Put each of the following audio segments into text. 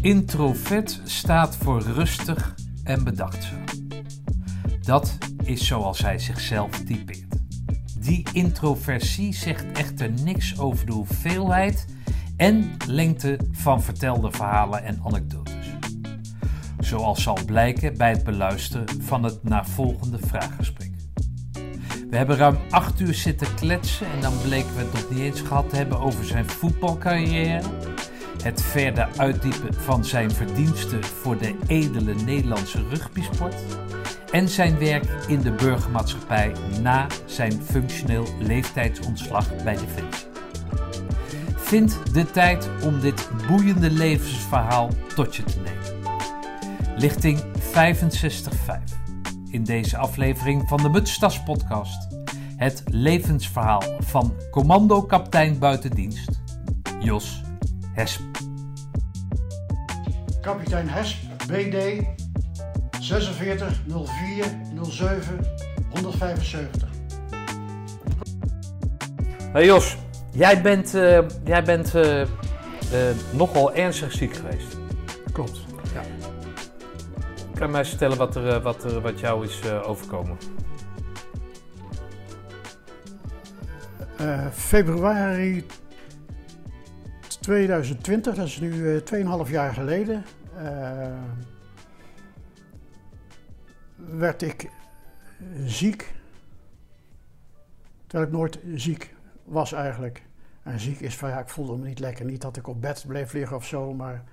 Introvert staat voor rustig en bedachtzaam. Dat is zoals hij zichzelf typeert. Die introversie zegt echter niks over de hoeveelheid en lengte van vertelde verhalen en anekdotes. Zoals zal blijken bij het beluisteren van het navolgende vraaggesprek. We hebben ruim acht uur zitten kletsen en dan bleken we het nog niet eens gehad te hebben over zijn voetbalcarrière, het verder uitdiepen van zijn verdiensten voor de edele Nederlandse rugbysport en zijn werk in de burgermaatschappij na zijn functioneel leeftijdsontslag bij Defensie. Vind de tijd om dit boeiende levensverhaal tot je te nemen. Lichting 65.5 in deze aflevering van de Mutstas podcast. Het levensverhaal van commando-kaptein buitendienst Jos Hesp. Kapitein Hesp, BD 46 04 07 175. Hey Jos, jij bent, eh, jij bent eh, eh, nogal ernstig ziek geweest. Klopt. Ja. Kan je mij vertellen wat, er, wat, er, wat jou is eh, overkomen? Eh, februari 2020, dat is nu eh 2,5 jaar geleden, eh, werd ik ziek. Terwijl ik nooit ziek was eigenlijk. En ziek is van ja, ik voelde me niet lekker. Niet dat ik op bed bleef liggen of zo, maar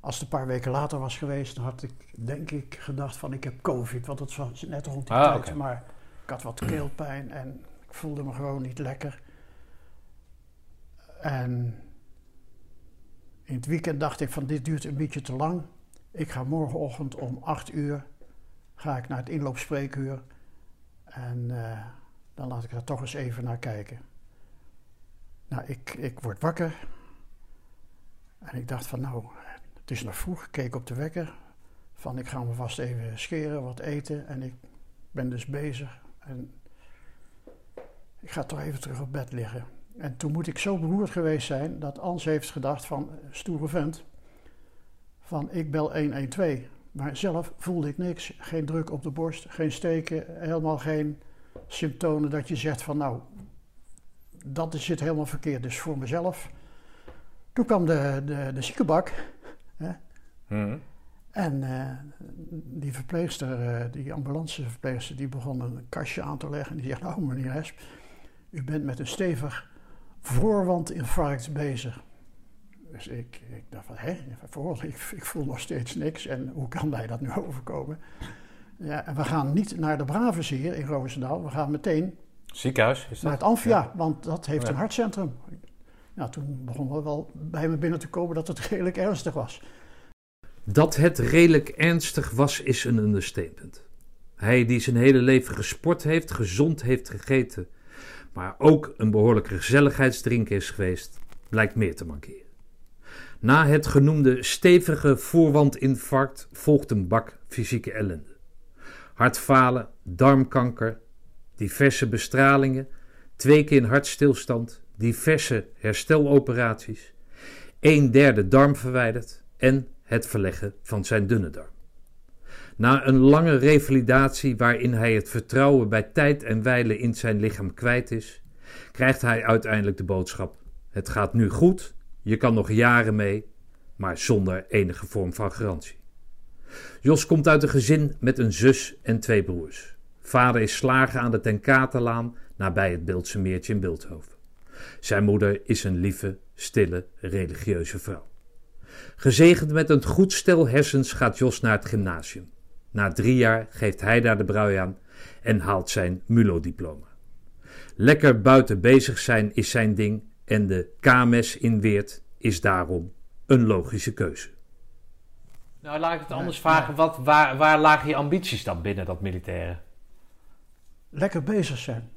als het een paar weken later was geweest, dan had ik denk ik gedacht van ik heb covid. Want dat was net rond die Ah, tijd. Maar ik had wat keelpijn en ik voelde me gewoon niet lekker. En in het weekend dacht ik van dit duurt een beetje te lang. Ik ga morgenochtend om 8 uur ga ik naar het inloopspreekuur. En eh, dan laat ik er toch eens even naar kijken. Nou, ik, ik word wakker. En ik dacht van nou, het is nog vroeg. Ik keek op de wekker. Van ik ga me vast even scheren, wat eten. En ik ben dus bezig. En ik ga toch even terug op bed liggen. En toen moet ik zo beroerd geweest zijn dat Ans heeft gedacht van eh, stoere vent. Van ik bel 112. Maar zelf voelde ik niks. Geen druk op de borst, geen steken, helemaal geen symptomen dat je zegt van nou, dat zit helemaal verkeerd. Dus voor mezelf. Toen kwam de, de, de ziekenbak. Hè? Hm. En eh, die verpleegster, eh, die ambulanceverpleegster, die begon een kastje aan te leggen. En die zegt, nou meneer Hesp, u bent met een stevig voorwandinfarct bezig. Dus ik, ik dacht van, hè, voorwand, ik, ik voel nog steeds niks. En hoe kan mij dat nu overkomen? Ja, en we gaan niet naar de Braves hier in Roosendaal. We gaan meteen Ziekenhuis is naar dat? het Amphia, want dat heeft Ja. een hartcentrum. Nou, toen begon er wel bij me binnen te komen dat het redelijk ernstig was. Dat het redelijk ernstig was, is een understatement. Hij die zijn hele leven gesport heeft, gezond heeft gegeten, maar ook een behoorlijke gezelligheidsdrinker is geweest, blijkt meer te mankeren. Na het genoemde stevige voorwandinfarct volgt een bak fysieke ellende. Hartfalen, darmkanker, diverse bestralingen, twee keer in hartstilstand, diverse hersteloperaties, een derde darm verwijderd en het verleggen van zijn dunne darm. Na een lange revalidatie waarin hij het vertrouwen bij tijd en wijle in zijn lichaam kwijt is, krijgt hij uiteindelijk de boodschap: Het gaat nu goed, je kan nog jaren mee, maar zonder enige vorm van garantie. Jos komt uit een gezin met een zus en twee broers. Vader is slager aan de Tenkaterlaan nabij het Beeldse Meertje in Beeldhoven. Zijn moeder is een lieve, stille, religieuze vrouw. Gezegend met een goed stel hersens gaat Jos naar het gymnasium. Na drie jaar geeft hij daar de brui aan en haalt zijn MULO-diploma. Lekker buiten bezig zijn is zijn ding en de KMS in Weert is daarom een logische keuze. Nou, laat ik het anders Ja, vragen. Wat, waar, waar lagen je ambities dan binnen dat militaire? Lekker bezig zijn.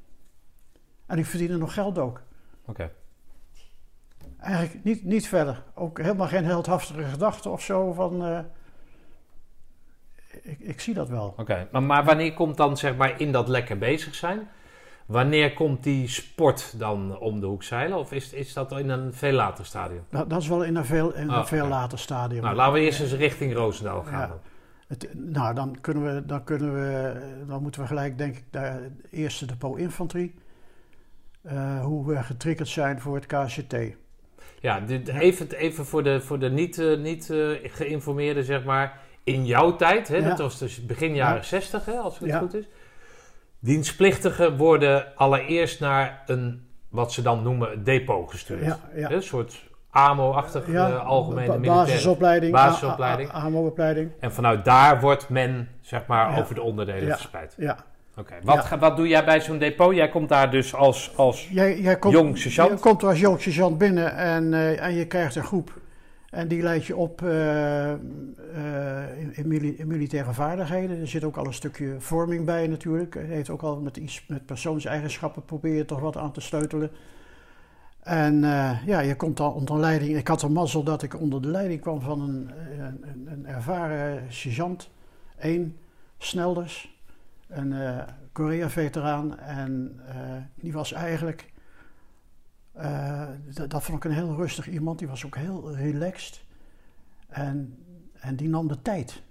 En ik verdien er nog geld ook. Oké. Eigenlijk niet, niet verder. Ook helemaal geen heldhaftige gedachten of zo van... eh, ik, ik zie dat wel. Oké, maar, maar wanneer komt dan zeg maar in dat lekker bezig zijn? Wanneer komt die sport dan om de hoek zeilen? Of is, is dat in een veel later stadium? Dat, dat is wel in een veel, in een Oh, veel later stadium. Nou, laten we eerst eens richting Roosendaal gaan. Ja. dan. Het, nou, dan kunnen we, dan kunnen we, dan moeten we gelijk, denk ik, naar de eerste depot infanterie. eh, hoe we getriggerd zijn voor het KCT. Ja, dit, even, even voor de, voor de niet, eh, niet geïnformeerden, zeg maar. In jouw tijd, hè, Ja. dat was dus begin jaren Ja. 60, hè, als het Ja. goed is. Dienstplichtigen worden allereerst naar een, wat ze dan noemen, depot gestuurd. Een soort AMO-achtig Ja, eh, algemene ba- militaire. basisopleiding, basisopleiding. AMO-opleiding. En vanuit daar wordt men, zeg maar, over de onderdelen verspreid. Ja. Oké, wat, Ja. wat doe jij bij zo'n depot? Jij komt daar dus als, als Jij, jij komt, Jong sergeant? Je komt er als jong sergeant binnen en, eh, en je krijgt een groep. En die leidt je op eh, eh, in, in mili- in militaire vaardigheden. Er zit ook al een stukje vorming bij natuurlijk. Het heeft ook al met iets met persoonseigenschappen je toch wat aan te sleutelen. En eh, ja, je komt dan onder leiding. Ik had de mazzel dat ik onder de leiding kwam van een, een, een- een ervaren sergeant. één Snelders, een Korea-veteraan. En die was eigenlijk, eh, dat, vond ik een heel rustig iemand. Die was ook heel relaxed. En, en die nam de tijd.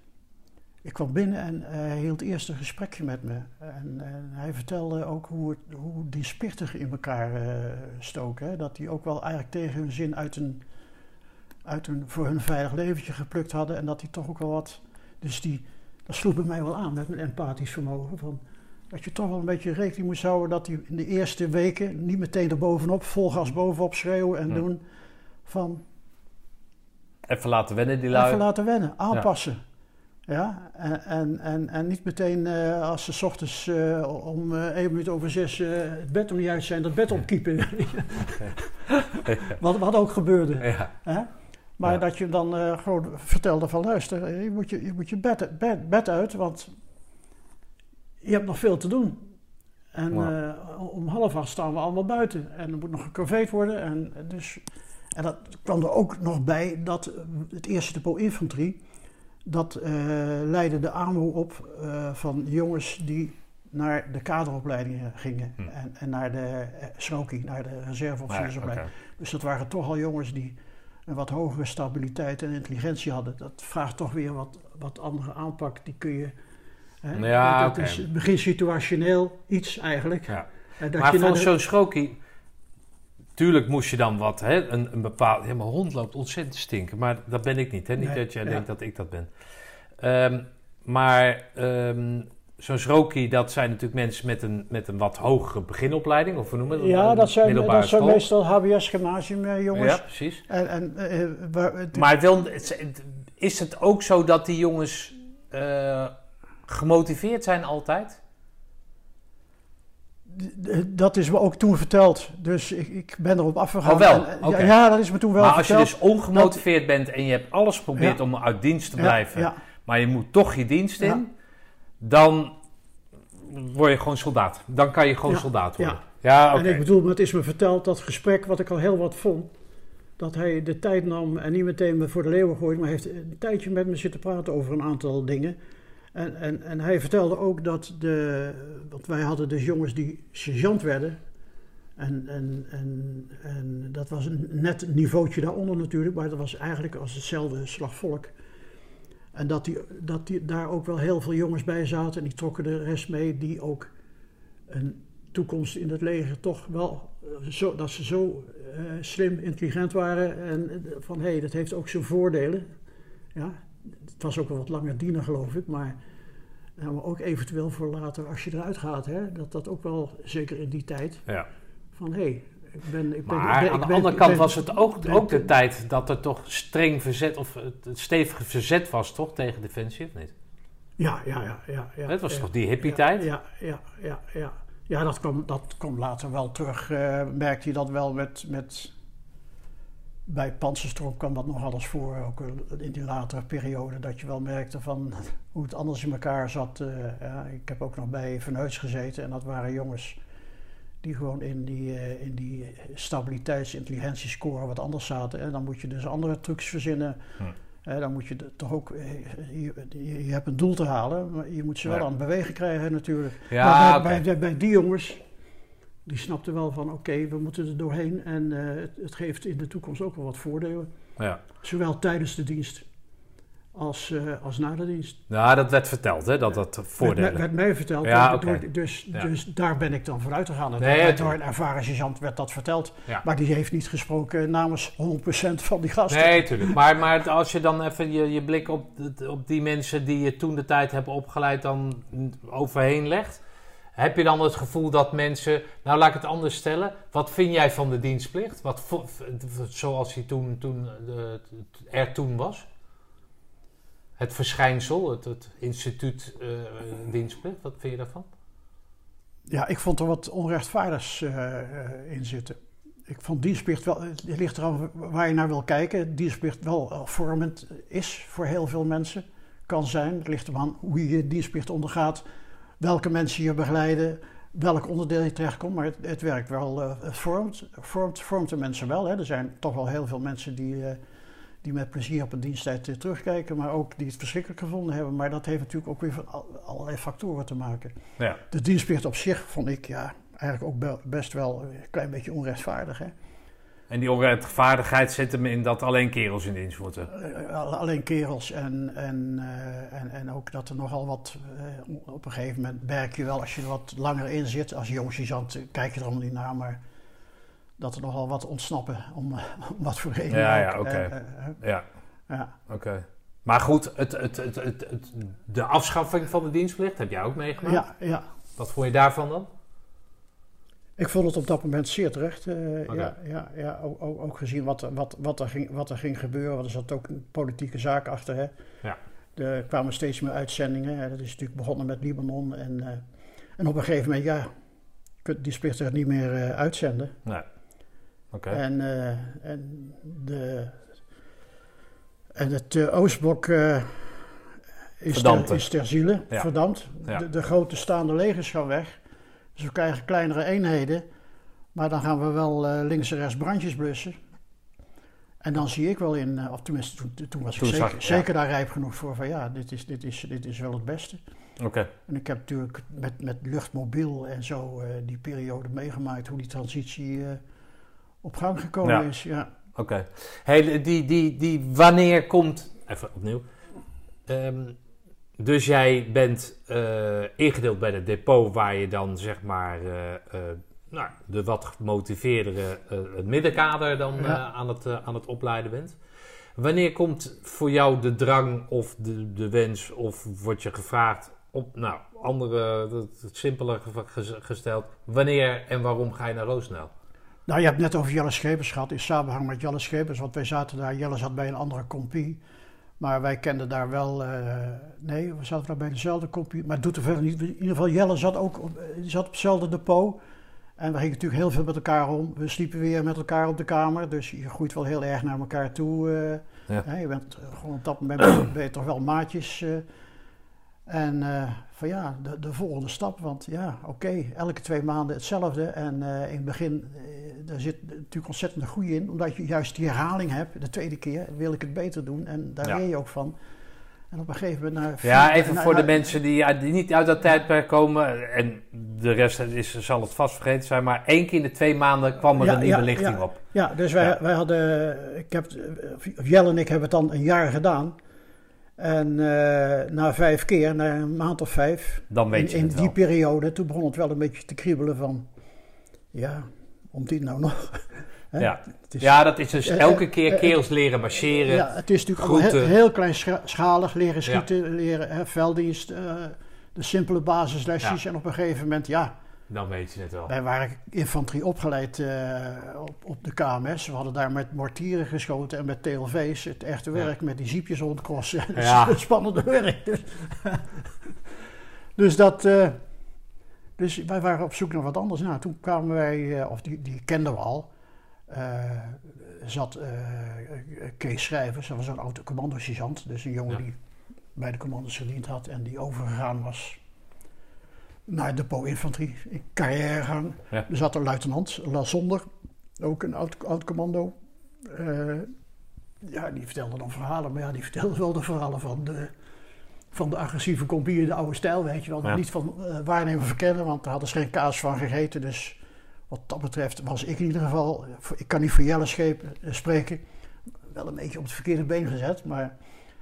Ik kwam binnen en hij hield eerst een gesprekje met me. En, hij vertelde ook hoe, het, hoe die spichtigen in elkaar eh, stoken. Dat die ook wel eigenlijk tegen hun zin uit een, uit een voor hun veilig leventje geplukt hadden. En dat die toch ook wel wat... Dus die, dat sloeg bij mij wel aan met mijn empathisch vermogen. Van, dat je toch wel een beetje rekening moest houden dat die in de eerste weken niet meteen erbovenop, vol gas bovenop schreeuwen en Ja. doen. Van even laten wennen die lui. even laten wennen, aanpassen. Ja, en, en, en, en niet meteen eh, als ze 's ochtends eh, om eh, één minuut over zes het bed om niet uit zijn, dat bed opkiepen. wat, wat ook gebeurde. Ja. Hè? Maar dat je dan gewoon vertelde van luister, je moet je, je, moet je bed, bed, bed uit, want je hebt nog veel te doen. En eh, om half acht staan we allemaal buiten. En er moet nog gecorveerd worden. En, dus, en dat kwam er ook nog bij dat eh, het eerste depot infanterie, dat eh, leidde de AMO op eh, van jongens die naar de kaderopleidingen gingen. Hm. En, en naar de eh, SROKI, naar de Ja, reserveofficiersopleiding. Dus dat waren toch al jongens die een wat hogere stabiliteit en intelligentie hadden. Dat vraagt toch weer wat, wat andere aanpak. Die kun je. Hè, Ja, dat is begin situationeel iets eigenlijk. Ja. Dat Maar je naar van de- zo'n schrokie... Tuurlijk moest je dan wat, hè, een, een bepaald... Ja, mijn hond loopt ontzettend te stinken, maar dat ben ik niet. Hè? Niet Nee, dat jij ja. denkt dat ik dat ben. Ehm, maar ehm, zo'n schrokie, dat zijn natuurlijk mensen met een, met een wat hogere beginopleiding. Of hoe noemen we dat? ja, Een dat zijn, dat zijn meestal HBS-gymnasium eh, jongens. Ja, precies. En, en, eh, waar, het- Maar is het ook zo dat die jongens eh, gemotiveerd zijn altijd? dat is me ook toen verteld. Dus ik, ik ben erop afgegaan. Oh, wel? En, eh, ja, ja, dat is me toen wel maar als je verteld. dus ongemotiveerd bent en je hebt alles geprobeerd Ja. om uit dienst te blijven, ja. maar je moet toch je dienst in, dan word je gewoon soldaat. Dan kan je gewoon soldaat worden. ja. Oké. En ik bedoel, maar het is me verteld, dat gesprek wat ik al heel wat vond. Dat hij de tijd nam en niet meteen me voor de leeuwen gooide, maar heeft een tijdje met me zitten praten over een aantal dingen. En, en, en hij vertelde ook dat de. Want wij hadden dus jongens die sergeant werden. En, en, en, en dat was een net een niveautje daaronder natuurlijk, maar dat was eigenlijk als hetzelfde slagvolk. En dat, die, dat die, daar ook wel heel veel jongens bij zaten en die trokken de rest mee, die ook een toekomst in het leger toch wel eh, zo, dat ze zo eh, slim, intelligent waren en eh, van hé, hey, dat heeft ook zijn voordelen. Ja, het was ook wel wat langer dienen geloof ik, maar, nou, maar ook eventueel voor later als je eruit gaat, hè, dat dat ook wel zeker in die tijd Ja. van hé, hey, ik ben, ik ben, Maar ik ben- aan de andere kant was het ook, ook de tijd dat er toch streng verzet, of het stevige verzet was, toch, tegen defensie, of niet? Ja, ja, ja, ja. ja het was ja. toch die hippie-tijd? Ja, ja, ja, ja. Ja, dat kwam, dat kwam later wel terug. eh, merkte je dat wel met, met... Bij Panzerstroom kwam dat nog alles voor, ook in die latere periode. Dat je wel merkte van hoe het anders in elkaar zat. eh, ja, ik heb ook nog bij Verneuts gezeten en dat waren jongens die gewoon in die, eh, in die stabiliteits-intelligentiescore wat anders zaten. En dan moet je dus andere trucs verzinnen. Hm. Eh, dan moet je toch ook, eh, je, hebt een doel te halen, maar je moet ze wel Ja. aan het bewegen krijgen natuurlijk. Ja, bij, bij die jongens, Die snapte wel van oké, we moeten er doorheen en eh, het, het geeft in de toekomst ook wel wat voordelen. Ja. Zowel tijdens de dienst als, eh, als na de dienst. Nou, dat werd verteld, hè, dat dat voordelen... Werd, werd mij verteld. Ja, door- door- dus, Ja. dus daar ben ik dan vooruit gegaan. En Nee, door- een ervaren sergeant werd dat verteld. Ja. Maar die heeft niet gesproken namens 100% van die gasten. Nee, tuurlijk. Maar, maar als je dan even je, je blik op, op die mensen die je toen de tijd hebben opgeleid dan overheen legt. Heb je dan het gevoel dat mensen... Nou, laat ik het anders stellen. Wat vind jij van de dienstplicht? Wat, zoals die toen, toen, eh, er toen was? Het verschijnsel, het, instituut eh, dienstplicht. Wat vind je daarvan? Ja, ik vond er wat onrechtvaardigs eh, in zitten. Ik vond dienstplicht wel, het ligt eraan waar je naar wil kijken. Dienstplicht wel vormend is voor heel veel mensen. Kan zijn. Het ligt eraan hoe je dienstplicht ondergaat. Welke mensen je begeleiden. Welk onderdeel je terechtkomt. Maar het, het werkt wel. eh, het vormt, vormt, vormt de mensen wel. Hè. Er zijn toch wel heel veel mensen die, eh, die met plezier op een diensttijd eh, terugkijken. Maar ook die het verschrikkelijk gevonden hebben. Maar dat heeft natuurlijk ook weer van al- allerlei factoren te maken. Ja. De dienstplicht op zich vond ik ja, eigenlijk ook be- best wel een klein beetje onrechtvaardig. Hè? En die onrechtvaardigheid zit hem in dat alleen kerels in dienst moeten. Eh, al- alleen kerels en, en, eh, en, en ook dat er nogal wat... eh, op een gegeven moment merk je wel als je er wat langer in zit. Als jong sergeant eh, kijk je er allemaal niet naar, maar... Dat er nogal wat ontsnappen om, eh, om wat voor reden Ja, ja, oké. Eh, eh, eh, Ja, ja. oké. Maar goed, het, het, het, het, het- de afschaffing van de dienstplicht heb jij ook meegemaakt. Ja, ja, Wat vond je daarvan dan? Ik vond het op dat moment zeer terecht. eh, ja, ja, ja, ook, ook, ook gezien wat, er- wat, wat, er ging, wat er ging gebeuren. Want er zat ook een politieke zaak achter. Hè. Ja. Er kwamen steeds meer uitzendingen. hè. Dat is natuurlijk begonnen met Libanon. En, eh, en op een gegeven moment, ja, die splitter niet meer eh, uitzenden. Nee. Oké. En, en, de, en het Oostblok is, ter, is ter ziele, Ja. verdampt. Ja. De, de grote staande legers gaan weg. Dus we krijgen kleinere eenheden. Maar dan gaan we wel eh, links en rechts brandjes blussen. En dan zie ik wel in, eh, of tenminste toen, toen was Toen ik zeker, ja. zeker daar rijp genoeg voor van ja, dit is, dit is, dit is wel het beste. Oké. En ik heb natuurlijk met, met luchtmobiel en zo eh, die periode meegemaakt, hoe die transitie op gang gekomen Ja. is. Ja. Oké. Hey, die, die, die, wanneer komt... Even opnieuw. Ehm, dus jij bent eh, ingedeeld bij het depot waar je dan zeg maar eh, eh, nou, de wat gemotiveerdere het middenkader dan Ja. aan, het, aan het opleiden bent. Wanneer komt voor jou de drang of de, de wens of word je gevraagd op, nou, andere, het, simpeler ge- ge- gesteld, wanneer en waarom ga je naar Roosendaal? Nou, je hebt net over Jelle Schepers gehad, in samenhang met Jelle Schepers, want wij zaten daar, Jelle zat bij een andere compie. Maar wij kenden daar wel, eh, nee, we zaten daar bij dezelfde compie, maar het doet er verder niet. In ieder geval, Jelle zat ook op, eh, zat op hetzelfde depot. En we gingen natuurlijk heel veel met elkaar om. We sliepen weer met elkaar op de kamer, dus je groeit wel heel erg naar elkaar toe. eh. Ja. Hè, je bent gewoon op dat moment ben je- toch wel maatjes. En eh, van ja, de, de volgende stap, want ja, oké, elke twee maanden hetzelfde. En eh, in het begin, eh, daar zit natuurlijk ontzettend groei in, omdat je juist die herhaling hebt. De tweede keer wil ik het beter doen en daar Ja. leer je ook van. En op een gegeven moment... naar vier- Ja, even voor de mensen die, die niet uit dat tijdperk komen. En de rest is, zal het vast vergeten zijn. Maar één keer in de twee maanden kwam er Ja, een nieuwe ja, lichting op. Ja, dus wij, wij hadden, ik heb, Jelle en ik hebben het dan een jaar gedaan. En eh, na vijf keer, na een maand of vijf, Dan weet in, je in die wel. periode, toen begon het wel een beetje te kriebelen van, ja, om die nou nog. Hè? Ja. Het is, Ja, dat is dus Eh, elke keer eh, kerels leren marcheren. ja, het is natuurlijk groenten. heel, heel kleinschalig leren schieten, leren hè, velddienst, de simpele basislesjes. Ja. En op een gegeven moment, ja, Dan weet je het wel. Wij waren infanterie opgeleid eh, op, op de KMS. We hadden daar met mortieren geschoten en met TLV's. Het echte Ja. werk met die ziepjes rondkrossen. Ja. een spannende werk. Dus, dus dat... eh, dus wij waren op zoek naar wat anders. Nou, toen kwamen wij, eh, of die, die kenden we al. zat Kees Schrijvers, dat was een oude commando-sergeant. Dus een jongen Ja. die bij de commando's gediend had en die overgegaan was naar depot infanterie, in carrièregang. Ja. Er zat een luitenant, Lazonder, ook een oud, oud commando. Eh, ja, die vertelde dan verhalen, maar ja, die vertelde wel de verhalen van de, van de agressieve compie in de oude stijl, weet je wel. Ja. niet van eh, waarnemen verkennen, want daar hadden ze geen kaas van gegeten, dus wat dat betreft was ik in ieder geval, ik kan niet voor Jelle scheep, eh, spreken, wel een beetje op het verkeerde been gezet. Maar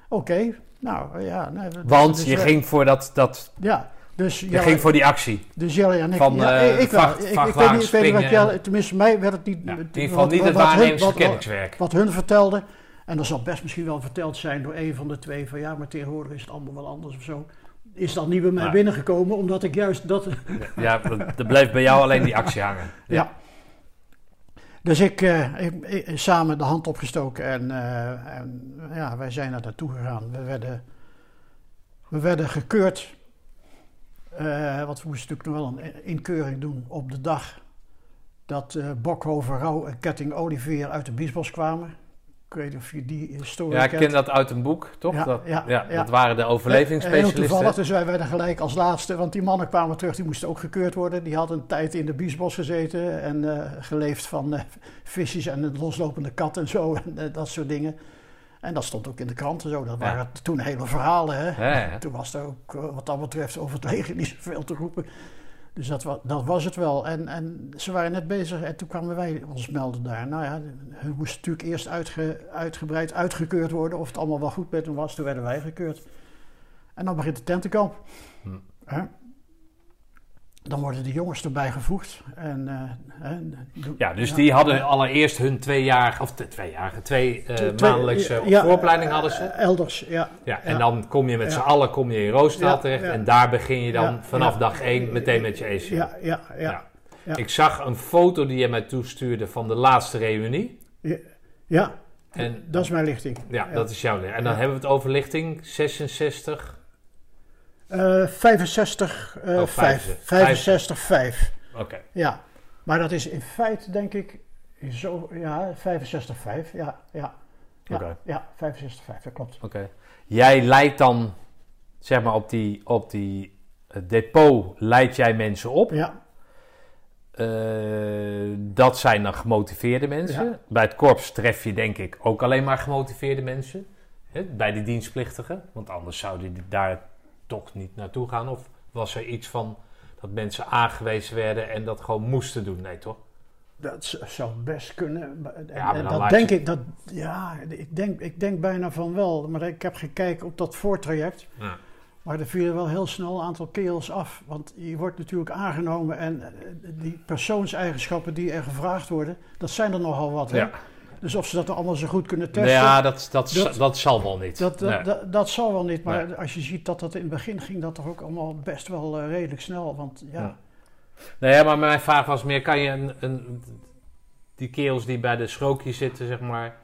oké, nou ja. Nee, Want je ging voor dat, dat Ja, dus Jelle, ging voor die actie. dus Jelle en ik, van, ja, eh, ik, ik, ik, weet niet, ik weet niet wat Jelle, tenminste mij werd het niet, Ja, in ieder geval niet het wat hun- waarnemers wat- wat- kenniswerk. wat hun vertelden. En dat zal best misschien wel verteld zijn door een van de twee van ja, maar tegenwoordig is het allemaal wel anders of zo. Is dat niet bij mij binnengekomen, omdat ik juist dat. Ja, dat- er bleef bij jou alleen die actie hangen. Ja. Dus ik, ik, ik- samen de hand opgestoken en, eh, en ja, wij zijn er naartoe gegaan. We werden, we werden gekeurd. Eh, want we moesten natuurlijk nog wel een inkeuring doen op de dag dat eh Bokhoven, Rauw en Ketting Olivier uit de Biesbos kwamen. Ik weet niet of je die historie Ja, ik kent. ken dat uit een boek, toch? Ja, dat, ja, ja, ja. dat waren de Heel overlevingsspecialisten. toevallig, dus wij werden gelijk als laatste, want die mannen kwamen terug, die moesten ook gekeurd worden. Die hadden een tijd in de biesbos gezeten en eh, geleefd van eh, visjes en een loslopende kat en zo, en eh, dat soort dingen. En dat stond ook in de kranten zo, dat Ja. waren toen hele verhalen. Hè? Ja, ja. Toen was er ook eh, wat dat betreft over het leger niet zoveel te roepen. Dus dat, wa- dat was het wel. En, en ze waren net bezig en toen kwamen wij ons melden daar. Nou ja, hun moest natuurlijk eerst uitge, uitgebreid uitgekeurd worden of het allemaal wel goed met hem was. Toen werden wij gekeurd. En dan begint de tentenkamp. Hm. Dan worden de jongens erbij gevoegd. En, eh, Ja, dus ja. die hadden allereerst hun tweejarige, of de tweejarige, twee eh, Twee- maandelijkse ja, vooropleiding hadden ze. eh, Elders, ja. Ja, en ja. dan kom je met z'n allen kom je in Roosendaal terecht en daar begin je dan vanaf dag één meteen met je ACL. Ja, ja, ja. Ik zag een foto die je mij toestuurde van de laatste reunie. ja. En dat is mijn lichting. ja, dat is jouw En dan hebben we het over lichting 66. Eh 65, eh Oh, 5. 65. 65, 5. Oké. Ja. Maar dat is in feite, denk ik, zo, ja, 65, 5. Ja, ja. Ja, Oké. ja 65, 5, dat klopt. Oké. Jij leidt dan, zeg maar, op die, op die eh, depot leid jij mensen op. Ja, Eh, dat zijn dan gemotiveerde mensen. Ja. Bij het korps tref je denk ik ook alleen maar gemotiveerde mensen. Hè, bij die dienstplichtigen. Want anders zouden die daar toch niet naartoe gaan. Of was er iets van dat mensen aangewezen werden en dat gewoon moesten doen? Nee, toch? dat zou best kunnen. En, Ja, en dat denk je- ik, dat, ja, ik denk, ik denk bijna van wel. Maar ik heb gekeken op dat voortraject. Ja. Maar er vielen wel heel snel een aantal kerels af. Want je wordt natuurlijk aangenomen en eh, die persoonseigenschappen die er gevraagd worden, dat zijn er nogal wat. Hè? Ja. Dus of ze dat allemaal zo goed kunnen testen. ja, dat, dat, Dat- dat zal wel niet. Dat, dat, Nee. dat, dat zal wel niet, maar Nee. als je ziet dat dat in het begin ging, dat toch ook allemaal best wel eh, redelijk snel. Want ja, Ja. Nee, maar mijn vraag was meer, kan je een, een, die kerels die bij de schrookjes zitten, zeg maar,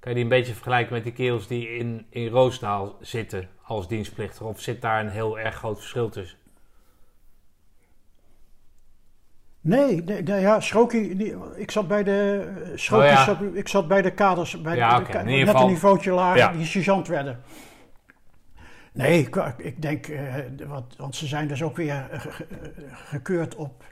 kan je die een beetje vergelijken met die kerels die in, in Roosendaal zitten als dienstplichtig? Of zit daar een heel erg groot verschil tussen? Nee, nee, nee, ja, Schroki, die- ik zat bij de eh, Schroki, Oh ja. zat- ik zat bij de kaders, bij Ja, de, de- net geval- een niveautje lager, Ja. die sergeant werden. Nee, ik, ik denk, eh, wat, want ze zijn dus ook weer eh, ge- ge- gekeurd op,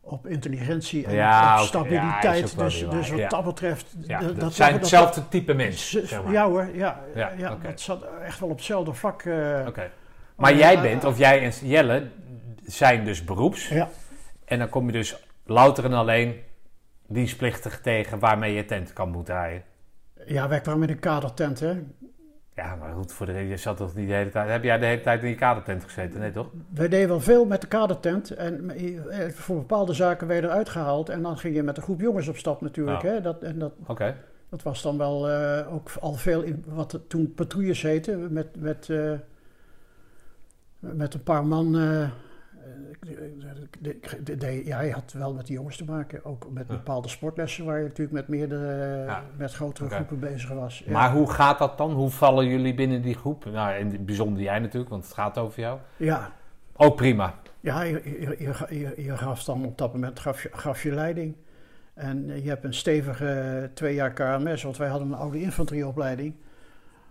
op intelligentie en Ja, op stabiliteit. dus, dus wat dat betreft, dat, dat, zijn dat- hetzelfde type mensen, zeg maar. Ja hoor, ja, Ja, dat zat echt wel op hetzelfde vak. eh, Oké. Maar jij bent, of jij en Jelle, zijn dus beroeps. Ja, En dan kom je dus louter en alleen dienstplichtig tegen waarmee je tent kan moet draaien. ja, wij kwamen in een kadertent, hè. Ja, maar goed, voor de reden, je zat toch niet de hele tijd... Heb jij de hele tijd in je kadertent gezeten? Nee, toch? Wij deden wel veel met de kadertent. En eh, voor bepaalde zaken werden eruit gehaald. En dan ging je met een groep jongens op stap natuurlijk. Hè? Dat, en dat, Oké. dat was dan wel eh, ook al veel in wat toen patrouilles heten. Met, met, eh, met een paar man. eh, eh, de- de- de- ja, je had wel met die jongens te maken. Ook met bepaalde sportlessen waar je natuurlijk met meerdere, Ja. met grotere groepen bezig was. Ja. Maar hoe gaat dat dan? Hoe vallen jullie binnen die groep? Nou, in het bijzonder jij natuurlijk, want het gaat over jou. ja, Ook prima. Ja, je, je, je, gaf dan op dat moment gaf je, gaf je leiding. En eh, je hebt een stevige twee jaar KMS, want wij hadden een oude infanterieopleiding.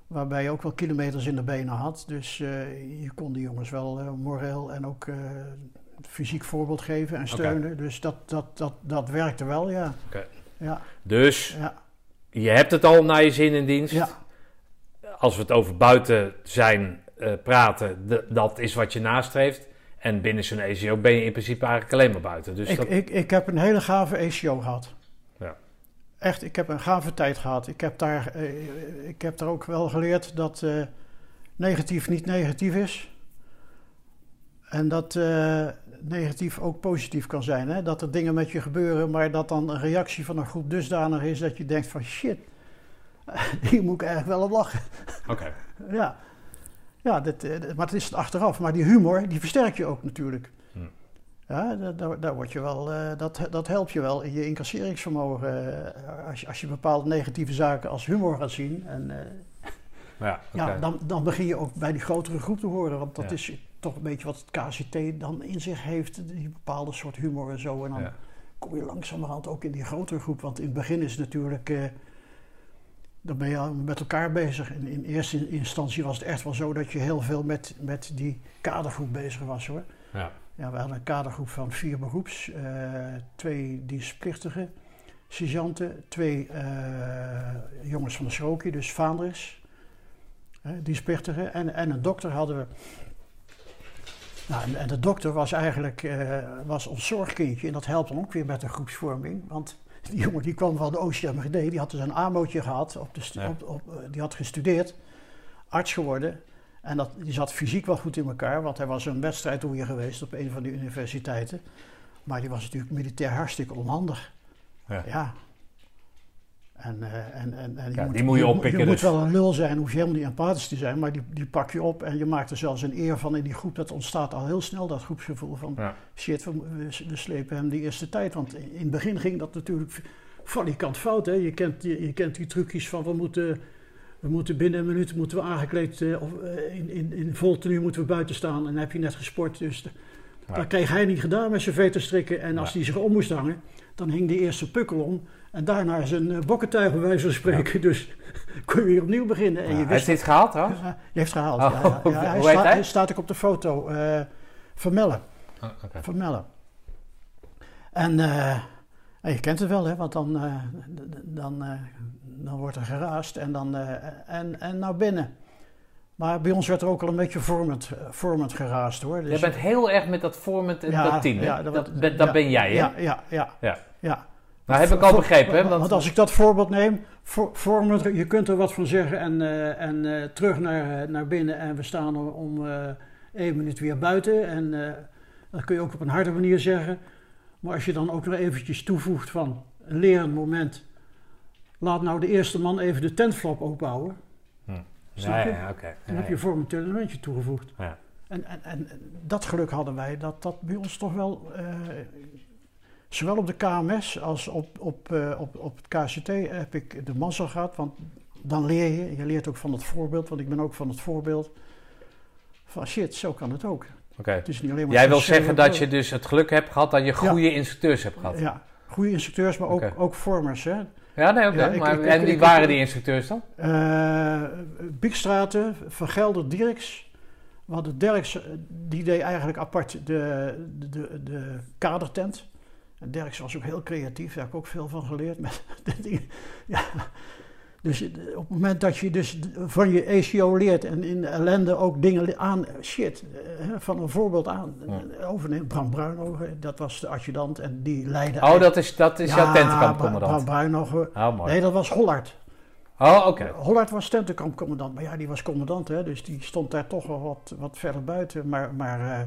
Waarbij je ook wel kilometers in de benen had. Dus eh, je kon die jongens wel eh, moreel en ook eh, fysiek voorbeeld geven en steunen. Dus dat, dat, dat, dat werkte wel, ja. Ja, Dus ja, je hebt het al naar je zin in dienst. ja, Als we het over buiten zijn praten, dat is wat je nastreeft. En binnen zo'n ACO ben je in principe eigenlijk alleen maar buiten. Dus ik, dat, ik, ik heb een hele gave ACO gehad. Echt, ik heb een gave tijd gehad. Ik heb daar, eh, ik heb daar ook wel geleerd dat eh, negatief niet negatief is. En dat eh, negatief ook positief kan zijn. Hè? Dat er dingen met je gebeuren, maar dat dan een reactie van een groep dusdanig is dat je denkt van shit, hier moet ik eigenlijk wel op lachen. Oké. Ja, ja dit, maar het is het achteraf. Maar die humor, die versterk je ook natuurlijk. Ja, da- daar, daar word je wel, eh, dat, dat helpt je wel in je incasseringsvermogen. eh, als, je, als je bepaalde negatieve zaken als humor gaat zien. En, eh, Ja, ja, dan, dan begin je ook bij die grotere groep te horen. Want dat Ja. is toch een beetje wat het KCT dan in zich heeft. Die bepaalde soort humor en zo. En dan Ja. kom je langzamerhand ook in die grotere groep. Want in het begin is het natuurlijk... dan ben je met elkaar bezig. In, in eerste instantie was het echt wel zo dat je heel veel met, met die kadergroep bezig was hoor. Ja. Ja, we hadden een kadergroep van vier beroeps. eh, twee dienstplichtigen, sergeanten, twee eh, jongens van de schrookje, dus vaanders, dienstplichtigen. En, en een dokter hadden we. Nou, en, de dokter was eigenlijk eh, was ons zorgkindje en dat helpt dan ook weer met de groepsvorming. Want die jongen die kwam van de OCMGD, die had dus een AMO'tje gehad, op de Ja. op, op, die had gestudeerd, arts geworden. En dat, die zat fysiek wel goed in elkaar, want hij was een wedstrijdroeier geweest op een van de universiteiten. Maar die was natuurlijk militair hartstikke onhandig. Ja. Ja. En, eh, en, en, en Ja, die moet je oppikken Je dus. moet wel een lul zijn, hoef je helemaal niet empathisch te zijn, maar die, die pak je op en je maakt er zelfs een eer van in die groep. Dat ontstaat al heel snel, dat groepsgevoel van Ja. shit, we, slepen hem die eerste tijd. Want in het begin ging dat natuurlijk valikant fout. Hè? Je, kent, je, je kent die trucjes van we moeten, we moeten binnen een minuut moeten we aangekleed eh, of eh, in, in, in vol tenue moeten we buiten staan. En dan heb je net gesport. Dus Ja. dat kreeg hij niet gedaan met zijn veterstrikken. En als Ja. hij zich om moest hangen, dan hing de eerste pukkel om. En daarna zijn uh, bokkentuig bij wijze van spreken. Dus kon je weer opnieuw beginnen. En je Heeft wist hij het gehaald trouwens? ja, die heeft gehaald. Oh, ja. Hij, hij? hij staat ook op de foto. eh Vermellen. Oh, oké. Vermellen. En, en je kent het wel, hè? Want dan, dan, dan wordt er geraast en dan eh, en, en naar binnen. Maar bij ons werd er ook al een beetje vormend, eh, vormend geraast, hoor. Dus, Jij bent heel erg met dat vormend en Ja, dat team. ja, dat, dat- dat, dat ja, ben jij, hè? Ja, ja, ja. Ja. ja. Nou, heb ik al begrepen, hè? Want, Want, als ik dat voorbeeld neem, vormend, je kunt er wat van zeggen en, eh, en terug naar, naar binnen en we staan om, om eh, één minuut weer buiten. En dat kun je ook op een harde manier zeggen. Maar als je dan ook nog eventjes toevoegt van een lerend moment. Laat nou de eerste man even de tentflap opbouwen. snap ja, je? ja. Dan heb je ja. vormend elementje toegevoegd. Ja. En, en, en dat geluk hadden wij, dat dat bij ons toch wel, eh, zowel op de KMS als op, op, eh, op, op het KCT heb ik de mazzel gehad. Want dan leer je, je leert ook van het voorbeeld, want ik ben ook van het voorbeeld. Van shit, zo kan het ook. Oké. Het is niet alleen maar Jij wil zeggen dat je dus het geluk hebt gehad dat je Ja. goede instructeurs hebt gehad? Ja, goede instructeurs, maar ook, Oké. ook vormers. Hè. Ja, nee, oké. Ja, maar, ik- en wie waren die instructeurs dan? Eh Biekstraten, Van Gelder, Dirks. We hadden Dirks, eh, die deed eigenlijk apart de, de, de, de kadertent. En Dirks was ook heel creatief, daar heb ik ook veel van geleerd. Met. Ja. Dus op het moment dat je dus van je ACO leert en in de ellende ook dingen aan, shit, eh, van een voorbeeld aan Ja. overnemen. Bram Bruinogen, dat was de adjudant en die leidde... Oh, dat is, dat is jouw Bram tentenkampcommandant. Bruinogen. Oh, mooi. Nee, dat was Hollard. Oh, oké. Hollard was tentenkampcommandant, maar ja, die was commandant, hè, dus die stond daar toch wel wat, wat verder buiten. Maar, maar eh,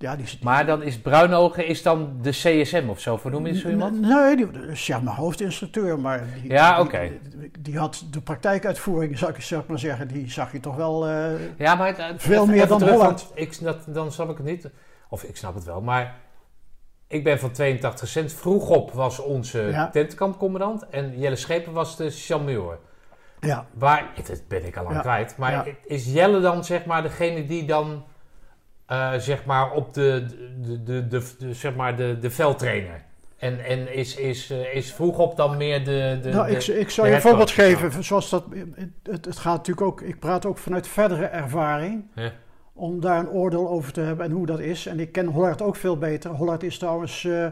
ja, die, Maar dan is Bruinogen is dan de CSM of zo, vernoem je zo iemand? Nee, die is ja, mijn hoofdinstructeur, maar die, Ja, oké. die, die had de praktijkuitvoering, zou ik, ik maar zeggen, die zag je toch wel. eh, Ja, maar het- het- Veel meer dan terug, Holland. Ik, dat, dan snap ik het niet. Of ik snap het wel, maar ik ben van 82 cent. Vroeg op was onze Ja. tentenkampcommandant en Jelle Schepen was de chameur. ja, Waar, dat ben ik al lang Ja. kwijt, maar is Jelle dan zeg maar degene die dan eh, zeg maar op de, de, de, de, de- zeg maar de, de veldtrainer? En, en is, is, eh, is vroeg op dan meer de... de, nou, ik, ik je een voorbeeld geven, zoals dat, het, het gaat natuurlijk ook, ik praat ook vanuit verdere ervaring. Ja. om daar een oordeel over te hebben en hoe dat is. En ik ken Hollard ook veel beter. Hollard is trouwens, eh,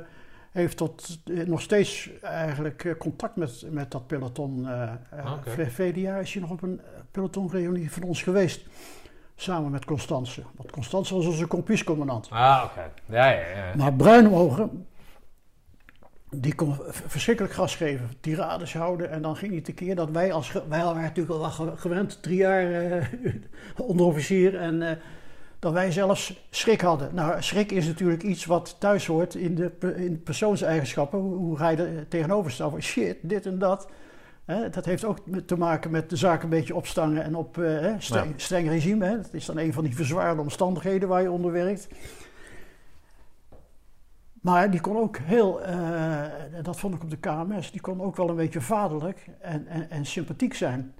heeft tot, eh, nog steeds eigenlijk eh, contact met, met dat peloton. eh eh, Oké. Verleden jaar is hij nog op een pelotonreunie van ons geweest. Samen met Constance. Want Constance was onze kompiescommandant. Ah, oké. Ja, ja, ja. Maar Bruinogen, die kon verschrikkelijk gas geven, tirades houden. En dan ging hij tekeer dat wij als... Wij waren natuurlijk al wel ge- gewend, drie jaar eh, onderofficier. En eh, dat wij zelfs schrik hadden. Nou, schrik is natuurlijk iets wat thuis hoort in de, in de persoonseigenschappen. Hoe, hoe ga je er tegenover staan? Van shit, dit en dat. Hè, dat heeft ook te maken met de zaak een beetje opstangen en op eh, hè, streng, streng regime. Hè. Dat is dan een van die verzwaarde omstandigheden waar je onder werkt. Maar die kon ook heel, eh, dat vond ik op de KMS, die kon ook wel een beetje vaderlijk en, en, en sympathiek zijn.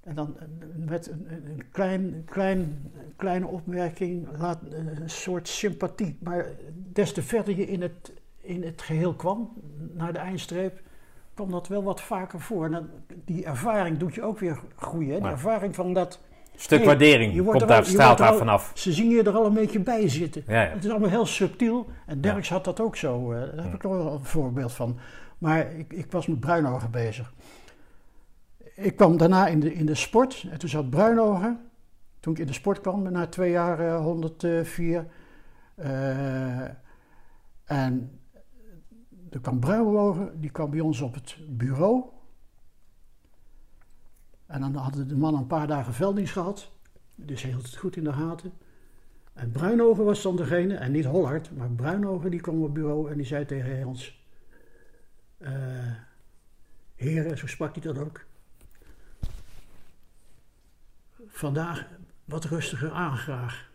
En dan eh, met een, een- een klein, klein, kleine opmerking, laat, een soort sympathie. Maar des te verder je in het, in het geheel kwam, naar de eindstreep, kwam dat wel wat vaker voor. En dan, die ervaring doet je ook weer groeien. Hè? Die ervaring van dat, Stuk waardering komt daar, straalt daar vanaf. ze zien je er al een beetje bij zitten. Ja, ja. Het is allemaal heel subtiel. En Derks had dat ook zo. eh, daar heb ik nog wel een voorbeeld van. Maar ik, ik was met Bruinogen bezig. Ik kwam daarna in de, in de sport. En toen zat Bruinogen. Toen ik in de sport kwam, na twee jaar eh, 104. eh, en er kwam. Die kwam bij ons op het bureau. En dan hadden de mannen een paar dagen velddienst gehad. Dus hij hield het goed in de gaten. En Bruinogen was dan degene, en niet Hollard, maar Bruinogen die kwam op het bureau en die zei tegen ons: eh Heren, zo sprak hij dat ook. Vandaag wat rustiger aan graag.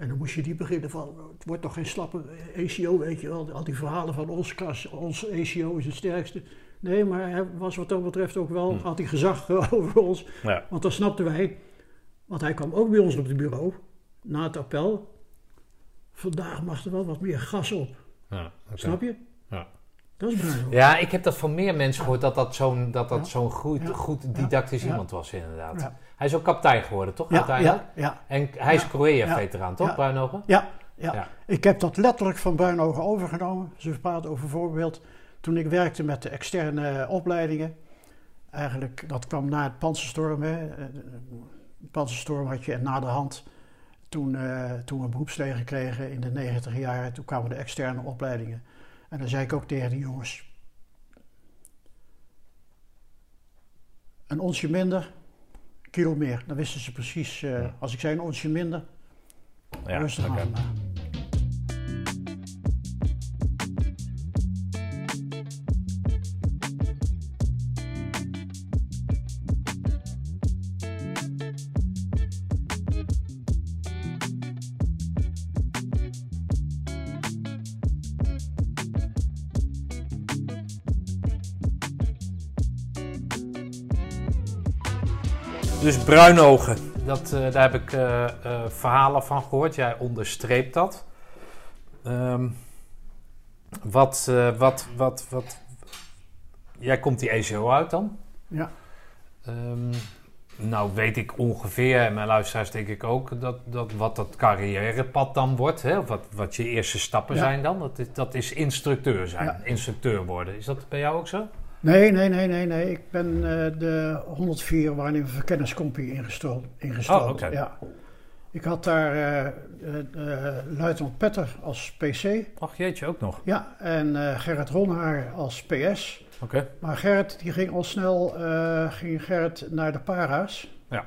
En dan moest je die beginnen van, het wordt toch geen slappe ACO, weet je wel. Al die verhalen van ons klas, ons ACO is het sterkste. Nee, maar hij was wat dat betreft ook wel, had hij gezag over ons. Ja. Want dan snapten wij, want hij kwam ook bij ons op het bureau, na het appel. Vandaag mag er wel wat meer gas op. Ja. Snap je? Ja. Dat is. Ja, ik heb dat van meer mensen gehoord dat dat zo'n dat dat Ja. zo'n goed, Ja. goed didactisch Ja. iemand was, inderdaad. Hij is ook kapitein geworden, toch? Ja, ja, ja, En hij is Ja. Korea-veteraan, toch? Bruinogen? ja, ja. Ik heb dat letterlijk van Bruinogen overgenomen. Ze praten over voorbeeld. Toen ik werkte met de externe opleidingen. Eigenlijk, dat kwam na het Panzerstorm. Hè. Eh, de Panzerstorm had je en na de hand. Toen, eh, toen we een beroepsleger kregen in de negentiger jaren. Toen kwamen de externe opleidingen. En dan zei ik ook tegen die jongens. Een onsje minder, kilo meer. Dan wisten ze precies. eh, Ja. Als ik zei een onsje minder, Ja, rustig oké. aan. Dus bruinogen, dat, eh, daar heb ik eh, eh, verhalen van gehoord. Jij onderstreept dat. Ehm, wat, eh, wat, wat, wat... Jij komt die ECO uit dan? Ja. Ehm, nou weet ik ongeveer, en mijn luisteraars denk ik ook, dat, dat wat dat carrièrepad dan wordt. Hè? Wat, wat je eerste stappen Ja. zijn dan. Dat is, dat is instructeur zijn, Ja. instructeur worden. Is dat bij jou ook zo? Nee, nee, nee, nee, nee. Ik ben eh, de 104 waarnemer verkenniskompie ingestroomd. ingestroomd. Oh, oké. ja. Ik had daar eh, luitenant Petter als PC. Ach jeetje, ook nog. Ja, en Gerrit Ronhaar als PS. Oké. Maar Gerrit die ging al snel ging Gerrit naar de para's. Ja.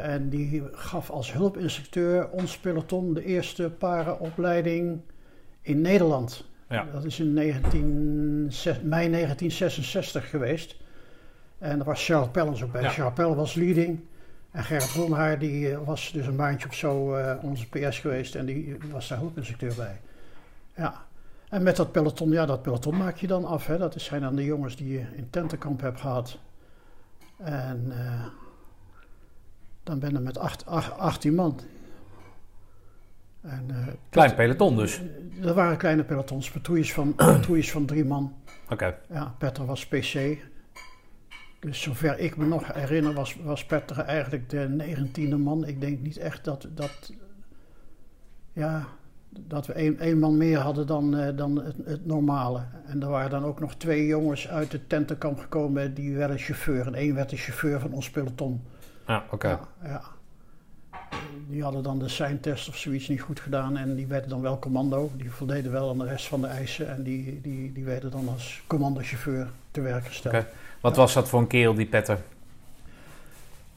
En die gaf als hulpinstructeur ons peloton de eerste paraopleiding in Nederland. Ja. Dat is in 19, zes- mei 1966 geweest. En daar was Charles Pellens ook bij. Ja. Charles Pellens was leading. En Gerrit Ronhaar die eh, was dus een maandje of zo eh, onze PS geweest. En die was daar hulpinstructeur bij. Ja. En met dat peloton, ja, dat peloton maak je dan af. Hè. Dat zijn dan de jongens die je in tentenkamp hebt gehad. En eh, dan ben je met acht, acht, 18 man. En, eh, Klein peloton dus. er waren kleine pelotons, patrouilles van, patrouilles van drie man. Oké. Ja, Petter was PC. Dus zover ik me nog herinner was, was Petter eigenlijk de negentiende man. Ik denk niet echt dat, dat, ja, dat we één, één man meer hadden dan, eh, dan het, het normale. En er waren dan ook nog twee jongens uit het tentenkamp gekomen. Die werden chauffeur. En één werd de chauffeur van ons peloton. Ja, oké. Ja, ja. Die hadden dan de seintest of zoiets niet goed gedaan en die werden dan wel commando. Die voldeden wel aan de rest van de eisen en die, die, die werden dan als commandochauffeur te werk gesteld. Oké. Wat was dat voor een kerel, die Petter?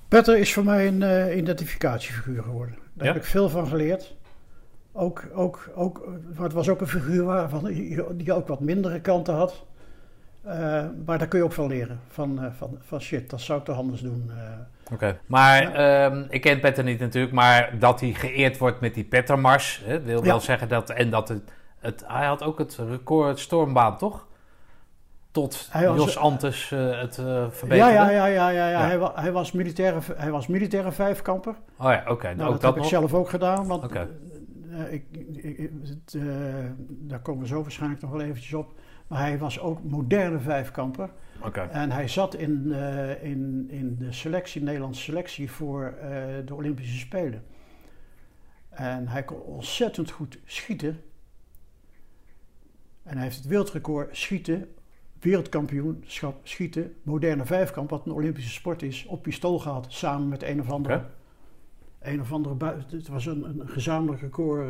Petter is voor mij een eh, identificatiefiguur geworden. Daar Ja? heb ik veel van geleerd. Ook, ook, ook, maar het was ook een figuur waarvan, die ook wat mindere kanten had. Eh, maar daar kun je ook van leren. Van, eh, van, van shit, dat zou ik toch anders doen. eh. Oké. Maar ehm, ik ken Petter niet natuurlijk, maar dat hij geëerd wordt met die Pettermars, hè, wil wel Ja. zeggen dat. En dat het, het. Hij had ook het record stormbaan, toch? Tot Hij was- Jos Antes het Ja, verbeterde. ja, ja, ja, ja, ja. Ja. Hij, wa- hij, was militaire, hij was militaire vijfkamper. Oh ja, oké. Nou, ook dat, dat heb ik zelf ook gedaan. Want ik, ik- ik- het, daar komen we zo waarschijnlijk nog wel eventjes op. Maar hij was ook moderne vijfkamper. En hij zat in, eh, in, in de selectie, Nederlandse selectie voor eh, de Olympische Spelen. En hij kon ontzettend goed schieten. En hij heeft het wereldrecord schieten, wereldkampioenschap schieten, moderne vijfkamp, wat een Olympische sport is, op pistool gehad. Samen met een of andere. Een of andere bui- Het was een, een gezamenlijk record.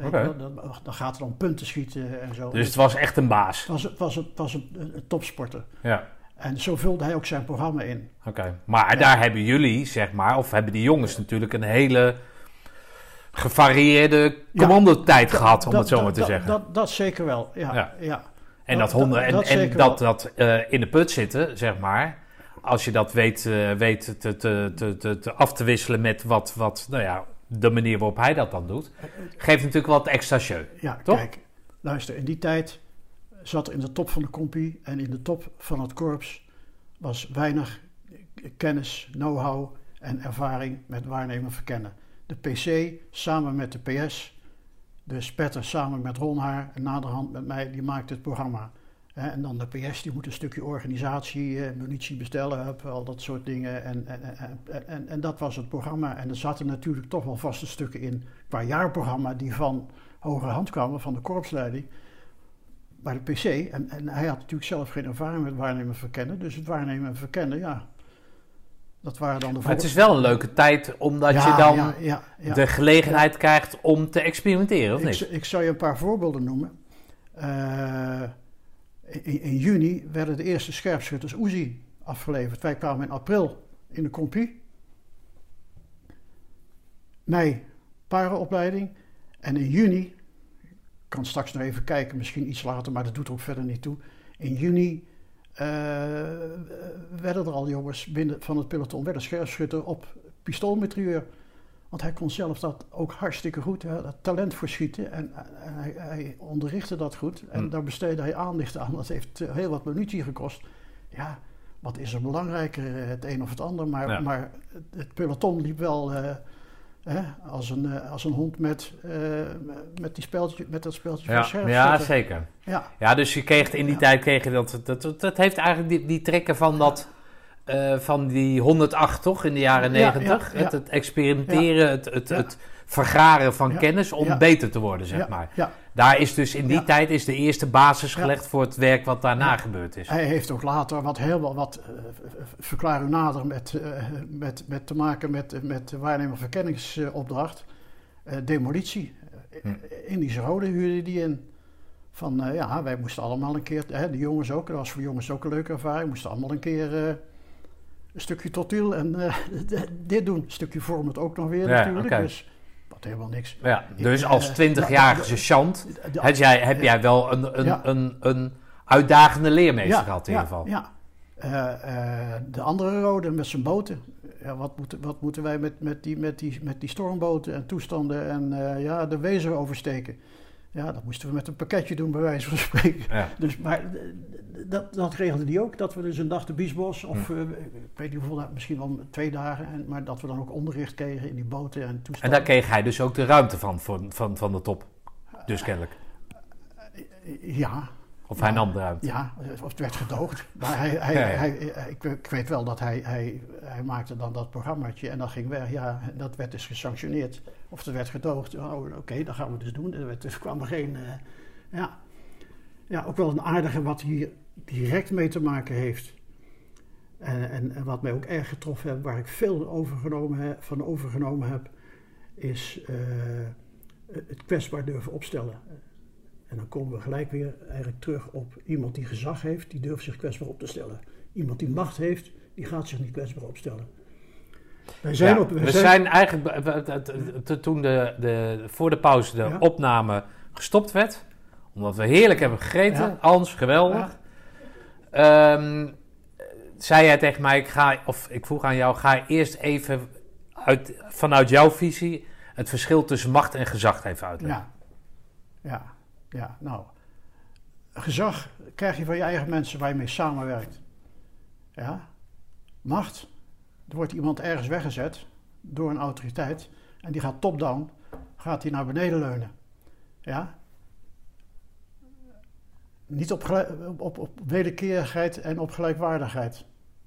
je wel. Dan, dan gaat er dan punten schieten en zo. Dus het was echt een baas. het was, het was, het was een, een, een topsporter. Ja. En zo vulde hij ook zijn programma in. Oké, maar daar hebben jullie, zeg maar, of hebben die jongens natuurlijk een hele gevarieerde Ja, commandotijd gehad, om Dat- het zo maar te zeggen. Dat, dat zeker wel, ja. Ja. ja. en dat- honden, en, dat en zeker dat, dat eh, in de put zitten, zeg maar, als je dat weet, eh, weet te, te, te, te, te af te wisselen met wat, wat, nou ja, de manier waarop hij dat dan doet, geeft natuurlijk wat extra show. Ja, Toch? kijk, luister, in die tijd zat er in de top van de compie en in de top van het korps was weinig kennis, know-how en ervaring met waarnemen verkennen. De PC samen met de PS, de Spetter samen met Ronhaar en naderhand met mij, die maakte het programma. En dan de PS, die moet een stukje organisatie, eh, munitie bestellen, al dat soort dingen. En, en, en, en, en dat was het programma. En er zaten natuurlijk toch wel vaste stukken in qua jaarprogramma die van hoge hand kwamen, van de korpsleiding. Bij de PC. En, en hij had natuurlijk zelf geen ervaring met waarnemen en verkennen. Dus het waarnemen en verkennen, ja. Dat waren dan de Maar het is wel een leuke tijd, omdat Ja, je dan ja, ja, de gelegenheid krijgt om te experimenteren, of Ik, niet? z- ik zal je een paar voorbeelden noemen. Eh, in, juni werden de eerste scherpschutters Uzi afgeleverd. Wij kwamen in april in de compie. Mei parenopleiding. En in juni, ik kan straks nog even kijken, misschien iets later, maar dat doet er ook verder niet toe. In juni eh, werden er al jongens binnen van het peloton, werden scherpschutter op pistoolmetrieur. Want hij kon zelf dat ook hartstikke goed. Had het talent voor schieten en, en hij, hij onderrichtte dat goed. En Hmm. daar besteedde hij aandacht aan. Dat heeft eh, heel wat munitie gekost. Ja, wat is er belangrijker, eh, het een of het ander. Maar, Ja. maar het, peloton liep wel eh, hè, als, een, als een hond met, met, die speeltje, met dat speeltje van Ja, ja, zeker. Ja, Ja, dus je kreeg in die Ja. tijd kreeg je dat, dat, dat, dat heeft eigenlijk die, die trekken van dat, eh, van die 108 toch, in de jaren Ja, 90. ja, ja. Het, het experimenteren, het, het, het vergaren van kennis om beter te worden, zeg maar. Daar is dus in die tijd is de eerste basis gelegd voor het werk wat daarna gebeurd is. Hij heeft ook later wat heel wel wat, eh, verklaar u nader, met, eh, met, met te maken met, met de waarnemer-verkenningsopdracht. Eh, demolitie. Hm. Indische Rode huurde die in. Van ja, wij moesten allemaal een keer, hè, de jongens ook, dat was voor jongens ook een leuke ervaring, moesten allemaal een keer een stukje tortiel en eh, dit doen. Een stukje vorm het ook nog weer Ja, natuurlijk. Dus wat helemaal niks. Ja, dus Eh, als 20-jarige de- sergeant De- heb jij, heb jij wel een, een, Ja. een, een uitdagende leermeester gehad in ieder geval. Ja. Eh, eh, de andere rode met zijn boten. Ja, wat, moeten, wat moeten wij met, met, die, met, die, met die stormboten en toestanden en eh, ja, de Wezer oversteken? Ja, dat moesten we met een pakketje doen, bij wijze van spreken. Ja. Dus, maar eh, dat, dat regelde die ook. Dat we dus een dag de Biesbos, of Hm. eh, ik weet niet hoeveel, misschien wel twee dagen, en, maar dat we dan ook onderricht kregen in die boten en En toestanden. daar kreeg hij dus ook de ruimte van, van, van, van de top. Dus kennelijk. Ja, Of hij nam de ruimte. Ja, of het werd gedoogd. Maar hij, hij, Ja, ja. hij, ik, ik weet wel dat hij, hij, hij maakte dan dat programmaatje en dat ging weg. Ja, dat werd dus gesanctioneerd. Of het werd gedoogd. Oh, Oké, dat gaan we dus doen. Er, werd, er kwam er geen... eh, ja. ja, ook wel een aardige wat hier direct mee te maken heeft. En, en, wat mij ook erg getroffen heeft, waar ik veel overgenomen van overgenomen heb, is eh, het kwetsbaar durven opstellen. En dan komen we gelijk weer eigenlijk terug op iemand die gezag heeft, die durft zich kwetsbaar op te stellen. Iemand die macht heeft, die gaat zich niet kwetsbaar opstellen. Wij zijn op, we zijn, eigenlijk toen de, de, voor de pauze de opname gestopt werd, omdat we heerlijk hebben gegeten, ja. Hans, geweldig. Um, zei jij tegen mij, ik ga, of ik vroeg aan jou, ga eerst even uit, vanuit jouw visie het verschil tussen macht en gezag even uitleggen. Ja, ja, ja. Nou, gezag krijg je van je eigen mensen waar je mee samenwerkt. Ja, macht, er wordt iemand ergens weggezet door een autoriteit en die gaat top-down, gaat hij naar beneden leunen. Ja, niet op, op, op wederkerigheid en op gelijkwaardigheid.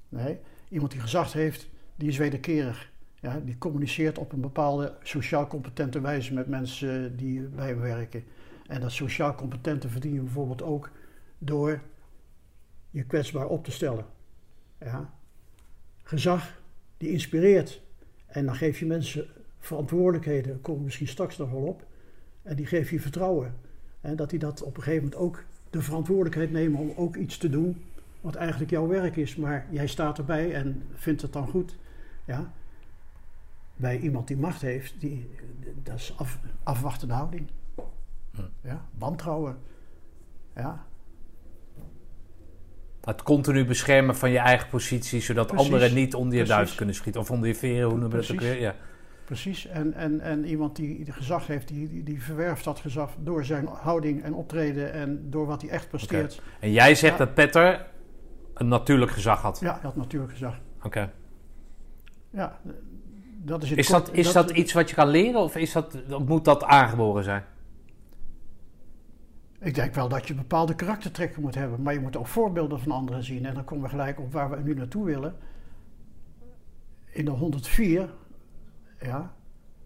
Nee, iemand die gezag heeft, die is wederkerig. Ja, die communiceert op een bepaalde sociaal competente wijze met mensen die bij hem werken. En dat sociaal competente verdien je bijvoorbeeld ook door je kwetsbaar op te stellen. Ja. Gezag, die inspireert. En dan geef je mensen verantwoordelijkheden, daar komen we misschien straks nog wel op. En die geef je vertrouwen. En dat die dat op een gegeven moment ook de verantwoordelijkheid nemen om ook iets te doen wat eigenlijk jouw werk is, maar jij staat erbij en vindt het dan goed. Ja? Bij iemand die macht heeft, die, dat is af, afwachtende houding. Ja? Wantrouwen. Ja? Het continu beschermen van je eigen positie, zodat anderen niet onder je duif kunnen schieten. Of onder je veren, hoe noemen we dat ook weer? Ja. Precies, en, en, en iemand die gezag heeft, die, die, verwerft dat gezag door zijn houding en optreden en door wat hij echt presteert. En jij zegt dat Petter een natuurlijk gezag had? Ja, hij had natuurlijk gezag. Oké. Ja, dat is het Is, dat, is dat, iets wat je kan leren of is dat, moet dat aangeboren zijn? Ik denk wel dat je bepaalde karaktertrekken moet hebben, maar je moet ook voorbeelden van anderen zien. En dan komen we gelijk op waar we nu naartoe willen. In de 104 ja,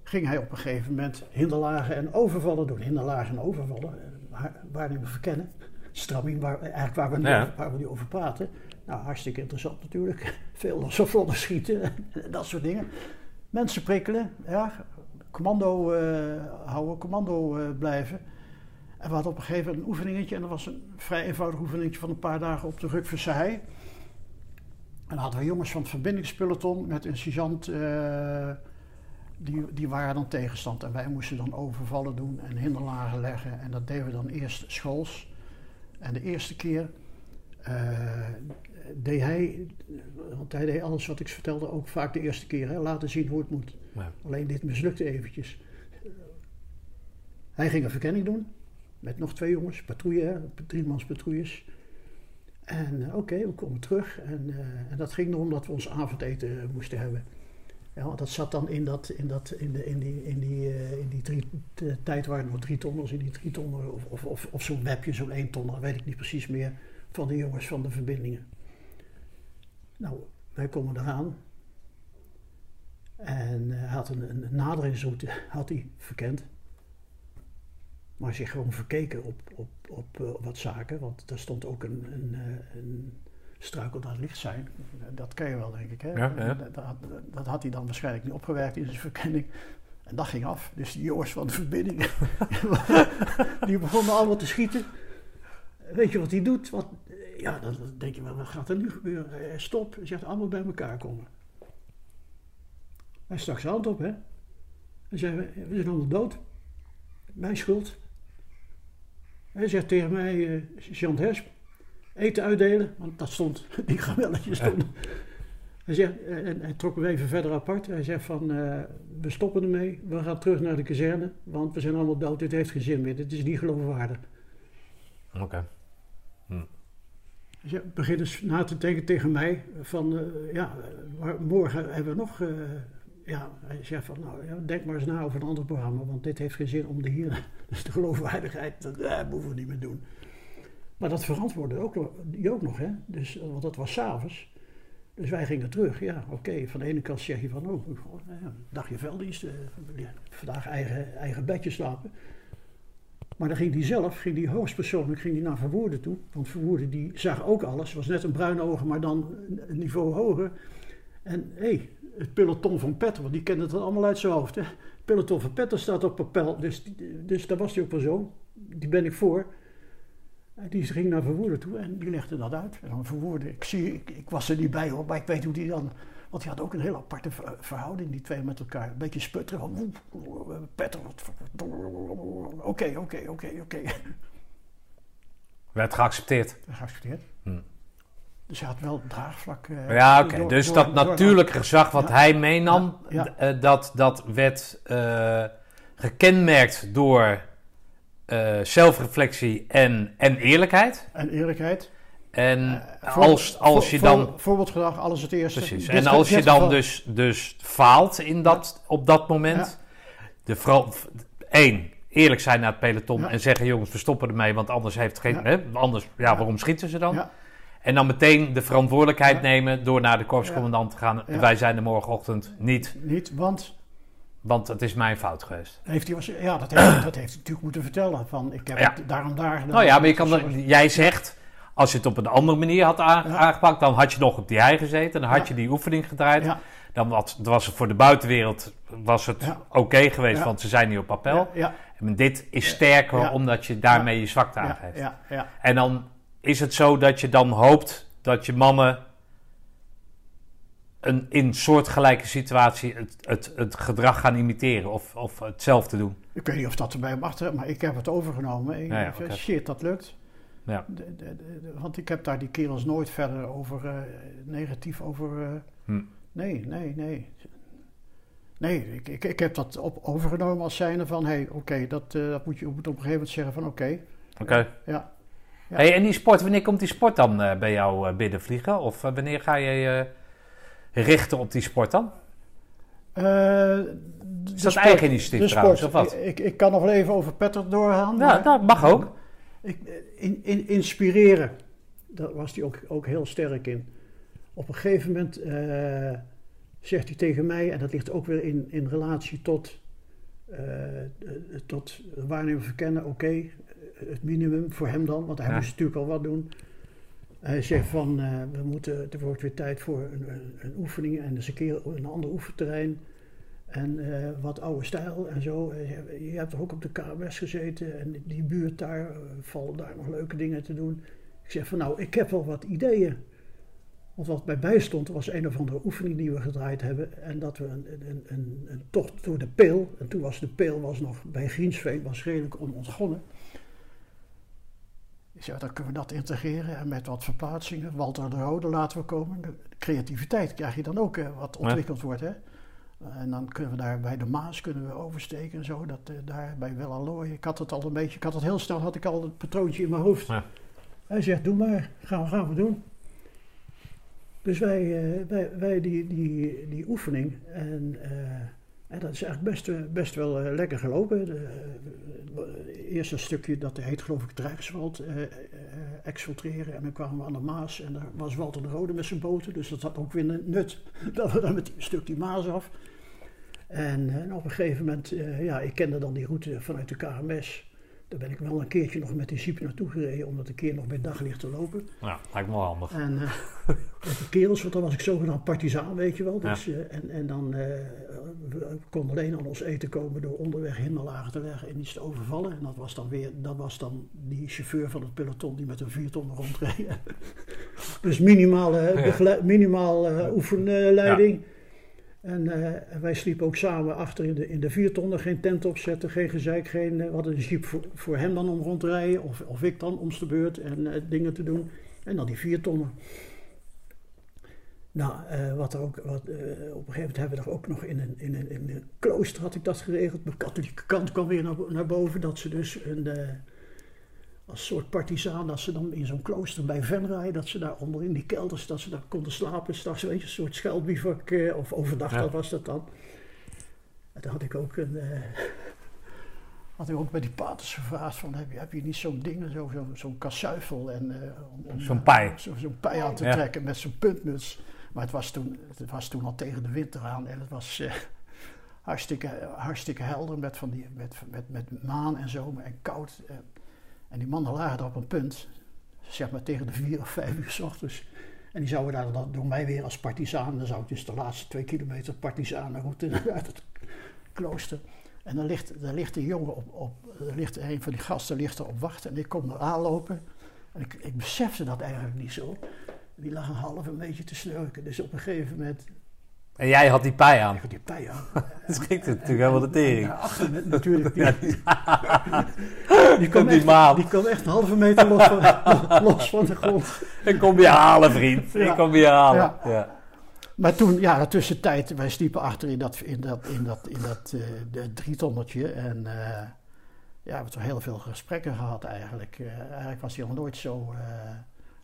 ging hij op een gegeven moment hinderlagen en overvallen doen. Hinderlagen en overvallen, eh, waar we verkennen. Stramming, waar, eigenlijk waar we, nu, waar we nu over praten. Nou, hartstikke interessant natuurlijk. Veel losse schieten en dat soort dingen. Mensen prikkelen, ja, commando uh, houden, commando uh, blijven. En we hadden op een gegeven moment een oefeningetje. En dat was een vrij eenvoudig oefeningetje van een paar dagen op de Rukversei. En dan hadden we jongens van het verbindingspeloton met een sergeant... Uh, die, die waren dan tegenstand. En wij moesten dan overvallen doen en hinderlagen leggen. En dat deden we dan eerst schools. En de eerste keer uh, deed hij, want hij deed alles wat ik vertelde ook vaak de eerste keer, hè, laten zien hoe het moet. Ja. Alleen dit mislukte eventjes. Hij ging een verkenning doen met nog twee jongens, patrouille, driemans patrouilles. En uh, oké, we komen terug. En, uh, en dat ging erom dat we ons avondeten moesten hebben. Ja, want dat zat dan in, dat, in, dat, in, de, in die, in die, uh, in die drie, tijd waren er nog drie tonners, in die drie tonnen, of, of, of, zo'n webje, zo'n één ton, dat weet ik niet precies meer, van de jongens van de verbindingen. Nou, wij komen eraan. En hij had een, een naderingsroute had hij verkend. Maar zich gewoon verkeken op, op, op, uh, wat zaken. Want er stond ook een, een, een struikel naar licht zijn. Dat ken je wel, denk ik. Hè? Ja, Dat, dat, had hij dan waarschijnlijk niet opgewerkt in zijn verkenning. En dat ging af. Dus die jongens van de verbinding, die begonnen allemaal te schieten. Weet je wat hij doet? Wat, ja, dan denk je wel, wat gaat er nu gebeuren? Stop, hij zegt allemaal bij elkaar komen. Hij stak zijn hand op, hè. Hij zei, we zijn allemaal dood. Mijn schuld. Hij zegt tegen mij, uh, Jean Hesp, eten uitdelen, want dat stond, die gewelletjes stonden. Hij, zegt, en hij trok me even verder apart. Hij zegt van, uh, we stoppen ermee, we gaan terug naar de kazerne, want we zijn allemaal dood, dit heeft geen zin meer, dit is niet geloofwaardig. Oké. Okay. Hm. Dus begint dus na te denken tegen mij van, uh, ja, morgen hebben we nog, ja, hij zegt van, nou, denk maar eens na over een ander programma, want dit heeft geen zin om de hier, dus de geloofwaardigheid, dat moeten we niet meer doen. Maar dat verantwoordde ook, die ook nog, hè? Dus, want dat was s'avonds. Dus wij gingen terug. Ja, oké. Van de ene kant zeg je van, oh, dagje velddienst. Uh, vandaag eigen, eigen bedje slapen. Maar dan ging die zelf, ging die hoogstpersoonlijk ging die naar Verwoerden toe. Want Verwoerden die zag ook alles. Was net een bruine ogen, maar dan een niveau hoger. En hé, hey, het peloton van Petter, want die kende het allemaal uit zijn hoofd. Hè. Het peloton van Petter staat op papel, dus, dus daar was die ook wel zo. Die ben ik voor. En die ging naar Verwoerden toe en die legde dat uit. En dan Verwoerden, ik, zie, ik, ik was er niet bij hoor, maar ik weet hoe die dan... Want die had ook een heel aparte ver- verhouding, die twee met elkaar. Een beetje sputteren van... Petter. Oké, oké, oké, oké. Werd geaccepteerd. Geaccepteerd. Hm. Dus hij had wel draagvlak. eh, Ja, oké. Dus door- dat door- natuurlijke gezag wat Ja. hij meenam, Ja, eh, dat, dat werd eh, gekenmerkt door zelfreflectie en, en eerlijkheid. En eerlijkheid. En voor- als, als je voor- dan... Voorbeeldgedrag, alles het eerste. Precies. Dit- En als je dan dus, dus faalt in dat, op dat moment, de vrouw, één, eerlijk zijn naar het peloton en zeggen: jongens, we stoppen ermee, want anders heeft geen. Hè, anders, ja, Ja. waarom schieten ze dan? Ja. En dan meteen de verantwoordelijkheid Ja. nemen door naar de korpscommandant te gaan. Wij zijn er morgenochtend niet, Niet, want want het is mijn fout geweest. heeft hij, was, ja, dat, heeft, hij- dat heeft hij natuurlijk moeten vertellen. Van, ik heb Ja. het daarom daar gedaan. Nou ja, maar je kan, jij zegt, als je het op een andere manier had Ja. aangepakt, dan had je nog op die hei gezeten, dan had Ja. je die oefening gedraaid. Dan was, was het voor de buitenwereld was het oké geweest, want ze zijn niet op appel. Ja, En dit is sterker omdat je daarmee je zwakte aangeeft. ja, ja. En dan is het zo dat je dan hoopt dat je mannen een, in soortgelijke situatie het, het, het gedrag gaan imiteren of, of hetzelfde doen. Ik weet niet of dat erbij mag, hè, maar ik heb het overgenomen. Ik, Ja, ja, ik- oké. Shit, dat lukt. Ja. De- de- de- de- want ik heb daar die kerels nooit verder over eh, negatief over. eh, Hm. Nee, nee, nee. Nee, ik, ik, ik heb dat op, overgenomen als zijnde van: hé, hey, oké, dat, eh, dat moet je moet op een gegeven moment zeggen van: oké. Oké. ja. Ja. Hey, en die sport, wanneer komt die sport dan eh, bij jou eh, binnenvliegen? Of eh, wanneer ga je je richten op die sport dan? Is dat eigen initiatief trouwens, of wat? Ik, ik, kan nog wel even over Petter doorgaan. Ja, dat mag ook. Ik, in, in, inspireren, daar was hij ook, ook heel sterk in. Op een gegeven moment zegt hij tegen mij, en dat ligt ook weer in, in relatie tot, tot waarnemen verkennen, oké, het minimum voor hem dan, want hij moest natuurlijk al wat doen. Hij zegt van, eh, we moeten, er wordt weer tijd voor een, een, een oefening en eens een keer een ander oefenterrein. En eh, wat oude stijl en zo. Eh, Je hebt toch ook op de KMS gezeten en die buurt daar, vallen daar nog leuke dingen te doen. Ik zeg van nou, ik heb wel wat ideeën. Want wat mij bijstond, was een of andere oefening die we gedraaid hebben. En dat we een, een, een, een tocht door de peel, en toen was de peel was nog bij Griensveen, was redelijk onontgonnen. Zeg, dan kunnen we dat integreren en met wat verplaatsingen. Walter de Rode laten we komen. De creativiteit krijg je dan ook, wat ontwikkeld wordt. Hè? En dan kunnen we daar bij de Maas kunnen we oversteken en zo. Dat, eh, daar bij. Ik had het al een beetje, ik had het heel snel, had ik al het patroontje in mijn hoofd. Ja. Hij zegt, doe maar, gaan, we- gaan we doen. Dus wij, eh, wij, wij die, die, die oefening. En, eh, en dat is eigenlijk best, eh, best wel eh, lekker gelopen. De, eh, het eerste stukje, dat heet geloof ik eh, eh, exfiltreren. En dan kwamen we aan de Maas en daar was Walter de Rode met zijn boten. Dus dat had ook weer een nut, dat we dan met een stuk die Maas af. En, eh, en op een gegeven moment, eh, ja, ik kende dan die route vanuit de KMS. Daar ben ik wel een keertje nog met die jeep naartoe gereden, om dat een keer nog bij daglicht te lopen. Ja, lijkt me wel handig. En eh, met de kerels, want dan was ik zogenaamd partizaan, weet je wel. Dus, eh, en, en dan eh, we konden alleen aan ons eten komen door onderweg hinderlagen te leggen en iets te overvallen. En dat was dan weer, dat was dan die chauffeur van het peloton die met een vierton rondreed. dus minimale, Ja. minimaal eh, oefenleiding. En eh, en wij sliepen ook samen achter in de, in de viertonnen, geen tent opzetten, geen gezeik, geen, eh, we een jeep voor, voor hem dan om rond te rijden, of, of ik dan om de beurt en eh, dingen te doen. En dan die viertonnen. Nou, wat er ook, wat, op een gegeven moment hebben we er ook nog in een, in, een, in een klooster had ik dat geregeld. De katholieke kant kwam weer naar, naar boven, dat ze dus een, als soort partisaan, dat ze dan in zo'n klooster bij Venray, dat ze daar onder in die kelders, dat ze daar konden slapen, straks weet je, een soort schuilbivak, eh, of overdag Ja. dat was dat dan. En toen had ik ook een, eh, had ik ook bij die paters gevraagd van, heb je, heb je niet zo'n ding, zo, zo, zo'n kasuifel en eh, Zo'n pij. zo- zo'n pij aan te Ja. trekken met zo'n puntmuts. Maar het was toen, het was toen al tegen de winter aan en het was hartstikke, hartstikke helder met, van die, met, met, met maan en zo en koud. En, die mannen lagen er op een punt, zeg maar tegen de vier of vijf uur s ochtends. En die zouden daar dan door mij weer als partizaan, dan zou ik dus de laatste twee kilometer partisanenroute uit het klooster. En dan ligt, dan ligt een jongen op, op ligt een van die gasten ligt er op wachten en ik kom er aanlopen. En ik, ik besefte dat eigenlijk niet zo. Die lag een half een beetje te snurken. Dus op een gegeven moment, En jij had die pij aan. ik had die pij aan. Dat schikt het natuurlijk helemaal de tering. Ja, achter natuurlijk. Die, die, die echt, maan. die kwam echt een halve meter los van, los van de grond. Ik kom je halen, vriend. Ik kom je halen. Ja. Maar toen, ja, tussentijd, wij sliepen achter in dat, in dat, in dat, in dat eh, de drietonnetje. En eh, ja, we hebben toch heel veel gesprekken gehad eigenlijk. Eh, eigenlijk was hij nog nooit zo...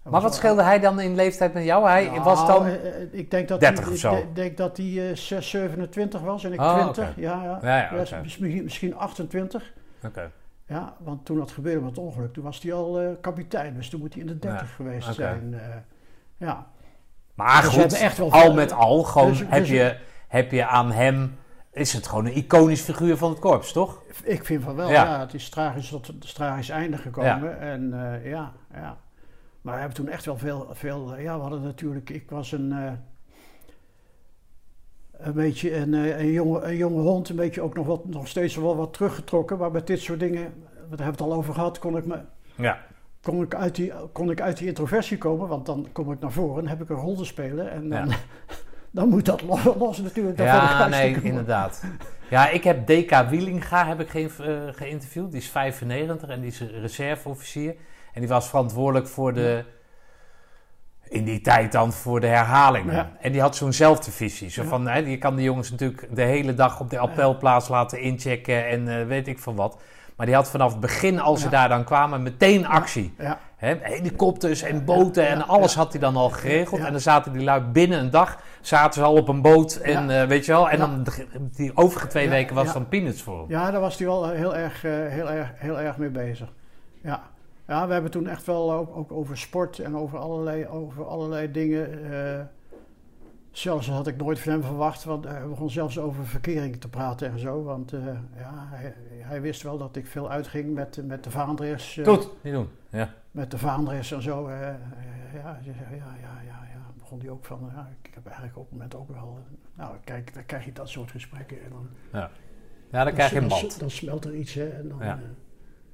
eh, Maar wat scheelde hij dan in leeftijd met jou? Hij Nou, was dan... eh, eh, ik denk dat 30 hij, of zo. Ik denk dat hij eh, 6, 27 was en ik Oh, 20. oké. Ja, ja. Ja, misschien, misschien 28. Oké. Ja, want toen dat gebeurde met het ongeluk, toen was hij al eh, kapitein. Dus toen moet hij in de 30 Ja, geweest zijn. eh, ja. Maar Dus goed, hebben echt wel al met al, gewoon Dus- heb, dus- je, heb je aan hem... Is het gewoon een iconisch figuur van het korps, toch? Ik vind van wel, Ja. ja. het is tragisch tot het tragisch einde gekomen. En eh, ja, ja. Maar we hebben toen echt wel veel, veel eh, ja, we hadden natuurlijk, ik was een, eh, een beetje een, eh, een, jonge, een jonge hond, een beetje ook nog, wat, nog steeds wel wat teruggetrokken. Maar met dit soort dingen, we hebben het al over gehad, kon ik, me, Ja. kon ik, uit, die, kon ik uit die introversie komen. Want dan kom ik naar voren en heb ik een rol te spelen. En dan, Ja. dan moet dat los, los natuurlijk. Ik Ja, nee, inderdaad. Ja, ik heb DK Wielinga heb ik ge eh, geïnterviewd. Die is 95 en die is reserveofficier. En die was verantwoordelijk voor de... In die tijd dan voor de herhalingen. Ja. En die had zo'nzelfde visie. Zo van, hè, je kan de jongens natuurlijk de hele dag op de appelplaats laten inchecken en eh, weet ik van wat. Maar die had vanaf het begin, als ze daar dan kwamen, meteen actie. Helikopters en boten en alles had hij dan al geregeld. En dan zaten die lui binnen een dag, zaten ze al op een boot en eh, weet je wel. En dan die overige twee weken was dan peanuts voor hem. Ja, daar was hij wel heel erg, eh, heel erg, heel erg mee bezig. Ja. Ja, we hebben toen echt wel ook, ook over sport en over allerlei, over allerlei dingen. eh, zelfs had ik nooit van hem verwacht, want hij begon zelfs over verkering te praten en zo. Want eh, ja, hij, hij wist wel dat ik veel uitging met, met de vaandres. eh, Goed, niet doen. Ja. met de vaandres en zo. eh, eh, ja, ja, ja, ja, ja, ja. Begon hij ook van, ja, ik heb eigenlijk op het moment ook wel. eh, nou, kijk, dan krijg je dat soort gesprekken. En dan, ja, dan krijg je een band. dan smelt er iets, hè. En dan, Ja.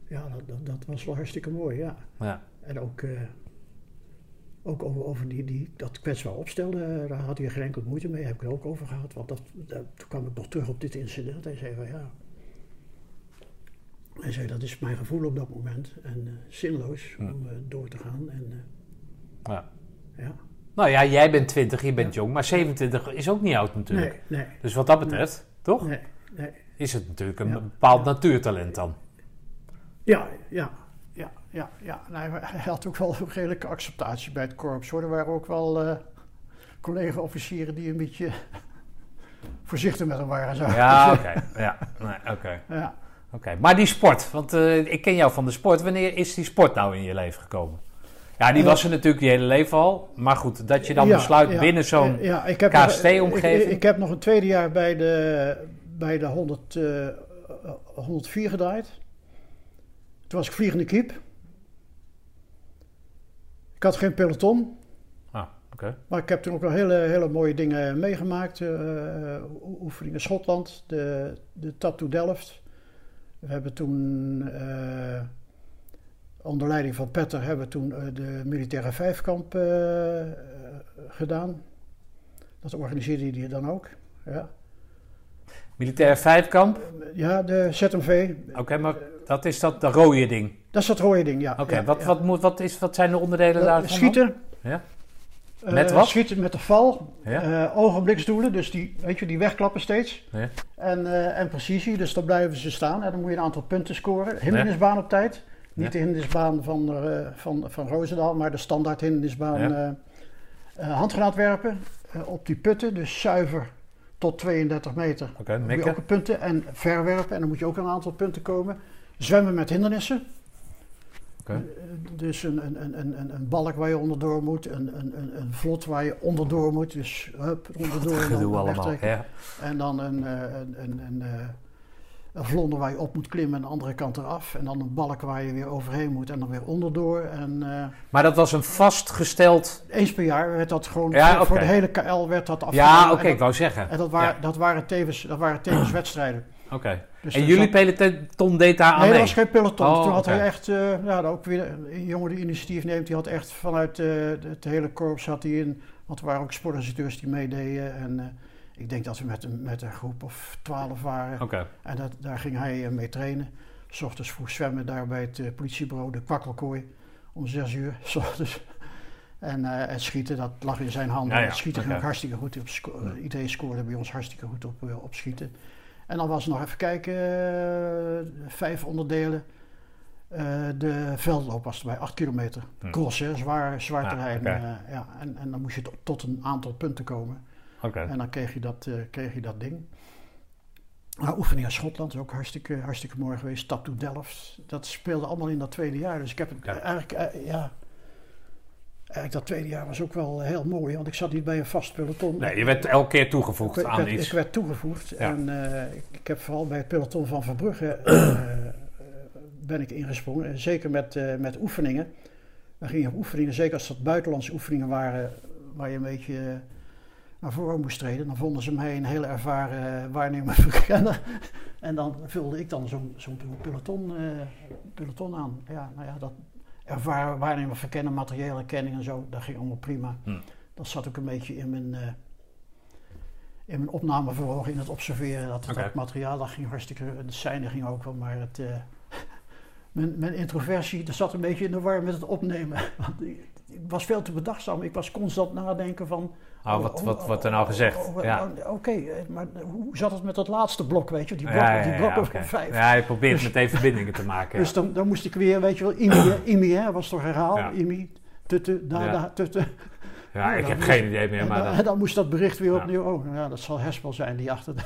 Ja, dat, dat, dat was wel hartstikke mooi, ja. Ja. En ook, eh, ook over, over die, die, dat kwetsbaar opstellen, eh, daar had hij geen enkele moeite mee. Heb ik het ook over gehad. Want dat, dat- toen kwam ik nog terug op dit incident. Hij zei van, ja... Hij zei, dat is mijn gevoel op dat moment. En eh, zinloos om door te gaan. En Ja. ja, Nou ja, jij bent 20, je bent jong, maar 27 is ook niet oud natuurlijk. nee, nee, Dus wat dat betreft, toch? nee, nee. Is het natuurlijk een bepaald natuurtalent dan. Ja, ja, ja, ja, ja. Nou, hij had ook wel een redelijke acceptatie bij het korps. Hoor. Er waren ook wel eh, collega-officieren die een beetje voorzichtig met hem waren. Zo. Ja, oké. Ja, nee, oké. Ja. Oké, maar die sport, want eh, ik ken jou van de sport. Wanneer is die sport nou in je leven gekomen? Ja, die Eh, was er natuurlijk je hele leven al. Maar goed, dat je dan Ja, besluit ja, binnen zo'n... ja, KST-omgeving? Ik, ik heb nog een tweede jaar bij de, bij de 100, eh, 104 gedraaid. Toen was ik vliegende kiep. Ik had geen peloton. Ah, oké. Maar ik heb toen ook wel hele, hele mooie dingen meegemaakt. eh o- oefeningen in Schotland, de, de Tap to Delft. We hebben toen, eh, onder leiding van Petter, hebben we toen eh, de militaire vijfkamp eh, eh, gedaan. Dat organiseerde hij dan ook. Ja, Militair vijfkamp. ja de ZMV, Oké, maar dat is dat de rode ding. dat is dat rode ding, ja. Oké, ja, wat, ja. Wat, moet, wat, is, wat zijn de onderdelen daarvan? Schieten. Ja. Eh, Met wat? Schieten met de val. Ja. Eh, ogenbliksdoelen, dus die, weet je, die wegklappen steeds. Ja. En, eh, en precisie, dus dan blijven ze staan. En dan moet je een aantal punten scoren. Hindernisbaan op tijd. Niet de hindernisbaan van, van, van Roosendaal, maar de standaard hindernisbaan. Handgranaat werpen op die putten, dus zuiver tot 32 meter. Oké, Dan moet je mikken. ook punten en verwerpen en dan moet je ook een aantal punten komen. Zwemmen met hindernissen. Eh, Dus een, een, een, een, balk waar je onderdoor moet, een, een, een, een vlot waar je onderdoor moet. Dus hup, onderdoor. en dan allemaal. Ja. En dan een, eh, een, een, een, eh, een vlonder waar je op moet klimmen en de andere kant eraf. En dan een balk waar je weer overheen moet en dan weer onderdoor. En, Maar dat was een vastgesteld... eens per jaar werd dat gewoon, Ja, voor, de hele KL werd dat afgenomen. Ja, oké, ik wou zeggen. en dat, waren, Ja. dat waren tevens, dat waren tevens wedstrijden. Oké. Dus En jullie zat- peloton deed daar aan Nee, dat mee? was geen peloton. Oh, Toen had hij echt, eh, ja, ook weer een jongen die initiatief neemt, die had echt vanuit eh, het hele korps had hij in, want er waren ook sportinstructeurs die meededen. En eh, ik denk dat we met een, met een groep of twaalf waren. Oké. En dat, daar ging hij mee trainen. S ochtends vroeg zwemmen daar bij het politiebureau, de kwakkelkooi, om zes uur. S ochtends. En het schieten, dat lag in zijn handen. Ja, ja, Het schieten ging ook hartstikke goed op. sco- Iedereen scoorde bij ons hartstikke goed op, op schieten. En dan was nog even kijken, eh, vijf onderdelen. Eh, de veldloop was erbij, acht kilometer. Hm. Cross, hè, zwaar, zwaar Ja, terrein. eh, ja. en, en dan moest je tot, een aantal punten komen. En dan kreeg je dat, kreeg je dat ding. Nou, oefening in Schotland is ook hartstikke, hartstikke mooi geweest. Stap to Delft. Dat speelde allemaal in dat tweede jaar. Dus ik heb het Ja. eigenlijk, ja. Eigenlijk dat tweede jaar was ook wel heel mooi, want ik zat niet bij een vast peloton. Nee, je werd elke keer toegevoegd ik, aan werd, iets. ik werd toegevoegd. Ja. En eh, ik, ik heb vooral bij het peloton van Verbrugge eh, eh, ben ik ingesprongen. En Zeker met, eh, met oefeningen. We gingen op oefeningen, zeker als dat buitenlandse oefeningen waren, waar je een beetje naar voren moest treden. Dan vonden ze mij een hele ervaren waarnemer verkenner. En dan vulde ik dan zo'n zo'n peloton, peloton aan. Ja, nou ja, dat ervaren waarnemer verkennen, materiële kenning en zo, dat ging allemaal prima. Hm. Dat zat ook een beetje in mijn, eh, in mijn in het observeren. Dat, Oké. dat materiaal, dat ging hartstikke, de scène ging ook wel, maar het, eh, mijn, mijn introversie, dat zat een beetje in de war met het opnemen. Want ik, ik was veel te bedachtzaam. Ik was constant nadenken van... Oh, wat, wat wordt er nou gezegd? oh, oh, Ja. oh, Oké, eh, maar hoe zat het met dat laatste blok, weet je? Die Ja, blokken, ja, die ja, oké. van vijf. Ja, je probeert meteen verbindingen te maken. Dus ja. dan, dan moest ik weer, weet je wel, IMI, IMI hè, was toch herhaal? Ja. IMI, tutte, da, Ja. da, tutte. Ja, ik heb moest- geen idee meer, en, maar dan, dan en dan moest dat bericht weer Ja. opnieuw. Oh, nou ja, dat zal Hespel zijn die achter de...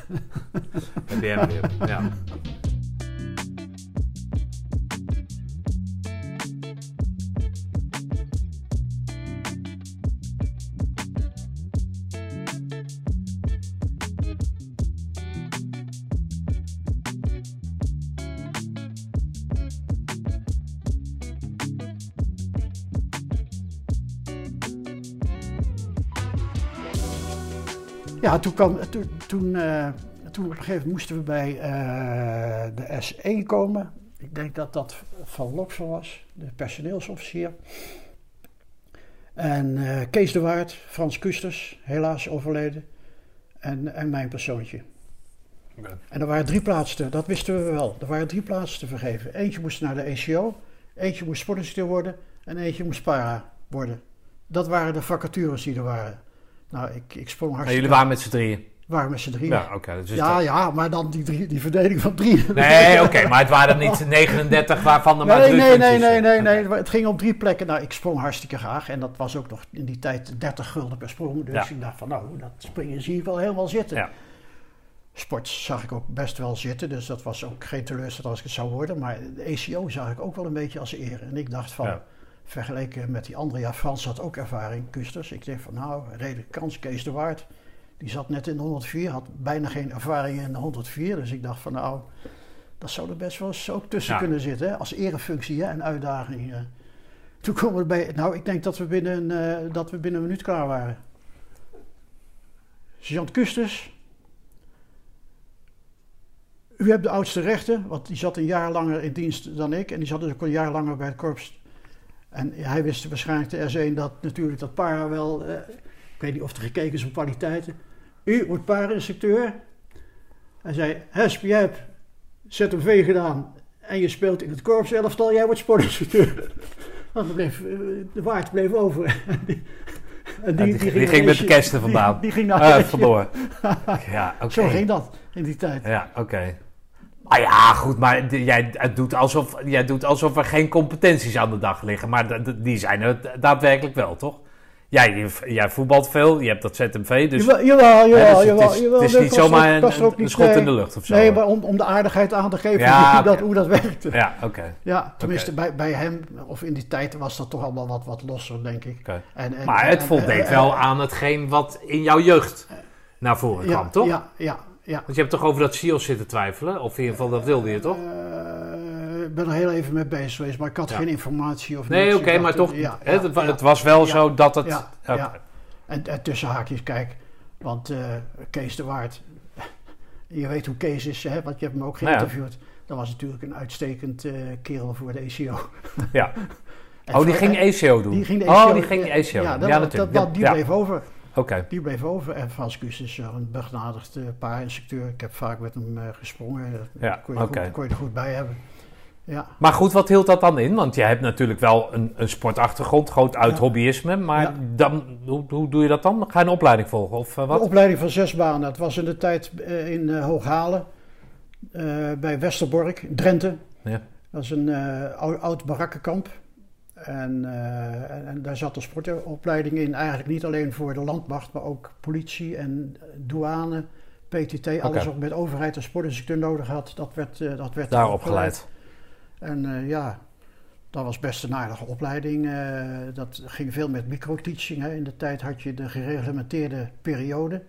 weer. Ja. Ja, toen, kwam, toen, toen, eh, toen op een gegeven moment moesten we bij eh, de S1 komen. Ik denk dat dat van Loksel was, de personeelsofficier. En eh, Kees de Waard, Frans Kusters, helaas overleden. En, en mijn persoontje. En er waren drie plaatsen, dat wisten we wel. Er waren drie plaatsen te vergeven. Eentje moest naar de ECO, eentje moest sportinstructeur worden en eentje moest para worden. Dat waren de vacatures die er waren. Nou, ik, ik sprong hartstikke... jullie waren met z'n drieën? waren met z'n drieën. Ja, oké. dus ja, dat- ja, maar dan die, drie, die verdeling van drie. Nee, oké, maar het waren niet 39 waarvan er maar Nee, drie nee, nee, nee, nee, zijn. nee. Het ging op drie plekken. Nou, ik sprong hartstikke graag. En dat was ook nog in die tijd 30 gulden per sprong. Dus Ja. ik dacht van, nou, dat springen zie ik wel helemaal zitten. Ja. Sport zag ik ook best wel zitten. Dus dat was ook geen teleurstelling als ik het zou worden. Maar de ECO zag ik ook wel een beetje als eer. En ik dacht van, Ja. Vergeleken met die andere... Ja, Frans had ook ervaring, Kusters. Ik dacht van, nou, redelijke kans. Kees de Waard, die zat net in de 104. Had bijna geen ervaring in de 104. Dus ik dacht van, nou... Dat zou er best wel eens ook tussen Ja. kunnen zitten, hè? als erefunctie hè? en uitdaging. eh. Toen komen we bij, nou ik denk dat we binnen, eh, dat we binnen een minuut klaar waren. Sergeant Kusters, u hebt de oudste rechten, want die zat een jaar langer in dienst dan ik en die zat dus ook een jaar langer bij het korps. En hij wist waarschijnlijk de S1 dat natuurlijk dat para wel, eh, ik weet niet of er gekeken is op kwaliteiten. U wordt para-instructeur. Hij zei, Hesp, jij hebt ZMV gedaan en je speelt in het korpselftal, jij wordt sportinstructeur. Want bleef, eh, de waard bleef over. En die- die ging met de kersten vandaan. Die, die ging naar Ah, de vandoor. Ja. Zo ging dat in die tijd. Ja, oké. Ah ja, goed, maar jij het doet, alsof, jij doet alsof er geen competenties aan de dag liggen. Maar die zijn er daadwerkelijk wel, toch? Jij, jij voetbalt veel, je hebt dat ZMV, dus... jawel, jawel, hè, dus jawel, het is, jawel, het is niet zomaar een, schot in de lucht of zo. Nee, maar om, om de aardigheid aan te geven Ja, hoe, dat, hoe dat werkte. Ja, Ja, oké. tenminste Oké. bij, bij hem, of in die tijd was dat toch allemaal wat, wat losser, denk ik. En, en- Maar het en- voldeed wel aan hetgeen wat in jouw jeugd naar voren ja, kwam, toch? Ja, ja, ja. Want je hebt toch over dat SIOS zitten twijfelen? Of in ieder geval, dat wilde je toch? Eh, Ik ben er heel even mee bezig geweest, maar ik had Ja. geen informatie of Nee, oké, maar toch, ja, het, was wel zo dat het... Ja. En, en tussen haakjes, kijk, want eh, Kees de Waard, je weet hoe Kees is, hè, want je hebt hem ook Nou geïnterviewd. Dat was natuurlijk een uitstekend eh, kerel voor de ECO. Ja. En Oh, die ging ECO doen? Die ging de oh, ECO die ging ECO Ja, dat, ja, dat- natuurlijk. dat- die bleef over. Oké. Die bleef over. En Frans Kuus is eh, een begnadigd eh, paarinstructeur. Ik heb vaak met hem eh, gesprongen. Dat Ja, kon, je goed, kon je er goed bij hebben. Ja. Maar goed, wat hield dat dan in? Want je hebt natuurlijk wel een, een sportachtergrond, groot uit Ja. hobbyisme. Maar Ja. dan, hoe, hoe doe je dat dan? Ga je een opleiding volgen of eh, De wat? opleiding van zes banen. Het was in de tijd eh, in eh, Hooghalen. eh, bij Westerbork, Drenthe. Ja. Dat is een eh, ou- oud barakkenkamp. En, eh, en, en daar zat een sportopleiding in. Eigenlijk niet alleen voor de landmacht, maar ook politie en douane, PTT. Alles wat met overheid en sportinstructeur nodig had, dat werd, eh, dat werd Daar opgeleid. opgeleid. En eh, ja, dat was best een aardige opleiding. Dat ging veel met microteaching. Hè. In de tijd had je de gereglementeerde periode.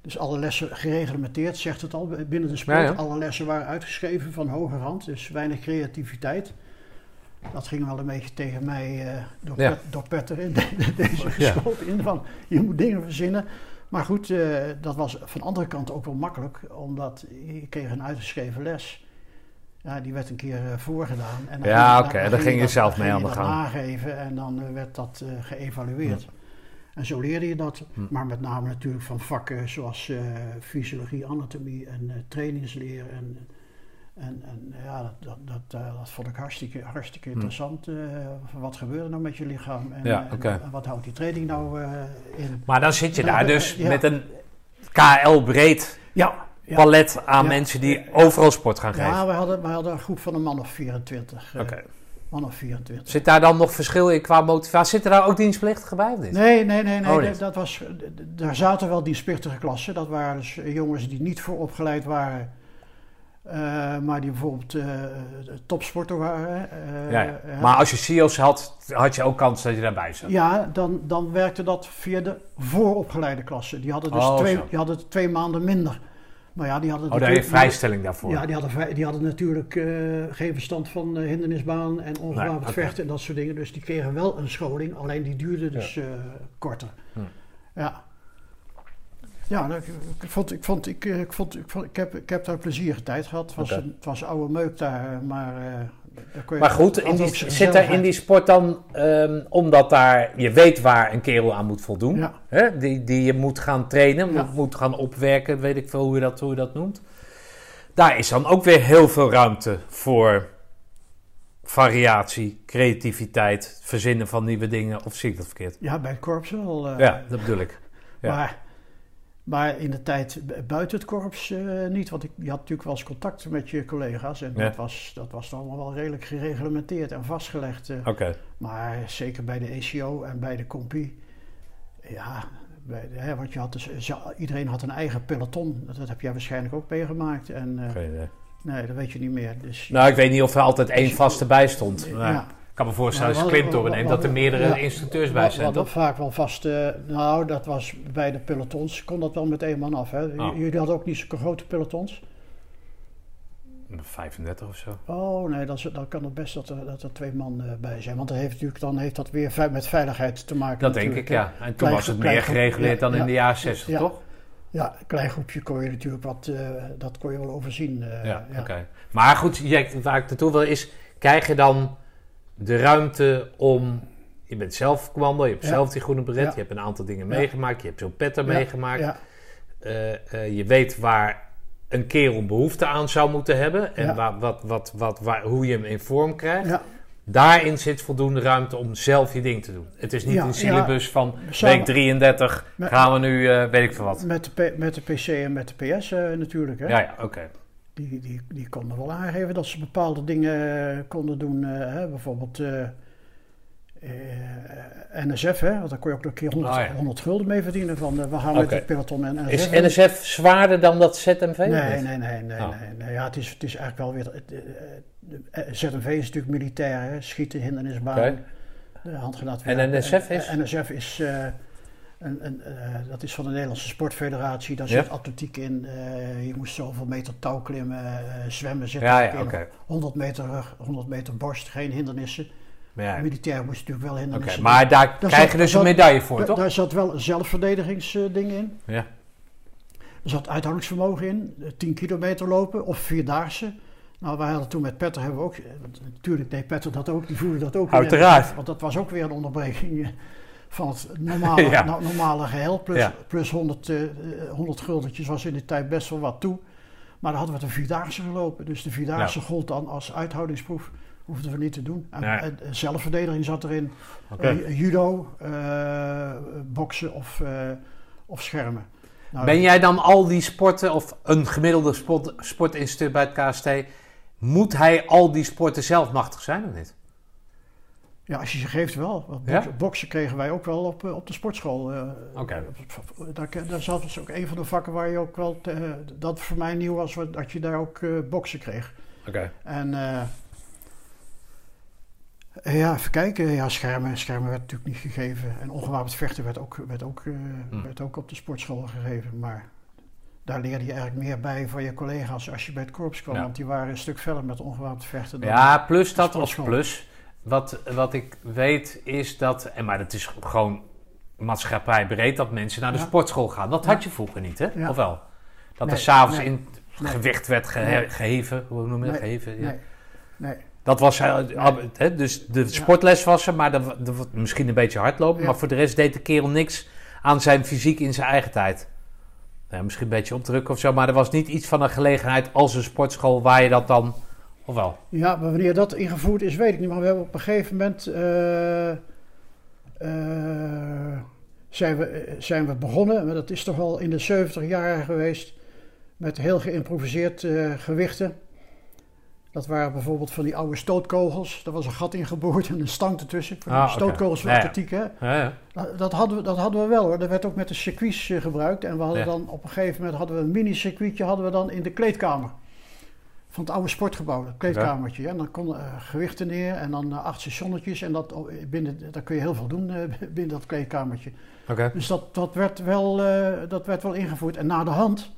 Dus alle lessen gereglementeerd, zegt het al binnen de sport. Ja, ja. Alle lessen waren uitgeschreven van hoge rand, dus weinig creativiteit. Dat ging wel een beetje tegen mij eh, door, Ja. Pet, door Petter in de- deze Ja. geschoten in van je moet dingen verzinnen. Maar goed, eh, dat was van de andere kant ook wel makkelijk, omdat je kreeg een uitgeschreven les. Ja, die werd een keer eh, voorgedaan. En dan Ja, oké, dan daar ging je dat- zelf mee aan de gang. nageven en dan werd dat geëvalueerd. En zo leerde je dat, Hm. maar met name natuurlijk van vakken zoals fysiologie, anatomie en trainingsleer. En, en, en ja, dat, dat, dat, eh, dat vond ik hartstikke, hartstikke interessant. eh, wat gebeurt er nou met je lichaam en. Ja, en- oké. en wat houdt die training nou eh, in? Maar dan zit je Nou, daar dus ja. met een KL-breed Ja, ja. palet aan Ja. mensen die overal sport gaan geven. ja we, hadden, we hadden een groep van een man of 24. eh, Oké. Man of 24. Zit daar dan nog verschil in qua motivatie? Zitten daar ook dienstplichtige bij of niet? Nee, nee, nee, nee. Oh, dat- niet. dat was, daar zaten wel dienstplichtige klassen. Dat waren dus jongens die niet vooropgeleid waren, eh, maar die bijvoorbeeld eh, topsporter waren. Ja. Maar als je CIO's had, had je ook kans dat je daarbij zat. Ja, dan, dan werkte dat via de vooropgeleide klassen. Die hadden dus Oh, twee, zo. die hadden twee maanden minder. Maar ja, die hadden Oh, daar je vrijstelling daarvoor. Ja, die hadden, die hadden natuurlijk geen verstand van hindernisbaan en ongewapend Nee, vechten en dat soort dingen. Dus die kregen wel een scholing, alleen die duurde dus korter. Hm. Ja. Ja, nou, ik, vond, ik, vond, ik, eh, ik, vond, ik, vond, ik, heb, ik heb daar plezierige tijd gehad. Het was, een, het was oude meuk daar, maar... eh, daar kon je- Maar goed, in die, zit er in die sport dan, ehm, omdat daar je weet waar een kerel aan moet voldoen, Ja. hè, die, die je moet gaan trainen, Ja. moet, moet gaan opwerken, weet ik veel hoe je, dat, hoe je dat noemt. Daar is dan ook weer heel veel ruimte voor variatie, creativiteit, verzinnen van nieuwe dingen, of zie ik dat verkeerd? Ja, bij het korps wel. eh, ja, dat bedoel ik. ja. Maar, maar in de tijd buiten het korps eh, niet. Want ik, je had natuurlijk wel eens contact met je collega's. En Ja. dat, was, dat was allemaal wel redelijk gereglementeerd en vastgelegd. Oké, Maar zeker bij de ECO en bij de compie. Ja, bij hè, want je had dus, iedereen had een eigen peloton. Dat, dat heb jij waarschijnlijk ook meegemaakt. En, geen idee. nee, dat weet je niet meer. Dus, Nou, ik weet niet of er altijd één vaste bij stond. Maar ja. Ik kan me voorstellen als wat- dat er meerdere ja, instructeurs bij zijn, toch? vaak wel vast. eh, nou, dat was bij de pelotons. Kon dat wel met één man af. Hè? Oh. Jullie hadden ook niet zulke grote pelotons. 35 of zo. Oh nee, dan, dan kan het best dat er, dat er twee man eh, bij zijn. Want dan heeft, natuurlijk, dan heeft dat weer met veiligheid te maken. Dat denk ik, ja. En toen Klein was het meer gereguleerd ja, dan in de jaren 60, Ja. toch? Ja, een klein groepje kon je natuurlijk wat, eh, dat kon je wel overzien. Ja, ja. oké. Maar goed, jij- waar ik naartoe wil is, krijg je dan de ruimte om... Je bent zelf commando, je hebt Ja. zelf die groene beret, Ja. je hebt een aantal dingen meegemaakt, je hebt zo'n petter meegemaakt. Eh, eh, je weet waar een kerel behoefte aan zou moeten hebben en waar, wat, wat, wat, waar, hoe je hem in vorm krijgt. Daarin zit voldoende ruimte om zelf je ding te doen. Het is niet Ja, een syllabus van Samen- week 33 Met- gaan we nu, eh, weet ik veel wat. Met, de P- met de PC en met de PS natuurlijk. Hè? Ja, ja, oké. Die, die, die konden wel aangeven dat ze bepaalde dingen eh, konden doen. eh, hè? Bijvoorbeeld eh, NSF, hè? want daar kon je ook nog een keer 100, Oh, ja. 100 gulden mee verdienen. Van, we gaan Oké. met het peloton en Is NSF. NSF zwaarder dan dat ZMV? Nee, nee, nee. nee, Oh. nee, nee. Ja, het, is, het is eigenlijk wel weer... het, ZMV is natuurlijk militair, hè? schieten, hindernisbaan. Handgranaat. En NSF is? NSF is... En, en, eh, dat is van de Nederlandse Sportfederatie. Daar Ja. zit atletiek in. eh, je moest zoveel meter touw klimmen, eh, zwemmen zit Ja, ja, ook in. oké. 100 meter rug, 100 meter borst, geen hindernissen. Ja, Militair moest natuurlijk wel Oké, hindernissen maar daar Daar krijg je dus een medaille voor, Da- toch? Daar zat wel een zelfverdedigingsding in. Ja. Er zat uithoudingsvermogen in. eh, 10 kilometer lopen of vierdaagse. Nou, wij hadden toen met Petter hebben we ook... Natuurlijk deed Petter dat ook. Die voerde dat ook in. Uiteraard. Want dat was ook weer een onderbreking van het normale, Ja. no- normale geheel. Plus, Ja. plus 100, eh, eh, 100 guldetjes was in die tijd best wel wat toe. Maar dan hadden we de vierdaagse gelopen. Dus de vierdaagse gold dan als uithoudingsproef. Hoefden we niet te doen. En, zelfverdediging zat erin. Eh, judo, eh, boksen of, eh, of schermen. Nou, Ben jij dan al die sporten, of een gemiddelde sport, sportinstituut bij het KST, moet hij al die sporten zelf machtig zijn of niet? Ja, als je ze geeft wel. Want Ja? boksen, kregen wij ook wel op, eh, op de sportschool. eh. Oké. Daar, daar zat dus ook een van de vakken waar je ook wel... te- eh, dat voor mij nieuw was, dat je daar ook boksen kreeg. Oké. En eh, ja, even kijken. Ja, schermen, schermen werd natuurlijk niet gegeven. En ongewapend vechten werd ook, werd, ook, Hm. werd ook op de sportschool gegeven. Maar daar leerde je eigenlijk meer bij van je collega's als je bij het korps kwam. Ja. Want die waren een stuk verder met ongewapend vechten. Dan, Ja, plus dat als sportschool. plus. Wat, wat ik weet is dat, en maar dat is gewoon maatschappij breed, dat mensen naar de Ja. sportschool gaan. Dat had je vroeger niet, hè? Ja. Of wel? Dat Nee, er s'avonds nee, in nee. gewicht werd gehe- Nee. geheven. Hoe noem je dat? Geheven, ja. Nee. Dat was hij, hè, dus de sportles was er, maar dat- misschien een beetje hardlopen. Maar voor de rest deed de kerel niks aan zijn fysiek in zijn eigen tijd. Ja, misschien een beetje opdrukken of zo, maar er was niet iets van een gelegenheid als een sportschool waar je dat dan, of wel? Ja, maar wanneer dat ingevoerd is, weet ik niet. Maar we hebben op een gegeven moment eh, eh, zijn, we, eh, zijn we begonnen. Maar dat is toch al in de 70 jaar geweest. Met heel geïmproviseerd gewichten. Dat waren bijvoorbeeld van die oude stootkogels. Daar was een gat in geboord en een stang ertussen. Van Ah, stootkogels van Ja, ja. atletiek, hè. Ja, ja. Dat, dat, hadden we, dat hadden we wel hoor. Dat werd ook met de circuits gebruikt. En we hadden dan op een gegeven moment hadden we een mini-circuitje hadden we dan in de kleedkamer. Van het oude sportgebouw, het kleedkamertje. En dan konden eh, gewichten neer en dan eh, acht stationnetjes. En dat, oh, binnen, daar kun je heel veel doen eh, binnen dat kleedkamertje. Oké. Dus dat, dat, werd wel, dat werd wel ingevoerd. En na de hand,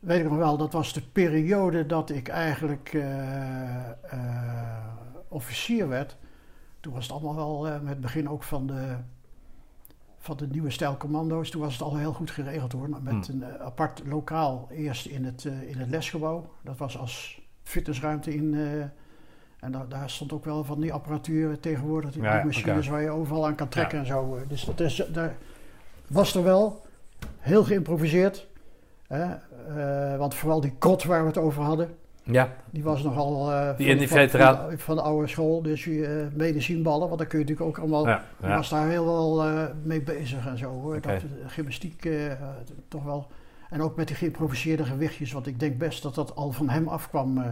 weet ik nog wel, dat was de periode dat ik eigenlijk officier werd. Toen was het allemaal wel met het begin ook van de, van de nieuwe stijl commando's. Toen was het al heel goed geregeld hoor. Maar met Hmm. een eh, apart lokaal eerst in het, eh, in het lesgebouw. Dat was als fitnessruimte in. eh, en daar, daar stond ook wel van die apparatuur tegenwoordig. Die, Ja, machines waar je overal aan kan trekken en zo. Dus dat is, daar was er wel. Heel geïmproviseerd. Hè? want vooral die kot waar we het over hadden. Ja, Die was nogal eh, Die van, die van- van, van de oude school. Dus je uh, medicijnballen, want daar kun je natuurlijk ook allemaal... ja, was daar heel wel eh, mee bezig en zo hoor. Oké. Dat, gymnastiek toch wel. En ook met die geïmproviseerde gewichtjes. Want ik denk best dat dat al van hem afkwam.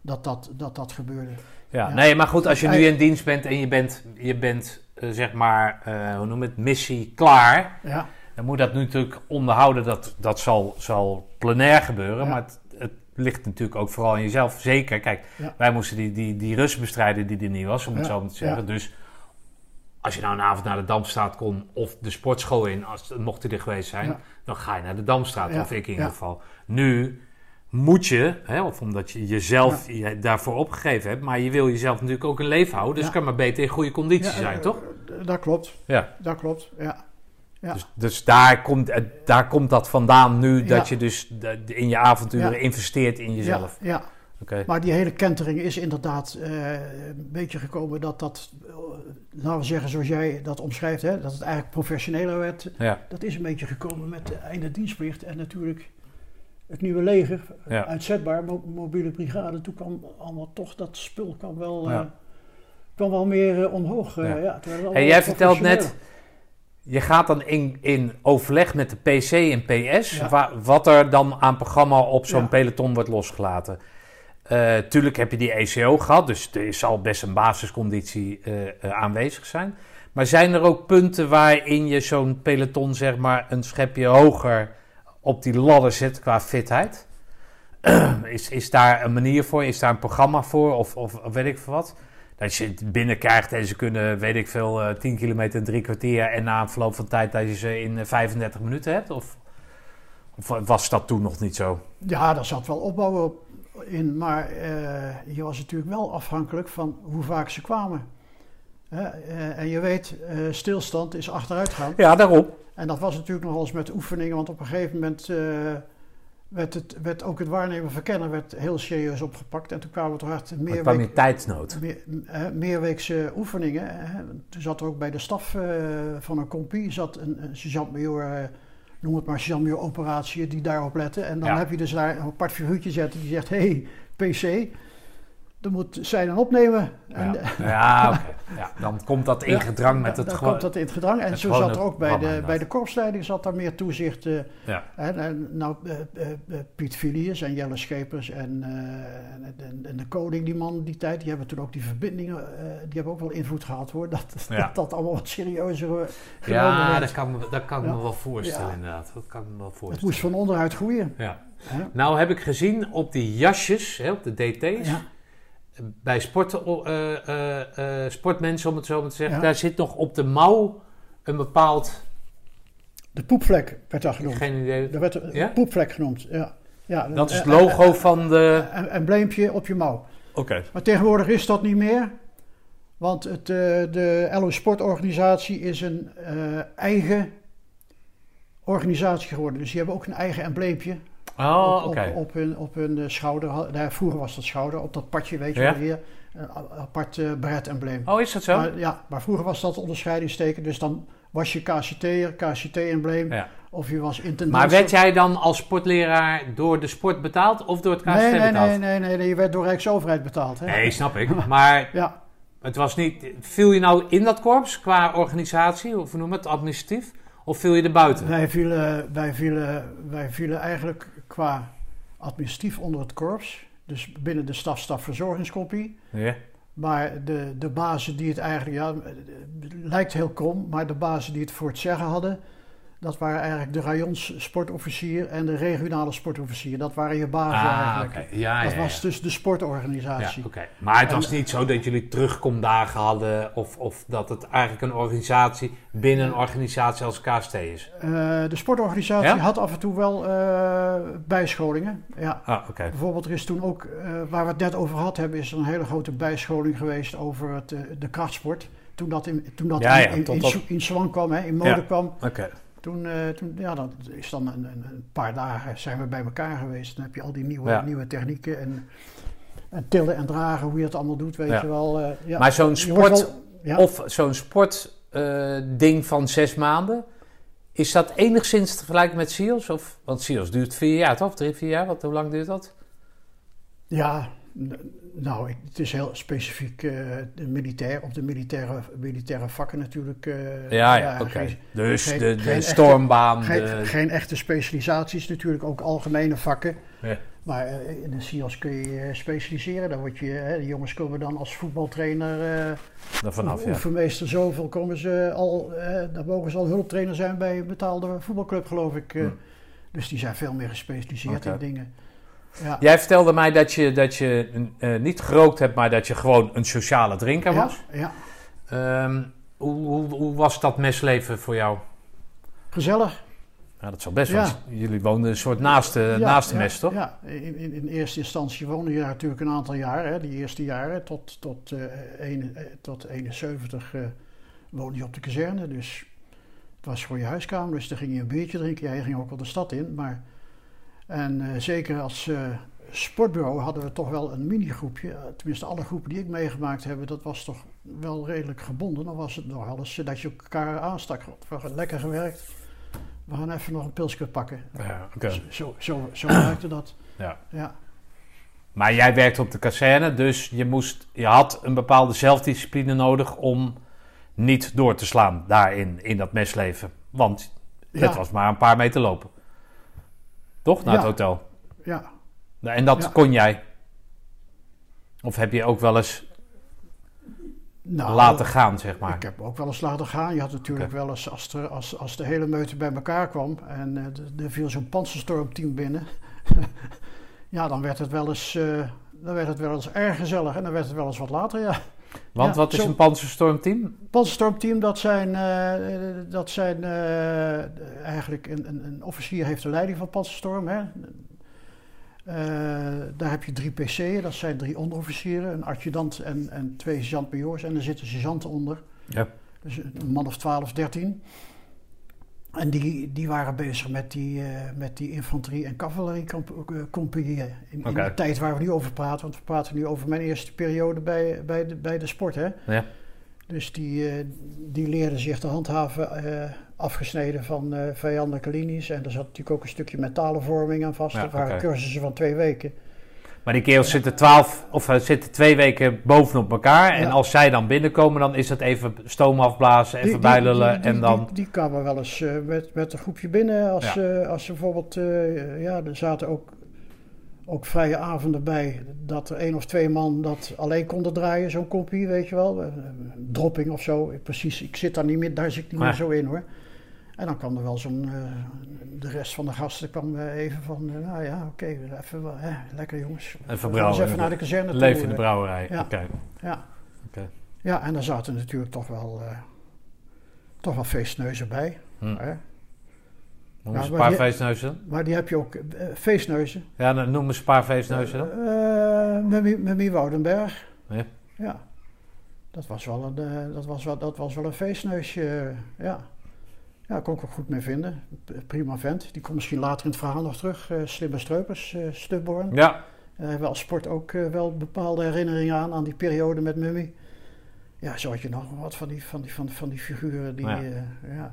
dat, dat, dat dat gebeurde. Ja, Ja. nee, maar goed, als je nu in dienst bent en je bent, je bent zeg maar, hoe noem het, missie klaar, Ja, dan moet dat nu natuurlijk onderhouden. Dat, dat zal, zal plenair gebeuren, maar het ligt natuurlijk ook vooral in jezelf. Zeker, kijk, Ja. wij moesten die, die, die rust bestrijden die er niet was, om het Ja, zo maar te zeggen. ja. Dus als je nou een avond naar de Damstraat kon of de sportschool in, als, mocht hij er geweest zijn, dan ga je naar de Damstraat, of ik in ieder geval. Nu moet je, hè, of omdat je jezelf je daarvoor opgegeven hebt, maar je wil jezelf natuurlijk ook in leven houden, dus kan maar beter in goede conditie zijn, eh, toch? Dat klopt, Ja. dat klopt. Ja. Ja. Dus, dus daar, komt, eh, daar komt dat vandaan nu, dat Ja. je dus in je avonturen Ja. investeert in jezelf. Ja. Maar die hele kentering is inderdaad eh, een beetje gekomen dat dat, eh, laten we zeggen zoals jij dat omschrijft, hè, dat het eigenlijk professioneler werd. Dat is een beetje gekomen met de einde dienstplicht en natuurlijk het nieuwe leger, Ja. uitzetbaar, mo- mobiele brigade. Toen kwam allemaal toch, dat spul kwam wel, eh, kwam wel meer eh, omhoog. eh, Ja. het Hey, jij vertelt net. Je gaat dan in, in overleg met de PC en PS, Ja. wa- wat er dan aan programma op zo'n Ja. peloton wordt losgelaten. Eh, tuurlijk heb je die ECO gehad, dus er zal best een basisconditie eh, eh, aanwezig zijn. Maar zijn er ook punten waarin je zo'n peloton zeg maar een schepje hoger op die ladder zet qua fitheid? is, is daar een manier voor? Is daar een programma voor? Of, of, of weet ik veel wat? Dat je het binnenkrijgt en ze kunnen, weet ik veel, eh 10 kilometer in drie kwartier. En na een verloop van tijd dat je ze in eh, 35 minuten hebt? Of, of was dat toen nog niet zo? Ja, daar zat wel opbouw op in, maar eh, je was natuurlijk wel afhankelijk van hoe vaak ze kwamen. Eh, en je weet, eh, stilstand is achteruit gaan. Ja, daarom. En dat was natuurlijk nog wel eens met oefeningen, want op een gegeven moment eh, werd, het, werd ook het waarnemen van kennen werd heel serieus opgepakt. En toen kwamen we toch echt Maar meer, kwam week, je tijdsnood. meer, eh, meerweekse oefeningen. Hè. Toen zat er ook bij de staf eh, van een compie zat een, een sergeant-major, eh, noem het maar sergeant-major operatie, die daarop lette. En dan Ja. heb je dus daar een apart figuurtje zetten die zegt, hey, PC, dan moet zij dan opnemen. En, Ja, ja dan komt dat in gedrang met dan- het dan gewoon. komt dat in het gedrang. En het zo zat er ook bij de, bij de korpsleiding zat daar meer toezicht. eh, Ja. en, en, nou, eh, eh, Piet Filius en Jelle Schepers en, en, en- de koning, die man die tijd, die hebben toen ook die verbindingen, die hebben ook wel invloed gehad hoor. Dat dat, dat allemaal wat serieuzer genomen Ja, dat kan, dat kan ik me wel voorstellen inderdaad. Dat kan ik me wel Het voorstellen. moest van onderuit groeien. Ja. Nou heb ik gezien op die jasjes, hè, op de DT's. Bij sport, eh, eh, eh, sportmensen om het zo maar te zeggen, Ja. daar zit nog op de mouw een bepaald, De poepvlek werd dat genoemd. geen idee, Dat werd een Ja? poepvlek genoemd. Ja. Ja, dat is het een- logo van de... Een een embleempje op je mouw. Oké. Maar tegenwoordig is dat niet meer. Want het, eh, de LO Sportorganisatie is een eh, eigen organisatie geworden. Dus die hebben ook een eigen embleempje Oh, op, op, op hun, op hun eh, schouder. Nou, vroeger was dat schouder, op dat padje weet je wel hier. Een apart eh beret-embleem. Oh, is dat zo? Maar, ja, maar vroeger was dat onderscheidingsteken. Dus dan was je KCT'er, KCT-embleem. Ja. Of je was intendant. Maar werd jij dan als sportleraar door de sport betaald of door het KCT nee, nee, betaald? nee, nee, nee, nee, je werd door Rijksoverheid betaald. Hè? Nee, snap ik. Maar Ja, het was niet... Viel je nou in dat korps qua organisatie, of hoe noem het, administratief? Of viel je er buiten? Wij vielen, wij, vielen, wij vielen eigenlijk qua administratief onder het korps. Dus binnen de staf stafverzorgingscompie. Ja. Maar de, de bazen die het eigenlijk, ja, het lijkt heel krom, maar de bazen die het voor het zeggen hadden, dat waren eigenlijk de rajons sportofficier en de regionale sportofficier. Dat waren je bazen Ah, eigenlijk. Ja, Dat ja, was ja. dus de sportorganisatie. Maar het En- was niet zo dat jullie terugkomdagen hadden of, of dat het eigenlijk een organisatie binnen een organisatie als KST is. Eh, de sportorganisatie had af en toe wel eh, bijscholingen. Ja. Ah. Bijvoorbeeld, er is toen ook, eh, waar we het net over gehad hebben, is er een hele grote bijscholing geweest over het, de krachtsport. Toen dat in, toen dat in, in, kwam, hè, in mode Ja. kwam, Oké. Toen, eh, toen ja, dat is dan een, een, paar dagen zijn we bij elkaar geweest. Dan heb je al die nieuwe, Ja. nieuwe technieken en, en tillen en dragen, hoe je het allemaal doet, weet Ja. je wel. eh, ja. Maar zo'n sport, wel- of zo'n sportding van zes maanden, is dat enigszins te vergelijken met SEALS? Of, want SEALS duurt vier jaar, toch? Drie, vier jaar? Wat, hoe lang duurt dat? Ja, nou, ik- het is heel specifiek eh, de militair, op de militaire, militaire vakken natuurlijk. eh, Ja, ja, oké. Dus geen- de, de geen stormbaan, Geen, de... geen echte specialisaties, natuurlijk ook algemene vakken. Ja. Maar eh, in de SIAS kun je je specialiseren. Dan word je, hè, de jongens komen dan als voetbaltrainer, er vanaf, ja. oefenmeester zoveel, komen ze al, dan mogen ze al hulptrainer zijn bij een betaalde voetbalclub, geloof ik. Hm. Dus die zijn veel meer gespecialiseerd in dingen. Ja. Jij vertelde mij dat je, dat je eh, niet gerookt hebt, maar dat je gewoon een sociale drinker ja, was. ja, Ehm, hoe, hoe, hoe was dat mesleven voor jou? gezellig. Ja, dat zal best, Ja. want jullie woonden een soort naast de, Ja, naast de ja, mes, toch? Ja, in, in, in eerste instantie woonde je natuurlijk een aantal jaar. Hè, die eerste jaren, tot, tot, een, eh, tot 71 eh, woonde je op de kazerne. Dus het was voor je huiskamer, dus dan ging je een biertje drinken. Ja, je ging ook wel de stad in. Maar, en eh, zeker als eh, sportbureau hadden we toch wel een minigroepje. Eh, tenminste, alle groepen die ik meegemaakt heb, dat was toch wel redelijk gebonden. Dan was het nog alles eh, dat je elkaar aanstak. We lekker gewerkt. We gaan even nog een pilsje pakken. Ja, oké. Zo, zo, zo werkte dat. Ja. Ja. Maar jij werkte op de kazerne, dus je, moest, je had een bepaalde zelfdiscipline nodig om niet door te slaan daarin, in dat mesleven. Want het Ja. was maar een paar meter lopen. Toch? Naar het Ja. hotel. Ja. En dat Ja. kon jij. Of heb je ook wel eens Nou, laten gaan, zeg maar. Ik heb ook wel eens laten gaan. Je had natuurlijk wel eens, als, er, als, als de hele meute bij elkaar kwam en eh, er- er viel zo'n panzerstormteam binnen. ja, dan werd het wel eens, eh, dan werd het wel eens erg gezellig en dan werd het wel eens wat later, ja. Want Ja, wat is zo- een panzerstormteam? Panzerstormteam, dat zijn, eh, dat zijn eh, eigenlijk een, een, een officier heeft de leiding van Panzerstorm. Hè. Eh, daar heb je drie PC'en, dat zijn drie onderofficieren, een adjudant en, en twee sergeant-majoors. En er zitten sergeanten onder, Ja. dus een man of 12, 13. En die, die waren bezig met die, eh, met die infanterie- en cavaleriecompagnieën. In, in Oké. de tijd waar we nu over praten, want we praten nu over mijn eerste periode bij, bij, de, bij de sport. Hè? Ja. Dus die, eh, die leerden zich te handhaven, eh, afgesneden van eh, vijandelijke linies. En er zat natuurlijk ook een stukje mentale vorming aan vast. Ja, dat waren cursussen van twee weken. Maar die kerels zitten twaalf of eh, zitten twee weken bovenop elkaar. En Ja. als zij dan binnenkomen, dan is het even stoom afblazen, even Die- bijlullen die- die- en dan. Die, kwamen wel eens eh, met, met een groepje binnen. Als, Ja. eh, als ze bijvoorbeeld, ja, er zaten ook, ook vrije avonden bij. Dat er één of twee man dat alleen konden draaien, zo'n kompie, weet je wel. Dropping of zo. Precies, ik zit daar niet meer, daar zit ik niet meer zo in hoor. En dan kwam er wel zo'n, eh, de rest van de gasten kwam eh, even van, eh, nou ja, oké, even, wel, hè, lekker jongens. We gaan eens brouwen. even naar de kazerne toe. Leven in de brouwerij. Ja. Oké. Ja. Ja, en daar zaten natuurlijk toch wel, toch wel feestneuzen bij. Hm. Hè? Noem eens een paar die- feestneuzen. Maar die heb je ook, feestneuzen. Ja, dan noem eens een paar feestneuzen dan. Mimmy, Mimmy Woudenberg. Ja. Ja. Dat was wel een, dat was wel, dat was wel een feestneusje, ja. Ja, kon ik ook goed mee vinden. Prima vent. Die komt misschien later in het verhaal nog terug. eh slimme Streupers, eh Stubborn. Ja. Daar hebben we als sport ook eh, wel bepaalde herinneringen aan, aan die periode met Mummy. Ja, zo had je nog wat van die, van die, van, van die figuren die, Ja. ja.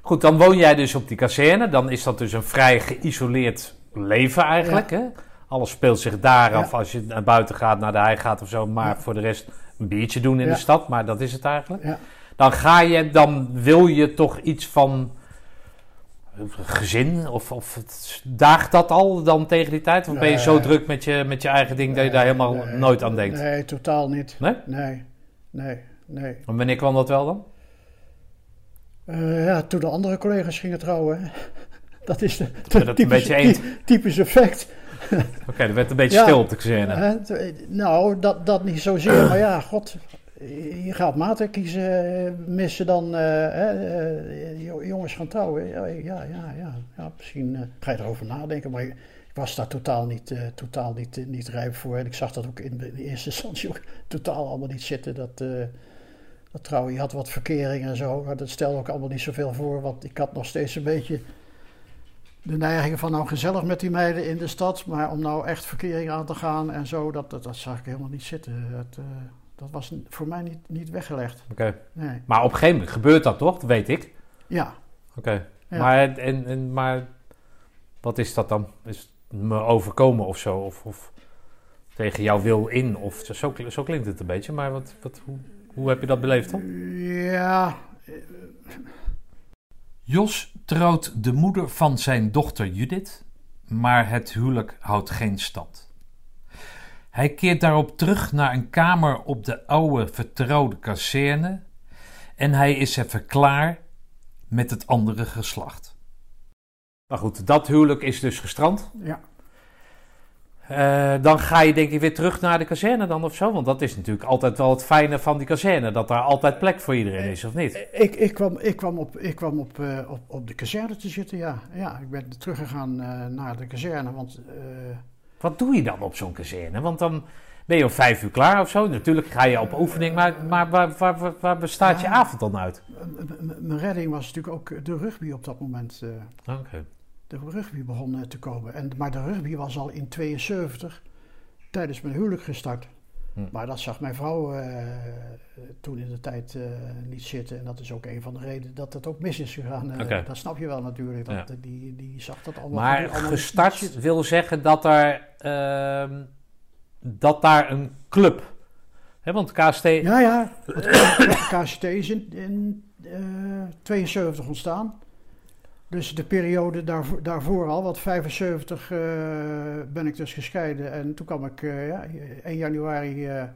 Goed, dan woon jij dus op die kazerne. Dan is dat dus een vrij geïsoleerd leven eigenlijk. Hè? Alles speelt zich daar af Ja. als je naar buiten gaat, naar de hei gaat of zo. Maar voor de rest een biertje doen in de stad. Maar dat is het eigenlijk. Ja. Dan ga je, dan wil je toch iets van gezin? Of, of daagt dat al dan tegen die tijd? Of ben je zo druk met je, met je eigen ding dat je daar helemaal Nee, nooit aan denkt? Nee, totaal niet. Nee? Nee, nee, nee. En wanneer kwam dat wel dan? Eh, ja, toen de andere collega's gingen trouwen. hè. Dat is de, werd het een beetje eens. ty- typisch effect. Oké, er werd een beetje Ja. stil op de kazerne. T- nou, dat, dat niet zozeer. maar ja, god. Je gaat maten kiezen, eh, missen dan. eh, eh, jongens gaan trouwen. Ja, ja, ja. ja, misschien eh, ga je erover nadenken. Maar ik was daar totaal niet, eh, totaal niet, eh, niet rijp voor. En ik zag dat ook in de, eerste instantie ook totaal allemaal niet zitten. Dat, eh, dat trouwen, je had wat verkering en zo. Maar dat stelde ook allemaal niet zoveel voor. Want ik had nog steeds een beetje de neiging van nou gezellig met die meiden in de stad. Maar om nou echt verkering aan te gaan en zo, dat, dat, zag ik helemaal niet zitten. Eh, dat was voor mij niet, niet weggelegd. Oké. Nee. Maar op een gegeven moment gebeurt dat toch? Dat weet ik. Ja, Oké. Ja. Maar, en, en, maar wat is dat dan? Is het me overkomen of zo? Of, of tegen jouw wil in? Of zo, zo, zo klinkt het een beetje. Maar wat, wat, hoe, hoe heb je dat beleefd dan? ja, Jos trouwt de moeder van zijn dochter Judith, maar het huwelijk houdt geen stand. Hij keert daarop terug naar een kamer op de oude vertrouwde kazerne en hij is even klaar met het andere geslacht. Maar goed, dat huwelijk is dus gestrand. ja. Eh, dan ga je denk ik weer terug naar de kazerne dan of zo. Want dat is natuurlijk altijd wel het fijne van die kazerne. Dat daar altijd plek voor iedereen is, of niet? Ik, ik kwam, ik kwam, op, ik kwam op, eh, op, op de kazerne te zitten, ja. ja ik ben teruggegaan eh, naar de kazerne, want... eh, Wat doe je dan op zo'n kazerne? Want dan ben je om vijf uur klaar of zo. Natuurlijk ga je op oefening, maar, maar waar, waar, waar, waar bestaat je avond dan uit? mijn redding was natuurlijk ook de rugby op dat moment. eh, Oké. de rugby begon eh, te komen. En, maar de rugby was al in 72 tijdens mijn huwelijk gestart. Hm. Maar dat zag mijn vrouw eh, toen in de tijd eh, niet zitten. En dat is ook een van de redenen dat het ook mis is gegaan. Eh. Dat snap je wel natuurlijk. Dat, Ja. die, die zag dat allemaal, Maar allemaal gestart wil zeggen dat er ehm, dat daar een club. Hè, want KST. Ja, ja. KCT is in, in eh, 72 ontstaan. Dus de periode daarvoor, daarvoor al, want 75 eh, ben ik dus gescheiden. En toen kwam ik, eh, ja, 1 januari eh, eh,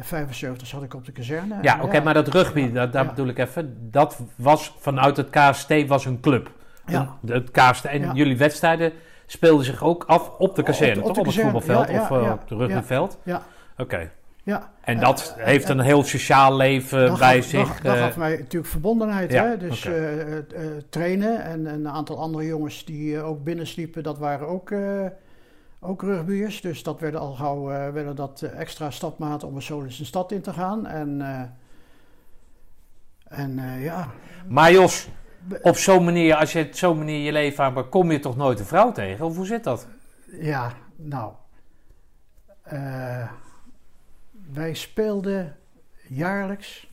75 zat ik op de kazerne. Ja, oké, maar dat rugby, ja, dat, daar bedoel ik even. Dat was vanuit het KST was een club. Ja. Het KST en jullie wedstrijden speelden zich ook af op de kazerne, Op- op toch? de Op het voetbalveld of op het rugbyveld? Ja, Oké. Ja. En dat En- heeft en- een heel sociaal leven dat bij gaf, zich. Dat, dat eh, gaf mij natuurlijk verbondenheid. ja, hè? Dus eh, eh, eh, trainen en een aantal andere jongens die eh, ook binnensliepen, dat waren ook, eh ook rugbyers. Dus dat werden al gauw eh, werden dat eh, extra stapmaten om zo eens een stad in te gaan. En, eh, en eh, ja, Maar Jos, op zo'n manier, als je op zo'n manier je leven aanpakt, kom je toch nooit een vrouw tegen? Of hoe zit dat? Ja, nou. Wij speelden jaarlijks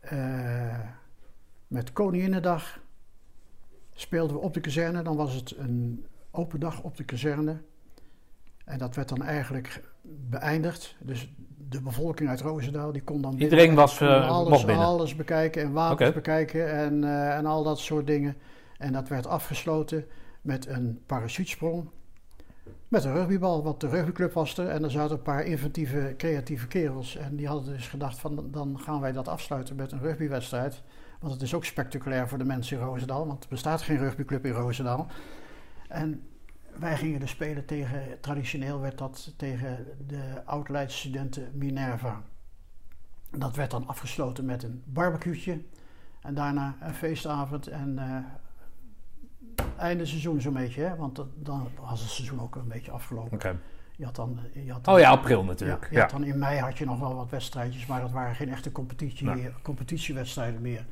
eh, met Koninginnedag. Speelden we op de kazerne. Dan was het een open dag op de kazerne. En dat werd dan eigenlijk beëindigd. Dus de bevolking uit Roosendaal die kon dan binnen- Iedereen was, eh, alles, alles bekijken en wapens bekijken en, eh, en al dat soort dingen. En dat werd afgesloten met een parachutesprong. Met een rugbybal, want de rugbyclub was er. En er zaten een paar inventieve, creatieve kerels. En die hadden dus gedacht van, dan gaan wij dat afsluiten met een rugbywedstrijd. Want het is ook spectaculair voor de mensen in Roosendaal. Want er bestaat geen rugbyclub in Roosendaal. En wij gingen dus spelen tegen, traditioneel werd dat tegen de oud-Leidse studenten Minerva. Dat werd dan afgesloten met een barbecue'tje. En daarna een feestavond en eh, einde seizoen zo'n beetje. Hè? Want dan was het seizoen ook een beetje afgelopen. Je had dan, je had dan- Oh ja, april ja, natuurlijk. je Ja, had dan in mei had je nog wel wat wedstrijdjes, maar dat waren geen echte competitie, competitiewedstrijden meer.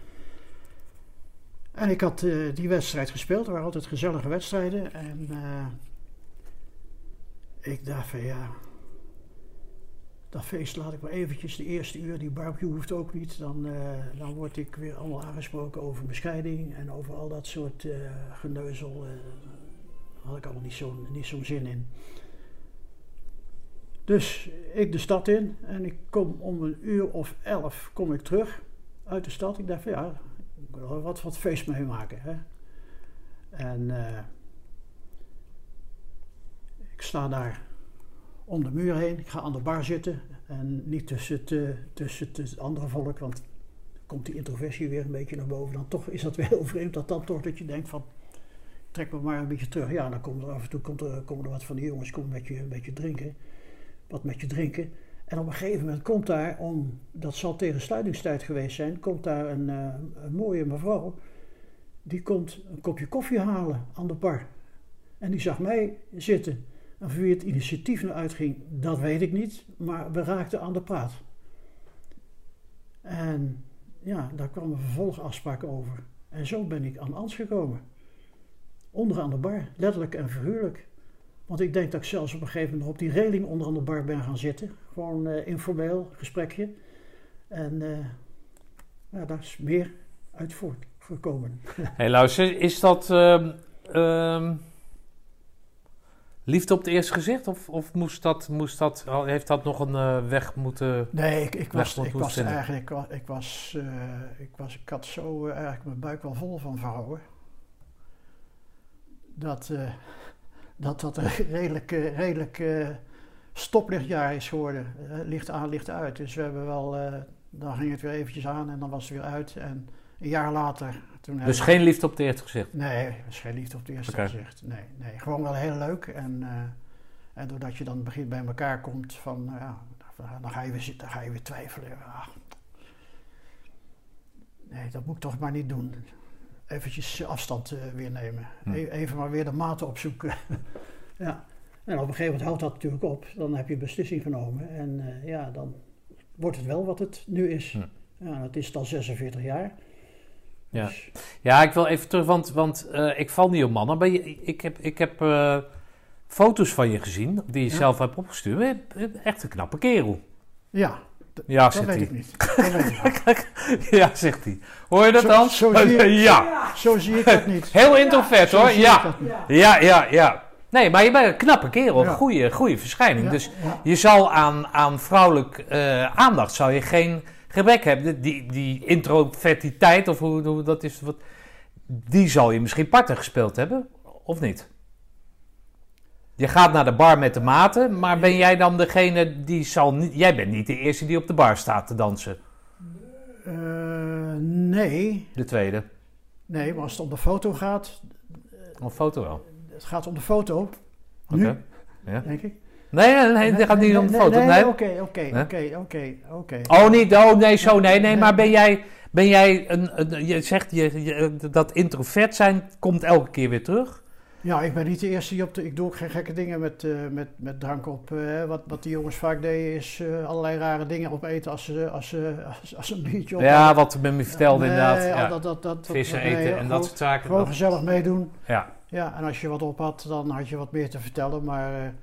En ik had eh, die wedstrijd gespeeld, er waren altijd gezellige wedstrijden. En eh, ik dacht van ja, dat feest laat ik maar eventjes de eerste uur, die barbecue hoeft ook niet. Dan, eh, dan word ik weer allemaal aangesproken over bescheiding en over al dat soort eh geneuzel. eh, daar had ik allemaal niet zo'n zo'n zin in. Dus ik de stad in en ik kom om een uur of elf kom ik terug uit de stad. Ik dacht van ja, ik wil wel wat, feest meemaken. Hè? En ik sta daar om de muur heen. Ik ga aan de bar zitten en niet tussen het, tussen het, andere volk, want komt die introversie weer een beetje naar boven. Dan toch is dat weer heel vreemd dat dan toch dat je denkt van trek me maar een beetje terug. Ja, dan komt er af en toe komt er, komen er wat van die jongens komen met je een beetje drinken. Wat met je drinken. En op een gegeven moment komt daar, om, dat zal tegen sluitingstijd geweest zijn, komt daar een, eh, een mooie mevrouw. Die komt een kopje koffie halen aan de bar. En die zag mij zitten. En wie het initiatief nou uitging, dat weet ik niet. Maar we raakten aan de praat. En ja, daar kwam een vervolgafspraak over. En zo ben ik aan Ans gekomen. Onderaan de bar, letterlijk en figuurlijk. Want ik denk dat ik zelfs op een gegeven moment op die reling onderaan de bar ben gaan zitten. Gewoon eh, informeel gesprekje. En eh, ja, daar is meer uit voortgekomen. Hey, luister, is dat ehm, ehm, liefde op het eerste gezicht? Of, of moest dat, moest dat, heeft dat nog een eh, weg moeten... Nee, ik, ik was, ik was vinden. eigenlijk, ik was, eh, ik was, ik had zo eh, eigenlijk mijn buik wel vol van vrouwen. Dat dat, dat een redelijk, redelijk stoplichtjaar is geworden. Licht aan, licht uit. Dus we hebben wel, dan ging het weer eventjes aan en dan was het weer uit. En een jaar later, toen Dus geen liefde op het eerste gezicht? Nee, geen liefde op het eerste gezicht. Nee, nee, gewoon wel heel leuk. En, eh, en doordat je dan begint bij elkaar komt, van, ja, dan ga je weer zitten, dan ga je weer twijfelen. Nee, dat moet ik toch maar niet doen. Eventjes afstand eh, weer nemen. Hm. E- even maar weer de maten opzoeken. ja. En op een gegeven moment houdt dat natuurlijk op. Dan heb je een beslissing genomen. En ja, dan wordt het wel wat het nu is. Hm. Ja, dat is dan 46 jaar. Ja. Dus- Ja, ik wil even terug, want, want eh, ik val niet op mannen. Maar je, ik heb, ik heb eh, foto's van je gezien, die je Ja. zelf hebt opgestuurd. Bent Echt een knappe kerel. ja, Ja, dat zegt weet hij. ik niet. Dat weet ik niet. ja, zegt hij. Hoor je dat Zo- dan? zo zie je- ja. Zo zie ik dat niet. Heel introvert hoor. ik Ja. ja, ja, ja. Nee, maar je bent een knappe kerel. Ja. Goeie, goede verschijning. Dus je zal aan, aan vrouwelijk eh, aandacht zou je geen gebrek hebben. Die, die introvertiteit, of hoe, hoe dat is, wat, die zal je misschien parten gespeeld hebben, of niet? Je gaat naar de bar met de maten, maar ben jij dan degene die zal niet... Jij bent niet de eerste die op de bar staat te dansen. Eh, nee, De tweede. nee, maar als het om de foto gaat, Een foto wel. het gaat om de foto, Oké. Ja. denk ik. Nee, nee, nee, dit gaat niet om de foto. Nee, oké, oké, oké, oké, oké. Oh, niet, oh nee, zo, nee, nee. Maar ben jij, ben jij een, een- je zegt je, je- dat introvert zijn komt elke keer weer terug? Ja, ik ben niet de eerste die op de... Ik doe ook geen gekke dingen met, eh, met, met drank op. eh, wat, wat die jongens vaak deden is eh, allerlei rare dingen opeten als ze, als ze, als, een biertje op Ja, wat men me vertelde inderdaad. al Ja. Dat, dat, dat, Vissen nee, eten en gewoon- dat soort zaken. Gewoon gezellig meedoen. ja. Ja, en als je wat op had, dan had je wat meer te vertellen. Maar.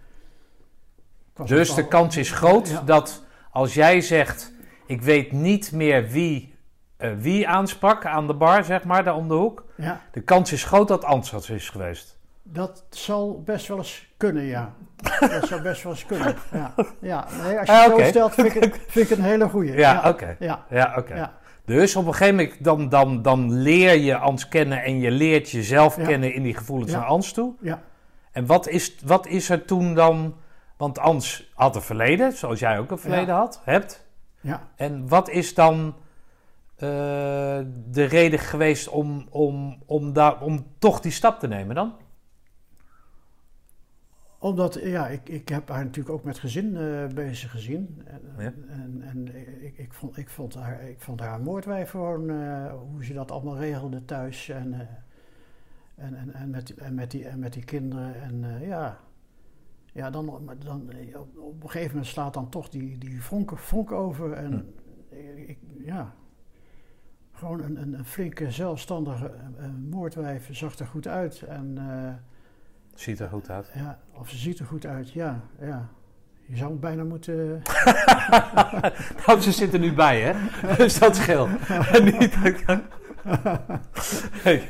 Dus de kans is groot Ja. dat als jij zegt: Ik weet niet meer wie, eh, wie aansprak aan de bar, zeg maar, daar om de hoek. Ja, De kans is groot dat Ansat is geweest. dat zal best wel eens kunnen, ja. dat zou best wel eens kunnen. Ja, ja. Nee, als je Ah, het zo stelt, vind ik, het- vind ik een hele goeie. Ja, oké. Ja, Ja, oké. ja. Dus op een gegeven moment dan, dan, dan leer je Ans kennen en je leert jezelf kennen in die gevoelens Ja. naar Ans toe. ja. En wat is, wat is er toen dan? Want Ans had een verleden, zoals jij ook een verleden Ja. had, hebt. ja. En wat is dan eh, de reden geweest om, om, om, daar, om toch die stap te nemen dan? Omdat, ja, ik, ik heb haar natuurlijk ook met gezin eh, bezig gezien. En, Ja. en, en ik, ik, vond, ik, vond haar, ik vond haar een moordwijf gewoon, eh, hoe ze dat allemaal regelde thuis. En, en, en, en, met, en, met, die, en met die kinderen. En ja, ja dan, dan, eh, op, een gegeven moment slaat dan toch die, die vonk, vonk over. En ik, ja, gewoon een, een, een flinke, zelfstandige eh, eh, moordwijf zag er goed uit. En... eh, Ziet er goed uit. ja, of ze ziet er goed uit, ja, ja. Je zou hem bijna moeten... nou, ze zitten nu bij, hè? Dus dat scheelt. Niet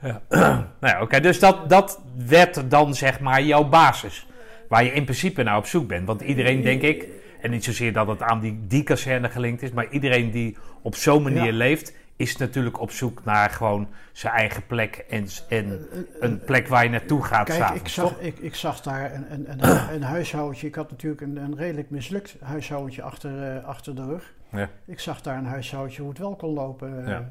ja. nou ja, oké. Dus dat, dat werd dan zeg maar jouw basis. Waar je in principe naar op zoek bent. Want iedereen, denk ik, en niet zozeer dat het aan die, die kazerne gelinkt is, maar iedereen die op zo'n manier Ja. leeft, is natuurlijk op zoek naar gewoon zijn eigen plek en, en een plek waar je naartoe gaat Kijk, s'avonds, ik zag, ik, ik zag daar een, een, een, een huishoudentje. Ik had natuurlijk een, een redelijk mislukt huishoudentje achter, eh, achter de rug. Ja. Ik zag daar een huishoudentje hoe het wel kon lopen. eh. Ja.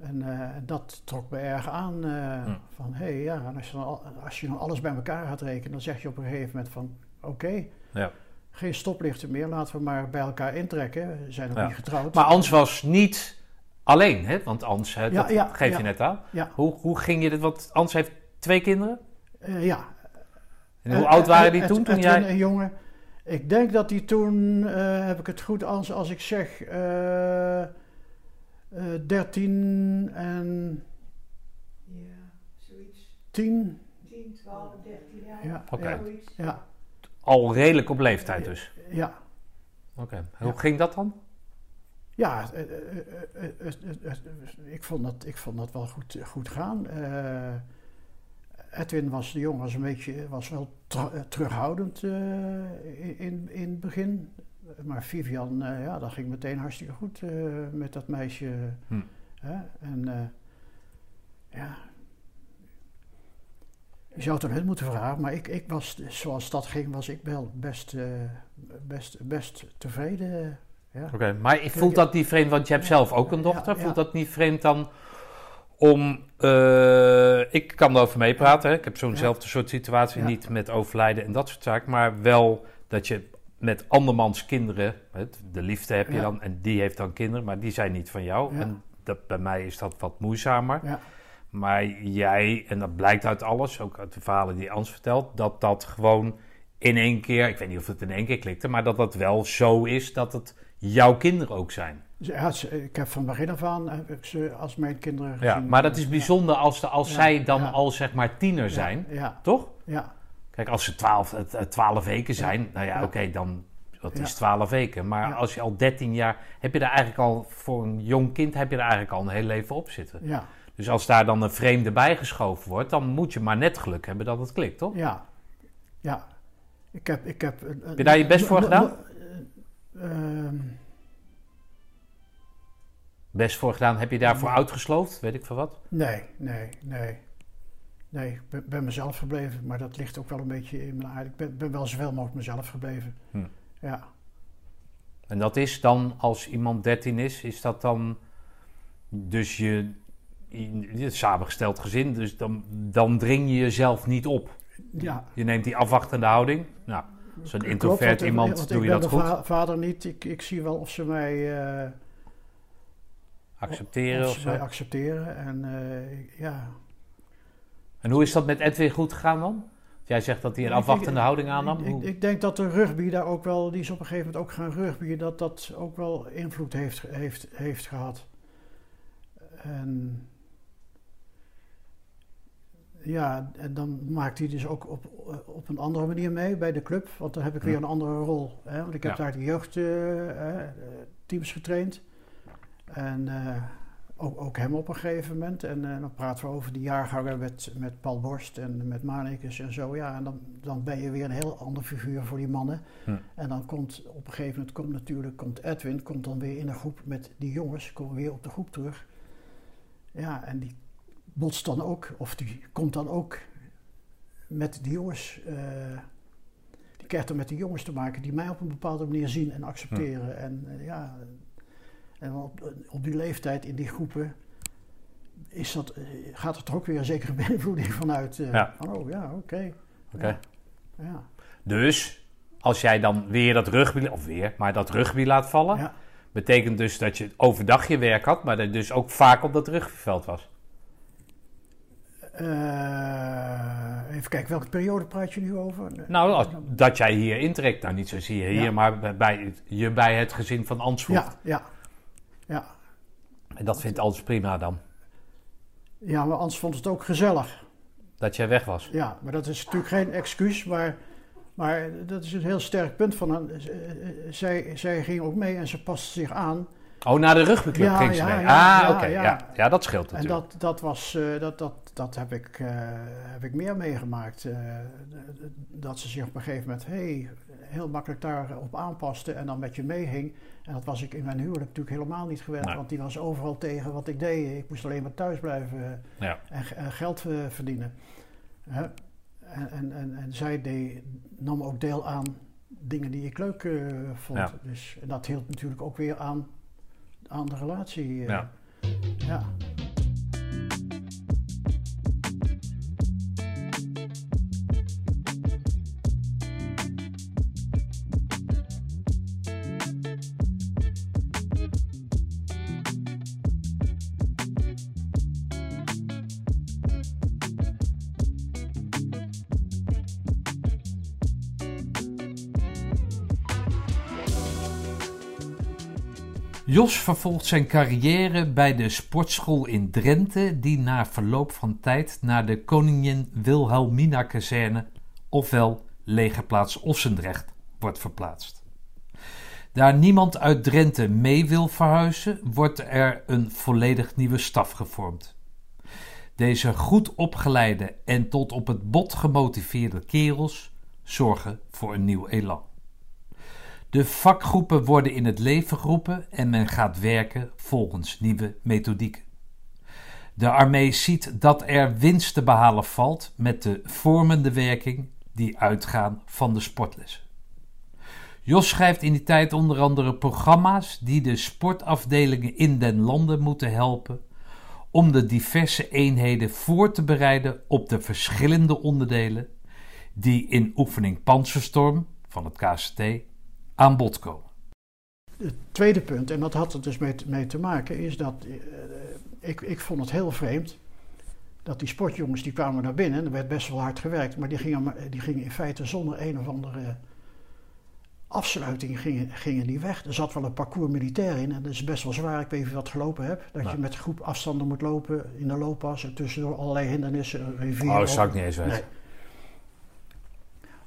En eh, dat trok me erg aan. eh, Hm. Van, hé, hey, ja, als je, dan, al- als je dan alles bij elkaar gaat rekenen, dan zeg je op een gegeven moment van, oké, Ja. geen stoplichten meer, laten we maar bij elkaar intrekken. We zijn nog Ja. niet getrouwd. Maar Ans was niet alleen, hè? Want Ans, hè, dat ja, geef je net aan. Hoe, hoe ging je dit? Want Ans heeft twee kinderen. Eh, ja, En hoe oud waren die toen? toen Edwin jij... en jongen. Ik denk dat die toen, heb ik het goed als, als ik zeg, 13 en Ja, zoiets. 10. 10, 12, 13 jaar. Ja, Oké. ja, Al redelijk op leeftijd dus. ja. Oké. Hoe ging dat dan? Ja, eh, eh, eh, eh, eh, eh, eh, ik, vond dat, ik vond dat wel goed, goed gaan. Eh, Edwin was, de jongen was een beetje, was wel eh, terughoudend eh, in, in, in het begin. Maar Vivian, eh, ja, dat ging meteen hartstikke goed eh, met dat meisje. Hm. Hè? En eh, ja, je zou het aan hen moeten vragen, maar ik, ik was, zoals dat ging, was ik wel best, best, best tevreden. Ja. Oké. Maar voelt dat niet vreemd? Want je hebt zelf ook een dochter. Ja, Voelt dat niet vreemd dan om... ik kan erover meepraten. Ik heb zo'nzelfde soort situatie. Niet met overlijden en dat soort zaken. Maar wel dat je met andermans kinderen... De liefde heb je Ja. dan. En die heeft dan kinderen. Maar die zijn niet van jou. Ja. En dat, bij mij is dat wat moeizamer. Ja. Maar jij, en dat blijkt uit alles, ook uit de verhalen die Ans vertelt, dat dat gewoon in één keer, ik weet niet of het in één keer klikte, maar dat dat wel zo is dat het jouw kinderen ook zijn. Ja, ze- ik heb van begin af aan heb ik ze als mijn kinderen Ja, gezien. maar dat is bijzonder als, de, als Ja, zij dan ja. al zeg maar tiener Ja, zijn, Ja, toch? ja, Kijk, als ze twaalf, eh, eh, twaalf weken zijn, nou ja, oké, dan dat is twaalf weken. Maar Ja. als je al dertien jaar, heb je daar eigenlijk al, voor een jong kind heb je er eigenlijk al een heel leven op zitten. ja, Dus als daar dan een vreemde bijgeschoven wordt, dan moet je maar net geluk hebben dat het klikt, toch? ja, ja. Ik heb, ik heb... Heb je daar je best voor gedaan? Ehm, Best voor gedaan. Heb je daarvoor uitgesloofd? Weet ik veel wat? nee, nee, nee. Nee, ik ben, ben mezelf gebleven, maar dat ligt ook wel een beetje in mijn aard. Ik ben, ben wel zoveel mogelijk mezelf gebleven. Hm. Ja, En dat is dan, als iemand 13 is, is dat dan... Dus je... je samengesteld gezin, dus dan, dan dring je jezelf niet op. ja, Je neemt die afwachtende houding. Nou, Klopt, introvert iemand, want doe je dat goed? va- vader niet. Ik, ik zie wel of ze mij, eh, Accepteren of of ze zo. mij accepteren. En eh, ja, En hoe is dat met Edwin goed gegaan dan? Jij zegt dat hij een ik- afwachtende houding aannam. Ik, ik, denk dat de rugby daar ook wel, die is op een gegeven moment ook gaan rugbyen, dat dat ook wel invloed heeft, heeft, heeft gehad. En ja, en dan maakt hij dus ook op, op een andere manier mee bij de club, want dan heb ik weer een andere rol. Hè? Want ik heb Ja. daar de jeugdteams getraind. En eh, ook, ook hem op een gegeven moment. En eh, dan praten we over die jaargangen met, met Paul Borst en met Manikes en zo. Ja, en dan, dan ben je weer een heel ander figuur voor die mannen. Hm. En dan komt op een gegeven moment komt natuurlijk komt Edwin, komt dan weer in een groep met die jongens, komen weer op de groep terug. Ja, en die botst dan ook, of die komt dan ook met die jongens. eh, die krijgt dan met die jongens te maken die mij op een bepaalde manier zien en accepteren. En eh, ja, en op, op die leeftijd in die groepen is dat, eh, gaat er toch ook weer een zekere beïnvloeding vanuit. Ja. van, oh ja, oké. Oké. Ja. Ja. Dus, als jij dan weer dat rugby, of weer, maar dat rugby laat vallen, Ja. betekent dus dat je overdag je werk had, maar dat je dus ook vaak op dat rugbyveld was. Eh, even kijken, welke periode praat je nu over? Nou, als- dat jij hier intrekt, nou niet zozeer hier, Ja. maar bij- je bij het gezin van Ans voegt. ja, ja, ja. En dat vindt Ans prima dan, Ja, maar Ans vond het ook gezellig. dat jij weg was. Ja, maar dat is natuurlijk geen excuus, maar, maar dat is een heel sterk punt van eh, Zij, zij ging ook mee en ze paste zich aan. Oh, naar de rugbyclub Ja, ging ze ja, mee. ja, ah, oké, ja. ja. Ja. dat scheelt En natuurlijk. dat, dat, was, eh, dat, dat, dat heb, ik, eh, heb ik meer meegemaakt. eh, dat ze zich op een gegeven moment hey, heel makkelijk daarop aanpaste en dan met je meehing. En dat was ik in mijn huwelijk natuurlijk helemaal niet gewend, Nee. want die was overal tegen wat ik deed. Ik moest alleen maar thuis blijven eh, Ja. en, ge- en geld verdienen. En, en, en, en zij deed, nam ook deel aan dingen die ik leuk vond. Ja. Dus en dat hield natuurlijk ook weer aan, aan de relatie. Ja. ja. Jos vervolgt zijn carrière bij de sportschool in Drenthe, die na verloop van tijd naar de Koningin Wilhelmina kazerne, ofwel legerplaats Ossendrecht, wordt verplaatst. Daar niemand uit Drenthe mee wil verhuizen, wordt er een volledig nieuwe staf gevormd. Deze goed opgeleide en tot op het bot gemotiveerde kerels zorgen voor een nieuw elan. De vakgroepen worden in het leven geroepen en men gaat werken volgens nieuwe methodieken. De armee ziet dat er winst te behalen valt met de vormende werking die uitgaan van de sportlessen. Jos schrijft in die tijd onder andere programma's die de sportafdelingen in den landen moeten helpen om de diverse eenheden voor te bereiden op de verschillende onderdelen die in oefening Panzerstorm van het KCT aan bod komen. Het tweede punt, en dat had er dus mee, te- mee te maken, is dat eh, ik, ik vond het heel vreemd dat die sportjongens die kwamen naar binnen, en er werd best wel hard gewerkt, maar die gingen, die gingen in feite zonder een of andere afsluiting gingen, gingen die weg. Er zat wel een parcours militair in en dat is best wel zwaar. Ik weet niet dat gelopen hebt. Dat je met groep afstanden moet lopen in de looppas en tussendoor allerlei hindernissen, een rivier. Oh, dat zou ik niet eens weten. Nee.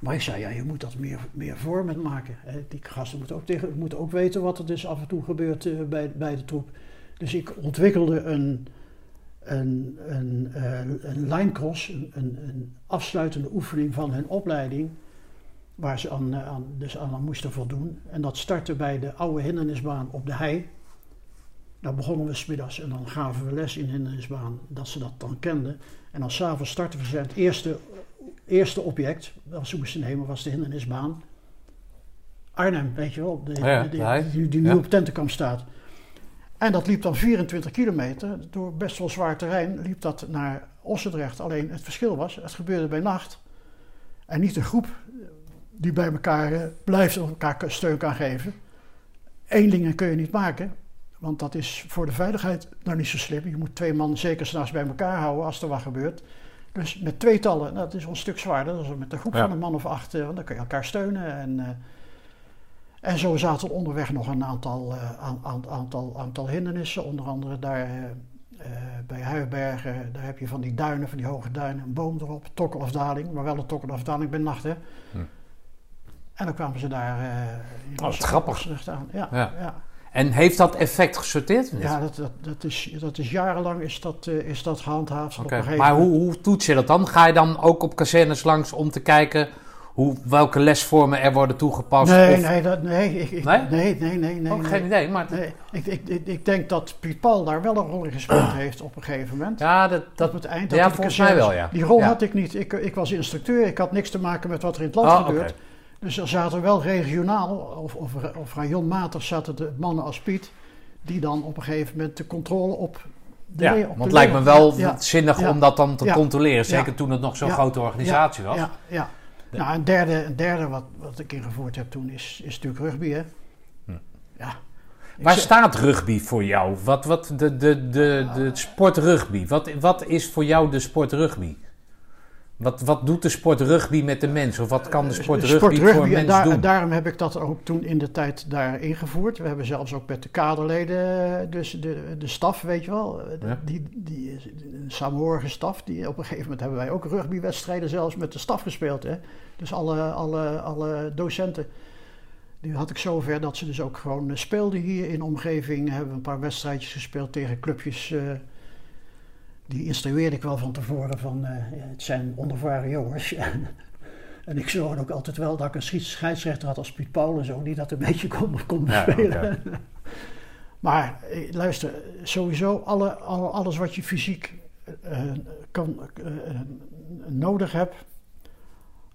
Maar ik zei, ja, je moet dat meer, meer vormend maken. Hè. Die gasten moeten ook, tegen, moeten ook weten wat er dus af en toe gebeurt eh, bij, bij de troep. Dus ik ontwikkelde een, een, een, eh, een line cross, een, een, een afsluitende oefening van hun opleiding, waar ze aan, eh, aan, dus aan moesten voldoen. En dat startte bij de oude hindernisbaan op de hei. Daar begonnen we smiddags en dan gaven we les in hindernisbaan, dat ze dat dan kenden. En dan s'avonds starten we. Het eerste, eerste object dat ze moesten nemen was de hindernisbaan. Arnhem, weet je wel, de, Ja, die, de die, die nu Ja. op Tentenkamp staat. En dat liep dan 24 kilometer, door best wel zwaar terrein, liep dat naar Ossendrecht. Alleen het verschil was, het gebeurde bij nacht. En niet een groep die bij elkaar eh, blijft elkaar steun kan geven. Eenlingen kun je niet maken, want dat is voor de veiligheid nou niet zo slim. Je moet twee man zeker s'nachts bij elkaar houden als er wat gebeurt. Dus met tweetallen, nou, dat is wel een stuk zwaarder. Is met een groep Ja. van een man of acht, eh, want dan kun je elkaar steunen. En, eh, en zo zaten er onderweg nog een aantal, eh, aan- aan- aantal, aantal hindernissen. Onder andere daar bij Huibergen, daar heb je van die duinen, van die hoge duinen, een boom erop, tokkelafdaling, maar wel een tokkelafdaling bij nacht. Hè. Hm. En dan kwamen ze daar in wat grappig. Aan. Ja, Ja. ja. Ja. En heeft dat effect gesorteerd? niet? dat, dat, dat, is, dat is jarenlang is dat, eh, is dat gehandhaafd. Op Maar hoe, hoe toets je dat dan? Ga je dan ook op kazernes langs om te kijken hoe, welke lesvormen er worden toegepast? Nee, of... nee, dat, nee, ik, ik- Nee? nee, nee, nee, nee. Ook nee. geen idee, maar... Nee, ik, ik, ik, ik denk dat Piet Paul daar wel een rol in gespeeld heeft op een gegeven moment. Ja, dat, op dat, het eind. ja, volgens mij wel, ja. Die rol Ja. had ik niet. Ik, ik was instructeur. Ik had niks te maken met wat er in het land Oh, gebeurt. Dus er zaten wel regionaal of, of, of rajonmatig zaten de mannen als Piet. Die dan op een gegeven moment de controle op de ja, want het lijkt me wel Ja, zinnig Ja. om dat dan te Ja. controleren. Zeker toen het nog zo'n grote organisatie was. Ja, ja. De- Nou, een derde, een derde wat, wat ik ingevoerd heb toen is, is natuurlijk rugby, hè. Hm. Ja. Ik Waar zeg- staat rugby voor jou? Wat, wat de, de, de, de sport rugby? Wat, wat is voor jou de sport rugby? Wat, wat doet de sport rugby met de mens? Of wat kan de sport De rugby, voor een en mens daar- doen? en daarom heb ik dat ook toen in de tijd daar ingevoerd. We hebben zelfs ook met de kaderleden, dus de, de staf, weet je wel, de- Ja. die, die, een samenhorige staf. Die, op een gegeven moment hebben wij ook rugbywedstrijden zelfs met de staf gespeeld. Hè? Dus alle, alle, alle docenten. Die had ik zover dat ze dus ook gewoon eh, speelden hier in de omgeving. Hebben we een paar wedstrijdjes gespeeld tegen clubjes. eh, die instrueerde ik wel van tevoren van, eh, het zijn onervaren jongens. en ik zorgde ook altijd wel dat ik een scheidsrechter had als Piet Paul en zo, die dat een beetje kon, kon Ja, bespelen. maar eh, luister, sowieso alle, alle, alles wat je fysiek eh, kan, nodig hebt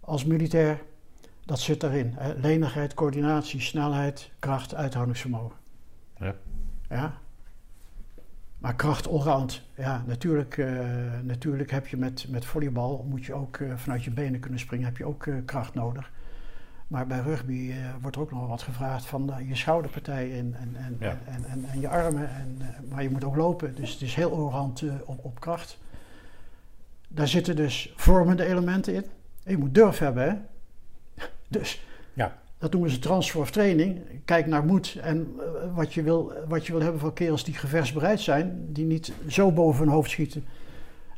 als militair, dat zit daarin. Hè. Lenigheid, coördinatie, snelheid, kracht, uithoudingsvermogen. Ja. Ja. Maar kracht allround. Ja, natuurlijk, eh, natuurlijk heb je met, met volleybal, moet je ook eh, vanuit je benen kunnen springen, heb je ook eh, kracht nodig. Maar bij rugby wordt er ook nog wat gevraagd van je schouderpartij en, en, en, Ja. en, en, en je armen. En, maar je moet ook lopen, dus het is heel allround op, op kracht. Daar zitten dus vormende elementen in. En je moet durf hebben, hè. Dus Ja. Dat noemen ze transfer of training. Kijk naar moed en eh, wat, je wil, wat je wil hebben van kerels die gevechtsbereid zijn. Die niet zo boven hun hoofd schieten.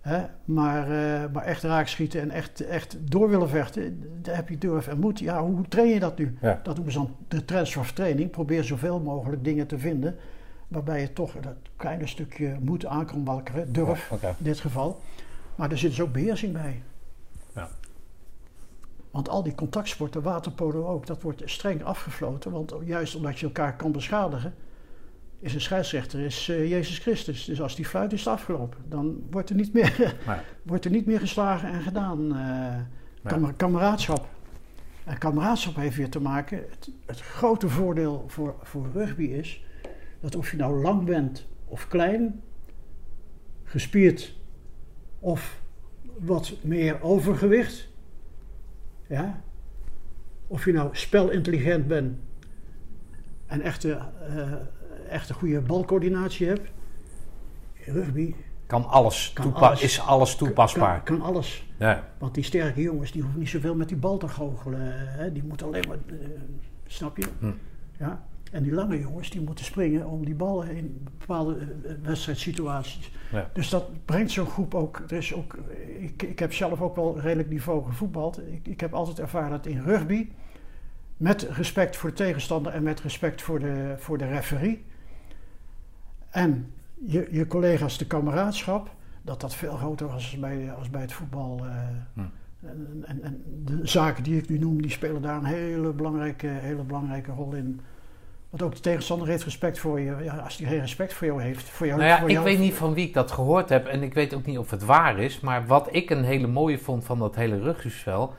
Hè, maar, eh, maar echt raak schieten en echt, echt door willen vechten. Daar heb je durf en moed. Ja, hoe train je dat nu? Ja. Dat noemen ze dan de transfer of training. Probeer zoveel mogelijk dingen te vinden. Waarbij je toch dat kleine stukje moed aan kan wakkeren. Durf in dit geval. Maar er zit dus ook beheersing bij. Want al die contactsporten, waterpolo ook, dat wordt streng afgefloten. Want juist omdat je elkaar kan beschadigen, is een scheidsrechter is, eh, Jezus Christus. Dus als die fluit is het afgelopen. Dan wordt er niet meer, wordt er niet meer geslagen en gedaan. kamer- kameraadschap. En kameraadschap heeft weer te maken. Het, het grote voordeel voor, voor rugby is dat of je nou lang bent of klein, gespierd of wat meer overgewicht, ja, of je nou spelintelligent bent en echt, eh, echt een goede balcoördinatie hebt, rugby Kan alles, Kan toepa- alles. is alles toepasbaar. kan, kan alles. Ja. Want die sterke jongens die hoeven niet zoveel met die bal te goochelen. Hè? Die moeten alleen maar, eh, snap je? Hm. Ja? En die lange jongens die moeten springen om die bal in bepaalde eh, wedstrijdsituaties. Ja. Dus dat brengt zo'n groep ook. Er is ook ik, ik heb zelf ook wel redelijk niveau gevoetbald. Ik, ik heb altijd ervaren dat in rugby, met respect voor de tegenstander en met respect voor de, voor de referee. En je, je collega's de kameraadschap, dat dat veel groter was als bij, als bij het voetbal. eh. Hm. En, en, en de zaken die ik nu noem, die spelen daar een hele belangrijke, hele belangrijke rol in. Want ook de tegenstander heeft respect voor je. Ja, als hij geen respect voor jou heeft, voor jou, Nou ja, voor ik jou- weet niet van wie ik dat gehoord heb en ik weet ook niet of het waar is. Maar wat ik een hele mooie vond van dat hele rugbyspel,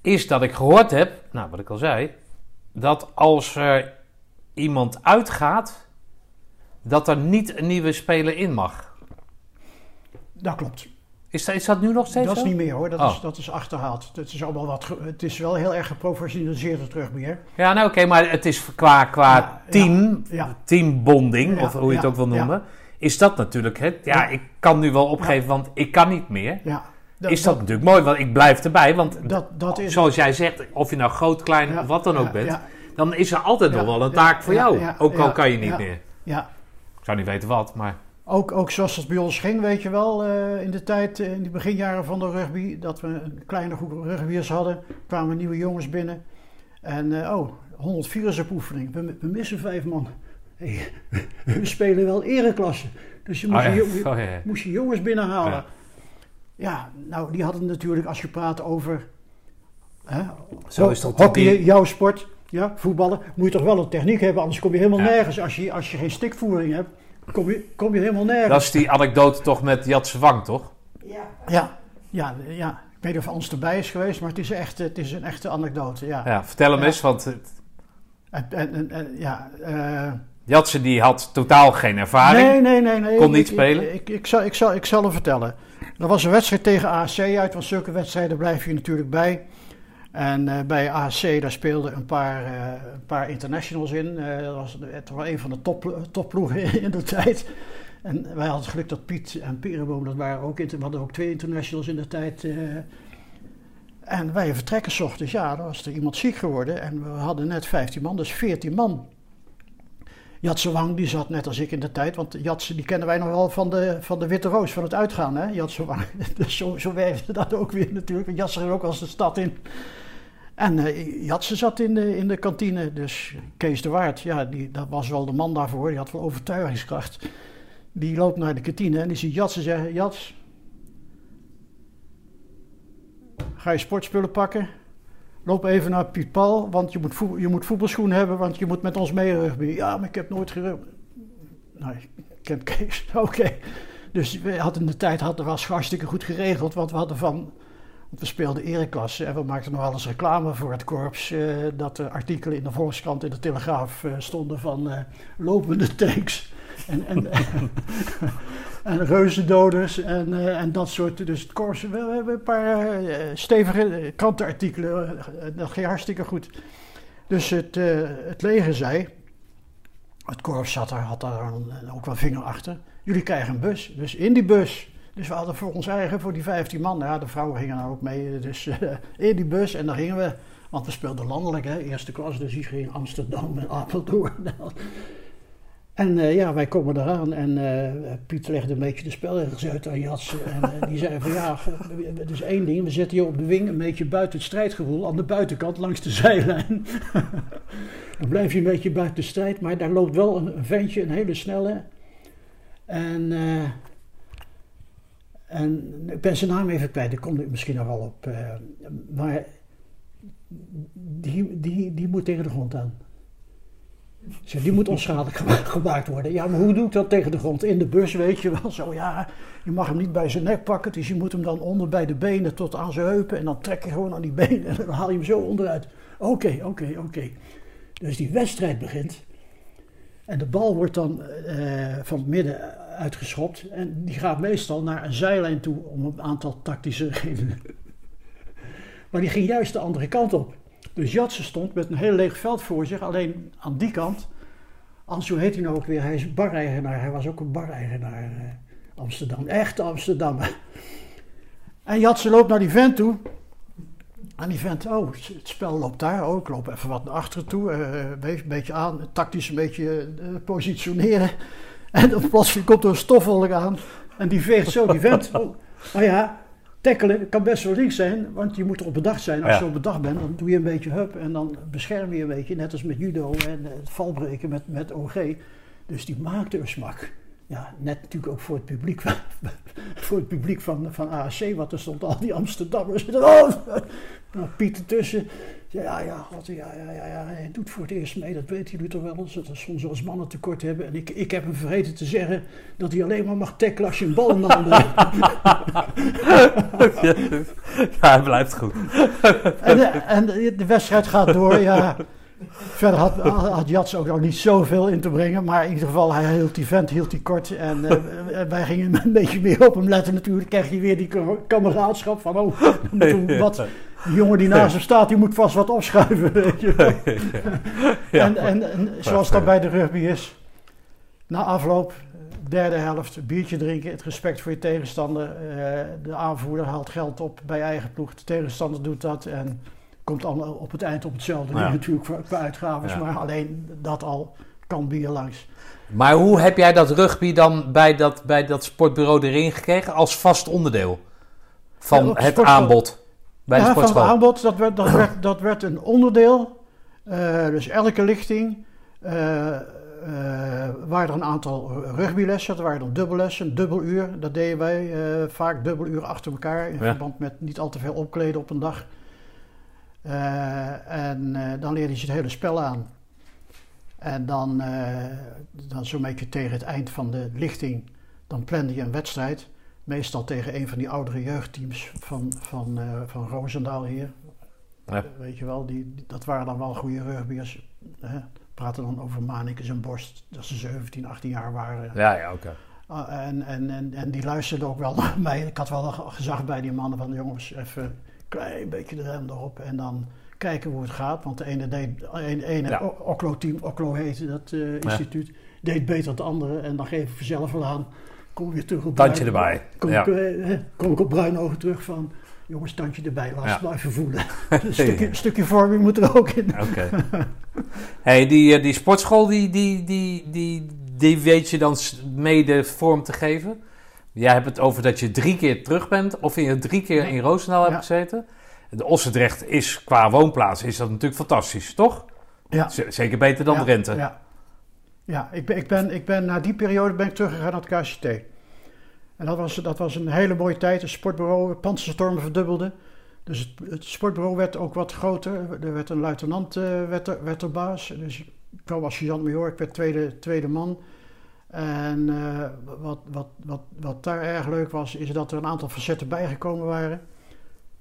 is dat ik gehoord heb, nou wat ik al zei, dat als er iemand uitgaat, dat er niet een nieuwe speler in mag. Dat klopt. Is dat, is dat nu nog steeds Dat is niet meer hoor, dat, Oh. is, dat is achterhaald. Het is, allemaal wat, het is wel heel erg geprofessionaliseerd het rugby hè. Ja, nou oké, maar het is qua, qua Ja, team, ja. teambonding, of hoe je het ook wil noemen, is dat natuurlijk het. Ja, ik kan nu wel opgeven, want ik kan niet meer. Ja, is dat, natuurlijk mooi, want ik blijf erbij. Want dat, dat is... zoals jij zegt, of je nou groot, klein ja, of wat dan ook ja, bent, Ja, dan is er altijd nog wel een taak voor jou. ook al kan je niet meer. ja. Ik zou niet weten wat, maar Ook, ook zoals het bij ons ging, weet je wel, eh, in de tijd, eh, in de beginjaren van de rugby, dat we een kleine groep rugbyers hadden, kwamen nieuwe jongens binnen. En eh, oh, 104 op oefening, we, we missen vijf man. Hey, we spelen wel ereklasse, dus je moest, Oh ja, je, je- oh ja. moest je jongens binnenhalen. Ja. Ja. nou, die hadden natuurlijk, als je praat over hè, Zo is dat. hockey, Die- jouw sport, ja, voetballen, moet je toch wel een techniek hebben, anders kom je helemaal Ja. nergens. Als je, als je geen stikvoering hebt, kom je, kom je helemaal nergens. Dat is die anekdote toch met Jats Wang, toch? Ja. Ja, ja, ja. Ik weet niet of Ans erbij is geweest, maar het is, echt, het is een echte anekdote. Ja. Ja, vertel hem Ja. eens, want het- En, en, en- en- ja eh, Jatsen die had totaal geen ervaring. nee, nee, nee, nee. Kon niet Ik- spelen? Ik, ik, ik, zal, ik, zal, ik zal hem vertellen. Er was een wedstrijd tegen AAC uit, want zulke wedstrijden blijf je natuurlijk bij. En eh, bij AAC daar speelden een paar, eh, paar internationals in. Eh, dat was het was een van de top, topploegen in de tijd. En wij hadden het geluk dat Piet en Perenboom, dat waren ook, we hadden ook twee internationals in de tijd. en wij vertrekken 's ochtends, ja, dan was er iemand ziek geworden. En we hadden net 15 man, dus 14 man. Jatse Wang, die zat net als ik in de tijd, want Jatse, die kennen wij nog wel van de, van de Witte Roos, van het uitgaan, hè, Jatse Wang. Dus zo, zo werkte dat ook weer natuurlijk, Jatse ging ook als de stad in. En eh Jatse zat in de, in de kantine, dus Kees de Waard, ja, die, dat was wel de man daarvoor, die had wel overtuigingskracht. Die loopt naar de kantine en die ziet Jatse zeggen, Jats, ga je sportspullen pakken? Loop even naar Piet Paul, want je moet, je moet voetbalschoenen hebben, want je moet met ons mee rugby. Ja, maar ik heb nooit gerugby. Nou, ik ken Kees. Oké. Dus we hadden de tijd hadden, was hartstikke goed geregeld, want we hadden van... We speelden ereklasse en we maakten nog eens reclame voor het korps. eh, dat er artikelen in de Volkskrant en de Telegraaf eh, stonden van eh, lopende tanks. En, en, en reuzendoders en, en dat soort. Dus het korps, we, hebben een paar stevige krantenartikelen. dat ging hartstikke goed. Dus het, het leger zei, het korps zat er, had daar ook wel vinger achter. Jullie krijgen een bus, dus in die bus. Dus we hadden voor ons eigen, voor die 15 man, ja, de vrouwen gingen nou ook mee. Dus eh, in die bus en dan gingen we, want we speelden landelijk, hè, eerste klas, dus die ging Amsterdam en Apeldoorn. En eh, ja, wij komen eraan en eh, Piet legde een beetje de spelregels uit aan Jats. En die zei van ja, het is één ding, we zitten hier op de wing een beetje buiten het strijdgevoel, aan de buitenkant langs de zijlijn. dan blijf je een beetje buiten de strijd, maar daar loopt wel een, ventje, een hele snelle. En, en ik ben zijn naam even kwijt, daar kom ik misschien nog wel op. eh, maar die, die, die moet tegen de grond aan. Zeg, die moet onschadelijk gema- gemaakt worden. Ja, maar hoe doe ik dat tegen de grond? In de bus, weet je wel. Zo, ja, je mag hem niet bij zijn nek pakken. Dus je moet hem dan onder bij de benen tot aan zijn heupen. En dan trek je gewoon aan die benen en dan haal je hem zo onderuit. Oké, oké, oké. Dus die wedstrijd begint. En de bal wordt dan eh, van het midden uitgeschopt. En die gaat meestal naar een zijlijn toe om een aantal tactische redenen. Maar die ging juist de andere kant op. Dus Jatsen stond met een heel leeg veld voor zich, alleen aan die kant. Ans, hoe heet hij nou ook weer? Hij is bareigenaar. Hij was ook een bareigenaar. eh, Amsterdam. Echt Amsterdam. En Jatsen loopt naar die vent toe. En die vent, oh, het spel loopt daar. Oh, ik loop even wat naar achteren toe. eh, een beetje aan, tactisch een beetje eh, positioneren. En dan plotseling komt er een stofwolk aan. En die veegt zo die vent. Oh, nou ja, tackelen kan best wel links zijn, want je moet erop bedacht zijn. Als Ja. je op bedacht bent, dan doe je een beetje hup en dan bescherm je een beetje, net als met judo en eh, het valbreken met, met OG. Dus die maakte een smak. Ja, net natuurlijk ook voor het publiek, voor het publiek van, van AAC, want er stond al die Amsterdammers. Oh, nou, Piet ertussen. Ja, ja, God, ja, ja, ja, ja, hij doet voor het eerst mee, dat weet jullie toch wel eens, dat er soms eens mannen tekort hebben. En ik, ik heb hem vergeten te zeggen dat hij alleen maar mag tackelen als je een bal in de handen hebt. ja, hij blijft goed. En, de, en de wedstrijd gaat door, ja. Verder had, had Jats ook nog niet zoveel in te brengen. Maar in ieder geval, hij hield die vent hield die kort. En eh, wij gingen een beetje meer op hem letten natuurlijk. kreeg hij weer die ka- kameraadschap van... Oh, wat, die jongen die naast hem staat, die moet vast wat opschuiven. Weet je. wel. Ja. En, en, en zoals dat bij de rugby is. Na afloop, derde helft, biertje drinken. Het respect voor je tegenstander. eh, de aanvoerder haalt geld op bij eigen ploeg. De tegenstander doet dat. En komt allemaal op het eind op hetzelfde Ja. natuurlijk qua, qua uitgaven. Ja. Maar alleen dat al kan bier langs. Maar hoe heb jij dat rugby dan bij dat, bij dat sportbureau erin gekregen als vast onderdeel van Ja, het sportschool. aanbod bij de ja, van sportschool? het aanbod, dat werd, dat werd, dat werd een onderdeel. Eh, dus elke lichting eh, eh, waren er een aantal rugbylessen. Er waren dan dubbellessen, dubbel uur. Dat deden wij vaak dubbel uur achter elkaar. In Ja. verband met niet al te veel opkleden op een dag. Eh, en eh, dan leerde je het hele spel aan. En dan, eh, dan zo'n beetje tegen het eind van de lichting, dan plande je een wedstrijd. Meestal tegen een van die oudere jeugdteams van, van, van Roosendaal hier. Ja. Weet je wel, die, dat waren dan wel goede rugbyers. Hè? Praten dan over Manikes en Borst, dat ze 17, 18 jaar waren. Ja, ja, oké. Ah, en, en, en, en die luisterden ook wel naar mij. Ik had wel gezag bij die mannen van jongens, even klein beetje de rem erop. En dan kijken hoe het gaat. Want de ene deed, de ene Ja. O- Oklo-team, Oklo heette dat eh, instituut, deed beter dan de andere. En dan geef ik vanzelf wel aan, kom weer terug op Tandje Bruin- erbij. Kom, Ja. ik, eh, kom ik op Bruinogen terug van, jongens, tandje erbij, laat het even voelen. een, stukje, stukje vorming moet er ook in. Oké. hey, die, eh, die sportschool, die, die, die, die, die weet je dan mede vorm te geven. Jij hebt het over dat je drie keer terug bent, of je drie keer in Roosendaal hebt gezeten. De Ossendrecht is qua woonplaats is dat natuurlijk fantastisch, toch? Ja. Zeker beter dan Drenthe. Ja, ja ik, ben, ik, ben, ik ben na die periode ben ik teruggegaan naar het KCT. En dat was, dat was een hele mooie tijd. Het sportbureau, Panzerstorm verdubbelde. Dus het, het sportbureau werd ook wat groter. Er werd een luitenant eh, werd er, werd er baas. Dus ik kwam als sergeant-major, ik werd tweede, tweede man. En eh, wat, wat, wat, wat daar erg leuk was, is dat er een aantal facetten bijgekomen waren.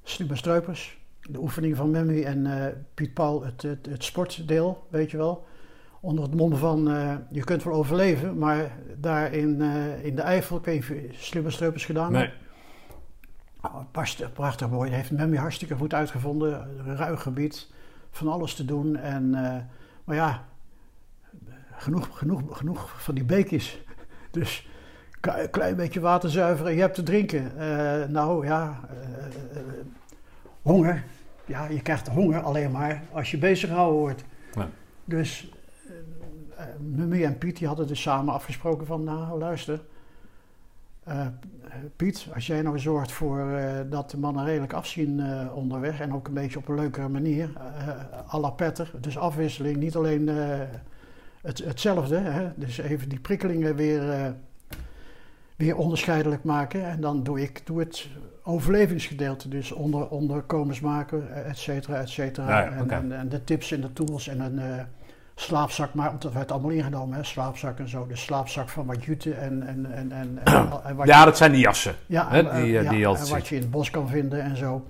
Slimme Streupers, de oefening van Memmi en eh, Piet Paul, het, het, het sportdeel, weet je wel. Onder het mom van, eh, je kunt wel overleven, maar daar in, in de Eifel, ik weet niet Slimme Streupers gedaan Nee. Oh, prachtig, prachtig mooi. Dat heeft Memmi hartstikke goed uitgevonden. Een ruig gebied, van alles te doen. En, maar ja, genoeg, genoeg, genoeg van die beekjes. Dus een klein beetje water zuiveren, je hebt te drinken. Eh, nou ja, eh, eh, honger. Ja, je krijgt honger alleen maar als je bezig gehouden wordt. Ja. Dus uh, Mummy en Piet die hadden dus samen afgesproken van, nou luister. eh, Piet, als jij nou zorgt voor eh, dat de mannen redelijk afzien eh, onderweg en ook een beetje op een leukere manier, eh à la Petter, dus afwisseling, niet alleen eh, het, hetzelfde, hè? dus even die prikkelingen weer, eh, weer onderscheidelijk maken en dan doe ik doe het overlevingsgedeelte, dus onder, onderkomens maken, et cetera, et cetera. Ja, ja, en, en, en de tips en de tools en een eh, slaapzak, maar want dat werd allemaal ingenomen, hè? slaapzak en zo, de slaapzak van wat jute en, en, en, en, en, en wat Ja, dat zijn die jassen. ja, Hè, en, die, eh, die en wat je in het bos kan vinden en zo.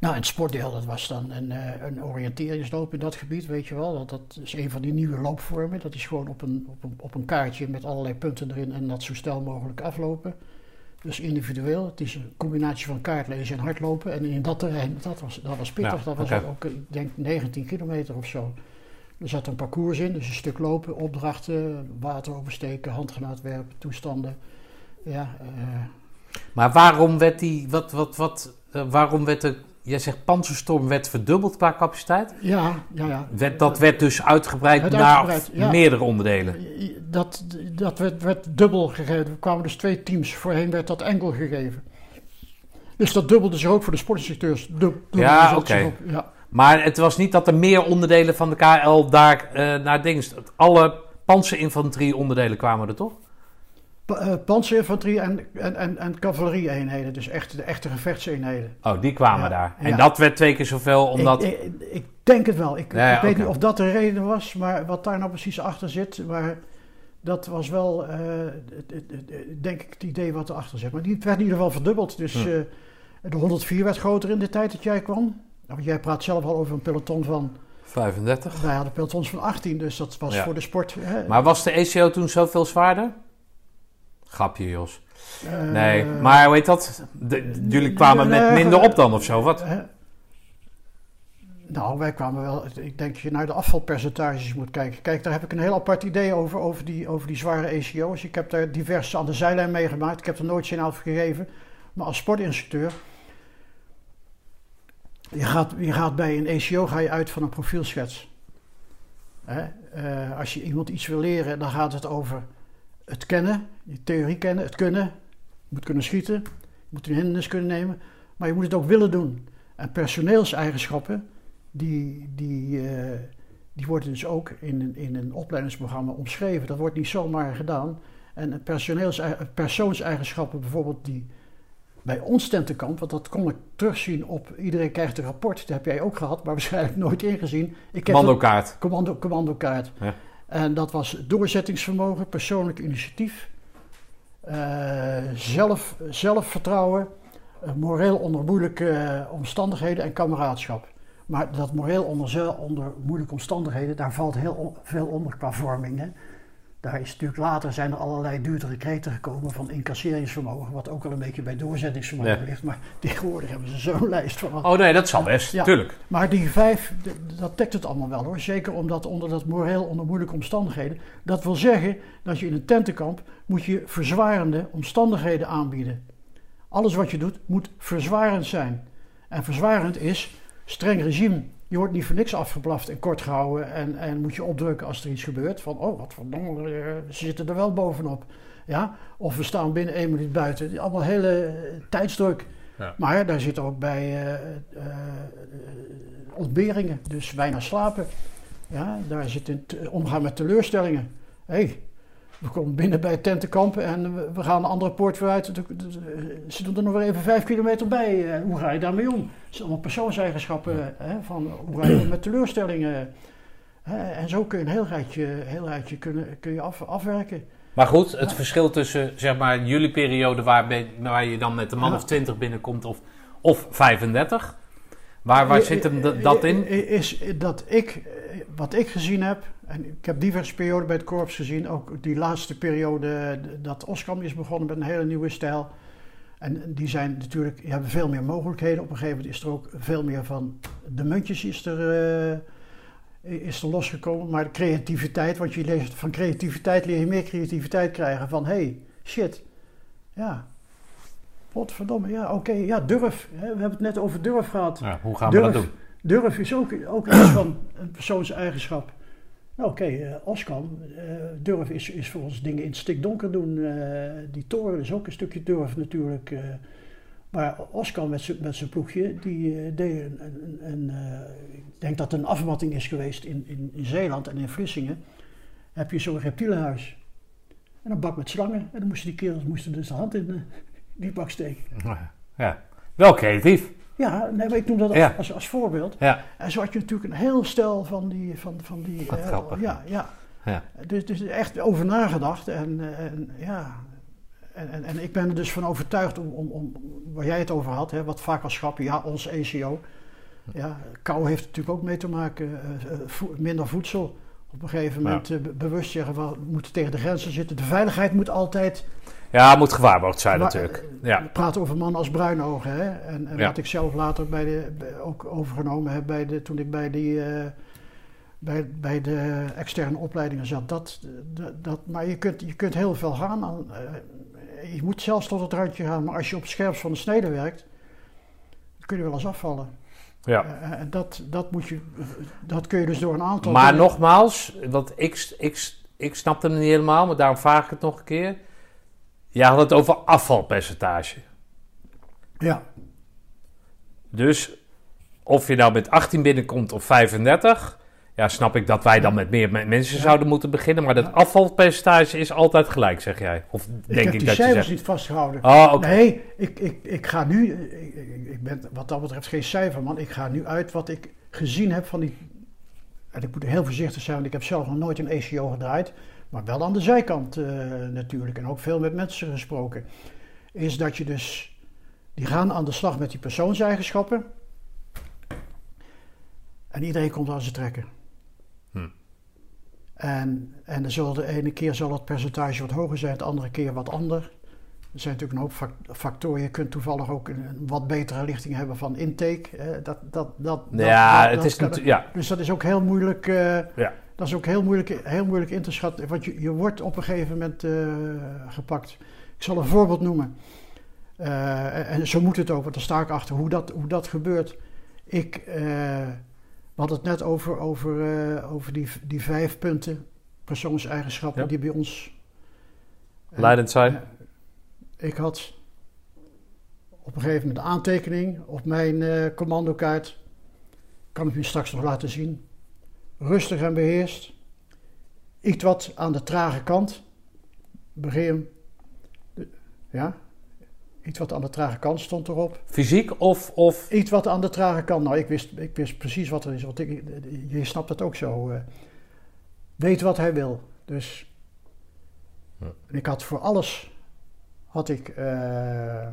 Nou, en het sportdeel, dat was dan een, eh, een oriënteringsloop in dat gebied, weet je wel. Dat, dat is een van die nieuwe loopvormen. Dat is gewoon op een, op, een, op een kaartje met allerlei punten erin en dat zo snel mogelijk aflopen. Dus individueel. Het is een combinatie van kaartlezen en hardlopen. En in dat terrein, dat was, dat was pittig. Ja, dat was ook, ik denk, 19 kilometer of zo. Er zat een parcours in, dus een stuk lopen, opdrachten, water oversteken, handgranaat werpen, toestanden. Ja, eh, Maar waarom werd die, wat, wat, wat, eh, waarom werd de, jij zegt Panzerstorm werd verdubbeld qua capaciteit? ja, ja, ja. Werd, dat werd dus uitgebreid naar ja. meerdere onderdelen. Dat, dat werd, werd dubbel gegeven. Er kwamen dus twee teams. Voorheen werd dat enkel gegeven. Dus dat dubbelde zich ook voor de sportinstructeurs. Dub, Ja, oké. Ja. Maar het was niet dat er meer onderdelen van de KL daar eh, naar dingen... Alle panzerinfanterie onderdelen kwamen er toch? Eh, panzerinfanterie en, en, en, en cavalerie-eenheden. Dus echt, de echte gevechtseenheden. Oh, die kwamen Ja, daar. En ja. dat werd twee keer zoveel, omdat... Ik, ik, ik denk het wel. Ik, weet niet of dat de reden was, maar wat daar nou precies achter zit. Maar dat was wel, eh, denk ik, het idee wat erachter zit. Maar die, werd in ieder geval verdubbeld. Dus Hm. eh, de 104 werd groter in de tijd dat jij kwam. Nou, jij praat zelf al over een peloton van 35. Wij hadden pelotons van 18, dus dat was Ja. voor de sport. Hè, Maar was de ECO toen zoveel zwaarder? Grapje, Jos. eh, Nee, maar hoe heet dat? De- jullie kwamen met nee, minder eh, op dan of zo, wat? Hè? Nou, wij kwamen wel. Ik denk dat je naar de afvalpercentages moet kijken. Kijk, daar heb ik een heel apart idee over, over die, over die zware ECO's. Ik heb daar diverse aan de zijlijn meegemaakt. Ik heb er nooit zin over gegeven. Maar als sportinstructeur. Je gaat, je gaat bij een ECO ga je uit van een profielschets. Hè? Eh, als je iemand iets wil leren, dan gaat het over het kennen, je theorie kennen, het kunnen. Je moet kunnen schieten, je moet een hindernis kunnen nemen. Maar je moet het ook willen doen. En personeelseigenschappen, die, die, eh, die worden dus ook in een, in een opleidingsprogramma omschreven. Dat wordt niet zomaar gedaan. En personeels, persoonseigenschappen bijvoorbeeld die bij ons tentenkamp, want dat kon ik terugzien op iedereen krijgt een rapport. Dat heb jij ook gehad, maar waarschijnlijk nooit ingezien. Ik heb Commandokaart. commando, commandokaart. Ja. En dat was doorzettingsvermogen, persoonlijk initiatief, eh, zelf, zelfvertrouwen, eh, moreel onder moeilijke eh, omstandigheden en kameraadschap. Maar dat moreel onder, onder moeilijke omstandigheden, daar valt heel veel onder qua vorming. Hè. Daar is natuurlijk later zijn er allerlei duurdere kreten gekomen van incasseringsvermogen, wat ook al een beetje bij doorzettingsvermogen Ja. ligt. Maar tegenwoordig hebben ze zo'n lijst van Oh nee, dat zal best, Ja. tuurlijk. maar die vijf, dat dekt het allemaal wel hoor. Zeker omdat onder dat moreel onder moeilijke omstandigheden. Dat wil zeggen dat je in een tentenkamp moet je verzwarende omstandigheden aanbieden. Alles wat je doet moet verzwarend zijn. En verzwarend is streng regime. Je wordt niet voor niks afgeblaft en kort gehouden en, en moet je opdrukken als er iets gebeurt. Van, oh wat verdomme, eh, ze zitten er wel bovenop. Ja? Of we staan binnen één minuut buiten. Allemaal hele tijdsdruk. Ja. Maar daar zit ook bij eh, eh, ontberingen, dus weinig slapen. Ja, daar zit in omgaan met teleurstellingen. Hé, hey, we komen binnen bij het tentenkamp en we, gaan een andere poort weer uit. De- de- de- Ze doen er nog weer even vijf kilometer bij. Eh, hoe ga je daarmee om? Dat zijn allemaal persoonseigenschappen hè, van hoe ga je om met teleurstellingen. Hè, en zo kun je een heel rijtje, heel rijtje kunnen, kun je af, afwerken. Maar goed, het verschil tussen zeg maar jullie periode waar, ben- waar je dan met een man Ja. of 20 binnenkomt of, of 35. Waar, waar zit hem dat in? Is dat ik, eh, wat ik gezien heb, en ik heb diverse perioden bij het korps gezien, ook die laatste periode eh, dat Oskam is begonnen met een hele nieuwe stijl. En die zijn natuurlijk, die hebben veel meer mogelijkheden. Op een gegeven moment is er ook veel meer van de muntjes is er, eh, is er losgekomen. Maar de creativiteit, want je leest van creativiteit leer je meer creativiteit krijgen. Van hey, shit, ja, Godverdomme, ja, oké, ja, durf. We hebben het net over durf gehad. Ja, hoe gaan we dat Durf. doen? Durf is ook, ook iets van een persoonseigenschap. Nou, oké, eh, Oskam, eh, durf is, is voor ons dingen in het stikdonker doen. eh, die toren is ook een stukje durf natuurlijk. maar Oskam met zijn ploegje, die deed een, ik denk dat het een afmatting is geweest in, in, Zeeland en in Vlissingen. Heb je zo'n reptielenhuis. En een bak met slangen. En dan moesten die kerels moesten dus de hand in die bak steken. Ja, wel creatief. Ja, nee, maar ik noem dat als, Ja. als, als voorbeeld. Ja, En zo had je natuurlijk een heel stel van die. Van, van die Wat eh, grappig. Ja, ja. Ja. Dus, dus echt over nagedacht. En, en ja. En, en, en ik ben er dus van overtuigd om, om, om waar jij het over had, hè, wat vakerschap, ja, ons ECO. Ja, kou heeft natuurlijk ook mee te maken. eh, eh, vo- minder voedsel. Op een gegeven moment be- bewust zeggen, we moeten tegen de grenzen zitten. De veiligheid moet altijd ja moet gewaarborgd zijn maar, natuurlijk. eh, Ja. We praten over mannen als Bruinogen. Hè? En, en Ja. wat ik zelf later bij de, ook overgenomen heb bij de, toen ik bij, die, eh, bij, bij de externe opleidingen zat. Dat, dat, dat, maar je kunt, je kunt heel veel gaan. Aan, eh, je moet zelfs tot het randje gaan. Maar als je op het scherpst van de snede werkt, dan kun je wel eens afvallen. Ja. En dat, dat, moet je, dat kun je dus door een aantal... Maar dingen- nogmaals, want ik, ik, ik snapte hem niet helemaal, maar daarom vraag ik het nog een keer. Jij had het over afvalpercentage. Ja, Dus of je nou met 18 binnenkomt of 35, ja, snap ik dat wij dan met meer me- mensen Ja. zouden moeten beginnen. Maar dat Ja. afvalpercentage is altijd gelijk, zeg jij. Of ik denk heb ik, die dat je cijfers zegt. niet vastgehouden. Oh. Nee, ik, ik, ik ga nu, ik, ik- ik ben wat dat betreft geen cijferman. Ik ga nu uit wat ik gezien heb van die. En ik moet heel voorzichtig zijn, want ik heb zelf nog nooit een ECO gedraaid. Maar wel aan de zijkant eh, natuurlijk. En ook veel met mensen gesproken. Is dat je dus. Die gaan aan de slag met die persoonseigenschappen. En iedereen komt aan zijn trekken. Hm. En, en zal de ene keer zal het percentage wat hoger zijn, de andere keer wat ander. Er zijn natuurlijk een hoop fac- factoren. Je kunt toevallig ook een, wat betere lichting hebben van intake. dat, dat, dat, ja, dat- het dat is natuurlijk... Ja, Dus dat is ook heel moeilijk, eh, Ja. Dat is ook heel moeilijk, heel moeilijk in te schatten. Want je, je wordt op een gegeven moment eh, gepakt. Ik zal een voorbeeld noemen. Eh, en zo moet het ook, want daar sta ik achter hoe dat, hoe dat gebeurt. Ik, eh, we hadden het net over, over, over die, die vijf punten, persoonseigenschappen Ja. die bij ons. leidend zijn. ik had op een gegeven moment een aantekening op mijn commandokaart. Kan ik u straks nog laten zien. Rustig en beheerst. Iets wat aan de trage kant. Begin. Ja. Iets wat aan de trage kant stond erop. Fysiek of... of Iets wat aan de trage kant. Nou, ik wist, ik wist precies wat er is. Want ik, je snapt het ook zo. eh. weet wat hij wil. Dus. Ja. Ik had voor alles. Had ik. eh,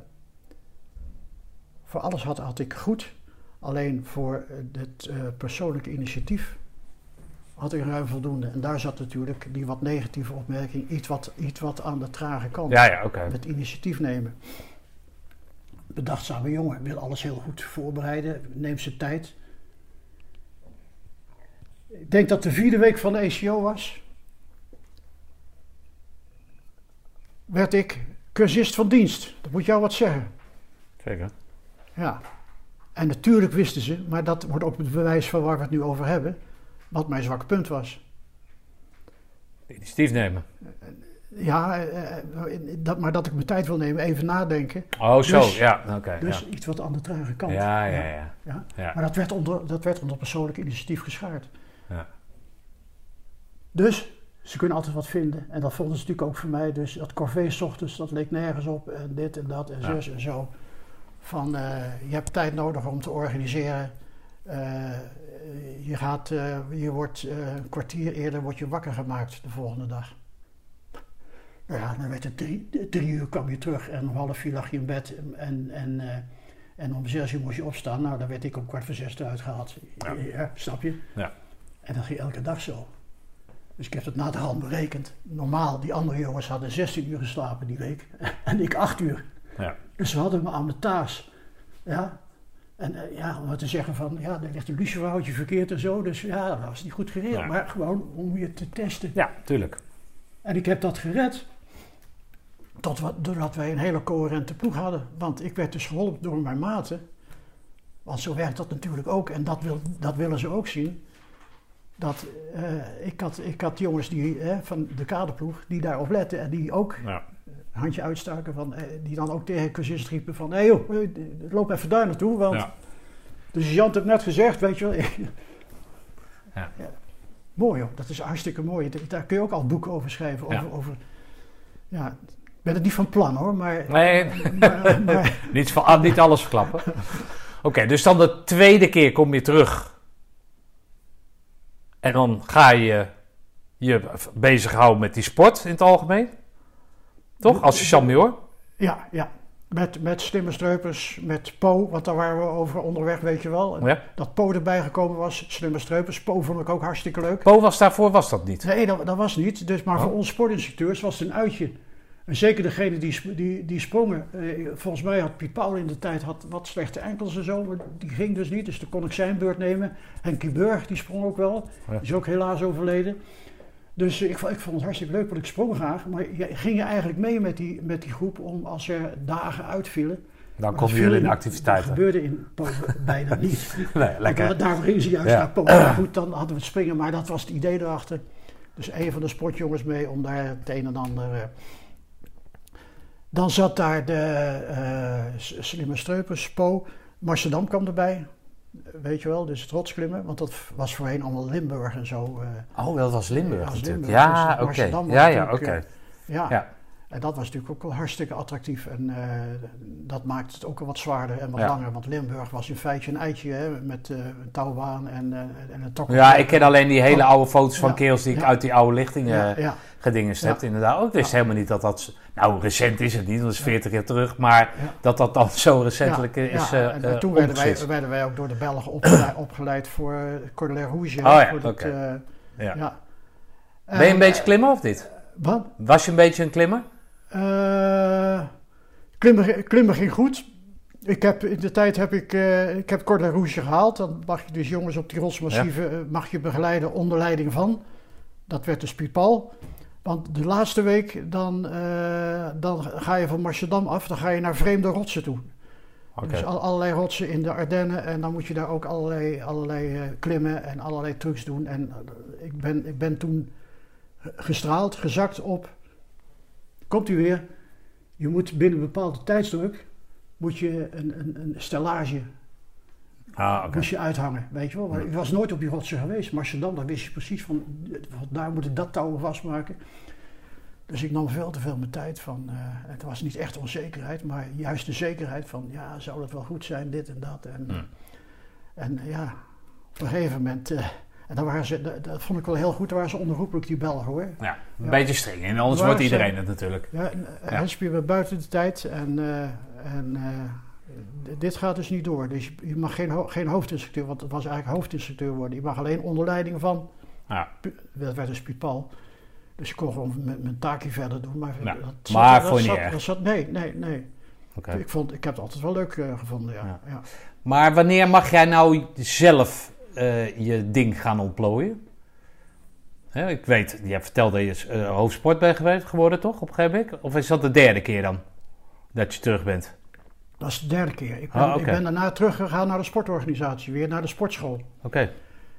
voor alles had, had ik goed. Alleen voor het eh, persoonlijke initiatief. Had ik ruim voldoende. En daar zat natuurlijk die wat negatieve opmerking. Iets wat, iets wat aan de trage kant ja, ja, oké. het initiatief nemen. Bedachtzame jongen wil alles heel goed voorbereiden, neemt zijn tijd. Ik denk dat de vierde week van de ECO was. Werd ik cursist van dienst. Dat moet jou wat zeggen. Zeker. Ja. En natuurlijk wisten ze, maar dat wordt ook het bewijs van waar we het nu over hebben, wat mijn zwakke punt was. Initiatief nemen. Ja, eh, eh, dat, maar dat ik mijn tijd wil nemen, even nadenken. Oh, zo. Dus- ja, oké. Dus iets wat aan de trage kant. ja. Ja, ja, ja. Maar dat werd, onder, dat werd onder persoonlijk initiatief geschaard. Ja. Dus ze kunnen altijd wat vinden. En dat vonden ze natuurlijk ook voor mij. Dus dat corvée 's ochtends, dat leek nergens op. En dit en dat en zus en zo. Van, eh, je hebt tijd nodig om te organiseren. Eh, je, gaat, eh, je wordt eh, een kwartier eerder wordt je wakker gemaakt de volgende dag. Nou Ja, dan werd het drie, drie uur kwam je terug en om half vier lag je in bed. En, en, eh, en om zes uur moest je opstaan. Nou, dan werd ik om kwart voor zes eruit gehaald. Ja. Ja, snap je? Ja. En dat ging elke dag zo. Dus ik heb het na de hand berekend. Normaal, die andere jongens hadden 16 uur geslapen die week. En ik 8 uur. Ja. Dus ze hadden me aan mijn taas. Ja. En eh, ja, om te zeggen van, ja, daar ligt een luciferhoutje verkeerd en zo. Dus ja, dat was niet goed geregeld. Ja. Maar gewoon om je te testen. Ja, tuurlijk. En ik heb dat gered. Tot wat, doordat wij een hele coherente ploeg hadden. Want ik werd dus geholpen door mijn maten. Want zo werkt dat natuurlijk ook. En dat, wil, dat willen ze ook zien. Dat, eh, ik, had, ik had jongens die, eh, van de kaderploeg die daarop letten. En die ook Ja. Een handje uitstaken. Van, eh, die dan ook tegen cursist riepen van... Hé hey joh, eh, loop even daar naartoe. Want Ja. de sergeant heeft net gezegd, weet je wel. Ja. Mooi hoor, dat is hartstikke mooi. Daar- kun je ook al boeken over schrijven. Over, over, ja, ik ben het niet van plan hoor, maar... Nee, maar, maar- niet, ah, niet alles verklappen. Oké, dus dan de tweede keer kom je terug. En dan ga je je bezighouden met die sport in het algemeen. Toch? Als je ja, ja. Met, met slimme streupers, met Po, want daar waren we over onderweg, weet je wel. Ja. Dat Po erbij gekomen was, slimme streupers. Po vond ik ook hartstikke leuk. Po was daarvoor, was dat niet? Nee, dat, dat was niet. Dus, maar Oh. voor ons sportinstructeurs was het een uitje. En zeker degene die, die, die sprongen. Eh, volgens mij had Piet Paul in de tijd had wat slechte enkels en zo. Maar die ging dus niet. Dus toen kon ik zijn beurt nemen. Henkie Burg, die sprong ook wel. Ja. Is ook helaas overleden. Dus ik, vond- ik vond het hartstikke leuk, want ik sprong graag. Maar je, ging je eigenlijk mee met die, met die groep om als er dagen uitvielen. Dan komen jullie in viel- Dat activiteiten. gebeurde in Po bijna niet. Nee, Want lekker. daar- Daar gingen ze juist Ja. naar Polen. Maar goed, dan hadden we het springen, maar dat was het idee erachter. Dus een van de sportjongens mee om daar het een en ander. eh. Dan zat daar de eh, slimme streupers, Po. Marcedam kwam erbij, weet je wel, dus het rotsklimmen. Want dat was voorheen allemaal Limburg en zo. eh. Oh, dat was Limburg was natuurlijk. Limburg, Ja, dus oké. Ja, ja, oké. ja. Ja. En dat was natuurlijk ook wel hartstikke attractief. En eh, dat maakt het ook wel wat zwaarder en wat Ja. langer. Want Limburg was in feite een eitje hè, met eh, een touwbaan en, eh, en een tok. Ja, ik ken alleen die hele oude foto's van Ja. kerels die ik Ja. uit die oude lichtingen Ja, gedingest heb. Inderdaad. Ook, ik wist helemaal niet dat dat... Nou, recent is het niet, dat is Ja. 40 jaar terug. Maar dat dat dan zo recentelijk is en, en toen werden wij, werden wij ook door de Belgen opgeleid, opgeleid voor uh, Cordelier Rouge. Oh ja, voor dat, oké. Ja. Ben je een En, beetje klimmer of niet? Wat? Was je een beetje een klimmer? Eh, klimmen, klimmen ging goed. Ik heb, in de tijd heb ik, eh ik heb Cordelier Rouge gehaald. Dan mag je dus jongens op die rotsmassieven eh, mag je begeleiden onder leiding van. Dat werd dus Piet Paul. Want de laatste week dan, dan ga je van Marseldam af. Dan ga je naar vreemde rotsen toe. Dus al, allerlei rotsen in de Ardennen. En dan moet je daar ook allerlei, allerlei klimmen en allerlei trucs doen. En ik, ben, ik ben toen gestraald, gezakt op. Komt u weer? Je moet binnen een bepaalde tijdsdruk moet je een, een, een stellage Ah, moest je uithangen, weet je wel. Ik was nooit op die rotsen geweest. Marseldam, daar wist je precies van, van daar moet ik dat touw vastmaken. Dus ik nam veel te veel mijn tijd van, eh, het was niet echt onzekerheid, maar juist de zekerheid van, ja, zou dat wel goed zijn, dit en dat. En, Ja. en ja, op een gegeven moment, eh, en dan waren ze, dat, dat vond ik wel heel goed, daar waren ze onherroepelijk die Belgen hoor. Ja, een Ja. beetje streng. En anders wordt iedereen het natuurlijk. Ja, en, eh, Ja. Hensby werd buiten de tijd en, eh, en eh, dit gaat dus niet door. Dus je- mag geen, ho- geen hoofdinstructeur, want het was eigenlijk hoofdinstructeur worden. Je mag alleen onder leiding van, Ja. Dat werd dus Paul. Dus ik kon gewoon met mijn taakje verder doen. Maar, Ja, dat maar niet zat- erg? dat zat- nee, nee, nee. Oké. Ik, vond, ik heb het altijd wel leuk eh, gevonden, ja. Maar wanneer mag jij nou zelf eh, je ding gaan ontplooien? Hè, ik weet, je hebt verteld dat je eh, hoofdsport bent geweest geworden, toch? Op een gegeven moment? Of is dat de derde keer dan? Dat je terug bent? Dat is de derde keer. Ik ben, Ah, oké. ik ben daarna teruggegaan naar de sportorganisatie. Weer naar de sportschool. Oké.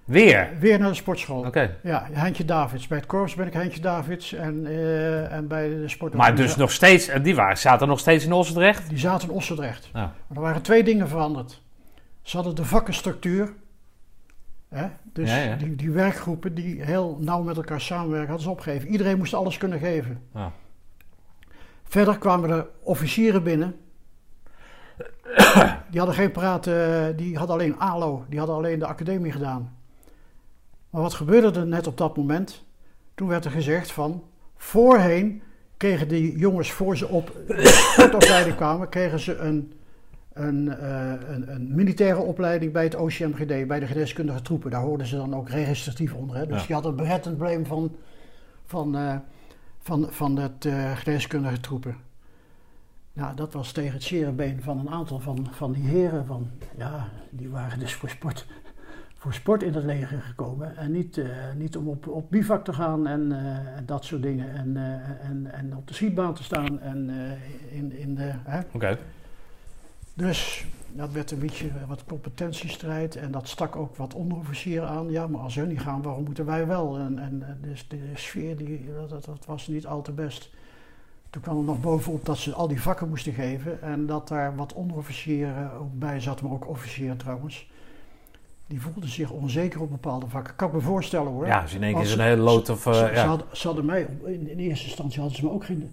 Weer? Weer naar de sportschool. Oké. Ja, Heintje Davids. Bij het korps ben ik Heintje Davids. En, eh, en bij de Maar sportorganisatie. dus nog steeds, en die waren, zaten nog steeds in Osdrecht? Die zaten in Ossendrecht. Nou, Maar er waren twee dingen veranderd. Ze hadden de vakkenstructuur. Hè? Dus Ja, ja. Die, die werkgroepen die heel nauw met elkaar samenwerken, hadden ze opgegeven. Iedereen moest alles kunnen geven. Ja. Verder kwamen er officieren binnen. Die hadden geen praten, die hadden alleen ALO, die hadden alleen de academie gedaan. Maar wat gebeurde er net op dat moment? Toen werd er gezegd van, voorheen kregen die jongens voor ze op sportopleiding kwamen, kregen ze een, een, eh, een, een militaire opleiding bij het OCMGD, bij de geneeskundige troepen. Daar hoorden ze dan ook registratief onder. Hè? Dus Ja. die hadden een beretembleem van, van, eh, van, van het eh, geneeskundige troepen. Nou, dat was tegen het zere van een aantal van, van die heren. Van, ja, die waren dus voor sport, voor sport in het leger gekomen. En niet, eh, niet om op, op bivak te gaan en, eh, en dat soort dingen. En, eh, en, en op de schietbaan te staan en eh, in, in de... Oké. Dus dat werd een beetje wat competentiestrijd en dat stak ook wat onderofficieren aan. Ja, maar als hun niet gaan, waarom moeten wij wel? En, en eh, dus de sfeer die, dat, was niet al te best. Toen kwam er nog bovenop dat ze al die vakken moesten geven en dat daar wat onderofficieren ook bij zaten, maar ook officieren trouwens. Die voelden zich onzeker op bepaalde vakken. Kan ik me voorstellen hoor. Ja, in één keer zo'n ze- hele lood of... eh, Ze, ze ja. hadden, ze hadden mij, in, in eerste instantie hadden ze me ook geen, eh,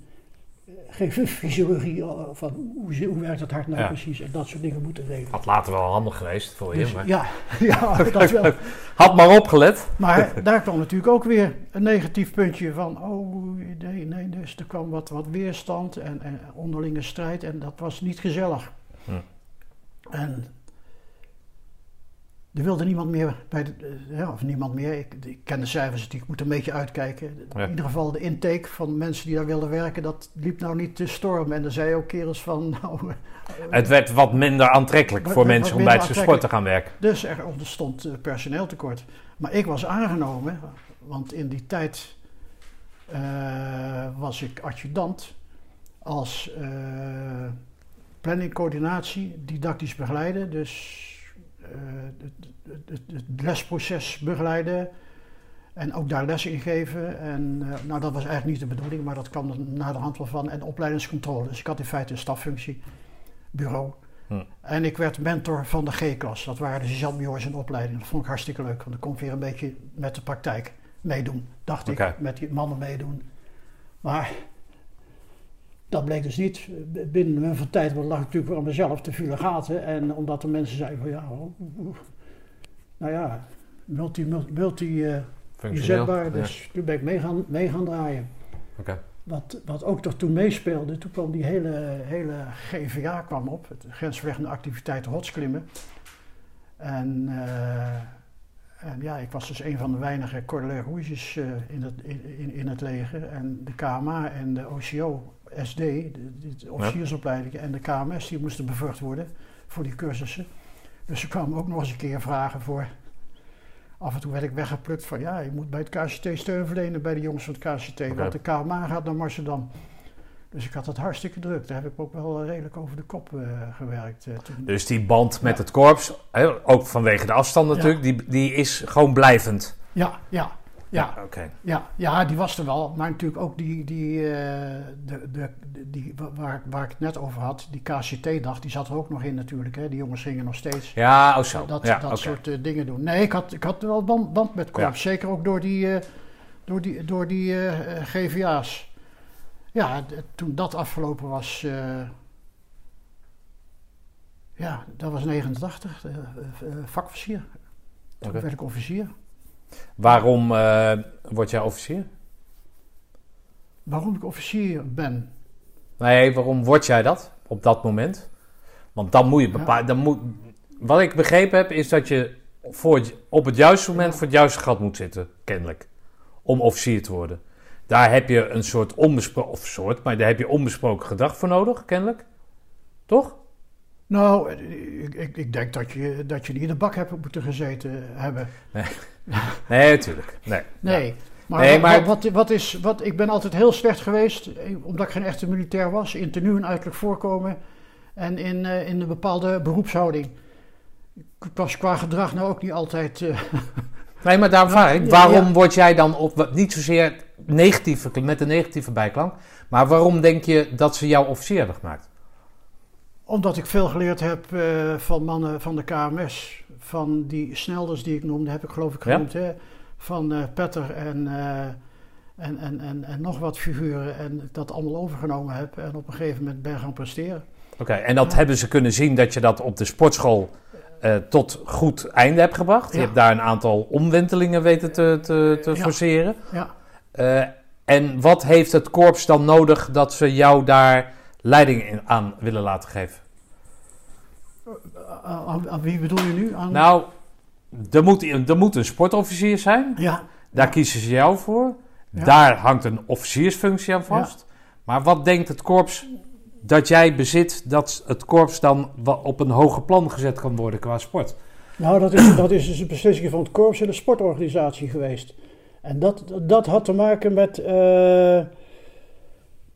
geen fysiologie eh, van hoe, hoe werkt het hart nou Ja. precies en dat soort dingen moeten regelen. Had later wel handig geweest voor je, Dus, maar... ja, ja, dat wel. Had maar opgelet. Maar daar kwam natuurlijk ook weer een negatief puntje van, oh nee, nee, dus er kwam wat, wat weerstand en, en onderlinge strijd en dat was niet gezellig. Hm. En er wilde niemand meer bij de, eh, ja, of niemand meer, ik, ik ken de cijfers natuurlijk, ik moet een beetje uitkijken. Ja. In ieder geval de intake van mensen die daar wilden werken, dat liep nou niet te stormen. En er zei ook kerels van, nou, eh, Het werd wat minder aantrekkelijk voor mensen om bij het sport te gaan werken. Dus er ontstond eh, personeeltekort. Maar ik was aangenomen, want in die tijd was ik adjudant als eh planning, coördinatie, didactisch begeleiden. Dus het, het, het, het lesproces begeleiden en ook daar les in geven. En eh, nou, dat was eigenlijk niet de bedoeling, maar dat kwam er na de hand wel van. En opleidingscontrole. Dus ik had in feite een staffunctie, bureau. Hm. En ik werd mentor van de G-klas. Dat waren de sergeant in opleiding. Dat vond ik hartstikke leuk, want dan kon weer een beetje met de praktijk meedoen. Dacht ik, met die mannen meedoen. Maar Dat bleek dus niet. Binnen een van tijd, lag natuurlijk voor aan mezelf te vielen gaten. En omdat de mensen zeiden van ja, nou ja, multi, multi, multi eh. Ja. Dus toen ben ik mee gaan, mee gaan draaien. Wat, wat ook toch toen meespeelde, toen kwam die hele, hele GVA kwam op, het grensverleggende activiteiten hotsklimmen. En, eh, en ja, ik was dus een van de weinige Cordelier Rouges eh, in, het, in, in het leger. En de KMA en de OCO, SD, de, de officiersopleidingen en de KMS, die moesten bevrucht worden voor die cursussen. Dus ze kwamen ook nog eens een keer vragen voor. Af en toe werd ik weggeplukt van ja, je moet bij het KCT steun verlenen bij de jongens van het KCT. Oké. Want de KMA gaat naar Amsterdam. Dus ik had het hartstikke druk. Daar heb ik ook wel redelijk over de kop eh, gewerkt. eh, toen. Dus die band met Ja. het korps, ook vanwege de afstand natuurlijk, die, die is gewoon blijvend. Ja, ja, ja, Oké. ja, ja, die was er wel. Maar natuurlijk ook die, die, eh, de, de, die wa- waar, waar ik het net over had, die KCT-dag, die zat er ook nog in natuurlijk. Hè. Die jongens gingen nog steeds Ja, oh zo. dat, ja, dat soort eh, dingen doen. Nee, ik had, ik had wel band, band met korps. Zeker ook door die, eh, door die, door die GVA's. Ja, toen dat afgelopen was... ja, dat was 89, eh, eh, eh, vakofficier. Toen Oké. werd ik officier. Waarom eh, word jij officier? Waarom ik officier ben? Nee, waarom word jij dat op dat moment? Want dan moet je bepalen. Dan moet, wat ik begrepen heb, is dat je voor het- op het juiste moment voor het juiste gat moet zitten, kennelijk. Om officier te worden. Daar heb je een soort onbesproken, of soort, maar daar heb je onbesproken gedrag voor nodig, kennelijk. Toch? Nou, ik, ik, ik denk dat je, dat je niet in de bak hebt moeten gezeten hebben. Nee, natuurlijk. Nee. Nee. Maar, Nee, maar- Wat, wat is, wat, ik ben altijd heel slecht geweest, eh, omdat ik geen echte militair was, in tenue en uiterlijk voorkomen en in, eh, in een bepaalde beroepshouding. Ik was qua gedrag nou ook niet altijd. eh, Nee, maar daarom vraag ik, waarom ja. word jij dan op, niet zozeer negatieve, met een negatieve bijklank, maar waarom denk je dat ze jou officier hebben gemaakt? Omdat ik veel geleerd heb eh, van mannen van de KMS. Van die snelders die ik noemde, heb ik geloof ik Ja? genoemd. Hè? Van eh, Petter en, eh, en, en, en, en nog wat figuren. En dat allemaal overgenomen heb. En op een gegeven moment ben gaan presteren. Oké, en dat hebben ze kunnen zien dat je dat op de sportschool tot goed einde hebt gebracht. Je hebt daar een aantal omwentelingen weten te, te, te Ja. forceren. Ja. En wat heeft het korps dan nodig dat ze jou daar leiding in, aan willen laten geven? Aan, aan- aan wie bedoel je nu? Aan, Nou, er moet, er moet een sportofficier zijn. ja, Daar kiezen ze jou voor. Ja. Daar hangt een officiersfunctie aan vast. Maar wat denkt het korps dat jij bezit dat het korps dan op een hoger plan gezet kan worden qua sport? nou dat is, dat is dus een beslissing van het korps en de sportorganisatie geweest. En dat, dat had te maken met, eh,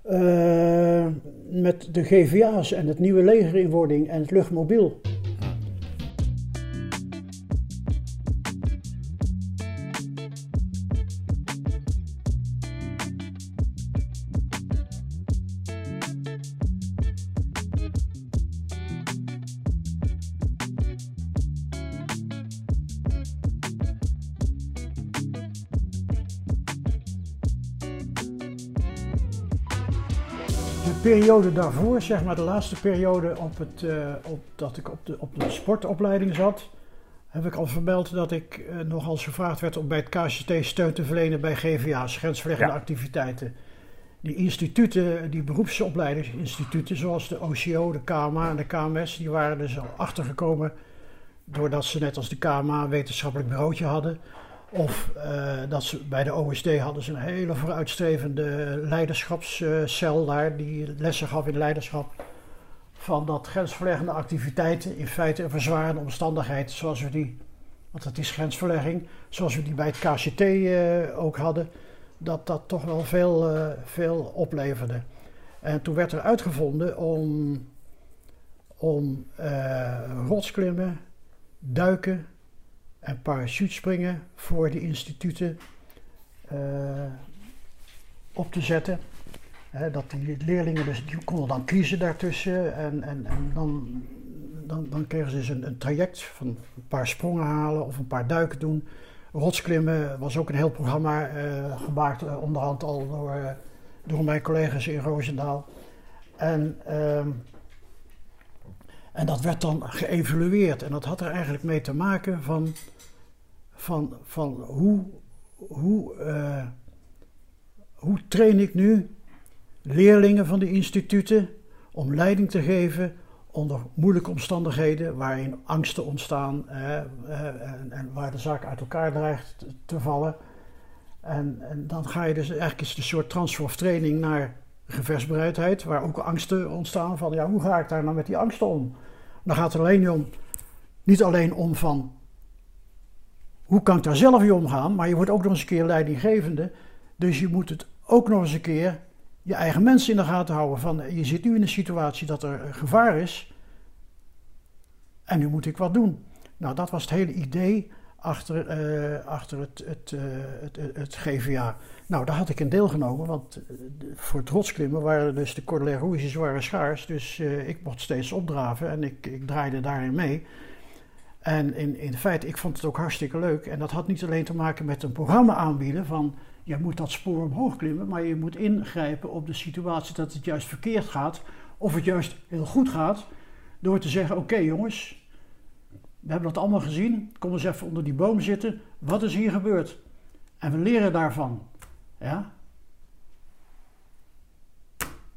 eh, met de GVA's en het nieuwe legerinwording en het luchtmobiel. Periode daarvoor, zeg maar de laatste periode op het, eh, op, dat ik op de, op de sportopleiding zat, heb ik al vermeld dat ik eh, nogal gevraagd werd om bij het KCT steun te verlenen bij GVA's, grensverleggende Ja. activiteiten. Die instituten, die beroepsopleidingsinstituten, zoals de OCO, de KMA en de KMS, die waren dus al achtergekomen doordat ze net als de KMA een wetenschappelijk bureautje hadden. Of eh, dat ze bij de OSD hadden ze een hele vooruitstrevende leiderschapscel daar, die lessen gaf in leiderschap. Van dat grensverleggende activiteiten, in feite een verzwarende omstandigheid, zoals we die, want het is grensverlegging, zoals we die bij het KCT eh, ook hadden, dat dat toch wel veel, eh, veel opleverde. En toen werd er uitgevonden om, om rotsklimmen, duiken en parachutespringen voor die instituten eh, op te zetten. Dat die leerlingen dus, konden dan kiezen daartussen en, en, en dan, dan, kregen ze dus een, een traject van een paar sprongen halen of een paar duiken doen. Rotsklimmen was ook een heel programma eh, gemaakt, eh, onderhand al door, door mijn collega's in Roosendaal. En, ehm, en dat werd dan geëvalueerd. En dat had er eigenlijk mee te maken van, van, van hoe, hoe, eh, hoe train ik nu leerlingen van de instituten om leiding te geven onder moeilijke omstandigheden waarin angsten ontstaan eh, en, en, waar de zaak uit elkaar dreigt te vallen. En, en, dan ga je dus eigenlijk is een soort transfer of training naar gevechtsbereidheid, waar ook angsten ontstaan van ja, hoe ga ik daar nou met die angsten om? Dan gaat het alleen om, niet alleen om van hoe kan ik daar zelf mee omgaan, maar je wordt ook nog eens een keer leidinggevende. Dus je moet het ook nog eens een keer je eigen mensen in de gaten houden. Van je zit nu in een situatie dat er gevaar is. En nu moet ik wat doen. Nou, dat was het hele idee achter, uh, achter het, het, het, het, GVA. Nou, daar had ik een deelgenomen, want uh, voor het rotsklimmen waren dus de Cordillère Rouges schaars. Dus ik mocht steeds opdraven en ik, ik draaide daarin mee. En in, in feite, ik vond het ook hartstikke leuk. En dat had niet alleen te maken met een programma aanbieden van je moet dat spoor omhoog klimmen, maar je moet ingrijpen op de situatie dat het juist verkeerd gaat of het juist heel goed gaat. Door te zeggen: Oké jongens, we hebben dat allemaal gezien. Kom eens even onder die boom zitten. Wat is hier gebeurd? En we leren daarvan. Ja?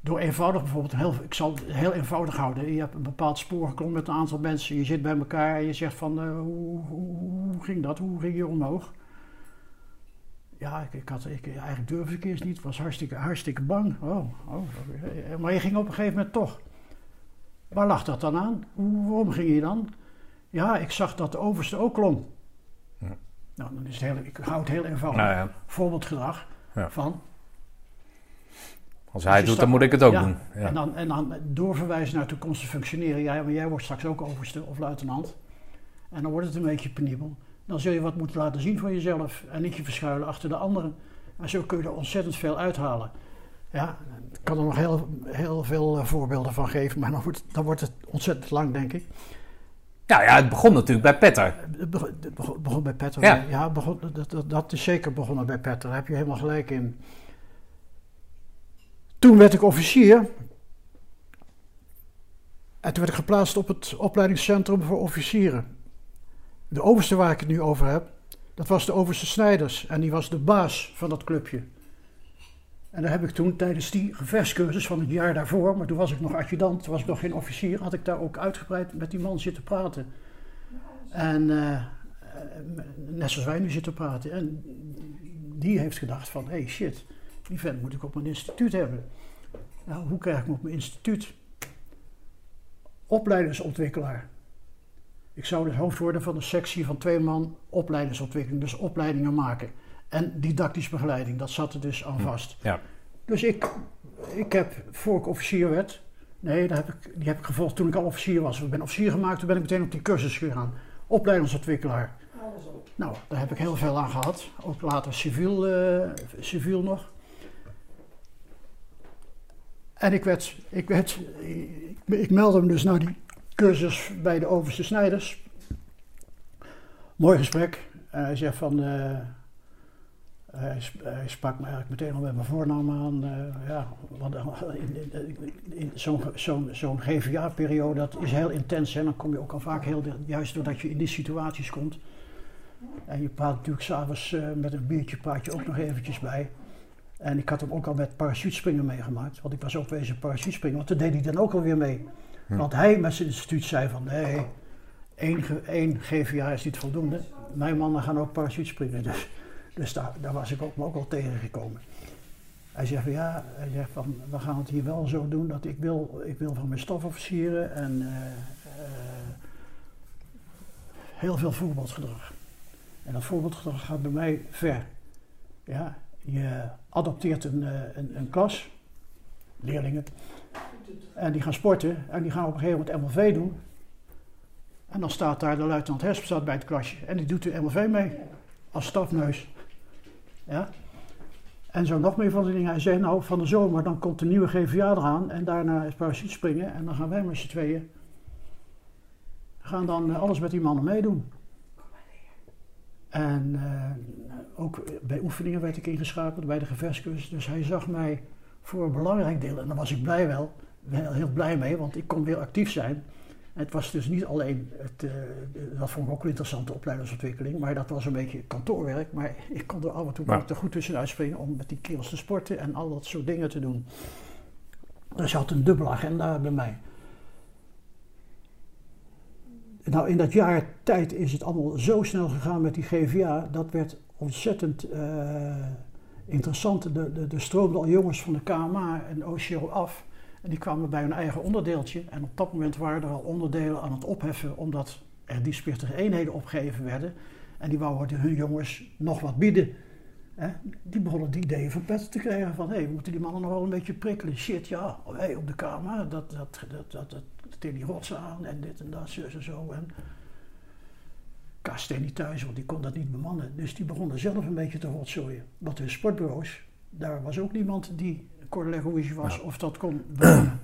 Door eenvoudig bijvoorbeeld, heel, ik zal het heel eenvoudig houden. Je hebt een bepaald spoor geklommen met een aantal mensen. Je zit bij elkaar en je zegt van, uh, hoe, hoe, hoe, ging dat? Hoe ging je omhoog? Ja, ik, ik, had, ik, eigenlijk durfde ik eerst niet. Ik was hartstikke, hartstikke bang. Oh, oh, maar je ging op een gegeven moment toch. Waar lag dat dan aan? Hoe, waarom ging je dan? Ja, ik zag dat de overste ook klom. Ja. Nou, dan is het heel, ik hou het heel eenvoudig. Nou ja. Voorbeeldgedrag ja. van... Als hij het doet, dan moet ik het ook doen. En, dan, en dan doorverwijzen naar toekomstige functioneren. Ja, maar jij wordt straks ook overste of luitenant. En dan wordt het een beetje penibel. Dan zul je wat moeten laten zien van jezelf. En niet je verschuilen achter de anderen. En zo kun je er ontzettend veel uithalen. Ja, ik kan er nog heel, heel veel eh, voorbeelden van geven. Maar dan wordt, dan wordt het ontzettend lang, denk ik. Nou ja, het begon natuurlijk bij Petter. Het begon, het begon, bij Petter. Ja, ja begon, dat, dat, is zeker begonnen bij Petter. Daar heb je helemaal gelijk in. Toen werd ik officier. En toen werd ik geplaatst op het opleidingscentrum voor officieren. De overste waar ik het nu over heb, dat was de overste Snijders. En die was de baas van dat clubje. En daar heb ik toen tijdens die gevechtscursus van het jaar daarvoor, maar toen was ik nog adjudant, was ik nog geen officier, had ik daar ook uitgebreid met die man zitten praten. En uh, net zoals wij nu zitten praten. En die heeft gedacht van, hey shit, die vent moet ik op mijn instituut hebben. Nou, hoe krijg ik hem op mijn instituut? Opleidingsontwikkelaar. Ik zou dus hoofd worden van een sectie van twee man opleidingsontwikkeling, dus opleidingen maken. En didactische begeleiding, dat zat er dus aan hm, vast. Ja. Dus ik, ik heb, voor ik officier werd, nee, heb ik, die heb ik gevolgd toen ik al officier was. Ik ben officier gemaakt, toen ben ik meteen op die cursus gegaan. Opleidingsontwikkelaar. Nou, daar heb ik heel veel aan gehad. Ook later civiel, uh, civiel nog. En ik werd, ik werd, ik, meldde me dus naar die cursus bij de overste snijders. Mooi gesprek. hij zegt van, uh, hij, hij, sprak me eigenlijk meteen al met mijn voornaam aan. Uh, ja, want in, in, in zo'n zo zo GVA-periode, dat is heel intens. En dan kom je ook al vaak heel, juist doordat je in die situaties komt. En je praat natuurlijk s'avonds met een biertje, praat je ook nog eventjes bij. En ik had hem ook al met parachutespringen meegemaakt. Want ik was ook wezen parachutespringen, want daar deed hij dan ook alweer mee. Hm. Want hij met zijn instituut zei van nee, één, één GVA is niet voldoende. Mijn mannen gaan ook parachutespringen. Dus dus daar, daar was ik ook, ook wel tegengekomen. Hij zegt van ja, hij zegt van, we gaan het hier wel zo doen dat ik wil, ik wil van mijn stofofficieren en uh, uh, heel veel voorbeeldgedrag. En dat voorbeeldgedrag gaat bij mij ver. Ja, je adopteert een, uh, een, een, klas, leerlingen, en die gaan sporten en die gaan op een gegeven moment MLV doen. En dan staat daar de luitenant Hesp bij het klasje en die doet de MLV mee als stafneus. Ja? En zo nog meer van die dingen. Hij zei, nou, van de zomer dan komt de nieuwe GVA eraan en daarna is parachute springen en dan gaan wij met z'n tweeën gaan dan eh, alles met die mannen meedoen. En uh, ook bij oefeningen werd ik ingeschakeld, bij de gevechtscursus. Dus hij zag mij voor een belangrijk deel, en dan was ik blij wel, wel heel blij mee, want ik kon weer actief zijn. En het was dus niet alleen, het, eh, dat vond ik ook een interessante opleidingsontwikkeling, maar dat was een beetje kantoorwerk. Maar ik kon er af en toe ook er goed tussenuit springen om met die kerels te sporten en al dat soort dingen te doen. Dus je had een dubbele agenda bij mij. Nou, in dat jaar tijd is het allemaal zo snel gegaan met die GVA. Dat werd ontzettend eh, interessant. De, de, er stroomden al jongens van de KMA en OCO af. En die kwamen bij hun eigen onderdeeltje. En op dat moment waren er al onderdelen aan het opheffen, omdat er die splichtige eenheden opgegeven werden. En die wouden hun jongens nog wat bieden. Die begonnen die ideeën van petten te krijgen van, hé, hey, we moeten die mannen nog wel een beetje prikkelen. Shit, ja, hey, op de KMA, dat, dat, dat, dat, dat, dat die rotsen aan en dit en dat, zus en zo. En Kast niet thuis, want die kon dat niet bemannen. Dus die begonnen zelf een beetje te rotzooien. Want hun sportbureaus, daar was ook niemand die Cordelier Rouge was Ja. of dat kon bemannen.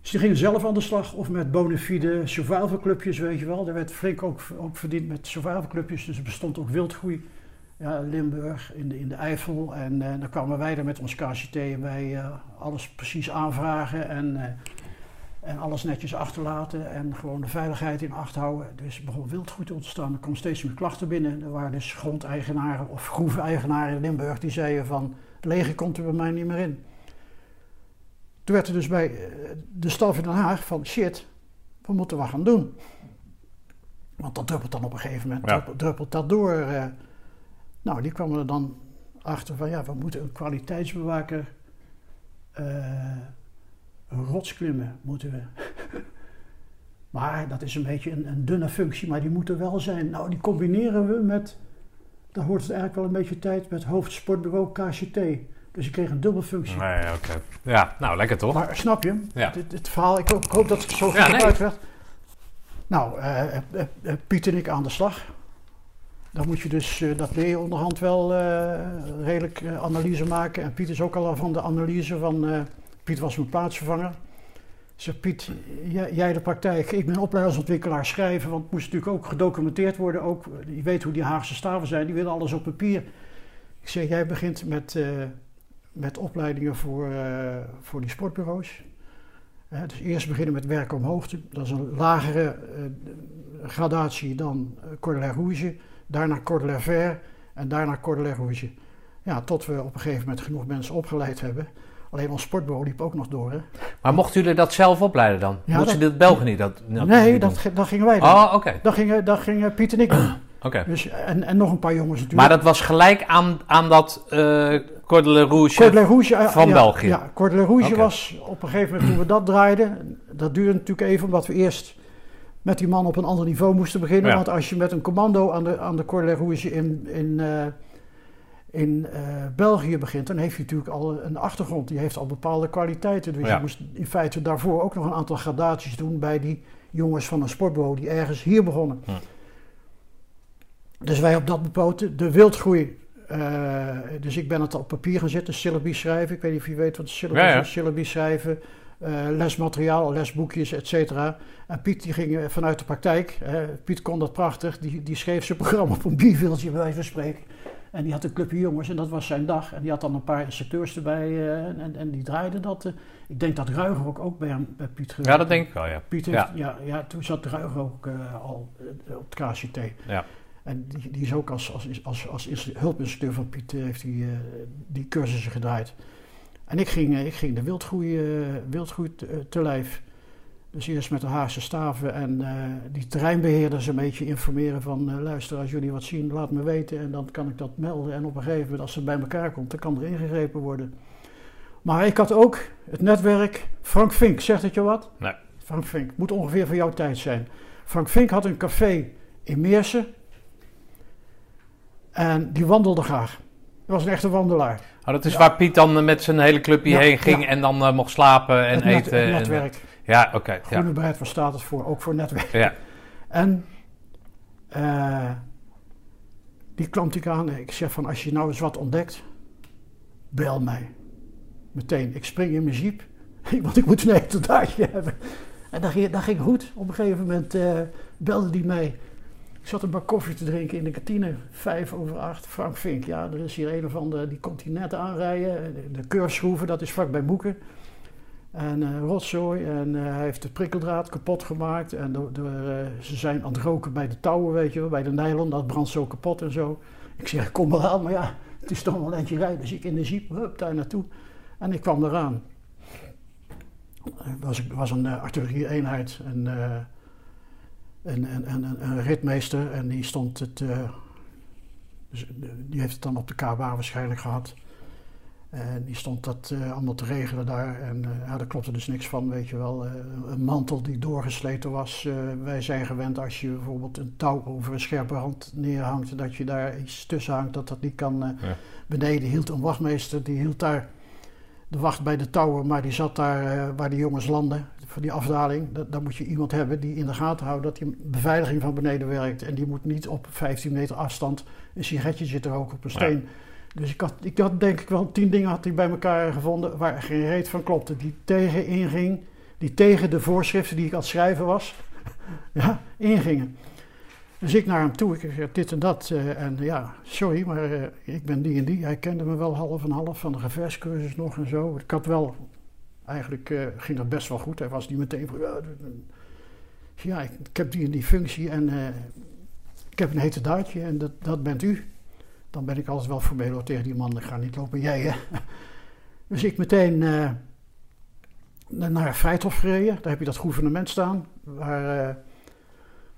Dus die gingen zelf aan de slag of met bona fide survivalclubjes, weet je wel. Er werd flink ook, ook verdiend met survivalclubjes, dus er bestond ook wildgroei. Ja, Limburg, in de, in de Eifel. En eh, dan kwamen wij er met ons KCT en wij eh, alles precies aanvragen en, eh, en alles netjes achterlaten en gewoon de veiligheid in acht houden. Dus begon wildgroei te ontstaan. Er kwamen steeds meer klachten binnen. Er waren dus grondeigenaren of groeveneigenaren in Limburg die zeiden van, leger komt er bij mij niet meer in. Toen werd er dus bij eh, de staf in Den Haag van shit, we moeten wat gaan doen. Want dat druppelt dan op een gegeven moment, Ja. druppelt, druppelt dat door. eh. nou, die kwamen er dan achter van ja, we moeten een kwaliteitsbewaker eh, een rots klimmen, moeten we. maar dat is een beetje een, een dunne functie, maar die moet er wel zijn. Nou, die combineren we met, daar hoort het eigenlijk wel een beetje tijd, met hoofdsportbureau KCT. Dus ik kreeg een dubbelfunctie. Nee, oké. Ja, nou, lekker toch? Maar snap je? Ja. Dit, dit verhaal, ik hoop, ik hoop dat het zo goed Ja, heb nee. uitgelegd. Nou, eh, eh, eh, Piet en ik aan de slag. Dan moet je dus, dat leer je onderhand wel redelijk analyse maken. En Piet is ook al van de analyse van, Piet was mijn plaatsvervanger. Zeg, Piet, jij, de praktijk, ik ben opleidingsontwikkelaar schrijven, want het moest natuurlijk ook gedocumenteerd worden. Ook, je weet hoe die Haagse staven zijn, die willen alles op papier. Ik zeg, jij begint met, eh, met opleidingen voor, eh, voor die sportbureaus. Eh, dus eerst beginnen met werken om hoogte. Dat is een lagere gradatie dan Cordelier Rouge. Daarna Cordelier Vert en daarna Cordelier Rouge. Ja, tot we op een gegeven moment genoeg mensen opgeleid hebben. Alleen ons sportbureau liep ook nog door. Hè? Maar mochten jullie dat zelf opleiden dan? Ja, Moesten dat- dit Belgen niet dat? dat nee, dat, gingen wij doen. Oh, oké. Dat, gingen, dat gingen Piet en ik doen. oké. Dus, en, en nog een paar jongens natuurlijk. Maar dat was gelijk aan, aan dat eh Cordelier Rouge. Van ja, België. Ja, Cordelier Rouge was op een gegeven moment toen we dat draaiden. Dat duurde natuurlijk even omdat we eerst met die man op een ander niveau moesten beginnen. Ja. Want als je met een commando aan de, aan de Cordelier Rouge in, in, eh, in eh, België begint, dan heeft hij natuurlijk al een achtergrond. Die heeft al bepaalde kwaliteiten. Dus Ja. je moest in feite daarvoor ook nog een aantal gradaties doen bij die jongens van een sportbureau die ergens hier begonnen. Hm. Dus wij op dat bepoten. De wildgroei. eh, dus ik ben het op papier gaan zetten, syllabi schrijven. Ik weet niet of je weet wat syllabi Ja, ja. is. Syllabi schrijven, eh, lesmateriaal, lesboekjes, et cetera. En Piet die ging vanuit de praktijk. hè, Piet kon dat prachtig. Die, die schreef zijn programma op een bierveeltje, bij wijze van spreken. En die had een clubje jongens en dat was zijn dag. En die had dan een paar instructeurs erbij eh, en, en die draaiden dat. eh. ik denk dat Ruiger ook, bij, hem, bij Piet Ja, dat denk ik wel, ja. Piet heeft, Ja. ja. Ja, toen zat Ruiger ook eh, al op het KCT. Ja. En die, die is ook als, als, als, als instru- hulpinstructeur van Piet heeft eh, die cursussen gedraaid. En ik ging, ik ging de wildgroei, wildgroei te, te lijf. Dus eerst met de Haagse staven en eh, die terreinbeheerders een beetje informeren van... eh, luister, als jullie wat zien, laat me weten en dan kan ik dat melden. En op een gegeven moment, als het bij elkaar komt, dan kan er ingegrepen worden. Maar ik had ook het netwerk Frank Vink. Zegt het je wat? Nee. Frank Vink. Moet ongeveer van jouw tijd zijn. Frank Vink had een café in Meersen. En die wandelde graag. Hij was een echte wandelaar. Oh, dat is Ja. waar Piet dan met zijn hele clubje Ja, heen ging ja. en dan eh, mocht slapen en het, net- eten. het en- netwerk. Ja, oké. ja. Groene Beret, waar staat het voor? Ook voor netwerk. Ja. En eh, die klampt ik aan. Ik zeg van, als je nou eens wat ontdekt, bel mij. Meteen. Ik spring in mijn jeep, want ik moet een etaage hebben. En dat ging, dat ging goed. Op een gegeven moment eh, belde hij mij. Ik zat een bak koffie te drinken in de kantine, vijf over acht. Frank Vink, ja, er is hier een van de die continenten aanrijden. De, de keurschroeven, dat is vlak bij Moeken. En eh, rotzooi. En eh, hij heeft de prikkeldraad kapot gemaakt. En door, eh, ze zijn aan het roken bij de touwen, weet je wel, bij de nylon. Dat brandt zo kapot en zo. Ik zeg, kom maar aan. Maar ja, het is toch wel een eindje rijden. Dus ik in de jeep, hup, daar naartoe. En ik kwam eraan. Het was, was een uh, artillerie-eenheid. En, uh, een, een, een, ritmeester. En die stond het... Uh, die heeft het dan op de KWA waarschijnlijk gehad. En die stond dat uh, allemaal te regelen daar. En uh, ja, daar klopte dus niks van, weet je wel. Uh, een mantel die doorgesleten was. wij zijn gewend als je bijvoorbeeld een touw over een scherpe rand neerhangt, dat je daar iets tussen hangt, dat dat niet kan. Ja. Beneden hield een wachtmeester, die hield daar de wacht bij de touwen, maar die zat daar waar die jongens landen, voor die afdaling. Dat, daar moet je iemand hebben die in de gaten houdt dat die beveiliging van beneden werkt. En die moet niet op 15 meter afstand een sigaretje zitten roken op een steen. Ja. Dus ik had, ik had denk ik wel tien dingen had hij bij elkaar gevonden waar geen reet van klopte. Die tegen inging, die tegen de voorschriften die ik aan het schrijven was, ja, ingingen. Dus ik naar hem toe, ik zeg dit en dat. Uh, en ja, sorry, maar uh, ik ben die en die. Hij kende me wel half en half van de gevechtscursus nog en zo. Ik had wel, eigenlijk uh, ging dat best wel goed. Hij was niet meteen van, ja, ik, ik, heb die en die functie en ik heb een hete daadje en dat, dat bent u dan ben ik altijd wel formeel tegen die man, ik ga niet lopen jij. Hè? Dus ik meteen uh, naar Vrijthof gereden, daar heb je dat gouvernement staan, waar, uh,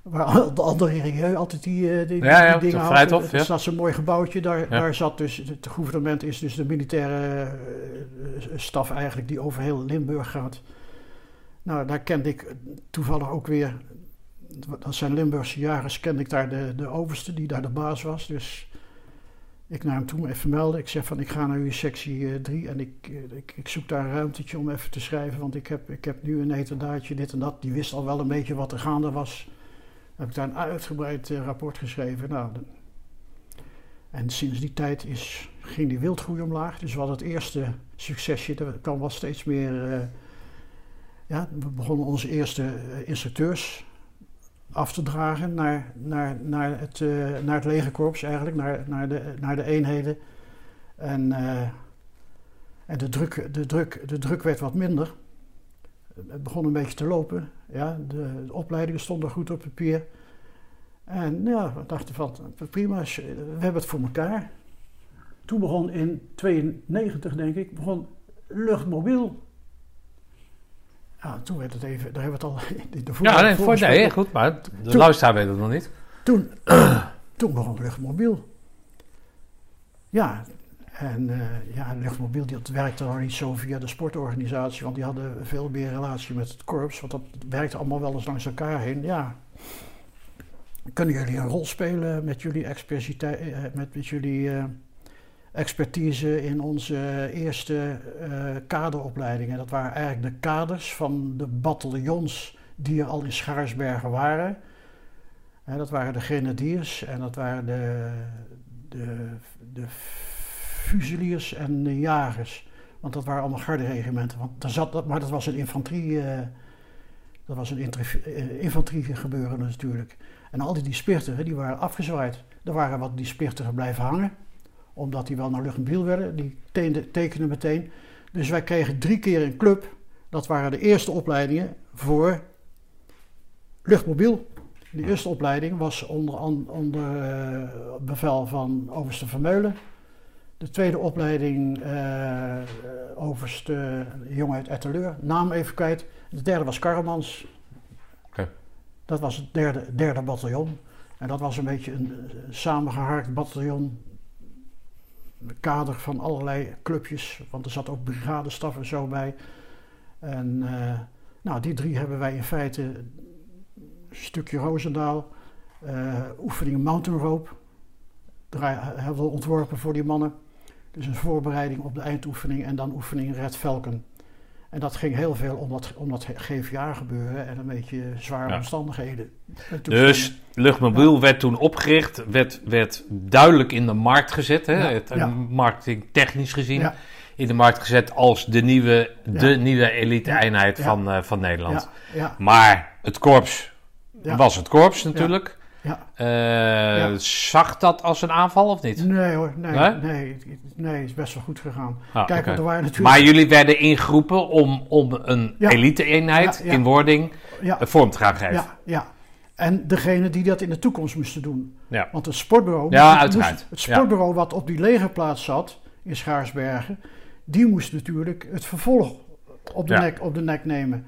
waar de andere Rieu altijd die, uh, die, ja, ja, die dingen Vrijthof, had. Er staat zo'n mooi gebouwtje, daar, daar zat dus, het gouvernement is dus de militaire staf eigenlijk die over heel Limburg gaat. Nou, daar kende ik toevallig ook weer, dat zijn Limburgse jagers, kende ik daar de, de overste die daar de baas was, dus ik naar hem toe even melden. Ik zeg van ik ga naar uw sectie 3 uh, en ik, uh, ik, ik, zoek daar een ruimtetje om even te schrijven. Want ik heb, ik heb nu een heterdaadje, dit en dat. Die wist al wel een beetje wat er gaande was. Heb ik daar een uitgebreid uh, rapport geschreven. Nou, en sinds die tijd is, ging die wildgroei omlaag. Dus hadden het eerste succesje. Er kwam wel steeds meer... ja, we begonnen onze eerste instructeurs af te dragen naar, naar, naar, het, uh, naar het legerkorps eigenlijk, naar, naar, de, naar de eenheden. En, uh, en de, druk, de, druk, de druk werd wat minder. Het begon een beetje te lopen. Ja, de, de opleidingen stonden goed op papier. En ja, we dachten van prima, we hebben het voor elkaar. Toen begon in 92 denk ik, begon luchtmobiel ja, toen werd het even, daar hebben we het al in de Ja, nee, voor, nee, goed, maar de toen, luisteraar weet het nog niet. Toen, toen begon luchtmobiel. Ja, en uh, ja, luchtmobiel dat werkte nog niet zo via de sportorganisatie, want die hadden veel meer relatie met het korps, want dat werkte allemaal wel eens langs elkaar heen. Ja, kunnen jullie een rol spelen met jullie expertiteit, met, met jullie... Uh, expertise in onze eerste uh, kaderopleidingen. Dat waren eigenlijk de kaders van de bataljons die er al in Schaarsbergen waren. En dat waren de grenadiers en dat waren de, de, de fusiliers en de jagers. Want dat waren allemaal garderegimenten. Want daar zat, dat, maar dat was een infanterie, uh, dat was een uh, infanterie gebeuren natuurlijk. En al die, die die waren afgezwaaid. Er waren wat die spirteren blijven hangen omdat die wel naar luchtmobiel werden. Die tekenden meteen. Dus wij kregen drie keer een club. Dat waren de eerste opleidingen voor luchtmobiel. De eerste opleiding was onder, onder uh, bevel van overste Vermeulen. De tweede opleiding uh, overste jongen uit Etteleur, naam even kwijt. De derde was Karremans. Okay. Dat was het derde, derde bataljon. En dat was een beetje een samengehaakt bataljon kader van allerlei clubjes, want er zat ook brigadestaf en zo bij. En uh, nou, die drie hebben wij in feite een stukje Roosendaal, uh, oefeningen mountain rope, hebben we ontworpen voor die mannen. Dus een voorbereiding op de eindoefening en dan oefening Red Velken. En dat ging heel veel om dat, om dat GVA gebeuren en een beetje zware ja. omstandigheden. Dus luchtmobiel ja. werd toen opgericht, werd, werd duidelijk in de markt gezet, hè? Het, ja. marketing technisch gezien. In de markt gezet als de nieuwe, de nieuwe elite-eenheid van, uh, van Nederland. Maar het korps was het korps natuurlijk. Ja. Eh, Zag dat als een aanval of niet? Nee hoor, nee, Nee? nee, is best wel goed gegaan. Ah, Kijk, er waren natuurlijk... Maar jullie werden ingeroepen om, om een Ja. elite-eenheid Ja, ja. in wording ja, eh, vorm te gaan geven. ja, ja. En degene die dat in de toekomst moesten doen. Ja. Want het sportbureau, Ja, moest- uiteraard. moest- het Ja. sportbureau wat op die legerplaats zat in Schaarsbergen, die moest natuurlijk het vervolg op de, Ja. nek, op de nek nemen.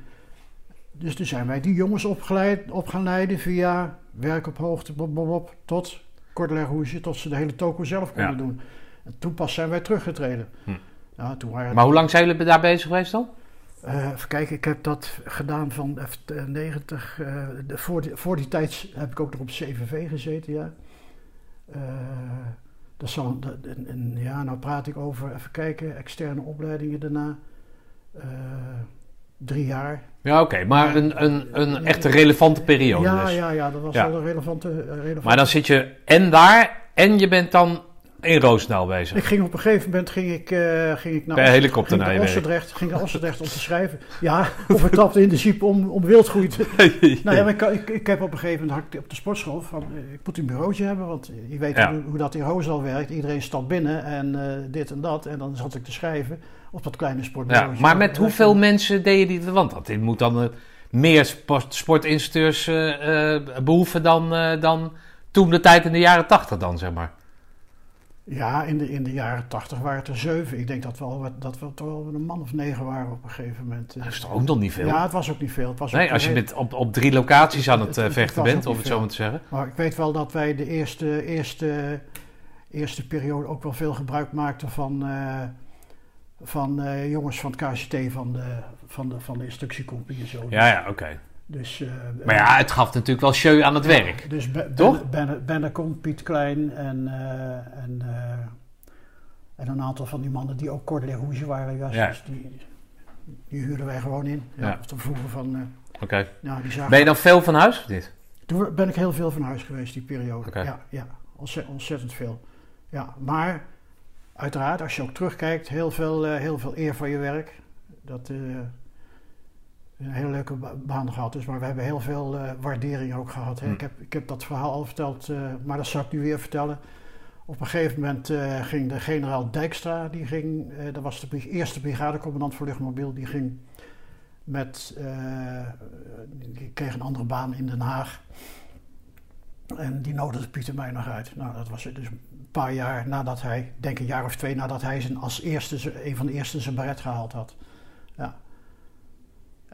Dus toen zijn wij die jongens opgeleid, op gaan leiden via werk op hoogte, bop, bop, bop, tot kortleghoesje, tot ze de hele toko zelf konden Ja. doen. En toen pas zijn wij teruggetreden. Hm. Ja, toen waren Maar hoe lang zijn jullie daar bezig geweest dan? eh, even kijken, ik heb dat gedaan van F- eh, 90. eh, de, voor, die, voor die tijd heb ik ook nog op CVV gezeten, ja. Eh, dat zal, dat- ja, nou praat ik over, even kijken, externe opleidingen daarna. Drie jaar. Ja, oké. Maar een, een, een echt relevante periode ja, dus. ja, ja, dat was Ja. wel een relevante... eh, relevante Maar dan zit je en daar en je bent dan in Roosendaal bezig. Ik ging op een gegeven moment ging ik, eh, ging ik naar, Per Os- helikopter ging naar naar werk. Ossendrecht, ging naar om te schrijven. Ja, of ik trapte in de jeep om, om wildgroei te, Nou ja, maar ik, ik, heb op een gegeven moment had ik op de sportschool van eh, ik moet een bureautje hebben, want je weet Ja. hoe, hoe dat in Roosendaal werkt. Iedereen stapt binnen en eh, dit en dat. En dan zat ik te schrijven op dat kleine Ja, sportbureautje. maar met Eh, hoeveel mensen deed je die? Want dat dit moet dan eh, meer sport, sportinstructeurs eh, eh, behoeven dan, eh, dan toen de tijd in de jaren tachtig dan, zeg maar. Ja, in de, in de jaren tachtig waren het er zeven. Ik denk dat we, al, dat we toch wel een man of negen waren op een gegeven moment. Dat is toch ook nog niet veel? Ja, het was ook niet veel. Het was nee, als je met, op, op drie locaties aan het Het- eh, vechten het bent, om het zo maar te zeggen. Maar ik weet wel dat wij de eerste, eerste, eerste periode ook wel veel gebruik maakten van, eh, van eh, jongens van het KCT, van de, van de, van de en zo. Ja, ja, oké. Dus, eh, Maar ja, het gaf natuurlijk wel show aan het werk. Dus Be- Toch? Ben, ben, Bennekom, Piet Klein en, eh, en, eh, en een aantal van die mannen die ook Cordelier Rouge waren. Ja, dus die, die huurden wij gewoon in. Ja, Ja. Of te vroegen van, Oké. nou, Ben je dan veel van huis of niet? Toen ben ik heel veel van huis geweest, die periode. Ja, ja ontzettend, veel. Ja, maar uiteraard, als je ook terugkijkt, heel veel, heel veel eer voor je werk. Dat een hele leuke ba- baan gehad is, maar we hebben heel veel eh, waardering ook gehad. Hè. Hm. Ik, heb, ik heb dat verhaal al verteld, eh, maar dat zal ik nu weer vertellen. Op een gegeven moment eh, ging de generaal Dijkstra, die ging, dat was de brig- eerste brigadecommandant voor luchtmobiel, die ging met, die kreeg een andere baan in Den Haag. En die nodigde Pieter mij nog uit. Nou, dat was dus een paar jaar nadat hij, denk een jaar of twee nadat hij zijn, als eerste, een van de eerste zijn baret gehaald had. Ja.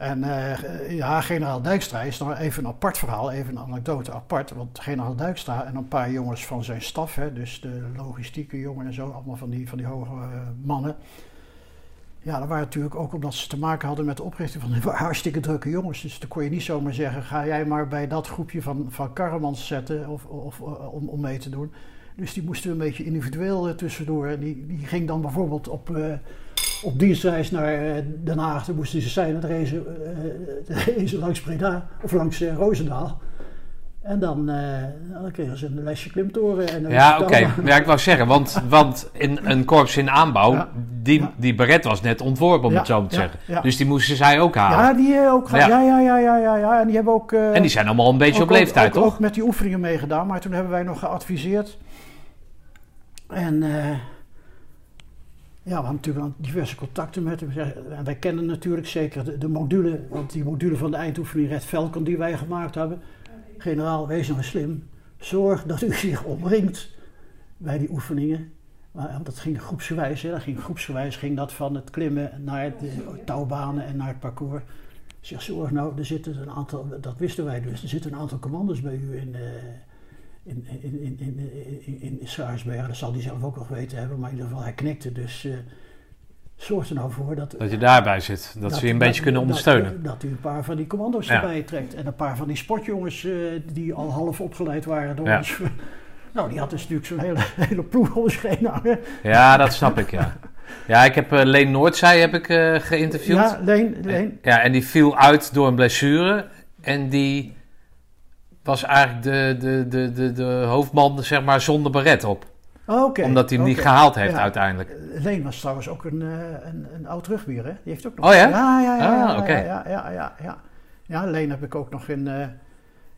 En eh, ja, generaal Dijkstra is nog even een apart verhaal, even een anekdote apart. Want generaal Dijkstra en een paar jongens van zijn staf, hè, dus de logistieke jongen en zo, allemaal van die, van die hoge eh, mannen. Ja, dat waren natuurlijk ook omdat ze te maken hadden met de oprichting van hartstikke drukke jongens. Dus dan kon je niet zomaar zeggen, ga jij maar bij dat groepje van, van karremans zetten of, of, eh, om, om mee te doen. Dus die moesten een beetje individueel tussendoor. En die, die ging dan bijvoorbeeld op, op dienstreis naar eh, Den Haag. Dan moesten ze zijn, reden ze, eh, langs Breda of langs eh, Roosendaal. En dan, dan kregen ze een lesje klimtoren. En Ja, oké. Ja, ik wou zeggen, want, want in een korps in aanbouw, Ja. die, Ja. die beret was net ontworpen, om Ja, het zo maar te zeggen. Dus die moesten zij ook halen. Ja, die ook. Ja. Ja. Ja, ja, ja, ja, En die hebben ook. en die zijn allemaal een beetje ook- op leeftijd, ook, toch? Ook met die oefeningen meegedaan, maar toen hebben wij nog geadviseerd. En ja, we hadden natuurlijk diverse contacten met hem. En wij kennen natuurlijk zeker de, module, want die module van de eindoefening Red Falcon die wij gemaakt hebben. Generaal, wees eens slim. Zorg dat u zich omringt bij die oefeningen. Want dat ging groepsgewijs, hè. Dat ging groepsgewijs ging dat van het klimmen naar de touwbanen en naar het parcours. Zeg, zorg nou, er zitten een aantal, dat wisten wij dus, er zitten een aantal commando's bij u in, eh in, in, in, in, Schaarsbergen. Dat zal hij zelf ook wel geweten hebben, maar in ieder geval hij knikte. Dus eh zorg er nou voor dat... Dat je daarbij zit. Dat, ze je een beetje kunnen ondersteunen. Dat, dat u een paar van die commando's Ja. erbij trekt. En een paar van die sportjongens eh, die al half opgeleid waren door Ja. ons. Nou, die had dus natuurlijk zo'n hele, hele ploeg om zich heen hangen. Ja, dat snap ik, ja. Ja, ik heb eh, Leen Noordzij heb ik, geïnterviewd. Ja, Leen, Leen. Ja, en die viel uit door een blessure. En die was eigenlijk de, de, de, de, de hoofdman, zeg maar, zonder beret op. Oh, oké. Omdat hij hem niet gehaald heeft Ja. uiteindelijk. Leen was trouwens ook een, eh, een, een oud rugbier, hè? Die heeft ook nog... Oh ja? Ja, ja, ja. Ah, ja, ja, ja, ja, ja, ja. Leen heb ik ook nog in, eh,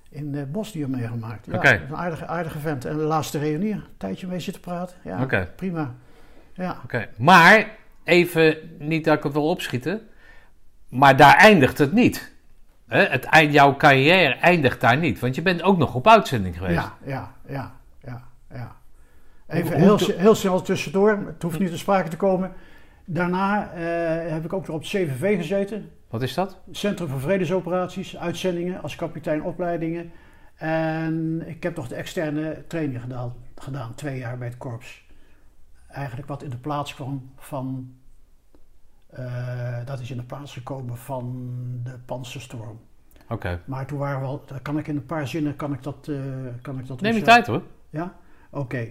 in eh, Bosnië meegemaakt. Ja, Oké. Een aardige, aardige vent. En de laatste reunie, een tijdje mee zitten praten. Ja, Oké. prima. Ja, Oké. Maar, even, niet dat ik het wil opschieten, maar daar eindigt het niet. Hè, Het, eind- jouw carrière eindigt daar niet, want je bent ook nog op uitzending geweest. ja, ja, ja, ja, ja. Even heel, heel snel tussendoor, het hoeft niet te sprake te komen. Daarna eh, heb ik ook nog op het CVV gezeten. Wat is dat? Centrum voor Vredesoperaties, uitzendingen als kapitein opleidingen. En ik heb nog de externe training gedaan, gedaan, twee jaar bij het korps. Eigenlijk wat in de plaats kwam van, dat is in de plaats gekomen van de Panzerstorm. Oké. Maar toen waren we al, daar kan ik in een paar zinnen, kan ik dat, eh kan ik dat Neem je opzeggen? tijd hoor. Ja? Oké.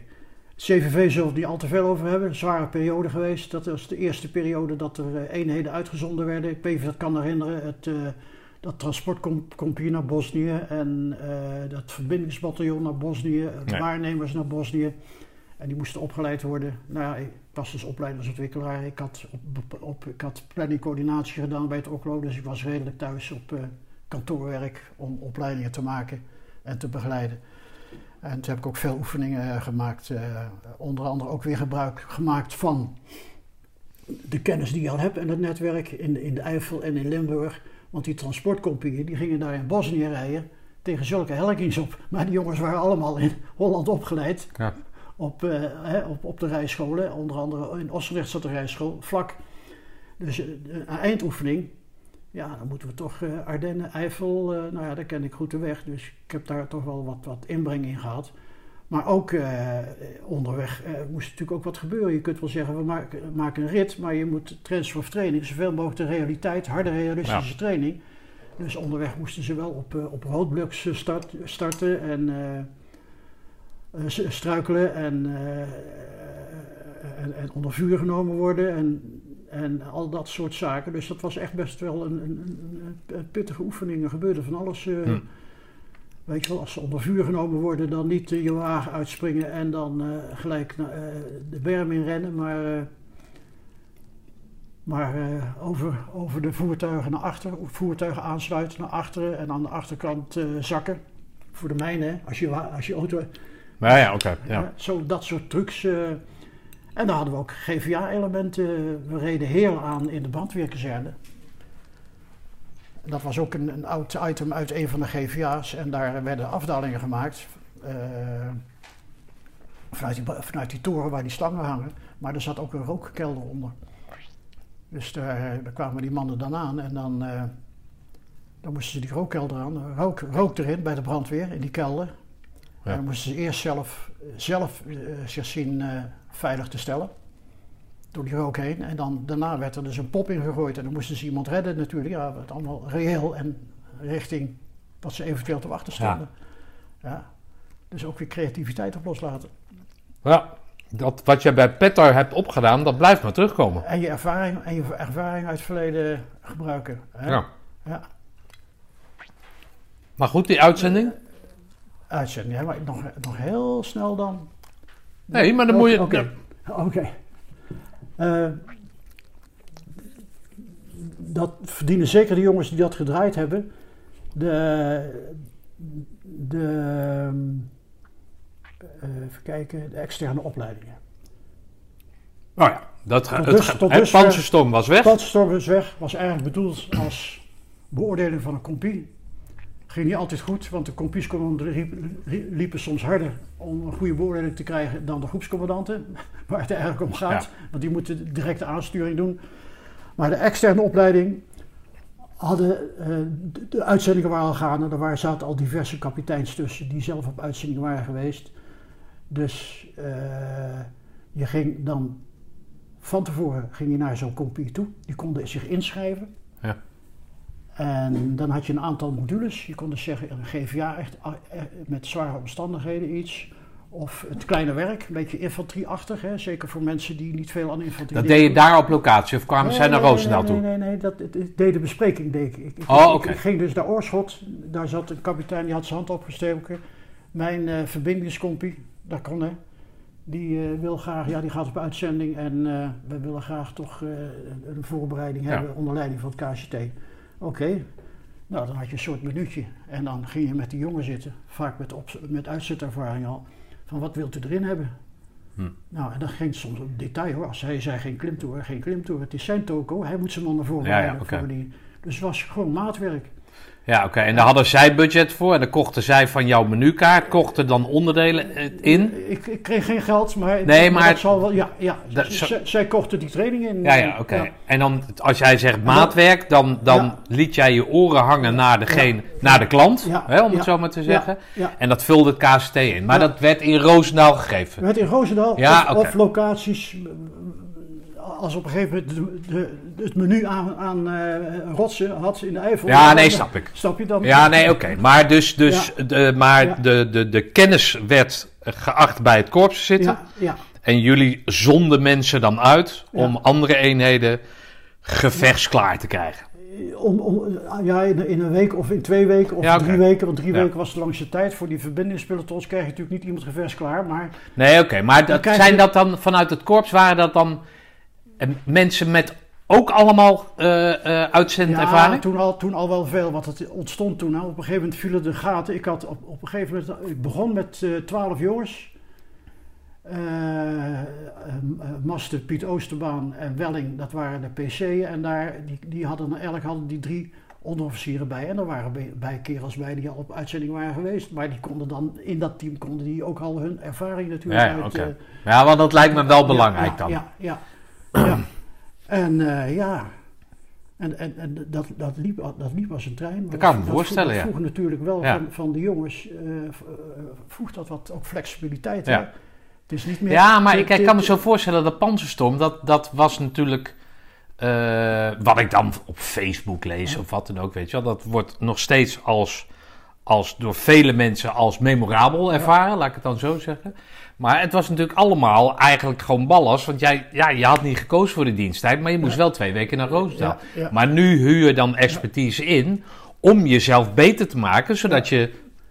CVV zullen we niet al te veel over hebben. Een zware periode geweest. Dat was de eerste periode dat er eh, eenheden uitgezonden werden. Ik weet niet of je dat kan herinneren. Het, eh, dat transportcompagnie naar Bosnië en eh, dat verbindingsbataljon naar Bosnië. Nee. Waarnemers naar Bosnië. En die moesten opgeleid worden. Nou ik was dus opleidersontwikkelaar. Ik had, op, op, ik had planning coördinatie gedaan bij het OCLO. Dus ik was redelijk thuis op eh, kantoorwerk om opleidingen te maken en te begeleiden. En toen heb ik ook veel oefeningen eh, gemaakt. eh, onder andere ook weer gebruik gemaakt van de kennis die je al hebt en het netwerk in, in de Eifel en in Limburg. Want die transportcompagnieën die gingen daar in Bosnië rijden tegen zulke helkings op. Maar die jongens waren allemaal in Holland opgeleid. Ja. Op, eh, hè, op, op de rijscholen. Onder andere in Ossenrecht zat de rijschool, vlak. Dus eh, een eindoefening. Ja, dan moeten we toch eh, Ardennen, Eifel, nou ja, daar ken ik goed de weg. Dus ik heb daar toch wel wat, wat inbreng in gehad. Maar ook onderweg moest natuurlijk ook wat gebeuren. Je kunt wel zeggen, we maken, maken een rit, maar je moet transfer of training, zoveel mogelijk de realiteit, harde realistische training. Dus onderweg moesten ze wel op, op roodbloks start, starten en struikelen en, eh, en, en onder vuur genomen worden en, en al dat soort zaken. Dus dat was echt best wel een, een, een, pittige oefening. Er gebeurde van alles. eh, Hm. Weet je wel, als ze onder vuur genomen worden, dan niet eh, je wagen uitspringen en dan eh, gelijk naar, eh, de berm in rennen, maar, eh, maar eh, over, over de voertuigen naar achter, voertuigen aansluiten naar achteren en aan de achterkant eh, zakken. Voor de mijnen, hè, als je, als je auto. Maar ja, oké. ja. Ja, zo, dat soort trucs. eh. en dan hadden we ook GVA-elementen. We reden heel aan in de brandweerkazerne. Dat was ook een, een oud item uit een van de GVA's. En daar werden afdalingen gemaakt. eh, vanuit, die, vanuit die toren waar die stangen hangen. Maar er zat ook een rookkelder onder. Dus daar, daar kwamen die mannen dan aan. En dan, eh, dan moesten ze die rookkelder aan. Rook, rook erin bij de brandweer in die kelder. Ja. Dan moesten ze eerst zelf, zelf eh, zich zien eh, veilig te stellen. Door die rook heen. En dan, daarna werd er dus een pop ingegooid. En dan moesten ze iemand redden natuurlijk. Ja, het allemaal reëel en richting wat ze eventueel te wachten stonden. Ja. Dus ook weer creativiteit op loslaten. Ja, dat, wat je bij Petar hebt opgedaan, dat blijft maar terugkomen. En je ervaring, en je ervaring uit het verleden gebruiken. Hè? Ja. Ja. Maar goed, die uitzending? Uitzending. Ja, maar nog, nog heel snel dan. Nee, maar dan moet je... Oké. Eh, dat verdienen zeker de jongens die dat gedraaid hebben. De, de eh, even kijken, de externe opleidingen. Nou ja, dat, het, dus- dusver- panzerstorm was weg. Paddstorm is weg, was eigenlijk bedoeld als beoordeling van een compie. Ging niet altijd goed, want de rie- liepen soms harder om een goede beoordeling te krijgen dan de groepscommandanten, waar het eigenlijk om gaat. Want die moeten directe aansturing doen. Maar de externe opleiding hadden, eh, de, de uitzendingen waren al gaande, er waren, zaten al diverse kapiteins tussen die zelf op uitzendingen waren geweest. Dus eh, je ging dan van tevoren ging je naar zo'n compie toe. Die konden zich inschrijven. Ja. En dan had je een aantal modules. Je kon dus zeggen, een GVA echt ah, eh, met zware omstandigheden iets. Of het kleine werk, een beetje infanterieachtig. Hè? Zeker voor mensen die niet veel aan infanterie Dat deed je daar op locatie of kwamen zij naar nee, Roosendaal nee, toe? Nee, nee, nee, dat, het- deed de bespreking. Deed ik. Ik, ik- Oh, ik ging dus naar Oorschot. Daar zat een kapitein, die had zijn hand opgestoken. Mijn eh verbindingskompie, dat kon hè. Die eh, wil graag, ja, die gaat op uitzending en eh, we willen graag toch een- een voorbereiding Ja. hebben onder leiding van het KCT. Oké, Nou, dan had je een soort minuutje. En dan ging je met die jongen zitten, vaak met, op, met uitzetervaring al. Van wat wilt u erin hebben? Hm. Nou, en dat ging soms op detail hoor. Als hij zei geen klimtoer, geen klimtoer. Het is zijn toko, hij moet zijn man ervoor Ja, ja. Dus het was gewoon maatwerk. Ja, oké. En daar hadden zij budget voor. En dan kochten zij van jouw menukaart, kochten dan onderdelen eh, in. Ik, ik kreeg geen geld, maar, Nee, maar- dat zal wel. Ja, ja. Dat- zo- zij kochten die training in. Ja, ja, oké. Ja. En dan, als jij zegt maatwerk, dan, dan Ja. liet jij je oren hangen naar, degene, Ja. naar de klant, hè, om het zo maar te zeggen. En dat vulde het KCT in. Maar dat werd in Roosendaal gegeven. Met in Roosendaal Ja, of locaties. Als op een gegeven moment de, de, het menu aan, aan eh, rotsen had in de Eifel. Ja, nee, snap ik. Snap je dan? Ja, nee, oké. Maar, dus, dus, de, maar Ja. de, de, de kennis werd geacht bij het korps te zitten. Ja, ja. En jullie zonden mensen dan uit om andere eenheden gevechtsklaar te krijgen. Om, om, ja in, in een week of in twee weken of Ja, drie weken. Want drie Ja. weken was de langste tijd. Voor die verbindingspelotons krijg je natuurlijk niet iemand geversklaar. Maar Nee, oké. maar dat, zijn je- dat dan vanuit het korps, waren dat dan eh, mensen met ook allemaal eh eh ja, uitzendervaring? toen al, toen al wel veel. Want het ontstond toen al. Op een gegeven moment vielen de gaten. Ik, had op, op een gegeven moment, ik begon met eh, twaalf jongens. Eh, eh, eh, Master, Piet Oosterbaan en Welling, dat waren de PC'en. En daar, die, die hadden, elk hadden die drie onderofficieren bij. En er waren bij, bij kerels bij die al op uitzending waren geweest. Maar die konden dan, in dat team konden die ook al hun ervaring natuurlijk Ja, ja, uit... eh, Ja, want dat lijkt me wel ja, belangrijk ja, dan. Ja, ja. Ja. En eh, ja, en, en, en dat, dat, liep, dat liep als een trein. Dat kan ik me vroeg- voorstellen, dat ja. vroeg natuurlijk wel Ja. van, van de jongens, vroeg dat wat ook flexibiliteit. Ja. Het is niet meer... Ja, maar ik, kan me zo voorstellen dat Panzerstorm, dat, dat was natuurlijk. wat ik dan op Facebook lees of wat dan ook, weet je wel. Dat wordt nog steeds als, als door vele mensen als memorabel ervaren, laat ik het dan zo zeggen. Maar het was natuurlijk allemaal eigenlijk gewoon ballast. Want jij, ja, je had niet gekozen voor de diensttijd, maar je moest Ja. wel twee weken naar Roosendaal. Ja. Maar nu huur je dan expertise in om jezelf beter te maken, zodat je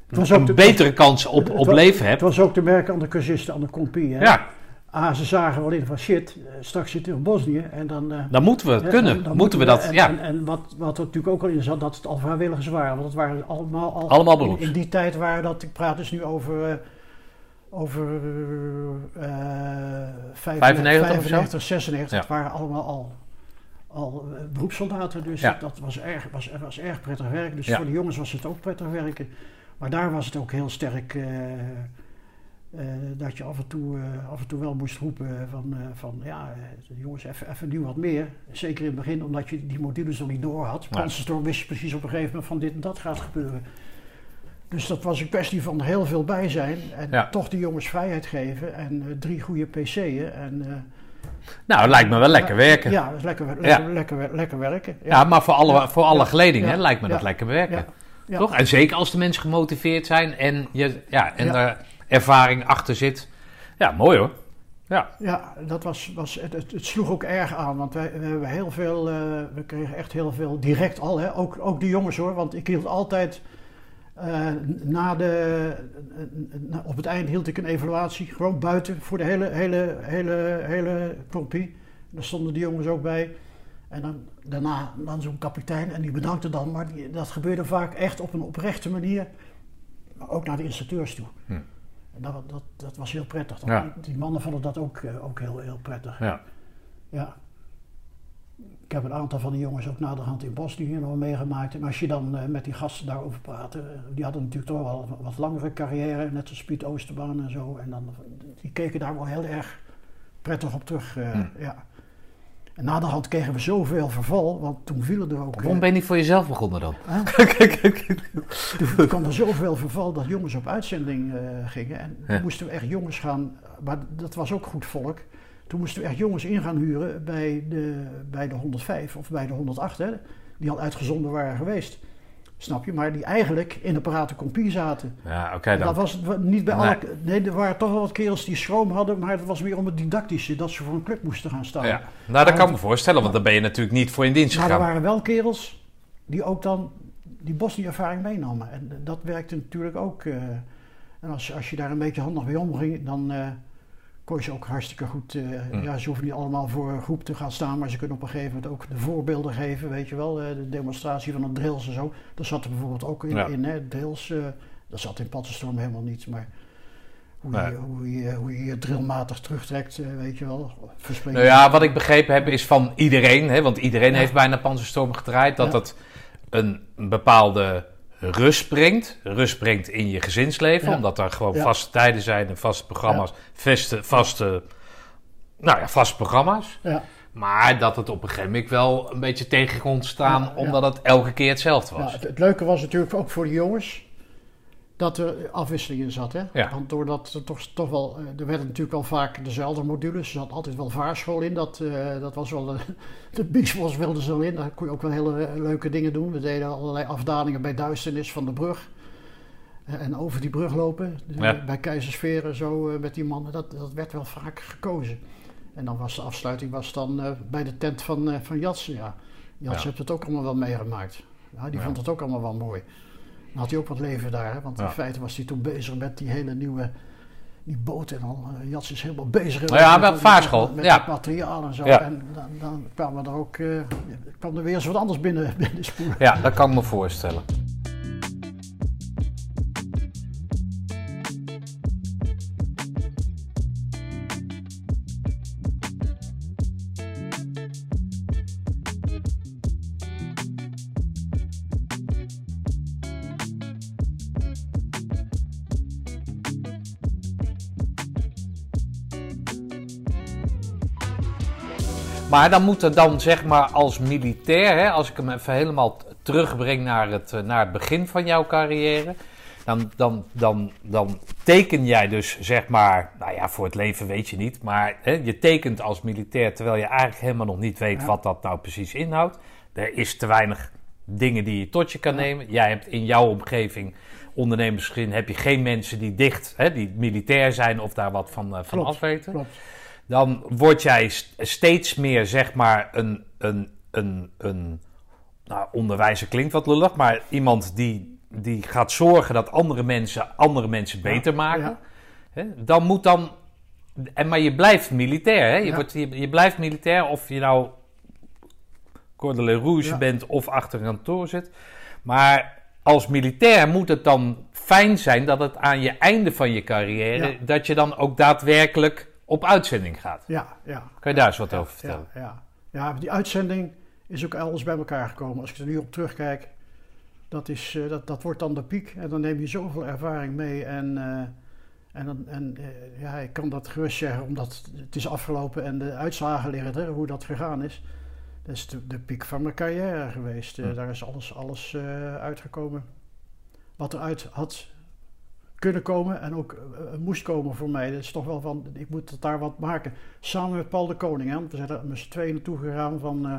Het was ook een de- betere kans op, het op was- leven Het hebt. was ook te merken aan de cursisten, aan de compie. Hè? Ja, Ah, ze zagen wel in van shit, eh, straks zitten we in Bosnië en dan... eh, dan moeten we het kunnen. dan- dan moeten we dat, en, ja. En, en wat, wat er natuurlijk ook al in zat, dat het al vrijwilligers waren. Want het waren allemaal al... Allemaal in, in die tijd waren dat, ik praat dus nu over... over eh 95 of zo? 95, 96, Ja. het waren allemaal al, al eh, beroepssoldaten. Dus Ja. dat, was, erg, was, was erg prettig werk. Dus Ja. voor de jongens was het ook prettig werken. Maar daar was het ook heel sterk... eh, eh, dat je af en, toe, af en toe wel moest roepen van, van ja, jongens, even, even nu wat meer. Zeker in het begin, omdat je die modules nog niet door had. Ja. Panzerstorm wist je precies op een gegeven moment van dit en dat gaat gebeuren. Dus dat was een kwestie van heel veel bij zijn en Ja. toch de jongens vrijheid geven en eh, drie goede PC'en. En, eh, Nou, het lijkt me wel lekker werken. Ja, Ja, is lekker, lekker, lekker, lekker werken. maar voor alle, Ja. voor alle Ja. geledingen Ja. hè, lijkt me dat Ja. lekker werken. Ja. Ja. Toch? En zeker als de mensen gemotiveerd zijn en, je, ja, en Ja. er ervaring achter zit. Ja, mooi hoor. Ja, Ja, dat was, was, het, het, het sloeg ook erg aan, want wij, we hebben heel veel, eh, we kregen echt heel veel direct al, hè? Ook, ook de jongens hoor, want ik hield altijd, eh, na de, eh, na- op het eind hield ik een evaluatie, gewoon buiten, voor de hele, hele, hele, hele compie. Daar stonden de jongens ook bij. En dan, daarna dan zo'n kapitein en die bedankte dan, maar die, dat gebeurde vaak echt op een oprechte manier, maar ook naar de instructeurs toe. Hm. En dat, dat, dat was heel prettig. Ja. Die, die mannen vonden dat ook, eh, ook heel, heel prettig. ja. Ja. Ik heb een aantal van die jongens ook naderhand in Bosnië nog meegemaakt. En als je dan eh, met die gasten daarover praatte, eh, die hadden natuurlijk toch wel een wat langere carrière, net als Piet Oosterbaan en zo. En dan, die keken daar wel heel erg prettig op terug. Hm. ja. En naderhand kregen we zoveel verval, want toen vielen er ook... Waarom ben je niet voor jezelf begonnen dan? toen kwam er zoveel verval dat jongens op uitzending gingen. En toen Ja. moesten we echt jongens gaan, maar dat was ook goed volk. Toen moesten we echt jongens in gaan huren bij de, bij de 105 of bij de 108, hè, die al uitgezonden waren geweest. Snap je? Maar die eigenlijk in de parate compie zaten. Ja, oké dan. dat was niet bij Nee. alle. Nee, er waren toch wel wat kerels die schroom hadden, maar het was meer om het didactische, dat ze voor een club moesten gaan staan. Ja. Nou, dat kan ik me voorstellen, want dan ben je natuurlijk niet voor in dienst Maar er gegaan. waren wel kerels die ook dan die Bosnië-ervaring meenamen. En dat werkte natuurlijk ook. eh, en als, als je daar een beetje handig mee omging, dan eh, kon je ze ook hartstikke goed. eh, Mm. Ja, ze hoeven niet allemaal voor een groep te gaan staan, maar ze kunnen op een gegeven moment ook de voorbeelden geven, weet je wel. eh, de demonstratie van de drills en zo. Dat zat er bijvoorbeeld ook in, Ja. in hè, drills. eh, dat zat in Pattenstorm helemaal niet, maar hoe, Nee. je, hoe, je, hoe je je drillmatig terugtrekt, weet je wel. Verspreking. Nou ja, wat ik begrepen heb is van iedereen, hè, want iedereen Ja. heeft bijna Panzerstorm gedraaid, dat Ja. dat een bepaalde rust brengt. Rust brengt in je gezinsleven, Ja. omdat er gewoon Ja. vaste tijden zijn en vaste programma's, vaste, vaste, nou ja, vaste programma's. Ja, Maar dat het op een gegeven moment wel een beetje tegen kon staan, Ja, ja. omdat het elke keer hetzelfde ja, was. het, het leuke was natuurlijk ook voor de jongens dat er afwisseling in zat. Hè? Ja. Want doordat er toch, toch wel, eh, er werden natuurlijk wel vaak dezelfde modules. Er zat altijd wel vaarschool in. Dat, eh, dat was wel, de, de Beach Boys wilden zo in. Daar kon je ook wel hele eh, leuke dingen doen. We deden allerlei afdalingen bij duisternis van de brug. Eh, En over die brug lopen, Dus Ja. bij Keizersfeer zo eh, met die mannen, dat, dat werd wel vaak gekozen. En dan was de afsluiting was dan eh, bij de tent van, eh van Jatsen. Ja. Jatsen Ja. heeft het ook allemaal wel meegemaakt. Ja, die vond het ook allemaal wel mooi. Dan had hij ook wat leven daar, hè? want Ja. in feite was hij toen bezig met die hele nieuwe die boot en al. Eh, Jats is helemaal bezig. Nou ja, met, vaarschool, Met, met ja. materiaal en zo. Ja. En dan, dan kwamen er ook, eh, kwam er weer eens wat anders binnen, binnen spoelen. Ja, dat kan ik me voorstellen. Maar dan moet er dan zeg maar als militair, hè, als ik hem even helemaal terugbreng naar het, eh, naar het begin van jouw carrière. Dan, dan, dan, dan teken jij dus zeg maar, nou ja, voor het leven weet je niet. Maar hè, je tekent als militair terwijl je eigenlijk helemaal nog niet weet Ja. wat dat nou precies inhoudt. Er is te weinig dingen die je tot je kan Ja. nemen. Jij hebt in jouw omgeving, ondernemersgezin, heb je geen mensen die dicht, hè, die militair zijn of daar wat van, eh, van afweten Klopt. Dan word jij st- steeds meer, zeg maar, een, een, een, een nou, onderwijzer klinkt wat lullig, maar iemand die, die gaat zorgen dat andere mensen andere mensen beter maken. Ja. Hè? Dan moet dan, en, maar je blijft militair, hè? Je, Ja. wordt, je, je blijft militair of je nou Cordelier Rouge bent of achter een kantoor zit. Maar als militair moet het dan fijn zijn dat het aan je einde van je carrière, dat je dan ook daadwerkelijk op uitzending gaat. Ja, ja. Kan je daar eens wat over vertellen? Ja, ja. ja, die uitzending is ook alles bij elkaar gekomen. Als ik er nu op terugkijk, dat, is, eh, dat, dat wordt dan de piek. En dan neem je zoveel ervaring mee. En, eh, en, dan- en eh, ja, ik kan dat gerust zeggen, omdat het is afgelopen en de uitslagen liggen er, hoe dat gegaan is. Dat is de, de piek van mijn carrière geweest. Hm. Daar is alles, alles uitgekomen wat eruit had kunnen komen en ook eh, moest komen voor mij. Dat is toch wel van, ik moet het daar wat maken. Samen met Paul de Koning. Hè? Want we zijn er met z'n tweeën naartoe gegaan van... eh,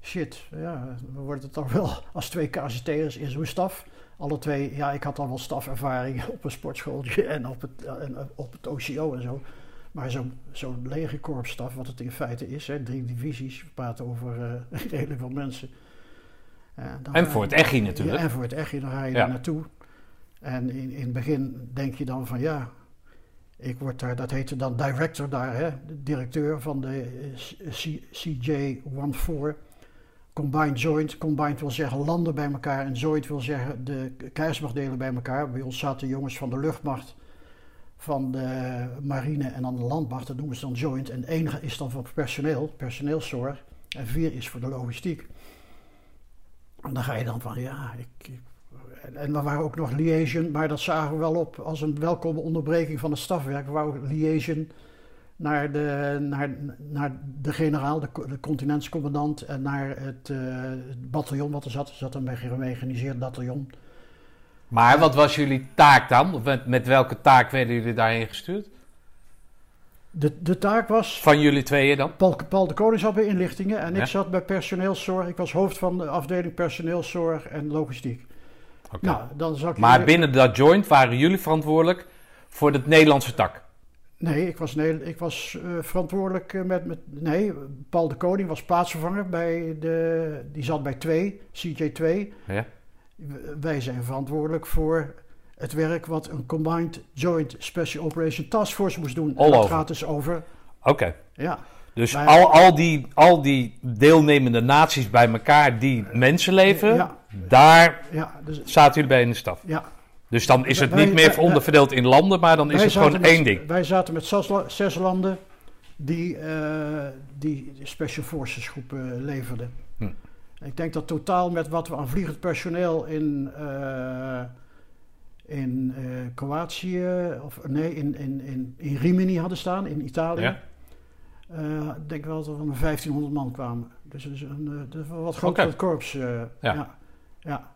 shit, ja, we worden het toch wel als twee KCT'ers in zo'n staf. Alle twee, ja, ik had al wel stafervaring op een sportschooltje en op het, eh, en op het OCO en zo. Maar zo'n zo'n legerkorpsstaf, wat het in feite is, hè, drie divisies, we praten over eh redelijk veel mensen. Eh, dan En voor het EGI natuurlijk. Ja, en voor het EGI, dan ga je Ja. daar naartoe. En in, in het begin denk je dan van ja, ik word daar, dat heette dan director daar, hè, de directeur van de eh, C- CJ14. Combined joint, combined wil zeggen landen bij elkaar en joint wil zeggen de krijgsmachtdelen bij elkaar. Bij ons zaten jongens van de luchtmacht, van de marine en dan de landmacht, dat noemen ze dan joint. En één is dan voor personeel, personeelszorg en vier is voor de logistiek. En dan ga je dan van ja, ik- en, we waren ook nog liaison, maar dat zagen we wel op als een welkome onderbreking van het stafwerk. We waren liaison naar de, naar, naar de generaal, de, de continentscommandant en naar het, het bataljon wat er zat. Er zat een gemechaniseerd bataljon. Maar wat was jullie taak dan? Of Met, met welke taak werden jullie daarheen gestuurd? De, de taak was, Van jullie tweeën dan? Paul, Paul de Koning zat bij inlichtingen en Ja. ik zat bij personeelszorg. Ik was hoofd van de afdeling personeelszorg en logistiek. Nou, dan maar je- binnen dat joint waren jullie verantwoordelijk voor de Nederlandse tak. Nee, ik was, nee, ik was eh, verantwoordelijk eh, met, met. Nee, Paul de Koning was plaatsvervanger bij de. Die zat bij 2, CJ2. Ja? Wij zijn verantwoordelijk voor het werk wat een Combined Joint Special Operation Task Force moest doen. All en dat over. gaat dus over, Oké. ja, Dus Maar- al, al, die, al die deelnemende naties bij elkaar die mensenleven, Ja. Daar ja, dus, zaten jullie bij in de staf. ja. Dus dan is het niet meer onderverdeeld in landen, maar dan is het gewoon met- één ding. Wij zaten met zes, la- zes landen die, eh, die Special Forces groepen leverden. Hm. Ik denk dat totaal met wat we aan vliegend personeel in, eh, in eh, Kroatië, of nee, in, in, in, in Rimini hadden staan, in Italië. Ja. Eh, ik denk wel dat er van 1500 man kwamen. Dus is een, eh, wat groter korps. eh, Ja. ja. Ja.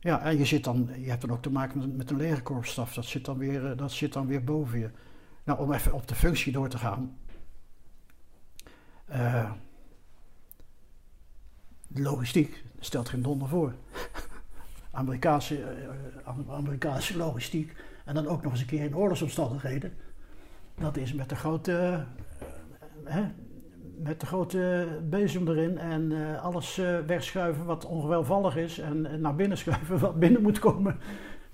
Ja, en je, zit dan, je hebt dan ook te maken met, met een legerkorpsstaf. Dat zit, dan weer, eh, dat zit dan weer boven je. Nou, om even op de functie door te gaan. Eh, logistiek stelt geen donder voor. Amerikaanse, eh, Am- Amerikaanse logistiek. En dan ook nog eens een keer in oorlogsomstandigheden. Dat is met de grote, hè, met de grote bezem erin en eh, alles eh, wegschuiven wat onwelvallig is. En, en naar binnen schuiven wat binnen moet komen.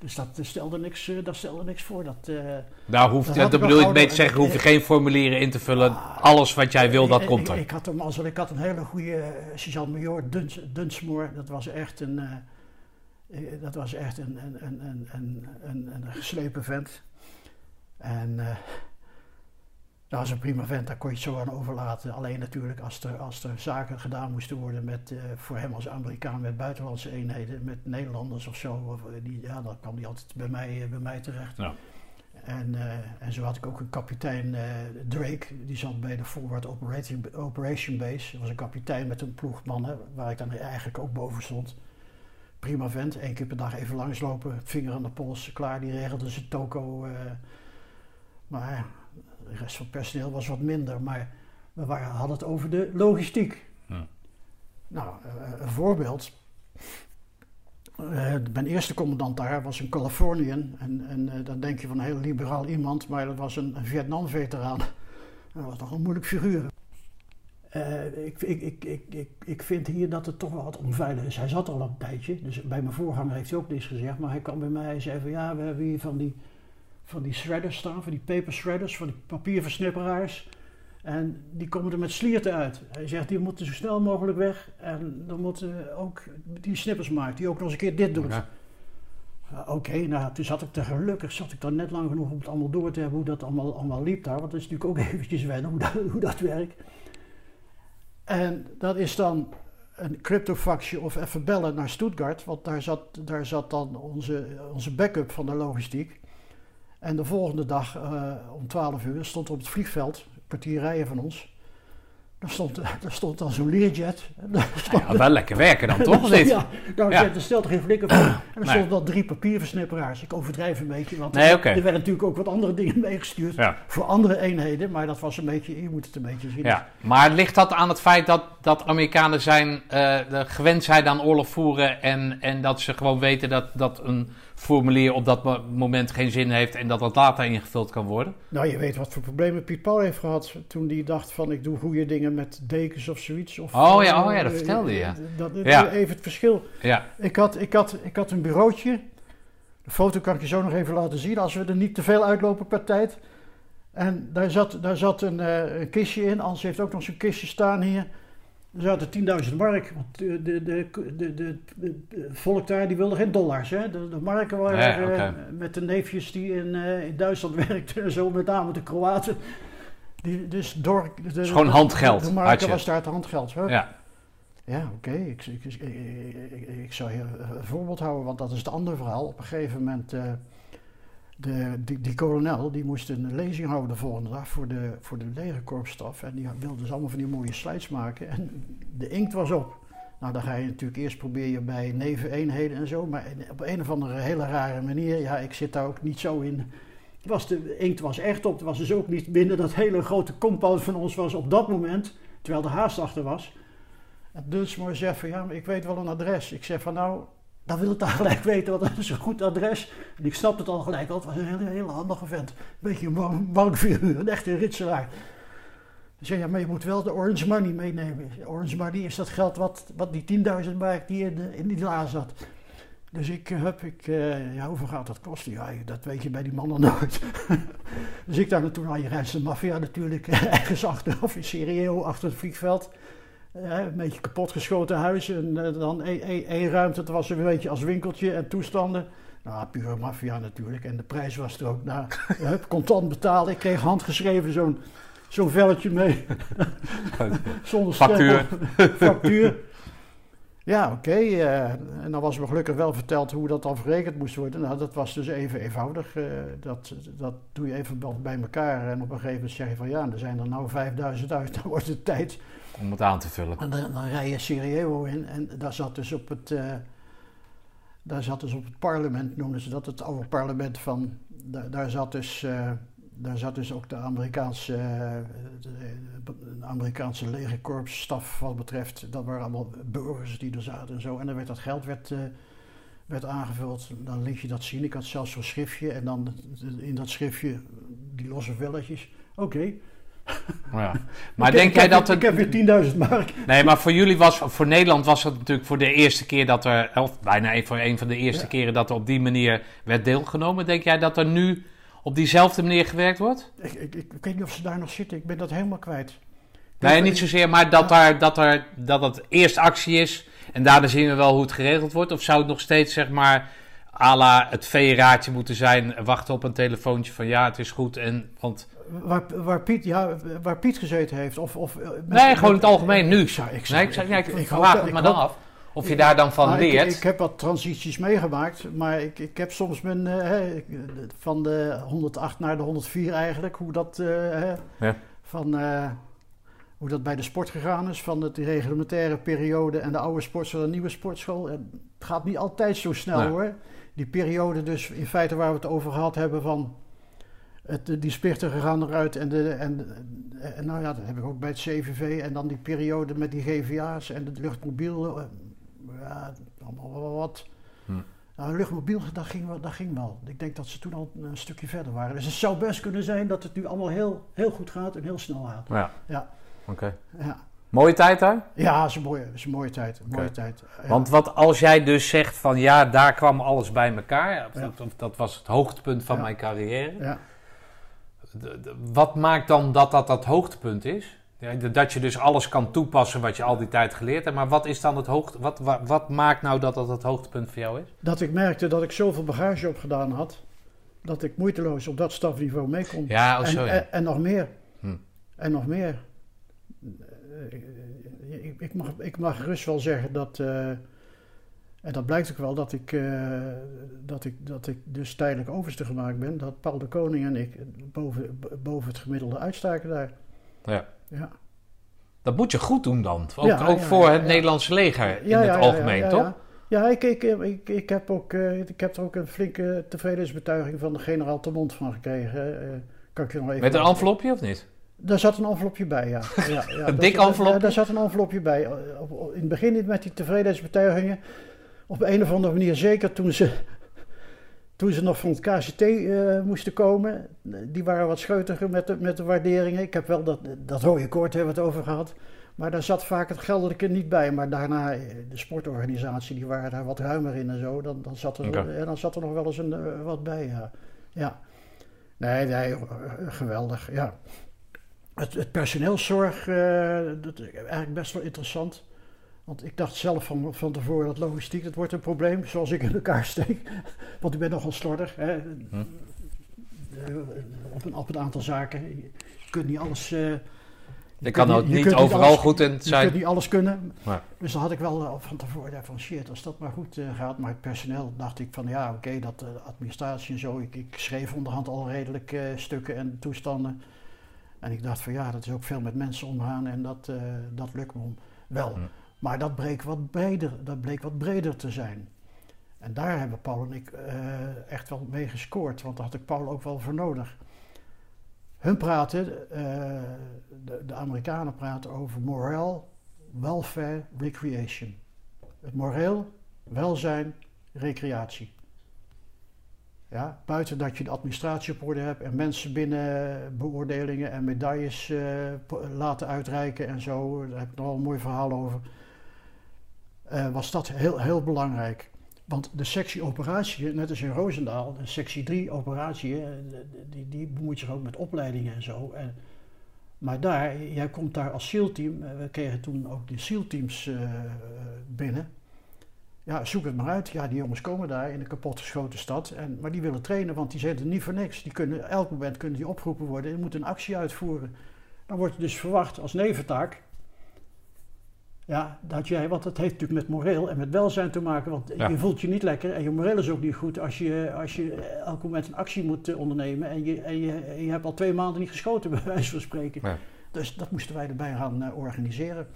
Dus dat eh, stelde niks, eh, dat stelde niks voor. Dat, eh, Daar hoeft, Dat dat, bedoel ik mee te zeggen, hoef je geen formulieren in te vullen. Alles wat jij wil, dat ik, komt er. ik had hem als ik had een hele goede eh, sergeant-major Duns, Dunsmoor. Dat was echt een, eh, eh, dat was echt een, een, een, een, een, een, een geslepen vent. En eh, dat was een prima vent, daar kon je het zo aan overlaten. Alleen natuurlijk als er, als er zaken gedaan moesten worden met, eh, voor hem als Amerikaan met buitenlandse eenheden, met Nederlanders of zo. Of, eh, die, ja, dan kwam hij altijd bij mij, eh, bij mij terecht. Ja. En, en zo had ik ook een kapitein, Drake, die zat bij de Forward Operating, Operation Base. Dat was een kapitein met een ploeg mannen, waar ik dan eigenlijk ook boven stond. Prima vent, één keer per dag even langslopen, vinger aan de pols, klaar, die regelde zijn toko. maar de rest van het personeel was wat minder, maar we waren, hadden het over de logistiek. Nou, eh, een voorbeeld. Eh, mijn eerste commandant daar was een Californian. En, en eh, dan denk je van een heel liberaal iemand, maar dat was een, een Vietnam-veteraan. Dat was toch een moeilijk figuur. Ik, ik, ik, ik, ik, ik vind hier dat het toch wel wat onveilig is. Hij zat al een tijdje, dus bij mijn voorganger heeft hij ook niks gezegd. Maar hij kwam bij mij en zei van ja, we hebben hier van die, van die shredders staan, van die paper shredders, van die papierversnipperaars. En die komen er met slierten uit. Hij zegt, die moeten zo snel mogelijk weg. En dan moeten ook die snippers maken, die ook nog eens een keer dit doet. Ja. Oké, nou, toen zat ik er gelukkig, zat ik dan net lang genoeg om het allemaal door te hebben hoe dat allemaal, allemaal liep daar. Want dat is natuurlijk ook eventjes wennen hoe dat, hoe dat werkt. En dat is dan een cryptofactje of even bellen naar Stuttgart, want daar zat, daar zat dan onze, onze backup van de logistiek. En de volgende dag eh, om 12 uur stond op het vliegveld, een kwartier rijden van ons, daar stond, daar stond dan zo'n Learjet. Stond- Ja, wel lekker werken dan, toch? Niet? ja, nou, Ja. er stelt er geen flikker van. En er Nee. stonden dan drie papierversnipperaars. Ik overdrijf een beetje, want Nee, er, er werden natuurlijk ook wat andere dingen meegestuurd. Ja. Voor andere eenheden, maar dat was een beetje, je moet het een beetje zien. Ja, maar ligt dat aan het feit dat, dat Amerikanen zijn, eh, de- gewend zijn aan oorlog voeren en, en dat ze gewoon weten dat, dat een formulier op dat mo- moment geen zin heeft en dat dat later ingevuld kan worden? Nou, je weet wat voor problemen Piet Paul heeft gehad toen hij dacht van ik doe goede dingen met dekens of zoiets. Of, Oh ja, eh, oh ja, dat eh, vertelde je, ja. Dat, dat- Ja. Even het verschil. Ja, Ik had, ik, had, ik had een bureautje. De foto kan ik je zo nog even laten zien als we er niet te veel uitlopen per tijd. En daar zat, daar zat een, eh, een kistje in. Ans heeft ook nog zo'n kistje staan hier. Er zaten 10.000 mark. Want de, de, de, de, volk daar die wilde geen dollars. Hè? De, marken waren eh, met de neefjes die in, eh, in Duitsland werkten. en Zo met name de Kroaten. Die, dus door, de, is gewoon handgeld, De marken was daar het handgeld. Hè? ja. Ja, oké. Ik, ik, ik, ik, ik zou hier een voorbeeld houden, want dat is het andere verhaal. Op een gegeven moment, eh, de, die, die kolonel, die moest een lezing houden de volgende dag voor de, voor de legerkorpsstaf. En die wilde dus allemaal van die mooie slides maken. En de inkt was op. Nou, dan ga je natuurlijk eerst proberen bij neveneenheden en zo. Maar op een of andere hele rare manier, ja, ik zit daar ook niet zo in. Was de inkt was echt op. Het was dus ook niet binnen dat hele grote compound van ons was op dat moment, terwijl de haast achter was. En Dunsmoor zegt van ja, maar ik weet wel een adres. Ik zeg van nou, dan wil ik dan gelijk weten, want dat is een goed adres. En ik snapte het al gelijk, het was een hele, hele handige vent. Een beetje een bank- bankfiguur, een echte ritselaar. Ik zeg ja, maar je moet wel de orange money meenemen. Orange money is dat geld wat, wat die 10.000 mark die in, die la zat. Dus ik eh, heb, ik, eh, ja, hoeveel gaat dat kosten? Ja, dat weet je bij die mannen nooit. dus ik daar naartoe, nou, je reist de maffia natuurlijk, ergens achter, of in Serieel, achter het vliegveld. Eh, een beetje kapotgeschoten huis en eh, dan één- ruimte, dat was een beetje als winkeltje en toestanden. Nou, pure maffia natuurlijk. En de prijs was er ook. Nou, hup, contant betalen. Ik kreeg handgeschreven zo'n zo'n velletje mee. Zonder Factuur. Factuur. Ja, oké. eh, en dan was me gelukkig wel verteld hoe dat dan verrekend moest worden. Nou, dat was dus even eenvoudig. dat, dat doe je even bij- bij elkaar. En op een gegeven moment zeg je van ja, er zijn er nou 5000 uit. Dan wordt het tijd. Om het aan te vullen. En dan, rij je Sarajevo in. En daar zat dus op het... eh, daar zat dus op het parlement, noemden ze dat, het oude parlement van... Daar, daar zat dus... eh, daar zat dus ook de Amerikaanse, eh, de, Amerikaanse legerkorpsstaf wat betreft. Dat waren allemaal burgers die er zaten en zo. En dan werd dat geld werd, werd aangevuld. Dan liet je dat zien. Ik had zelfs zo'n schriftje. En dan in dat schriftje die losse velletjes. Oké. Ja. Maar Ik- denk ik jij heb- dat Ik heb weer 10.000 mark. Nee, maar voor jullie was, voor Nederland was het natuurlijk voor de eerste keer dat er, of bijna een- voor een van de eerste Ja. keren dat er op die manier werd deelgenomen. Denk jij dat er nu op diezelfde manier gewerkt wordt? Ik, ik, ik weet niet of ze daar nog zitten. Ik ben dat helemaal kwijt. Nee, niet zozeer, maar dat, er, dat, er, dat het eerst actie is en daarna zien we wel hoe het geregeld wordt. Of zou het nog steeds, zeg maar, à la het veeraadje moeten zijn, wachten op een telefoontje van ja, het is goed. En, want, Waar, waar, Piet, ja, waar Piet gezeten heeft. Of, of, eh, met- nee, gewoon in met- het algemeen nu. Ik zou, ik nee, ik, ik, ik vraag het me dan af. Of je daar dan van Nou, leert. Ik, heb wat transities meegemaakt, maar ik, ik heb soms mijn, eh, hè, ik- van de 108 naar de 104 eigenlijk, hoe dat, eh, hè, Ja. van, eh, hoe dat bij de sport gegaan is, van de reglementaire periode en de oude sportschool en de nieuwe sportschool. Het gaat niet altijd zo snel Nee. hoor. Die periode dus in feite waar we het over gehad hebben van het, die splichten gaan eruit en, de, en, en nou ja, dat heb ik ook bij het CVV en dan die periode met die GVA's en het luchtmobiel. eh, Ja, allemaal wel wat. Hm. Nou, luchtmobiel, dat ging, wel, dat ging wel. Ik denk dat ze toen al een stukje verder waren. Dus het zou best kunnen zijn dat het nu allemaal heel, heel goed gaat en heel snel gaat. Ja. Ja. Oké. Ja, Mooie tijd daar? ja is een mooie, is een mooie tijd. Een mooie tijd. Ja. Want wat als jij dus zegt van ja, daar kwam alles bij elkaar. Ja. dat, dat was het hoogtepunt van Ja. mijn carrière. Wat maakt dan dat dat dat hoogtepunt is? Dat je dus alles kan toepassen wat je al die tijd geleerd hebt. Maar wat is dan het hoogte, wat, wat, wat maakt nou dat dat het hoogtepunt voor jou is? Dat ik merkte dat ik zoveel bagage opgedaan had, dat ik moeiteloos op dat stafniveau mee kon. Ja, oh, en, zo ja. en, en nog meer. Hm. En nog meer. Eh, Ik, ik, mag, ik mag gerust wel zeggen dat. eh, en dat blijkt ook wel dat ik, eh, dat, ik, dat ik dus tijdelijk overste gemaakt ben. Dat Paul de Koning en ik boven, boven het gemiddelde uitstaken daar. Ja. Ja. Dat moet je goed doen dan. Ook, Ja, ook ja, voor het. Nederlandse leger in het algemeen, toch? Ja, Ja, ik, ik, ik, ik, heb ook, eh, ik heb er ook een flinke tevredensbetuiging van de generaal Termont van gekregen. eh, kan ik je nog even Met een envelopje of niet? Daar zat een envelopje bij, ja. ja, ja Een Daar dik envelopje? Ja, daar zat een envelopje bij. In het begin met die tevredensbetuigingen. Op een of andere manier, zeker toen ze, toen ze nog van het KCT eh, moesten komen. Die waren wat scheutiger met de, met de waarderingen. Ik heb wel dat, dat rode koord hebben we het over gehad. Maar daar zat vaak het geldelijke niet bij. Maar daarna, eh, de sportorganisatie, die waren daar wat ruimer in en zo. Dan, dan, zat, er, eh, dan zat er nog wel eens een, eh, wat bij, ja. ja. Nee, nee, geweldig, ja. Het, het personeelszorg, dat is eigenlijk best wel interessant. Want ik dacht zelf van, van tevoren dat logistiek, dat wordt een probleem, zoals ik in elkaar steek. Want ik ben nogal slordig. Hè. Hm. Eh, op, een, op een aantal zaken. Je kunt niet alles... eh, Je kan ook je niet overal alles- goed in Je zijn. kunt niet alles kunnen. Dus dan had ik wel eh, van tevoren daar van shit, als dat maar goed gaat. Maar het personeel dacht ik van ja, oké, dat eh, administratie en zo. Ik, ik schreef onderhand al redelijk stukken en toestanden. En ik dacht van ja, dat is ook veel met mensen omgaan en dat, dat lukt me wel. Maar dat bleek, wat breder, dat bleek wat breder te zijn. En daar hebben Paul en ik eh, echt wel mee gescoord, want daar had ik Paul ook wel voor nodig. Hun praten, eh, de, de Amerikanen praten over morale, welfare, recreation. Het moreel, welzijn, recreatie. Ja, buiten dat je de administratie op orde hebt en mensen binnen beoordelingen en medailles eh, laten uitreiken en zo, daar heb ik nog wel een mooi verhaal over. Eh, was dat heel, heel belangrijk. Want de sectie operatie, net als in Roosendaal, de sectie 3 operatie, eh, die, die bemoeit zich ook met opleidingen en zo. En, maar daar, jij komt daar als SEAL-team, eh, we kregen toen ook de SEAL-teams binnen. Ja, zoek het maar uit. Ja, die jongens komen daar in een kapotgeschoten stad. En, maar die willen trainen, want die zitten niet voor niks. Die kunnen, elk moment kunnen die opgeroepen worden en moeten een actie uitvoeren. Dan wordt dus verwacht als neventaak ja, dat jij, want dat heeft natuurlijk met moreel en met welzijn te maken. Want Ja. je voelt je niet lekker en je moreel is ook niet goed als je, als je elk moment een actie moet eh, ondernemen. En je, en, je, en je hebt al twee maanden niet geschoten, bij wijze van spreken. Ja. Dus dat moesten wij erbij gaan eh, organiseren.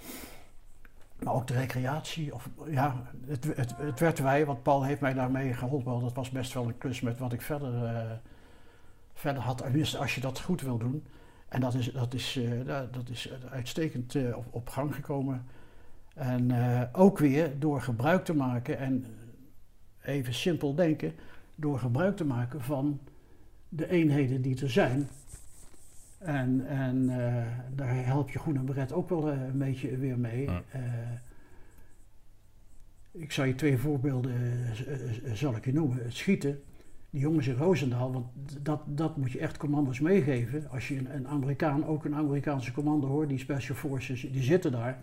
Maar ook de recreatie. Of, ja, het, het, het werd wij, want Paul heeft mij daarmee geholpen. Dat was best wel een klus met wat ik verder, eh, verder had. Tenminste, als je dat goed wil doen. En dat is, dat is, dat- is uitstekend op, op gang gekomen. En eh, ook weer door gebruik te maken, en even simpel denken, door gebruik te maken van de eenheden die er zijn. En, en eh, daar help je Groen en Beret ook wel eh, een beetje weer mee. Ja. Eh, ik zal je twee voorbeelden eh, eh, zal ik je noemen. Het schieten, die jongens in Roosendaal, want dat, dat moet je echt commando's meegeven. Als je een, een Amerikaan, ook een Amerikaanse commando hoort, die Special Forces, die zitten daar.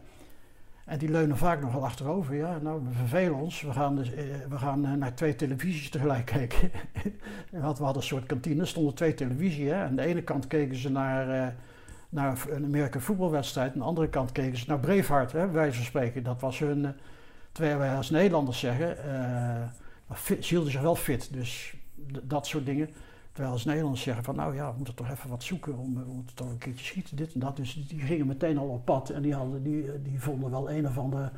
En die leunen vaak nog wel achterover. Ja, nou, we vervelen ons. We gaan, dus, eh, we gaan eh, naar twee televisies tegelijk kijken. En we hadden een soort kantine, stonden twee televisie. Hè? Aan de ene kant keken ze naar, eh, naar een Amerikaanse voetbalwedstrijd. Aan de andere kant keken ze naar Braveheart, hè, van spreken. Dat was hun, terwijl wij als Nederlanders zeggen, fit, ze hielden zich wel fit. Dus dat soort dingen. Terwijl als Nederlanders zeggen van nou ja, we moeten toch even wat zoeken om, eh, we moeten toch een keertje schieten, dit en dat. Dus die gingen meteen al op pad en die, hadden, die, eh, die vonden wel een of andere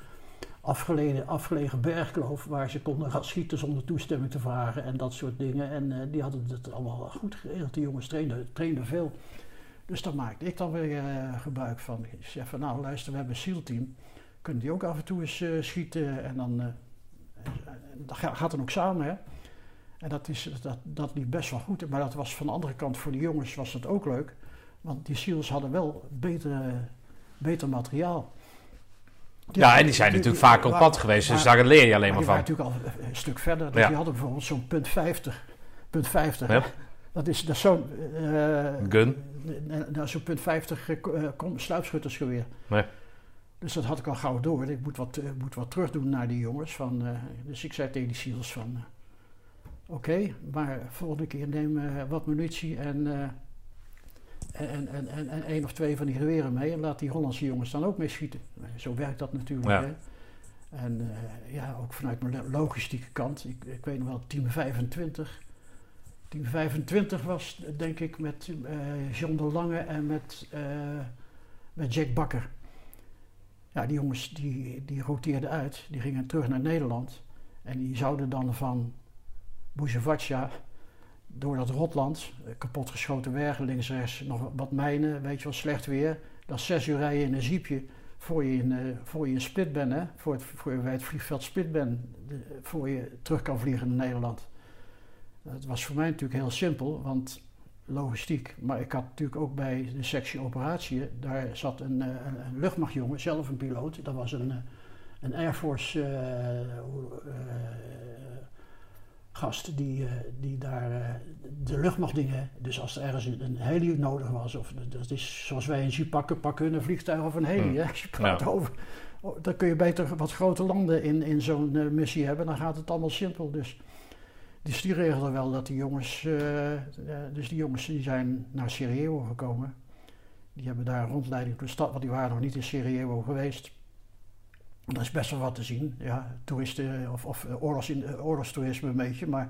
afgelegen, afgelegen bergkloof waar ze konden gaan schieten zonder toestemming te vragen en dat soort dingen. En eh, die hadden het allemaal goed geregeld. Die jongens trainden, trainden veel. Dus daar maakte ik dan weer eh, gebruik van. Ik zeg van nou luister, we hebben een SEAL-team. Kunnen die ook af en toe eens eh, schieten en dan eh, gaat dan ook samen hè. En dat, is, dat, dat liep best wel goed. Maar dat was van de andere kant voor de jongens was het ook leuk. Want die SEALs hadden wel beter, eh, beter materiaal. Ja, en die zijn natuurlijk vaak op pad geweest, dus daar leer je alleen maar die van. waren natuurlijk al een stuk verder. Dus Ja. Die hadden bijvoorbeeld zo'n punt 50. Punt 50. Ja. Dat is, dat is zo'n... eh, Gun. eh, nou, zo'n punt 50 eh, ko- eh, kom- sluipschuttersgeweer. Nee. Dus dat had ik al gauw door. Ik moet wat, eh, moet wat terug doen naar die jongens. Van, eh, dus ik zei tegen die SEALs van... Oké, maar volgende keer neem eh, wat munitie en, eh, en, en, en, en één of twee van die geweren mee. En laat die Hollandse jongens dan ook mee schieten. Eh, Zo werkt dat natuurlijk. Ja. Hè? En ja, ook vanuit mijn lo- logistieke kant. Ik, ik weet nog wel, team 25. Team 25 was denk ik met John de Lange en met, met Jack Bakker. Ja, die jongens die, die roteerden uit. Die gingen terug naar Nederland. En die zouden dan van Bujevaca door dat rotland, eh, kapotgeschoten bergen, links rechts nog wat mijnen, weet je wel, slecht weer. Dat is zes uur rijden in een jeepje voor je in, eh, voor je in Split bent, hè? Voor, het, voor je bij het vliegveld Split bent, voor je terug kan vliegen naar Nederland. Dat was voor mij natuurlijk heel simpel, want logistiek. Maar ik had natuurlijk ook bij de sectie operatie, daar zat een, eh, een, luchtmachtjongen, zelf een piloot. Dat was een, een Air Force gast die, eh, die daar eh, de luchtmachtdingen, dus als er ergens een, heli nodig was, of dat is zoals wij een jeep pakken, pakken een vliegtuig of een heli. Hè? Als je praat Ja. over, oh, dan kun je beter wat grote landen in, in zo'n eh, missie hebben, dan gaat het allemaal simpel. Dus, dus die regelde wel dat die jongens, dus die jongens die zijn naar Sarajevo gekomen. Die hebben daar een rondleiding door de stad, want die waren nog niet in Sarajevo geweest. Er is best wel wat te zien. Ja, toeristen of, of eh, oorlogs, eh, oorlogstoerisme een beetje. Maar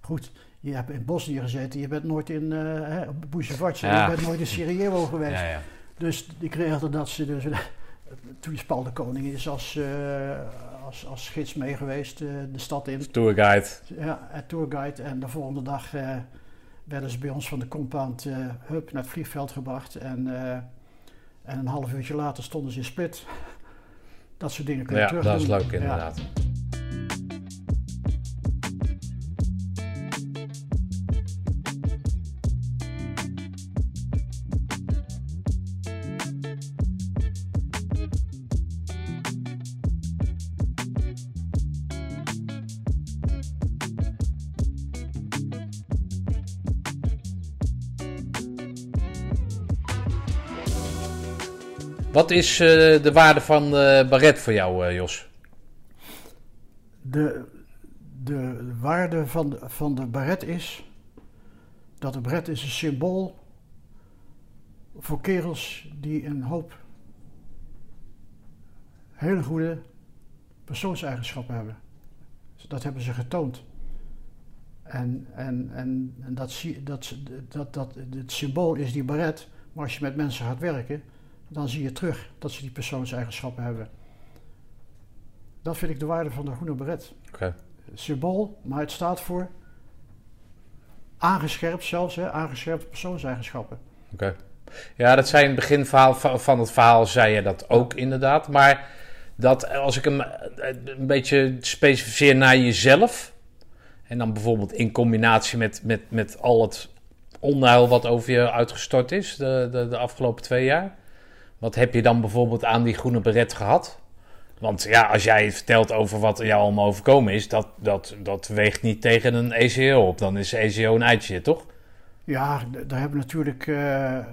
goed, je hebt in Bosnië gezeten. Je bent nooit in uh, Bujevaca. Ja. Je bent nooit in Sarajevo geweest. Ja, ja. Dus die kregen dat ze dus... Toen is Paul de Koning is als, uh, als, als gids mee geweest uh, de stad in. Tourguide. Ja, tourguide. En de volgende dag uh, werden ze bij ons van de compound hup, naar het vliegveld gebracht. En, en een half uurtje later stonden ze in Split. Dat soort dingen kun je ja, terug dat is leuk inderdaad. Ja. Wat is eh, de waarde van de baret voor jou, eh, Jos? De, de waarde van de, van de baret is dat de baret is een symbool voor kerels die een hoop hele goede persoonseigenschappen hebben. Dat hebben ze getoond. En, en, en, en dat, dat, dat, dat, het symbool is die baret, maar als je met mensen gaat werken, dan zie je terug dat ze die persoonseigenschappen hebben. Dat vind ik de waarde van de groene beret. Oké. Symbool, maar het staat voor aangescherpt zelfs, hè, aangescherpte persoonseigenschappen. Oké. Ja, dat zei in het begin van het verhaal, zei je dat ook inderdaad. Maar dat als ik hem eh, een beetje specificeer naar jezelf. En dan bijvoorbeeld in combinatie met, met, met al het onheil wat over je uitgestort is de, de, de afgelopen twee jaar. Wat heb je dan bijvoorbeeld aan die groene beret gehad? Want ja, als jij vertelt over wat er jou allemaal overkomen is, dat, dat, dat weegt niet tegen een ECO op. Dan is ECO een eitje, toch? Ja, daar hebben we natuurlijk eh, eh,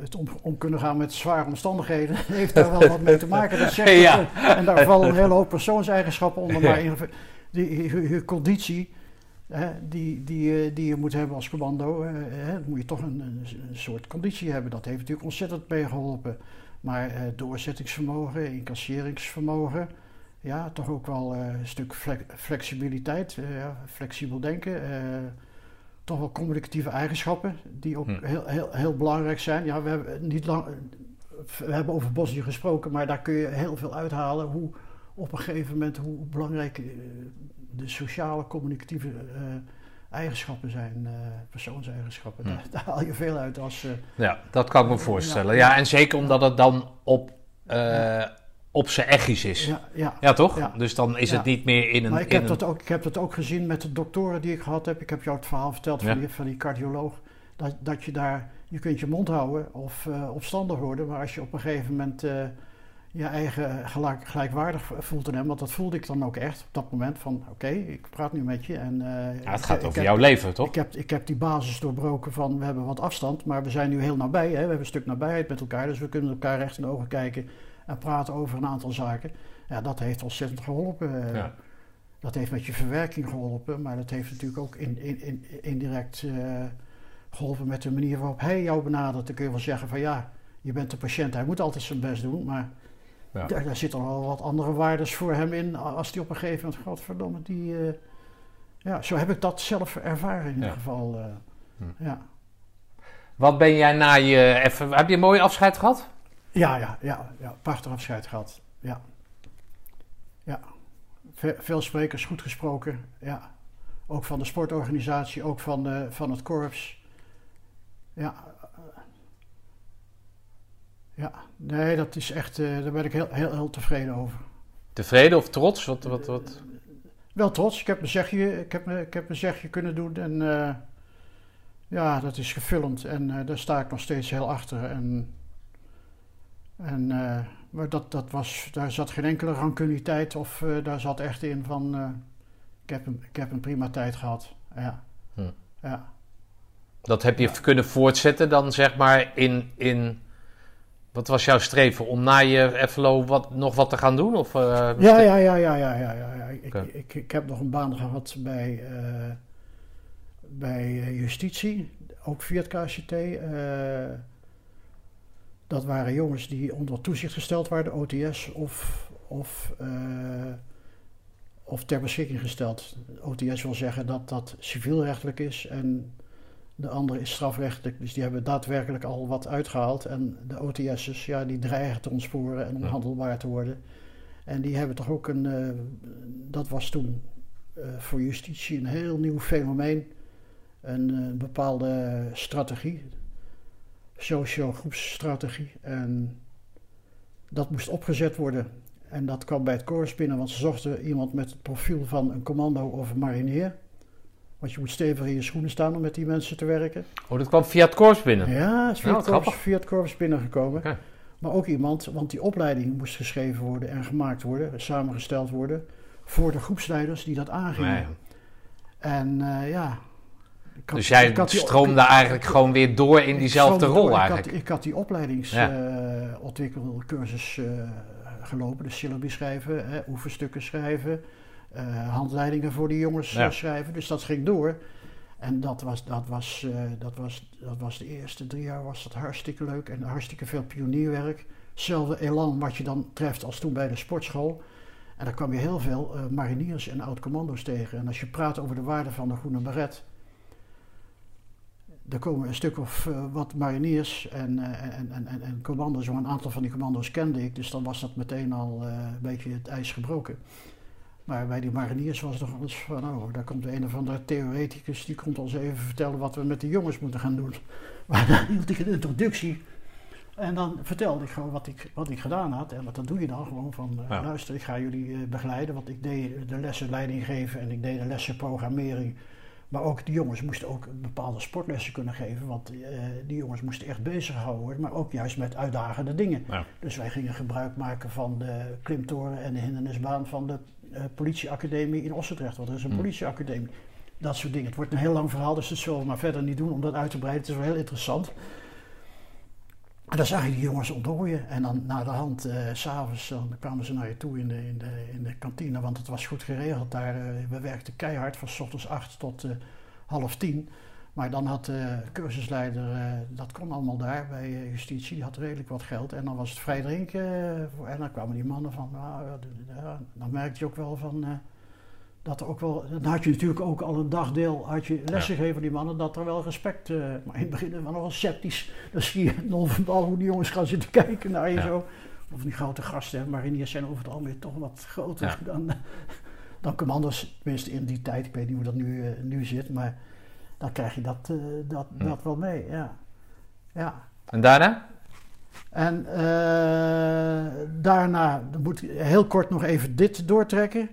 het om, om kunnen gaan met zware omstandigheden. heeft daar wel wat mee te maken. Dat zeg ik Ja. En daar vallen een hele hoop persoonseigenschappen onder. Maar in, die, conditie die, die, eh, die je moet hebben als commando, eh, moet je toch een, een, soort conditie hebben. Dat heeft natuurlijk ontzettend meegeholpen. Maar eh, doorzettingsvermogen, incasseringsvermogen, ja, toch ook wel een stuk fle- flexibiliteit, flexibel denken. toch wel communicatieve eigenschappen die ook Hm. heel, heel, heel belangrijk zijn. Ja, we hebben niet lang, we hebben over Bosnië gesproken, maar daar kun je heel veel uithalen. Hoe op een gegeven moment hoe belangrijk de sociale communicatieve eh, eigenschappen zijn, eh, persoonseigenschappen. Hm. Daar, daar haal je veel uit als. eh, Ja, dat kan ik me voorstellen. Ja. Ja, en zeker omdat het dan op, eh, op zijn echies is. Ja, ja, ja. toch? Ja. Dus dan is Ja. het niet meer in een... Maar ik in heb, een- dat ook, ik heb dat ook gezien met de doktoren die ik gehad heb. Ik heb jou het verhaal verteld Ja. van, die, van die cardioloog. Dat, dat je daar, je kunt je mond houden of opstandig worden. Maar als je op een gegeven moment je eigen gelijk, gelijkwaardig voelt in hem. Want dat voelde ik dan ook echt op dat moment. Van oké, ik praat nu met je. En, eh, ja, het gaat ik over jouw leven, toch? Ik heb, ik heb die basis doorbroken van we hebben wat afstand, maar we zijn nu heel nabij. Hè? We hebben een stuk nabijheid met elkaar, dus we kunnen elkaar recht in de ogen kijken en praten over een aantal zaken. Ja, dat heeft ontzettend geholpen. Eh, Ja. Dat heeft met je verwerking geholpen, maar dat heeft natuurlijk ook in, in, in, indirect eh, geholpen met de manier waarop hij jou benadert. Dan kun je wel zeggen van ja, je bent de patiënt, hij moet altijd zijn best doen, maar Ja. daar, daar zitten wel wat andere waardes voor hem in. Als die op een gegeven moment, godverdomme, die... eh, ja, zo heb ik dat zelf ervaren in ieder geval. eh, Hm. ja. Wat ben jij na je... Even, heb je een mooi afscheid gehad? Ja, ja, ja, ja, prachtig afscheid gehad. Ja. Ja. Ve- veel sprekers, goed gesproken. Ja. Ook van de sportorganisatie, ook van, de, van het korps. Ja. Ja, nee, dat is echt, eh, daar ben ik heel, heel, heel tevreden over. Tevreden of trots? Wat, wat, wat? Wel trots. Ik heb mijn zegje, ik heb, mijn- ik heb mijn zegje kunnen doen en eh, ja, dat is gefilmd en eh, daar sta ik nog steeds heel achter. En, en, maar dat, dat was, daar zat geen enkele rancuniteit of daar zat echt in van ik, heb een, ik heb een prima tijd gehad. Ja. Hm. Ja. Dat heb je kunnen voortzetten dan zeg maar in... in wat was jouw streven? Om na je FLO wat, nog wat te gaan doen? Of, eh, Ja, ja, ja, ja, ja, ja, ja, ja. Ik, ik, ik heb nog een baan gehad bij, eh, bij eh, justitie, ook via het KCT. dat waren jongens die onder toezicht gesteld waren, OTS, of, of, of ter beschikking gesteld. OTS wil zeggen dat dat civielrechtelijk is en de andere is strafrechtelijk. Dus die hebben daadwerkelijk al wat uitgehaald. En de OTS'ers, ja, die dreigen te ontsporen en onhandelbaar te worden. En die hebben toch ook een, eh, dat was toen eh, voor justitie een heel nieuw fenomeen. Een eh, bepaalde strategie, socio groepsstrategie. En dat moest opgezet worden. En dat kwam bij het korps binnen, want ze zochten iemand met het profiel van een commando of een marinier. Want je moet stevig in je schoenen staan om met die mensen te werken. Oh, dat kwam via het korps binnen? Ja, is via, het, korps, via het korps binnengekomen. Maar ook iemand, want die opleiding moest geschreven worden en gemaakt worden, samengesteld worden, voor de groepsleiders die dat aangingen. Nee. En eh, ja, had- Dus jij die- stroomde ik- eigenlijk gewoon weer door in diezelfde rol door. eigenlijk. Ik had, ik had die opleidingsontwikkelcursus eh gelopen, dus syllabi schrijven, hè, oefenstukken schrijven, eh, handleidingen voor die jongens Ja. eh, schrijven. Dus dat ging door. En dat was, dat, was, eh, dat, was, dat was de eerste drie jaar was dat hartstikke leuk en hartstikke veel pionierwerk. Hetzelfde elan wat je dan treft als toen bij de sportschool. En daar kwam je heel veel eh, mariniers en oud-commando's tegen. En als je praat over de waarde van de groene beret, er komen een stuk of eh, wat mariniers en, eh, en, en, en, en commando's. Een aantal van die commando's kende ik, dus dan was dat meteen al eh, een beetje het ijs gebroken. Maar bij die mariniers was het nog alles van, oh, daar komt een of andere theoreticus, die komt ons even vertellen wat we met de jongens moeten gaan doen. Maar dan hield ik een introductie en dan vertelde ik gewoon wat ik, wat ik gedaan had. En wat dat doe je dan gewoon van, eh, Ja. luister, ik ga jullie eh, begeleiden, want ik deed de lessen leiding geven en ik deed de lessen programmering. Maar ook die jongens moesten ook bepaalde sportlessen kunnen geven, want eh, die jongens moesten echt bezig gehouden worden, maar ook juist met uitdagende dingen. Ja. Dus wij gingen gebruik maken van de klimtoren en de hindernisbaan van de politieacademie in Ossendrecht, want er is een Hmm. politieacademie. Dat soort dingen. Het wordt een heel lang verhaal, dus dat zullen we maar verder niet doen om dat uit te breiden. Het is wel heel interessant. En dan zag je die jongens ontdooien. En dan na de hand, eh, s s'avonds, dan kwamen ze naar je toe in de, in, de, in de kantine, want het was goed geregeld daar. eh, we werkten keihard van s ochtends acht tot eh, half tien. Maar dan had de cursusleider, eh, dat kon allemaal daar bij eh, justitie, die had redelijk wat geld. En dan was het vrij drinken. eh, en dan kwamen die mannen van, nou, dan merkte je ook wel van, dat er ook wel, dan had je natuurlijk ook al een dagdeel, had je lessen gegeven aan die mannen, dat er wel respect, maar in het begin waren we nog wel sceptisch. Dan zie je non-verbaal hoe die jongens gaan zitten kijken naar je Ja. zo. Of die grote gasten, hè, mariniers zijn over het algemeen toch wat groter Ja. dan, dan commando's, tenminste in die tijd. Ik weet niet hoe dat nu, nu zit, maar dan krijg je dat, eh, dat, dat wel mee, ja. Ja. En daarna? En eh, daarna dan moet ik heel kort nog even dit doortrekken.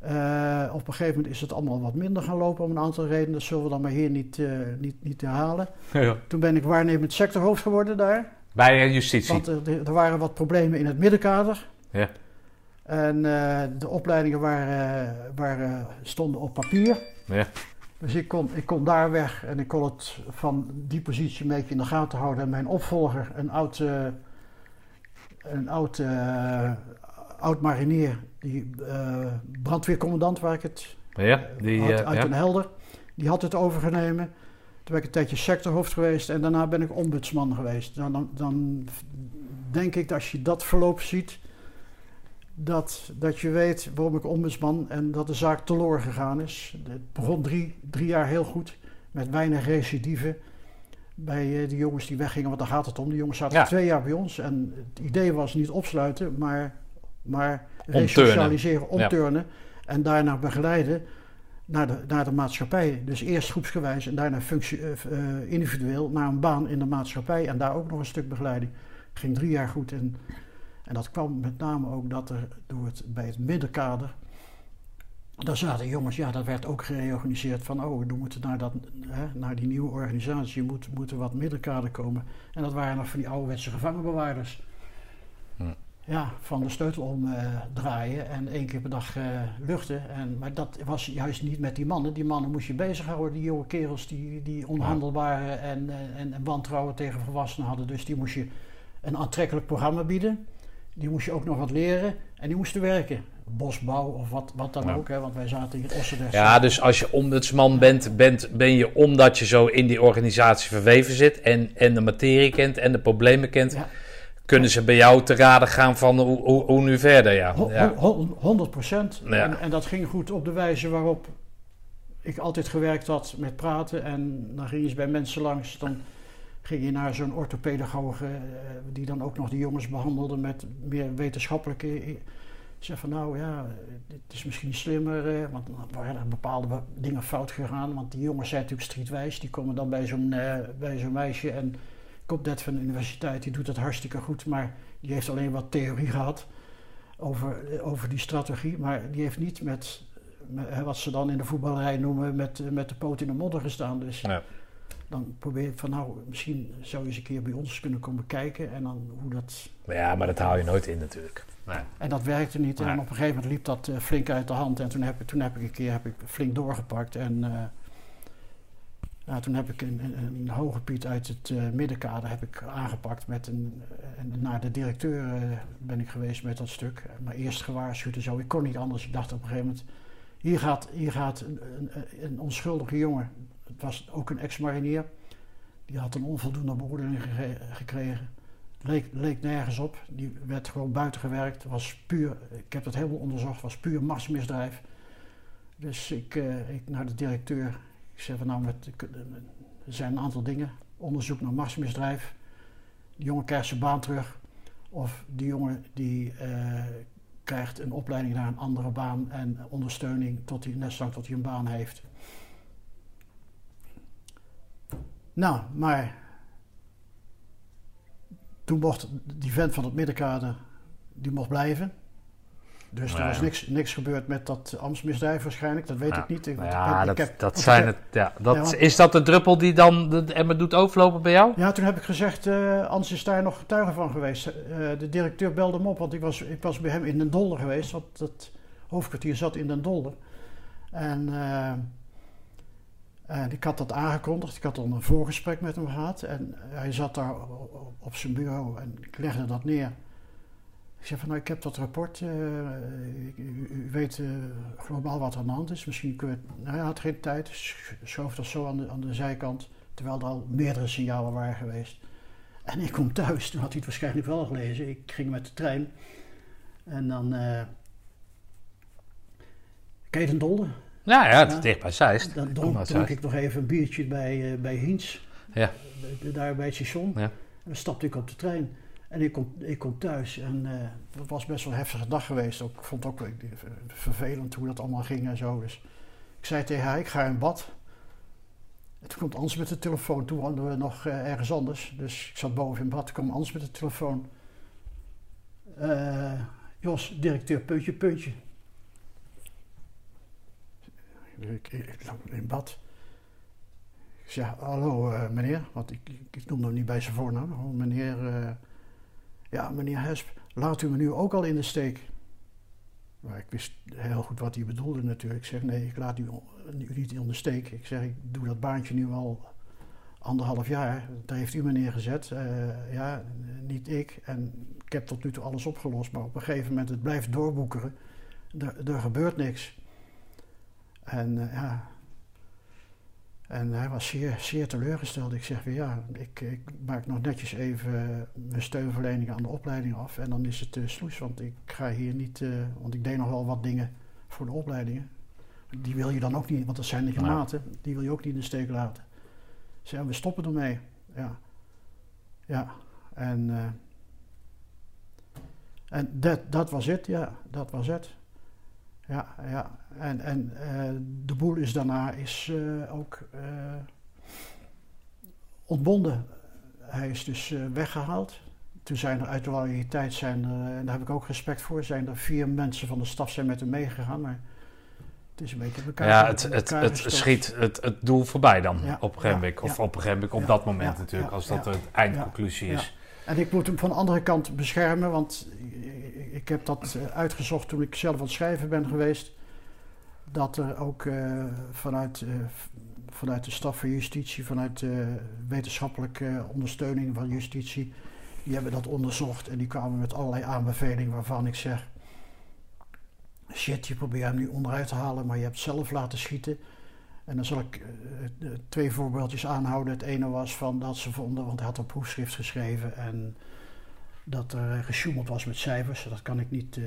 Eh, op een gegeven moment is het allemaal wat minder gaan lopen om een aantal redenen. Dat zullen we dan maar hier niet, niet, niet herhalen. Toen ben ik waarnemend sectorhoofd geworden daar. Bij justitie. Want er, er waren wat problemen in het middenkader. Ja. En de opleidingen waren, waren, stonden op papier. Ja. Dus ik kon, ik kon daar weg en ik kon het van die positie een beetje in de gaten houden. En mijn opvolger, een oud, eh, een oud, eh, oud marinier, die eh, brandweercommandant waar ik het Ja, die, had, uit ja. Den Helder, die had het overgenomen. Toen ben ik een tijdje sectorhoofd geweest en daarna ben ik ombudsman geweest. Nou, dan, dan denk ik dat als je dat verloop ziet, dat, dat je weet waarom ik ombudsman en dat de zaak teloor gegaan is. Het begon drie, drie jaar heel goed, met weinig recidive bij eh, de jongens die weggingen, want daar gaat het om. De jongens zaten Ja. twee jaar bij ons en het idee was niet opsluiten, maar, maar resocialiseren, omturnen en daarna begeleiden naar de, naar de maatschappij. Dus eerst groepsgewijs en daarna functie, eh, eh, individueel naar een baan in de maatschappij en daar ook nog een stuk begeleiding. ging drie jaar goed en, en dat kwam met name ook dat er door het, bij het middenkader, daar zaten jongens, ja dat werd ook gereorganiseerd van oh we moeten naar, dat, hè, naar die nieuwe organisatie, moet, moet er wat middenkader komen. En dat waren nog van die ouderwetse gevangenbewaarders. Hm. Ja, van de sleutel omdraaien en één keer per dag eh, luchten. En, maar dat was juist niet met die mannen. Die mannen moest je bezighouden, die jonge kerels die, die onhandelbare en, eh, en, en wantrouwen tegen volwassenen hadden. Dus die moest je een aantrekkelijk programma bieden. Die moest je ook nog wat leren en die moesten werken. Bosbouw of wat, wat dan Ja. ook, hè, want wij zaten hier in Ossendrecht. Ja, dus als je ombudsman bent, bent, ben je omdat je zo in die organisatie verweven zit en, en de materie kent en de problemen kent, Ja. kunnen ze bij jou te raden gaan van hoe, hoe, hoe nu verder. Ja. Ja. ho- ho- 100 procent. En, en dat ging goed op de wijze waarop ik altijd gewerkt had met praten. En dan ging je eens bij mensen langs. Dan ging je naar zo'n orthopedagoge eh, die dan ook nog die jongens behandelde met meer wetenschappelijke... i- Zeg van nou ja, het is misschien slimmer, eh, want dan waren er bepaalde be- dingen fout gegaan. Want die jongens zijn natuurlijk streetwijs, die komen dan bij zo'n eh, bij zo'n meisje en komt net van de universiteit, die doet het hartstikke goed, maar die heeft alleen wat theorie gehad over, over die strategie, maar die heeft niet met, wat ze dan in de voetballerij noemen, met, eh, met de poot in de modder gestaan. Dus Ja. Dan probeer ik van nou, misschien zou je eens een keer bij ons kunnen komen kijken en dan hoe dat. ja, maar dat haal je nooit in natuurlijk. Nee. En dat werkte niet. Nee. En op een gegeven moment liep dat eh, flink uit de hand. En toen heb, ik- toen heb ik een keer heb ik flink doorgepakt. En, eh, Nou, toen heb ik een, een, een hoge piet uit het eh, middenkader heb ik aangepakt met een, en naar de directeur ben ik geweest met dat stuk. Maar eerst gewaarschuwd en zo. Ik kon niet anders. Ik dacht op een gegeven moment, hier gaat, hier gaat een, een, een onschuldige jongen. Het was ook een ex-marinier. Die had een onvoldoende beoordeling gekregen. Leek, leek nergens op. Die werd gewoon buiten gewerkt. Was puur, ik heb dat helemaal onderzocht, was puur machtsmisdrijf. Dus ik, eh, ik naar de directeur. Ik zei van nou, met, ik- er zijn een aantal dingen. Onderzoek naar machtsmisdrijf. Die jongen krijgt zijn baan terug. Of die jongen die eh, krijgt een opleiding naar een andere baan en ondersteuning tot hij, net zolang tot hij een baan heeft. Nou, maar toen mocht die vent van het middenkader, die mocht blijven. Dus er Ja, was niks, niks gebeurd met dat ambtsmisdrijf waarschijnlijk, dat weet ik niet. Ik, Nou ik ja, ik heb- dat zijn het. Ja, dat, Ja, want- is dat de druppel die dan de emmer doet overlopen bij jou? Ja, toen heb ik gezegd, eh Ans is daar nog getuige van geweest. Eh, de directeur belde hem op, want ik was, ik was bij hem in Den Dolder geweest. Want dat hoofdkwartier zat in Den Dolder. En, eh, en ik had dat aangekondigd. Ik had dan een voorgesprek met hem gehad. En hij zat daar op zijn bureau en ik legde dat neer. Ik zei van, nou, ik heb dat rapport. eh, u, weet eh, globaal wat er aan de hand is. Misschien kun je... het- Nou, hij had geen tijd. sch- Schoof dat zo aan de, aan de zijkant. Terwijl er al meerdere signalen waren geweest. En ik kom thuis, toen had hij het waarschijnlijk wel gelezen. Ik ging met de trein. En dan. eh Ken je Den Dolder? Ja, ja, het is dicht bij Zeist. Dan dronk, ik nog even een biertje bij, eh bij Hiens. Ja. Bij- Daar bij het station. Ja. En dan stapte ik op de trein. En ik kom, ik kom thuis. En eh dat was best wel een heftige dag geweest. Ook, ik vond het ook eh, vervelend hoe dat allemaal ging en zo. Dus ik zei tegen haar, ik ga in bad. En toen komt Ans met de telefoon. Toen woonden we nog eh, ergens anders. Dus ik zat boven in bad. Toen kwam Ans met de telefoon. Eh, Jos, directeur, puntje, puntje. Ik, ik, lag in bad. Ik zeg, hallo eh, meneer, want ik, ik, noemde hem niet bij zijn voornaam. Oh, meneer, eh, ja meneer Hesp, laat u me nu ook al in de steek. Maar ik wist heel goed wat hij bedoelde natuurlijk. Ik zeg, nee, ik laat u, u niet in de steek. Ik zeg, ik doe dat baantje nu al anderhalf jaar. Daar heeft u me neergezet. Eh, ja, niet ik. En ik heb tot nu toe alles opgelost. Maar op een gegeven moment, het blijft doorboekeren. Er, er gebeurt niks. En eh, ja... En hij was zeer, zeer teleurgesteld. Ik zeg weer ja, ik, ik maak nog netjes even mijn steunverlening aan de opleiding af. En dan is het uh, sloes, want ik ga hier niet, uh, want ik deed nog wel wat dingen voor de opleidingen. Die wil je dan ook niet, want dat zijn je Nee. maten, die wil je ook niet in de steek laten. Ik zei, we stoppen ermee. Ja, ja. En, uh, en dat, dat was het, ja, dat was het. Ja, ja. En, en uh, de boel is daarna is, uh, ook uh, ontbonden. Hij is dus weggehaald. Toen zijn er uit de loyaliteit, zijn er, en daar heb ik ook respect voor, zijn er vier mensen van de staf zijn met hem meegegaan. Maar het is een beetje elkaar. Ja, het, het, het schiet het, het doel voorbij dan Ja, op een gegeven moment. ja, of ja. op een gegeven moment, op dat moment natuurlijk, als dat de eindconclusie is. En ik moet hem van de andere kant beschermen, want ik- heb dat eh, uitgezocht toen ik zelf aan het schrijven ben geweest. Dat er ook eh, vanuit, eh, vanuit de staf van justitie, vanuit de wetenschappelijke ondersteuning van justitie, die hebben dat onderzocht en die kwamen met allerlei aanbevelingen waarvan ik zeg: shit, je probeert hem nu onderuit te halen, maar je hebt zelf laten schieten. En dan zal ik eh, twee voorbeeldjes aanhouden. Het ene was van dat ze vonden, want hij had een proefschrift geschreven en dat er gesjoemeld was met cijfers. Dat kan ik niet,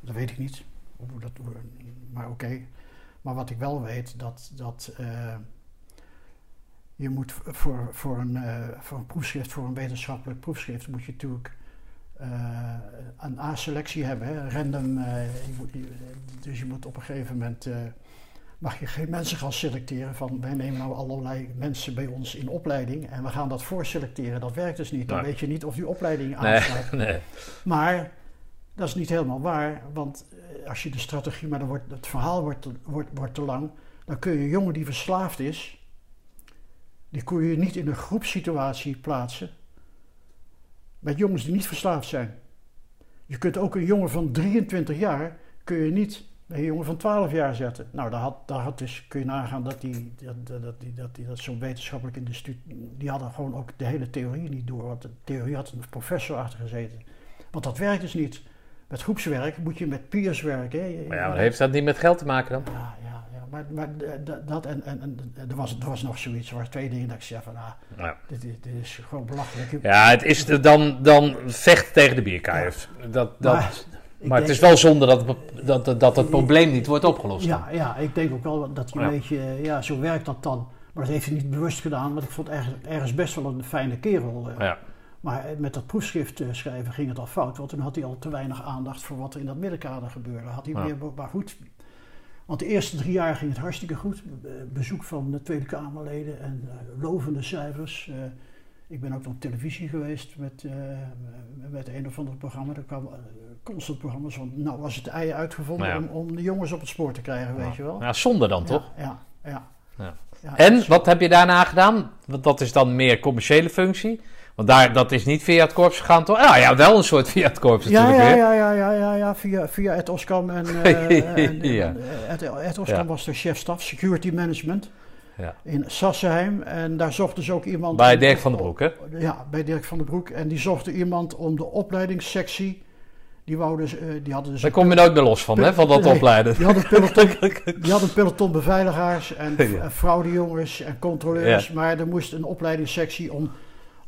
dat weet ik niet. Dat, maar oké. Maar wat ik wel weet, dat, dat eh, je moet voor, voor, een, eh, voor een proefschrift, voor een wetenschappelijk proefschrift, moet je natuurlijk eh, een A-selectie hebben. Hè? Random, je moet, je- dus je moet op een gegeven moment mag je geen mensen gaan selecteren van wij nemen nou allerlei mensen bij ons in opleiding en we gaan dat voorselecteren. Dat werkt dus niet. Dan Nee. weet je niet of die opleiding aansluit. nee. Maar dat is niet helemaal waar, want als je de strategie, maar dan wordt, het verhaal wordt, wordt, wordt te lang, dan kun je een jongen die verslaafd is, die kun je niet in een groepssituatie plaatsen met jongens die niet verslaafd zijn. Je kunt ook een jongen van 23 jaar, kun je niet bij een jongen van 12 jaar zetten. Nou, daar, had, daar had dus, kun je nagaan dat die, dat, dat, dat, die, dat, die, dat zo'n wetenschappelijk instituut, die hadden gewoon ook de hele theorie niet door. Want de theorie had een professor achter gezeten. Want dat werkt dus niet. Met groepswerk moet je met peers werken. Maar ja, heeft dat niet met geld te maken dan? Ja, ja, ja. Maar, maar d- dat en, en, en er, was, er was nog zoiets, er waren twee dingen dat ik zei van, ah, Ja. dit, is- dit is gewoon belachelijk. Ja, het is dan, dan vecht tegen de bierkaaiers. Dat, dat, Maar maar het is wel zonde dat, het- dat, dat, dat het probleem niet wordt opgelost. Ja, ja, ik denk ook wel dat je Ja. een beetje, eh, ja, zo werkt dat dan. Maar dat heeft hij niet bewust gedaan, want ik vond ergens, ergens best wel een fijne kerel. eh. Ja. Maar met dat proefschrift eh, schrijven ging het al fout, want toen had hij al te weinig aandacht voor wat er in dat middenkader gebeurde. Had hij Ja. meer, maar goed. Want de eerste drie jaar ging het hartstikke goed. Eh, Bezoek van de Tweede Kamerleden en eh, lovende cijfers. Ik ben ook op televisie geweest met, met een of ander programma. Er kwam eh, constant programma's van, nou was het ei uitgevonden Ja. om, om de jongens op het spoor te krijgen, weet je wel. Ja, zonde dan toch? Ja, ja. Ja. Ja, En dus- wat heb je daarna gedaan? Want dat is dan meer commerciële functie. Want daar, dat is niet via het korps gegaan toch? Ja, ja wel een soort via het korps Ja, natuurlijk ja, ja, ja, ja, ja, ja, via, via Ed Oskam. En, eh, en, Ja. en, Ed, Ed Oskam Ja. was de chef-staf Security Management Ja. in Sassenheim. En daar zochten ze ook iemand... Bij Dirk van den Broek, hè? Ja, bij Dirk van den Broek. En die zochten iemand om de opleidingssectie... Die, ze, eh, die hadden dus... Daar kom je nooit meer los van, hè? Van dat Nee. opleiden. Die hadden, een peloton, die hadden peloton beveiligers en, Ja. en fraudejongens en controleurs. Maar er moest een opleidingssectie om,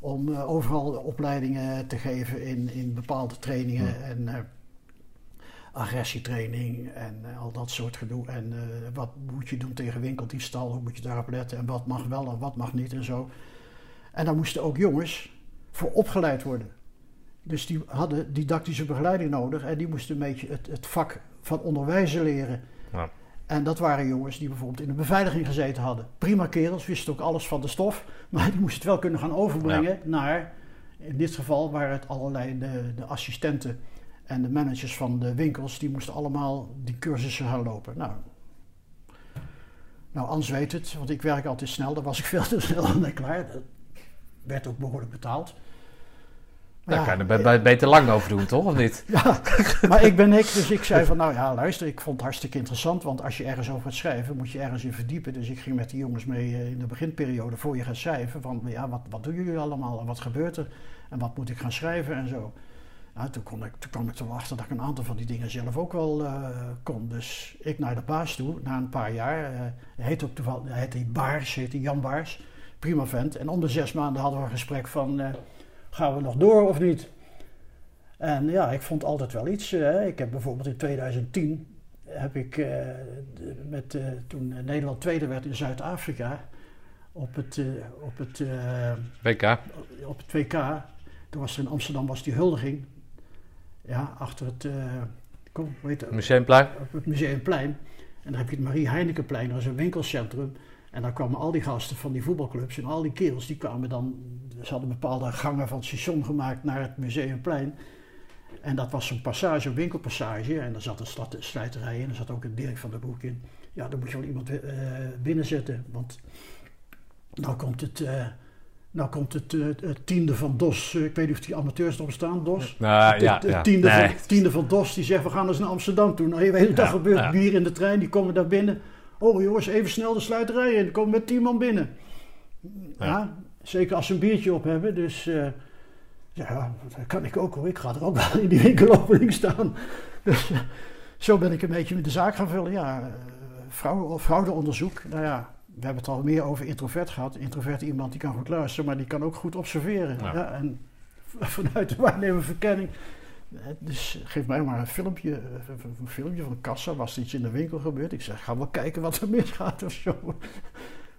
om eh, overal opleidingen te geven in, in bepaalde trainingen. En eh, agressietraining en eh, al dat soort gedoe. En wat moet je doen tegen winkeldiefstal, hoe moet je daarop letten en wat mag wel en wat mag niet en zo. En daar moesten ook jongens voor opgeleid worden. Dus die hadden didactische begeleiding nodig en die moesten een beetje het, het vak van onderwijzen leren. Ja. En dat waren jongens die bijvoorbeeld in de beveiliging gezeten hadden. Prima kerels, wisten ook alles van de stof, maar die moesten het wel kunnen gaan overbrengen naar, in dit geval waren het allerlei de, de assistenten en de managers van de winkels, die moesten allemaal die cursussen gaan lopen. Nou, nou Ans weet het, want ik werk altijd snel, daar was ik veel te snel aan klaar. Dat werd ook behoorlijk betaald. Daar ja, kan je er be- be- beter lang over doen, toch? Of niet? ja, maar ik ben ik, dus ik zei van nou ja, luister, ik vond het hartstikke interessant, want als je ergens over gaat schrijven, moet je ergens in verdiepen. Dus ik ging met die jongens mee eh, in de beginperiode voor je gaat schrijven van ja, wat, wat doen jullie allemaal en wat gebeurt er en wat moet ik gaan schrijven en zo. Nou, toen, kon ik, toen kwam ik erachter dat ik een aantal van die dingen zelf ook wel eh, kon. Dus ik naar de baas toe, na een paar jaar. hij heet ook toevallig, hij heette Baars, heette Jan Baars. Prima vent. En om de zes maanden hadden we een gesprek van, gaan we nog door of niet? En ja, ik vond altijd wel iets. eh, ik heb bijvoorbeeld in 2010, heb ik, eh, met, eh, toen Nederland tweede werd in Zuid-Afrika, op het, op het WK. op het WK. Toen was er in Amsterdam was die huldiging. Ja, achter het, kom, heet het? Museumplein. op het Museumplein. En dan heb je het Marie Heinekenplein, dat is een winkelcentrum. En daar kwamen al die gasten van die voetbalclubs en al die kerels, die kwamen dan, ze hadden bepaalde gangen van het station gemaakt naar het Museumplein. En dat was zo'n passage, een winkelpassage. En daar zat een slijterij in, er zat ook een Dirk van der Broek in. Ja, dan moet je wel iemand eh, binnenzetten, want nou komt het, nou komt het, eh, het tiende van DOS, ik weet niet of die amateurs erop staan, DOS. Nou, Het- ja, het, het ja. tiende, Nee. van, tiende van DOS die zegt we gaan eens naar Amsterdam toe. Nou, je weet wat Ja, gebeurt. Bier in de trein, die komen daar binnen. Oh jongens, even snel de sluiterij in. Komen met tien man binnen. Ja. Zeker als ze een biertje op hebben. Dus eh, ja, dat kan ik ook hoor. Ik ga er ook wel in die winkelopening staan. Dus eh, zo ben ik een beetje met de zaak gaan vullen. Ja, eh, fraudeonderzoek. Nou ja, we hebben het al meer over introvert gehad. Introvert iemand die kan goed luisteren, maar die kan ook goed observeren. Ja. Ja. en vanuit de waarnemerverkenning. Eh, Dus geef mij maar een filmpje, een filmpje van de kassa, was er iets in de winkel gebeurd. Ik zeg, ga wel kijken wat er misgaat of zo.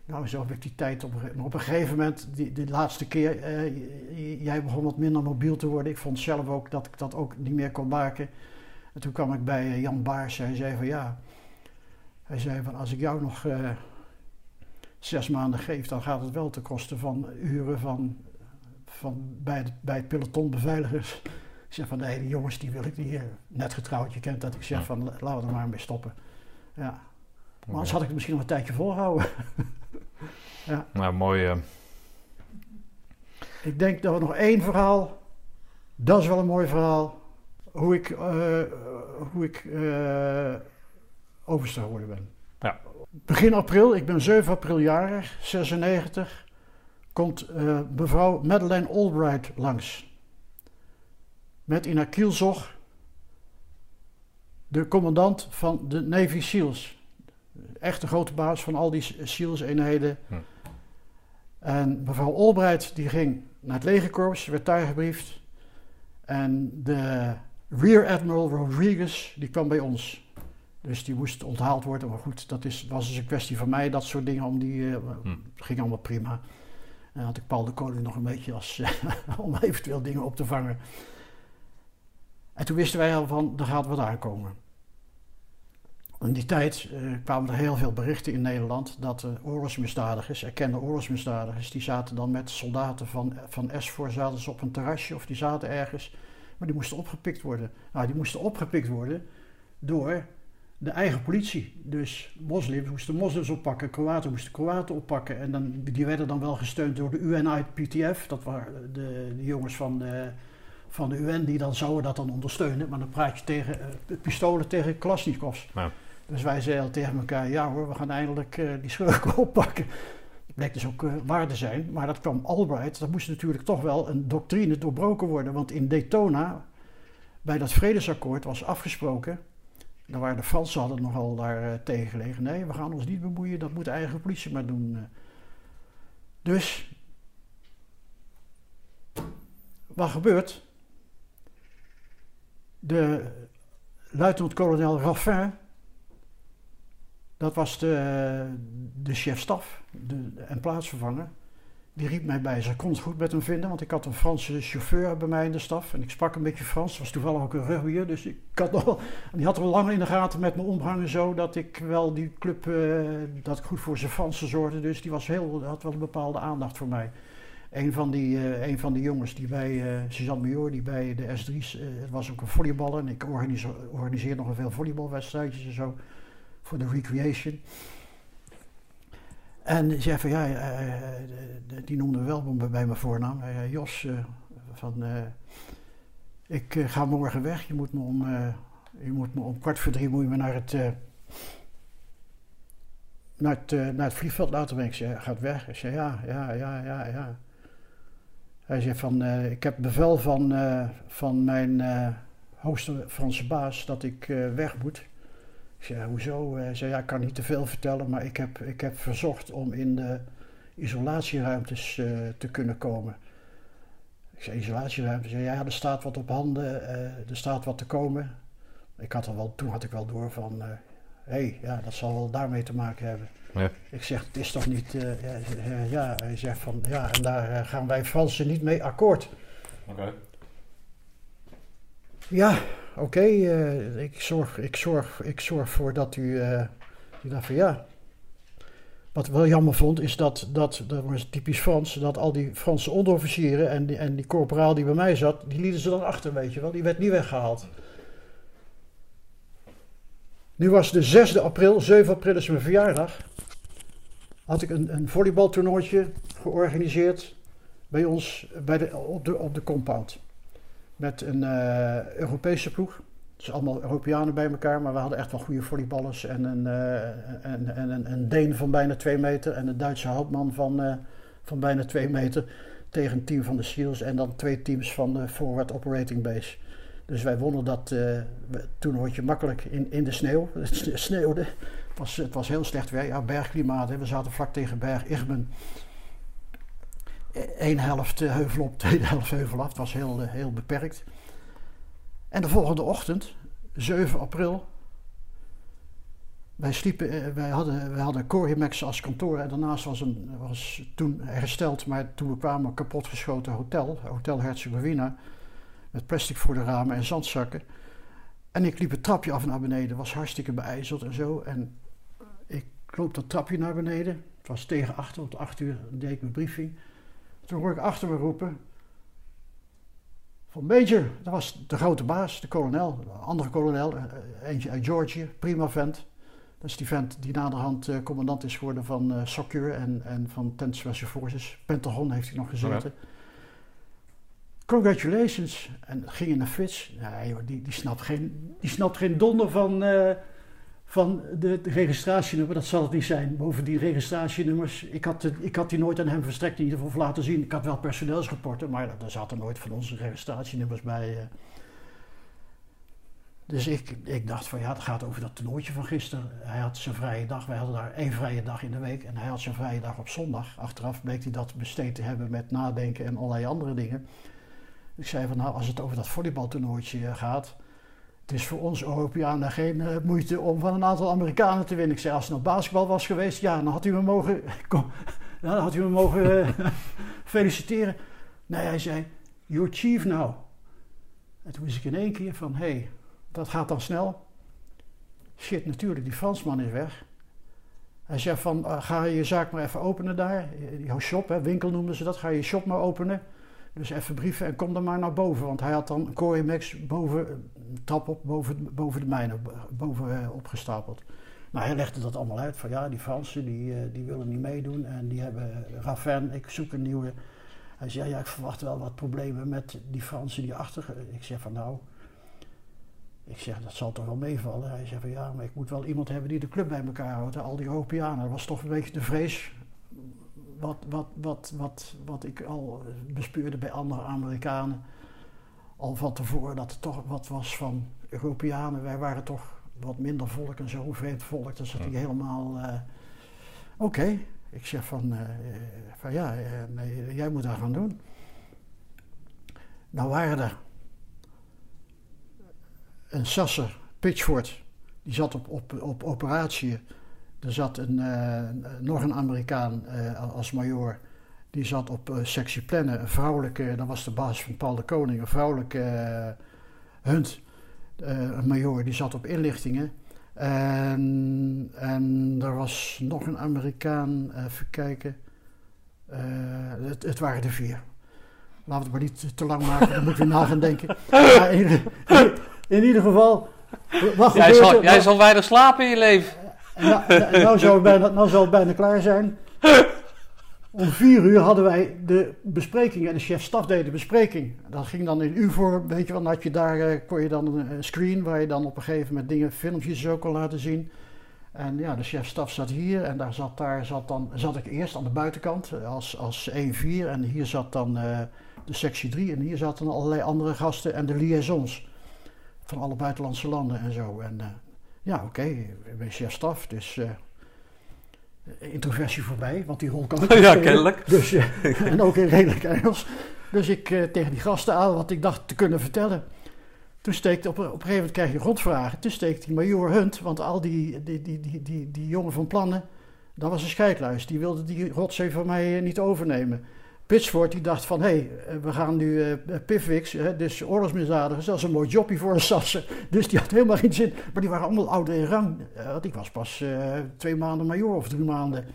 Nou, zo heb ik die tijd op maar op een gegeven moment, die, de laatste keer, eh, jij begon wat minder mobiel te worden. Ik vond zelf ook dat ik dat ook niet meer kon maken. En toen kwam ik bij eh, Jan Baars. Hij zei van ja, hij zei van als ik jou nog eh, zes maanden geef, dan gaat het wel ten koste van uren van, van bij, het, bij het peloton beveiligers. Ik zeg van nee, die jongens die wil ik niet. Net getrouwd, je kent dat. Ik zeg van laten we er maar mee stoppen. Ja. Maar anders had ik het misschien nog een tijdje volhouden. Nou, mooi. eh, Ik denk dat we nog één verhaal. Dat is wel een mooi verhaal. Hoe ik, eh, hoe ik eh, overste geworden ben. Ja. Begin april, ik ben 7 april jarig, 96, komt eh, mevrouw Madeleine Albright langs. Met in haar kielzog de commandant van de Navy SEALs. Echt de grote baas van al die SEALs-eenheden. Hm. En mevrouw Albright die ging naar het legerkorps, werd daar gebriefd. En de Rear Admiral Rodriguez die kwam bij ons. Dus die moest onthaald worden. Maar goed, dat is, was dus een kwestie van mij, dat soort dingen. Om die, eh, Hm. ging allemaal prima. En dan had ik Paul de Koning nog een beetje als, om eventueel dingen op te vangen. En toen wisten wij al van, er gaat wat aankomen. In die tijd eh, kwamen er heel veel berichten in Nederland dat de oorlogsmisdadigers, erkende oorlogsmisdadigers, die zaten dan met soldaten van, van SVOR, zaten ze op een terrasje of die zaten ergens. Maar die moesten opgepikt worden. Nou, die moesten opgepikt worden door de eigen politie. Dus moslims moesten moslims oppakken, Kroaten moesten Kroaten oppakken. En dan, die werden dan wel gesteund door de UNIPTF. Dat waren de, de jongens van de, van de UN die dan zouden dat dan ondersteunen. Maar dan praat je tegen eh, pistolen tegen Klasnikovs. Ja. Dus wij zeiden tegen elkaar, ja hoor, we gaan eindelijk eh, die schurken oppakken. Dat bleek dus ook eh, waar te zijn. Maar dat kwam Albright, dat moest natuurlijk toch wel een doctrine doorbroken worden. Want in Daytona, bij dat vredesakkoord, was afgesproken... Daar waren de Fransen hadden nogal daar gelegen. Nee, we gaan ons niet bemoeien, dat moet de eigen politie maar doen. Dus, wat gebeurt? De luitenant-kolonel Raffin, dat was de, de chef-staf en plaatsvervanger. Die riep mij bij. Ze kon het goed met hem vinden, want ik had een Franse chauffeur bij mij in de staf. En ik sprak een beetje Frans. was toevallig ook een rugbyer. Dus ik had en die had al lang in de gaten met me omhangen zo. Dat ik wel die club, eh, dat ik goed voor zijn Fransen zorgde. Dus die was heel, had wel een bepaalde aandacht voor mij. Een van die, een van die jongens die bij eh Suzanne Major, die bij de S3's, eh, het was ook een volleyballer. En ik organiseer, nog veel volleybalwedstrijdjes en zo. Voor de recreation. En die zei van ja, eh, die noemde wel bij mijn voornaam. Jos, eh, van, eh, ik ga morgen weg. Je moet me om, je moet me om kwart voor drie moet je me naar het, naar het, naar het vliegveld laten brengen. Ik zei, gaat weg. Ik zei ja, ja, ja, ja, ja. Hij zei van, ik heb bevel van, van mijn hoogste Franse baas dat ik weg moet. Ik zei, ja, hoezo? Hij zei, ja, ik kan niet te veel vertellen, maar ik heb, ik heb verzocht om in de isolatieruimtes eh, te kunnen komen. Ik zei, isolatieruimtes? Zei, ja, er staat wat op handen, eh, er staat wat te komen. Ik had er wel, toen had ik wel door van, hé, hey, ja, dat zal wel daarmee te maken hebben. Ja. Ik zeg, het is toch niet, eh, ja, hij zegt, ja, hij zegt van, ja, en daar eh, gaan wij Fransen niet mee akkoord. Oké. Ja, oké, eh, ik, zorg, ik, zorg, ik zorg voor dat u. eh ik dacht van ja. Wat ik wel jammer vond, is dat, dat, dat was typisch Frans, dat al die Franse onderofficieren en die, en die corporaal die bij mij zat, die lieten ze dan achter, weet je wel. Die werd niet weggehaald. Nu was de 6 april, 7 april is mijn verjaardag. Had ik een, een volleybaltoernooitje georganiseerd bij ons bij de, op, de, op de compound met een eh, Europese ploeg. Dus allemaal Europeanen bij elkaar, maar we hadden echt wel goede volleyballers. En een, eh, en, en, een, een Deen van bijna twee meter en een Duitse houtman van, eh, van bijna twee meter. Tegen een team van de SEALs en dan twee teams van de Forward Operating Base. Dus wij wonnen dat uh, toernooitje makkelijk in, in de sneeuw. Het sneeuwde. Het was, het was heel slecht weer. Ja, bergklimaat. Hè. We zaten vlak tegen berg Igmen. Eén helft heuvel op, tweede helft heuvel af. Het was heel, heel beperkt. En de volgende ochtend, 7 april. Wij sliepen, wij hadden, wij hadden Corimex als kantoor en daarnaast was, een, was toen hersteld, maar toen we kwamen een kapotgeschoten hotel, Hotel Herzegovina, met plastic voor de ramen en zandzakken. En ik liep het trapje af naar beneden, was hartstikke beijzeld en zo. En ik loop dat trapje naar beneden, het was tegen acht, want acht uur deed ik mijn briefing. Toen hoor ik achter me roepen, van Major, dat was de grote baas, de kolonel, de andere kolonel, eentje uit Georgië, prima vent. Dat is die vent die naderhand uh, commandant is geworden van uh, SOCUR en, en van 10th Special Forces. Pentagon heeft hij nog gezeten. Congratulations. En ging in een Frits. Nee, die, die, snapt geen, die snapt geen donder van, van de, registratienummer, dat zal het niet zijn. Boven die registratienummers, ik had, ik had die nooit aan hem verstrekt in ieder geval laten zien. Ik had wel personeelsrapporten, maar daar zaten nooit van onze registratienummers bij. eh. Dus ik, ik dacht van ja, het gaat over dat toernooitje van gisteren. Hij had zijn vrije dag, wij hadden daar één vrije dag in de week. En hij had zijn vrije dag op zondag. Achteraf bleek hij dat besteed te hebben met nadenken en allerlei andere dingen. Ik zei van nou, als het over dat volleybaltoernooitje eh, gaat... Het is voor ons Europeanen geen eh, moeite om van een aantal Amerikanen te winnen. Ik zei, als het nou basketbal was geweest, ja, dan had u me mogen, dan had u me mogen eh, feliciteren. Nee, hij zei, you're chief now. En toen wist ik in één keer van, hé, hey, dat gaat dan snel. Shit, natuurlijk, die Fransman is weg. Hij zei van, eh, ga je zaak maar even openen daar. Jouw shop, hè, winkel noemden ze dat. Ga je shop maar openen. Dus even brieven en kom dan maar naar boven. Want hij had dan Corey Max boven, trap op, boven, boven de mijnen, boven eh, opgestapeld. Nou, hij legde dat allemaal uit. Van ja, die Fransen die, eh, die willen niet meedoen. En die hebben Raven, ik zoek een nieuwe. Hij zei, ja, ik verwacht wel wat problemen met die Fransen die achter... Ik zeg van nou... Ik zeg, dat zal toch wel meevallen. Hij zei van ja, maar ik moet wel iemand hebben die de club bij elkaar houdt. Al die Europeanen. Dat was toch een beetje de vrees wat, wat, wat, wat, wat ik al bespeurde bij andere Amerikanen. Al van tevoren dat het toch wat was van Europeanen. Wij waren toch wat minder volk en zo, vreemd volk. Dus dat die helemaal. eh, Oké, ik zeg van, eh, van ja, eh, nee, jij moet dat gaan doen. Nou waren er een Sasser, Pitchford, die zat op, op, op operatie. Er zat een, eh, nog een Amerikaan eh, als major. Die zat op eh, sectie plannen. Een vrouwelijke, dat was de baas van Paul de Koning. Een vrouwelijke Hunt, een major, die zat op inlichtingen. En, en er was nog een Amerikaan, even kijken. Het, het waren er vier. Laten we het maar niet te- lang maken, dan moeten we na gaan denken. Maar in, ieder- in ieder geval, wat Jij zal, jij zal weinig slapen in je leven. Nou, nou, nou zou het bijna, nou zou klaar zijn. Om vier uur hadden wij de bespreking en de chef-staf deed de bespreking. Dat ging dan in U-vorm, weet je wel. Dan had je daar, eh, kon je dan een, een screen waar je dan op een gegeven moment dingen, filmpjes zo kon laten zien. En ja, de chef-staf zat hier en daar zat, daar zat, dan, zat ik eerst aan de buitenkant eh, als, als 1-4. En hier zat dan eh, de sectie 3 en hier zaten allerlei andere gasten en de liaisons. Van alle buitenlandse landen en zo. En eh, ja, oké, ik ben chef-staf, dus eh, introversie voorbij, want die rol kan ik Ja, kennelijk. Dus, eh, en ook in redelijk Engels. Dus ik eh, tegen die gasten aan wat ik dacht te kunnen vertellen. Toen steekt op, op een gegeven moment krijg je rondvragen. Toen steekt die major Hunt, want al die, die, die, die, die, die jongen van plannen, dat was een scheidluis. Die wilde die rotzee van mij niet overnemen. Pitchford die dacht van, hé, hey, eh, we gaan nu eh Pivwix, dus oorlogsmisdadigers, dat is een mooi jobje voor een sassen. Dus die had helemaal geen zin. Maar die waren allemaal ouder in rang. Eh, want ik was pas twee maanden major of drie maanden.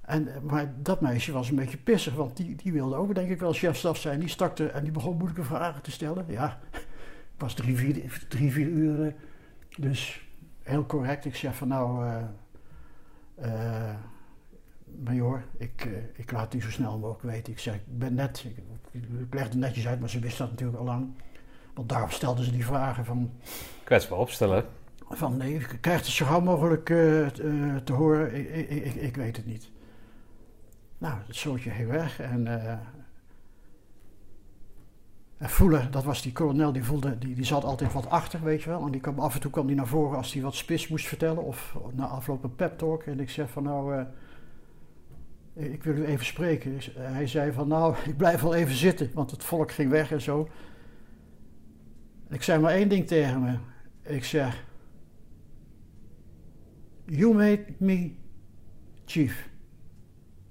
En, maar dat meisje was een beetje pissig, want die, die wilde ook denk ik wel chefstaf zijn. Die stak er en die begon moeilijke vragen te stellen. Ja, ik was drie, vier, drie, vier uur, eh, dus heel correct. Ik zeg van nou, major, ik, eh, ik laat u zo snel mogelijk weten. Ik zeg, ik ben net, ik, ik legde het netjes uit, maar ze wist dat natuurlijk al lang. Want daarop stelden ze die vragen van, Kwetsbaar opstellen. van nee, ik krijg het zo gauw mogelijk eh, eh, te horen, ik, ik, ik, weet het niet. Nou, het zootje ging weg en, en voelen, dat was die kolonel, die, voelde, die, die zat altijd wat achter, weet je wel. En die kwam, af en toe kwam die naar voren als hij wat spits moest vertellen of na afloop een pep talk. En ik zeg van nou, ik wil u even spreken. Eh, hij zei van nou, ik blijf wel even zitten, want het volk ging weg en zo. Ik zei maar één ding tegen me. Ik zeg, You made me chief.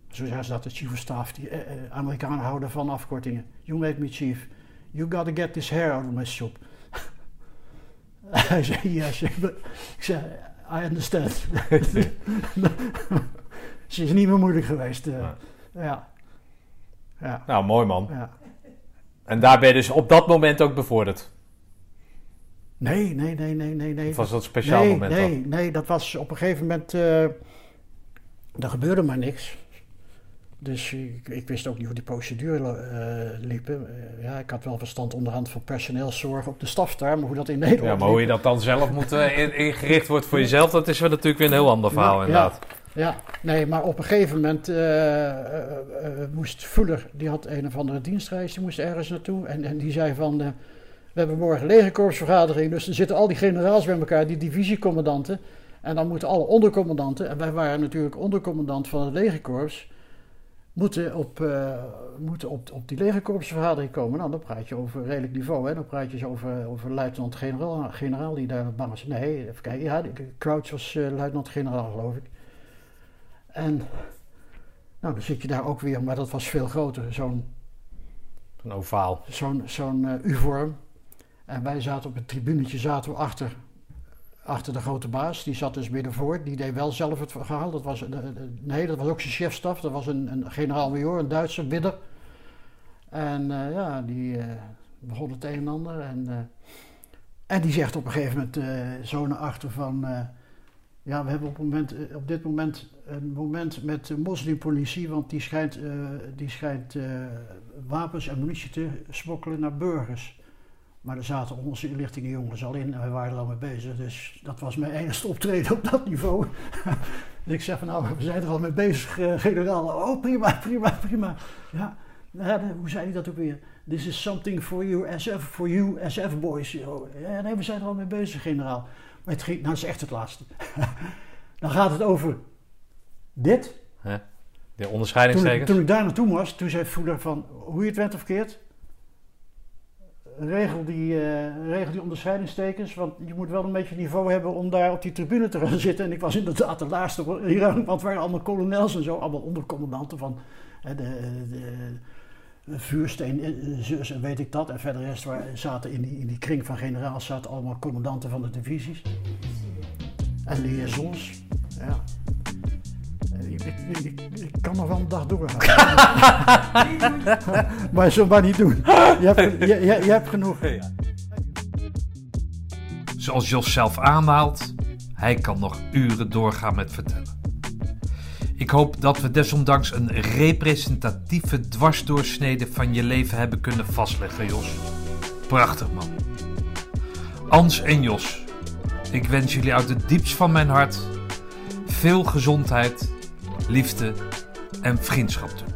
Zo zeggen ze dat, de chief of staff. Die eh, eh, Amerikanen houden van afkortingen. You made me chief. You gotta get this hair out of my shop. Hij zei, yes. Ik zei, I understand. Ze is niet meer moeilijk geweest. eh. ja. Ja. Nou, mooi man. ja. En daar ben je dus op dat moment ook bevorderd. Nee, nee, nee, nee, nee, nee. Of was dat een speciaal nee, moment nee, nee, dat was op een gegeven moment. eh er gebeurde maar niks. Dus ik, ik wist ook niet hoe die procedure eh liepen. Ja, ik had wel verstand onderhand van personeelszorg op de staf daar, maar hoe dat in Nederland Ja, maar hoe je dat dan zelf moet in- ingericht wordt voor jezelf, dat is wel natuurlijk weer een heel ander verhaal Ja, inderdaad. Ja, nee, maar op een gegeven moment eh, eh, eh, moest Fuller, die had een of andere dienstreis, die moest ergens naartoe. En, en die zei van, we hebben morgen legerkorpsvergadering, dus er zitten al die generaals bij elkaar, die divisiecommandanten. En dan moeten alle ondercommandanten, en wij waren natuurlijk ondercommandant van het legerkorps, moeten op, moeten op, op die legerkorpsvergadering komen. Nou, dan praat je over redelijk niveau, hè. Dan praat je over, over luitenant-generaal generaal die daar bang is. Nee, even kijken. Ja, Crouch was luitenant-generaal, geloof ik. En nou, dan zit je daar ook weer, maar dat was veel groter, zo'n Een ovaal. zo'n zo'n eh, U-vorm. En wij zaten op het tribunetje zaten we achter, achter de grote baas. Die zat dus midden voor. Die deed wel zelf het verhaal. Dat was, eh, nee, dat was ook zijn chefstaf. Dat was een, een generaal-major, een Duitse bidder. En eh, ja, die begon het een en ander. En, en die zegt op een gegeven moment zo naar achter van... ja, we hebben op, moment, op dit moment een moment met de moslimpolitie, want die schijnt, eh, die schijnt eh, wapens en munitie te smokkelen naar burgers. Maar er zaten onze inlichtingenjongens al in en wij waren er al mee bezig. Dus dat was mijn enige optreden op dat niveau. dus ik zeg van nou, we zijn er al mee bezig, eh, generaal. Oh, prima, prima, prima. Ja, de- hoe zei hij dat ook weer? This is something for you, SF, for you, SF boys. Ja, nee, we zijn er al mee bezig, generaal. Maar het ging, nou is echt het laatste. Dan gaat het over dit. De Toen, onderscheidingstekens. toen ik daar naartoe was, toen zei Voeder van hoe je het went of keert. Regel die, eh, regel die onderscheidingstekens, want je moet wel een beetje niveau hebben om daar op die tribune te gaan zitten. En ik was inderdaad de laatste hier, want het waren allemaal kolonels en zo, allemaal ondercommandanten van hè, de, de, vuursteen, eh, zus en weet ik dat. En verder de rest waren, zaten in die, in die kring van generaals zaten allemaal commandanten van de divisies. En liaisons, ja. Ik kan nog wel een dag doorgaan. maar zo maar niet doen. Je hebt, je, je, je hebt genoeg. Zoals Jos zelf aanhaalt, hij kan nog uren doorgaan met vertellen. Ik hoop dat we desondanks een representatieve dwarsdoorsnede van je leven hebben kunnen vastleggen, Jos. Prachtig, man. Ans en Jos, ik wens jullie uit het diepst van mijn hart veel gezondheid, liefde en vriendschap.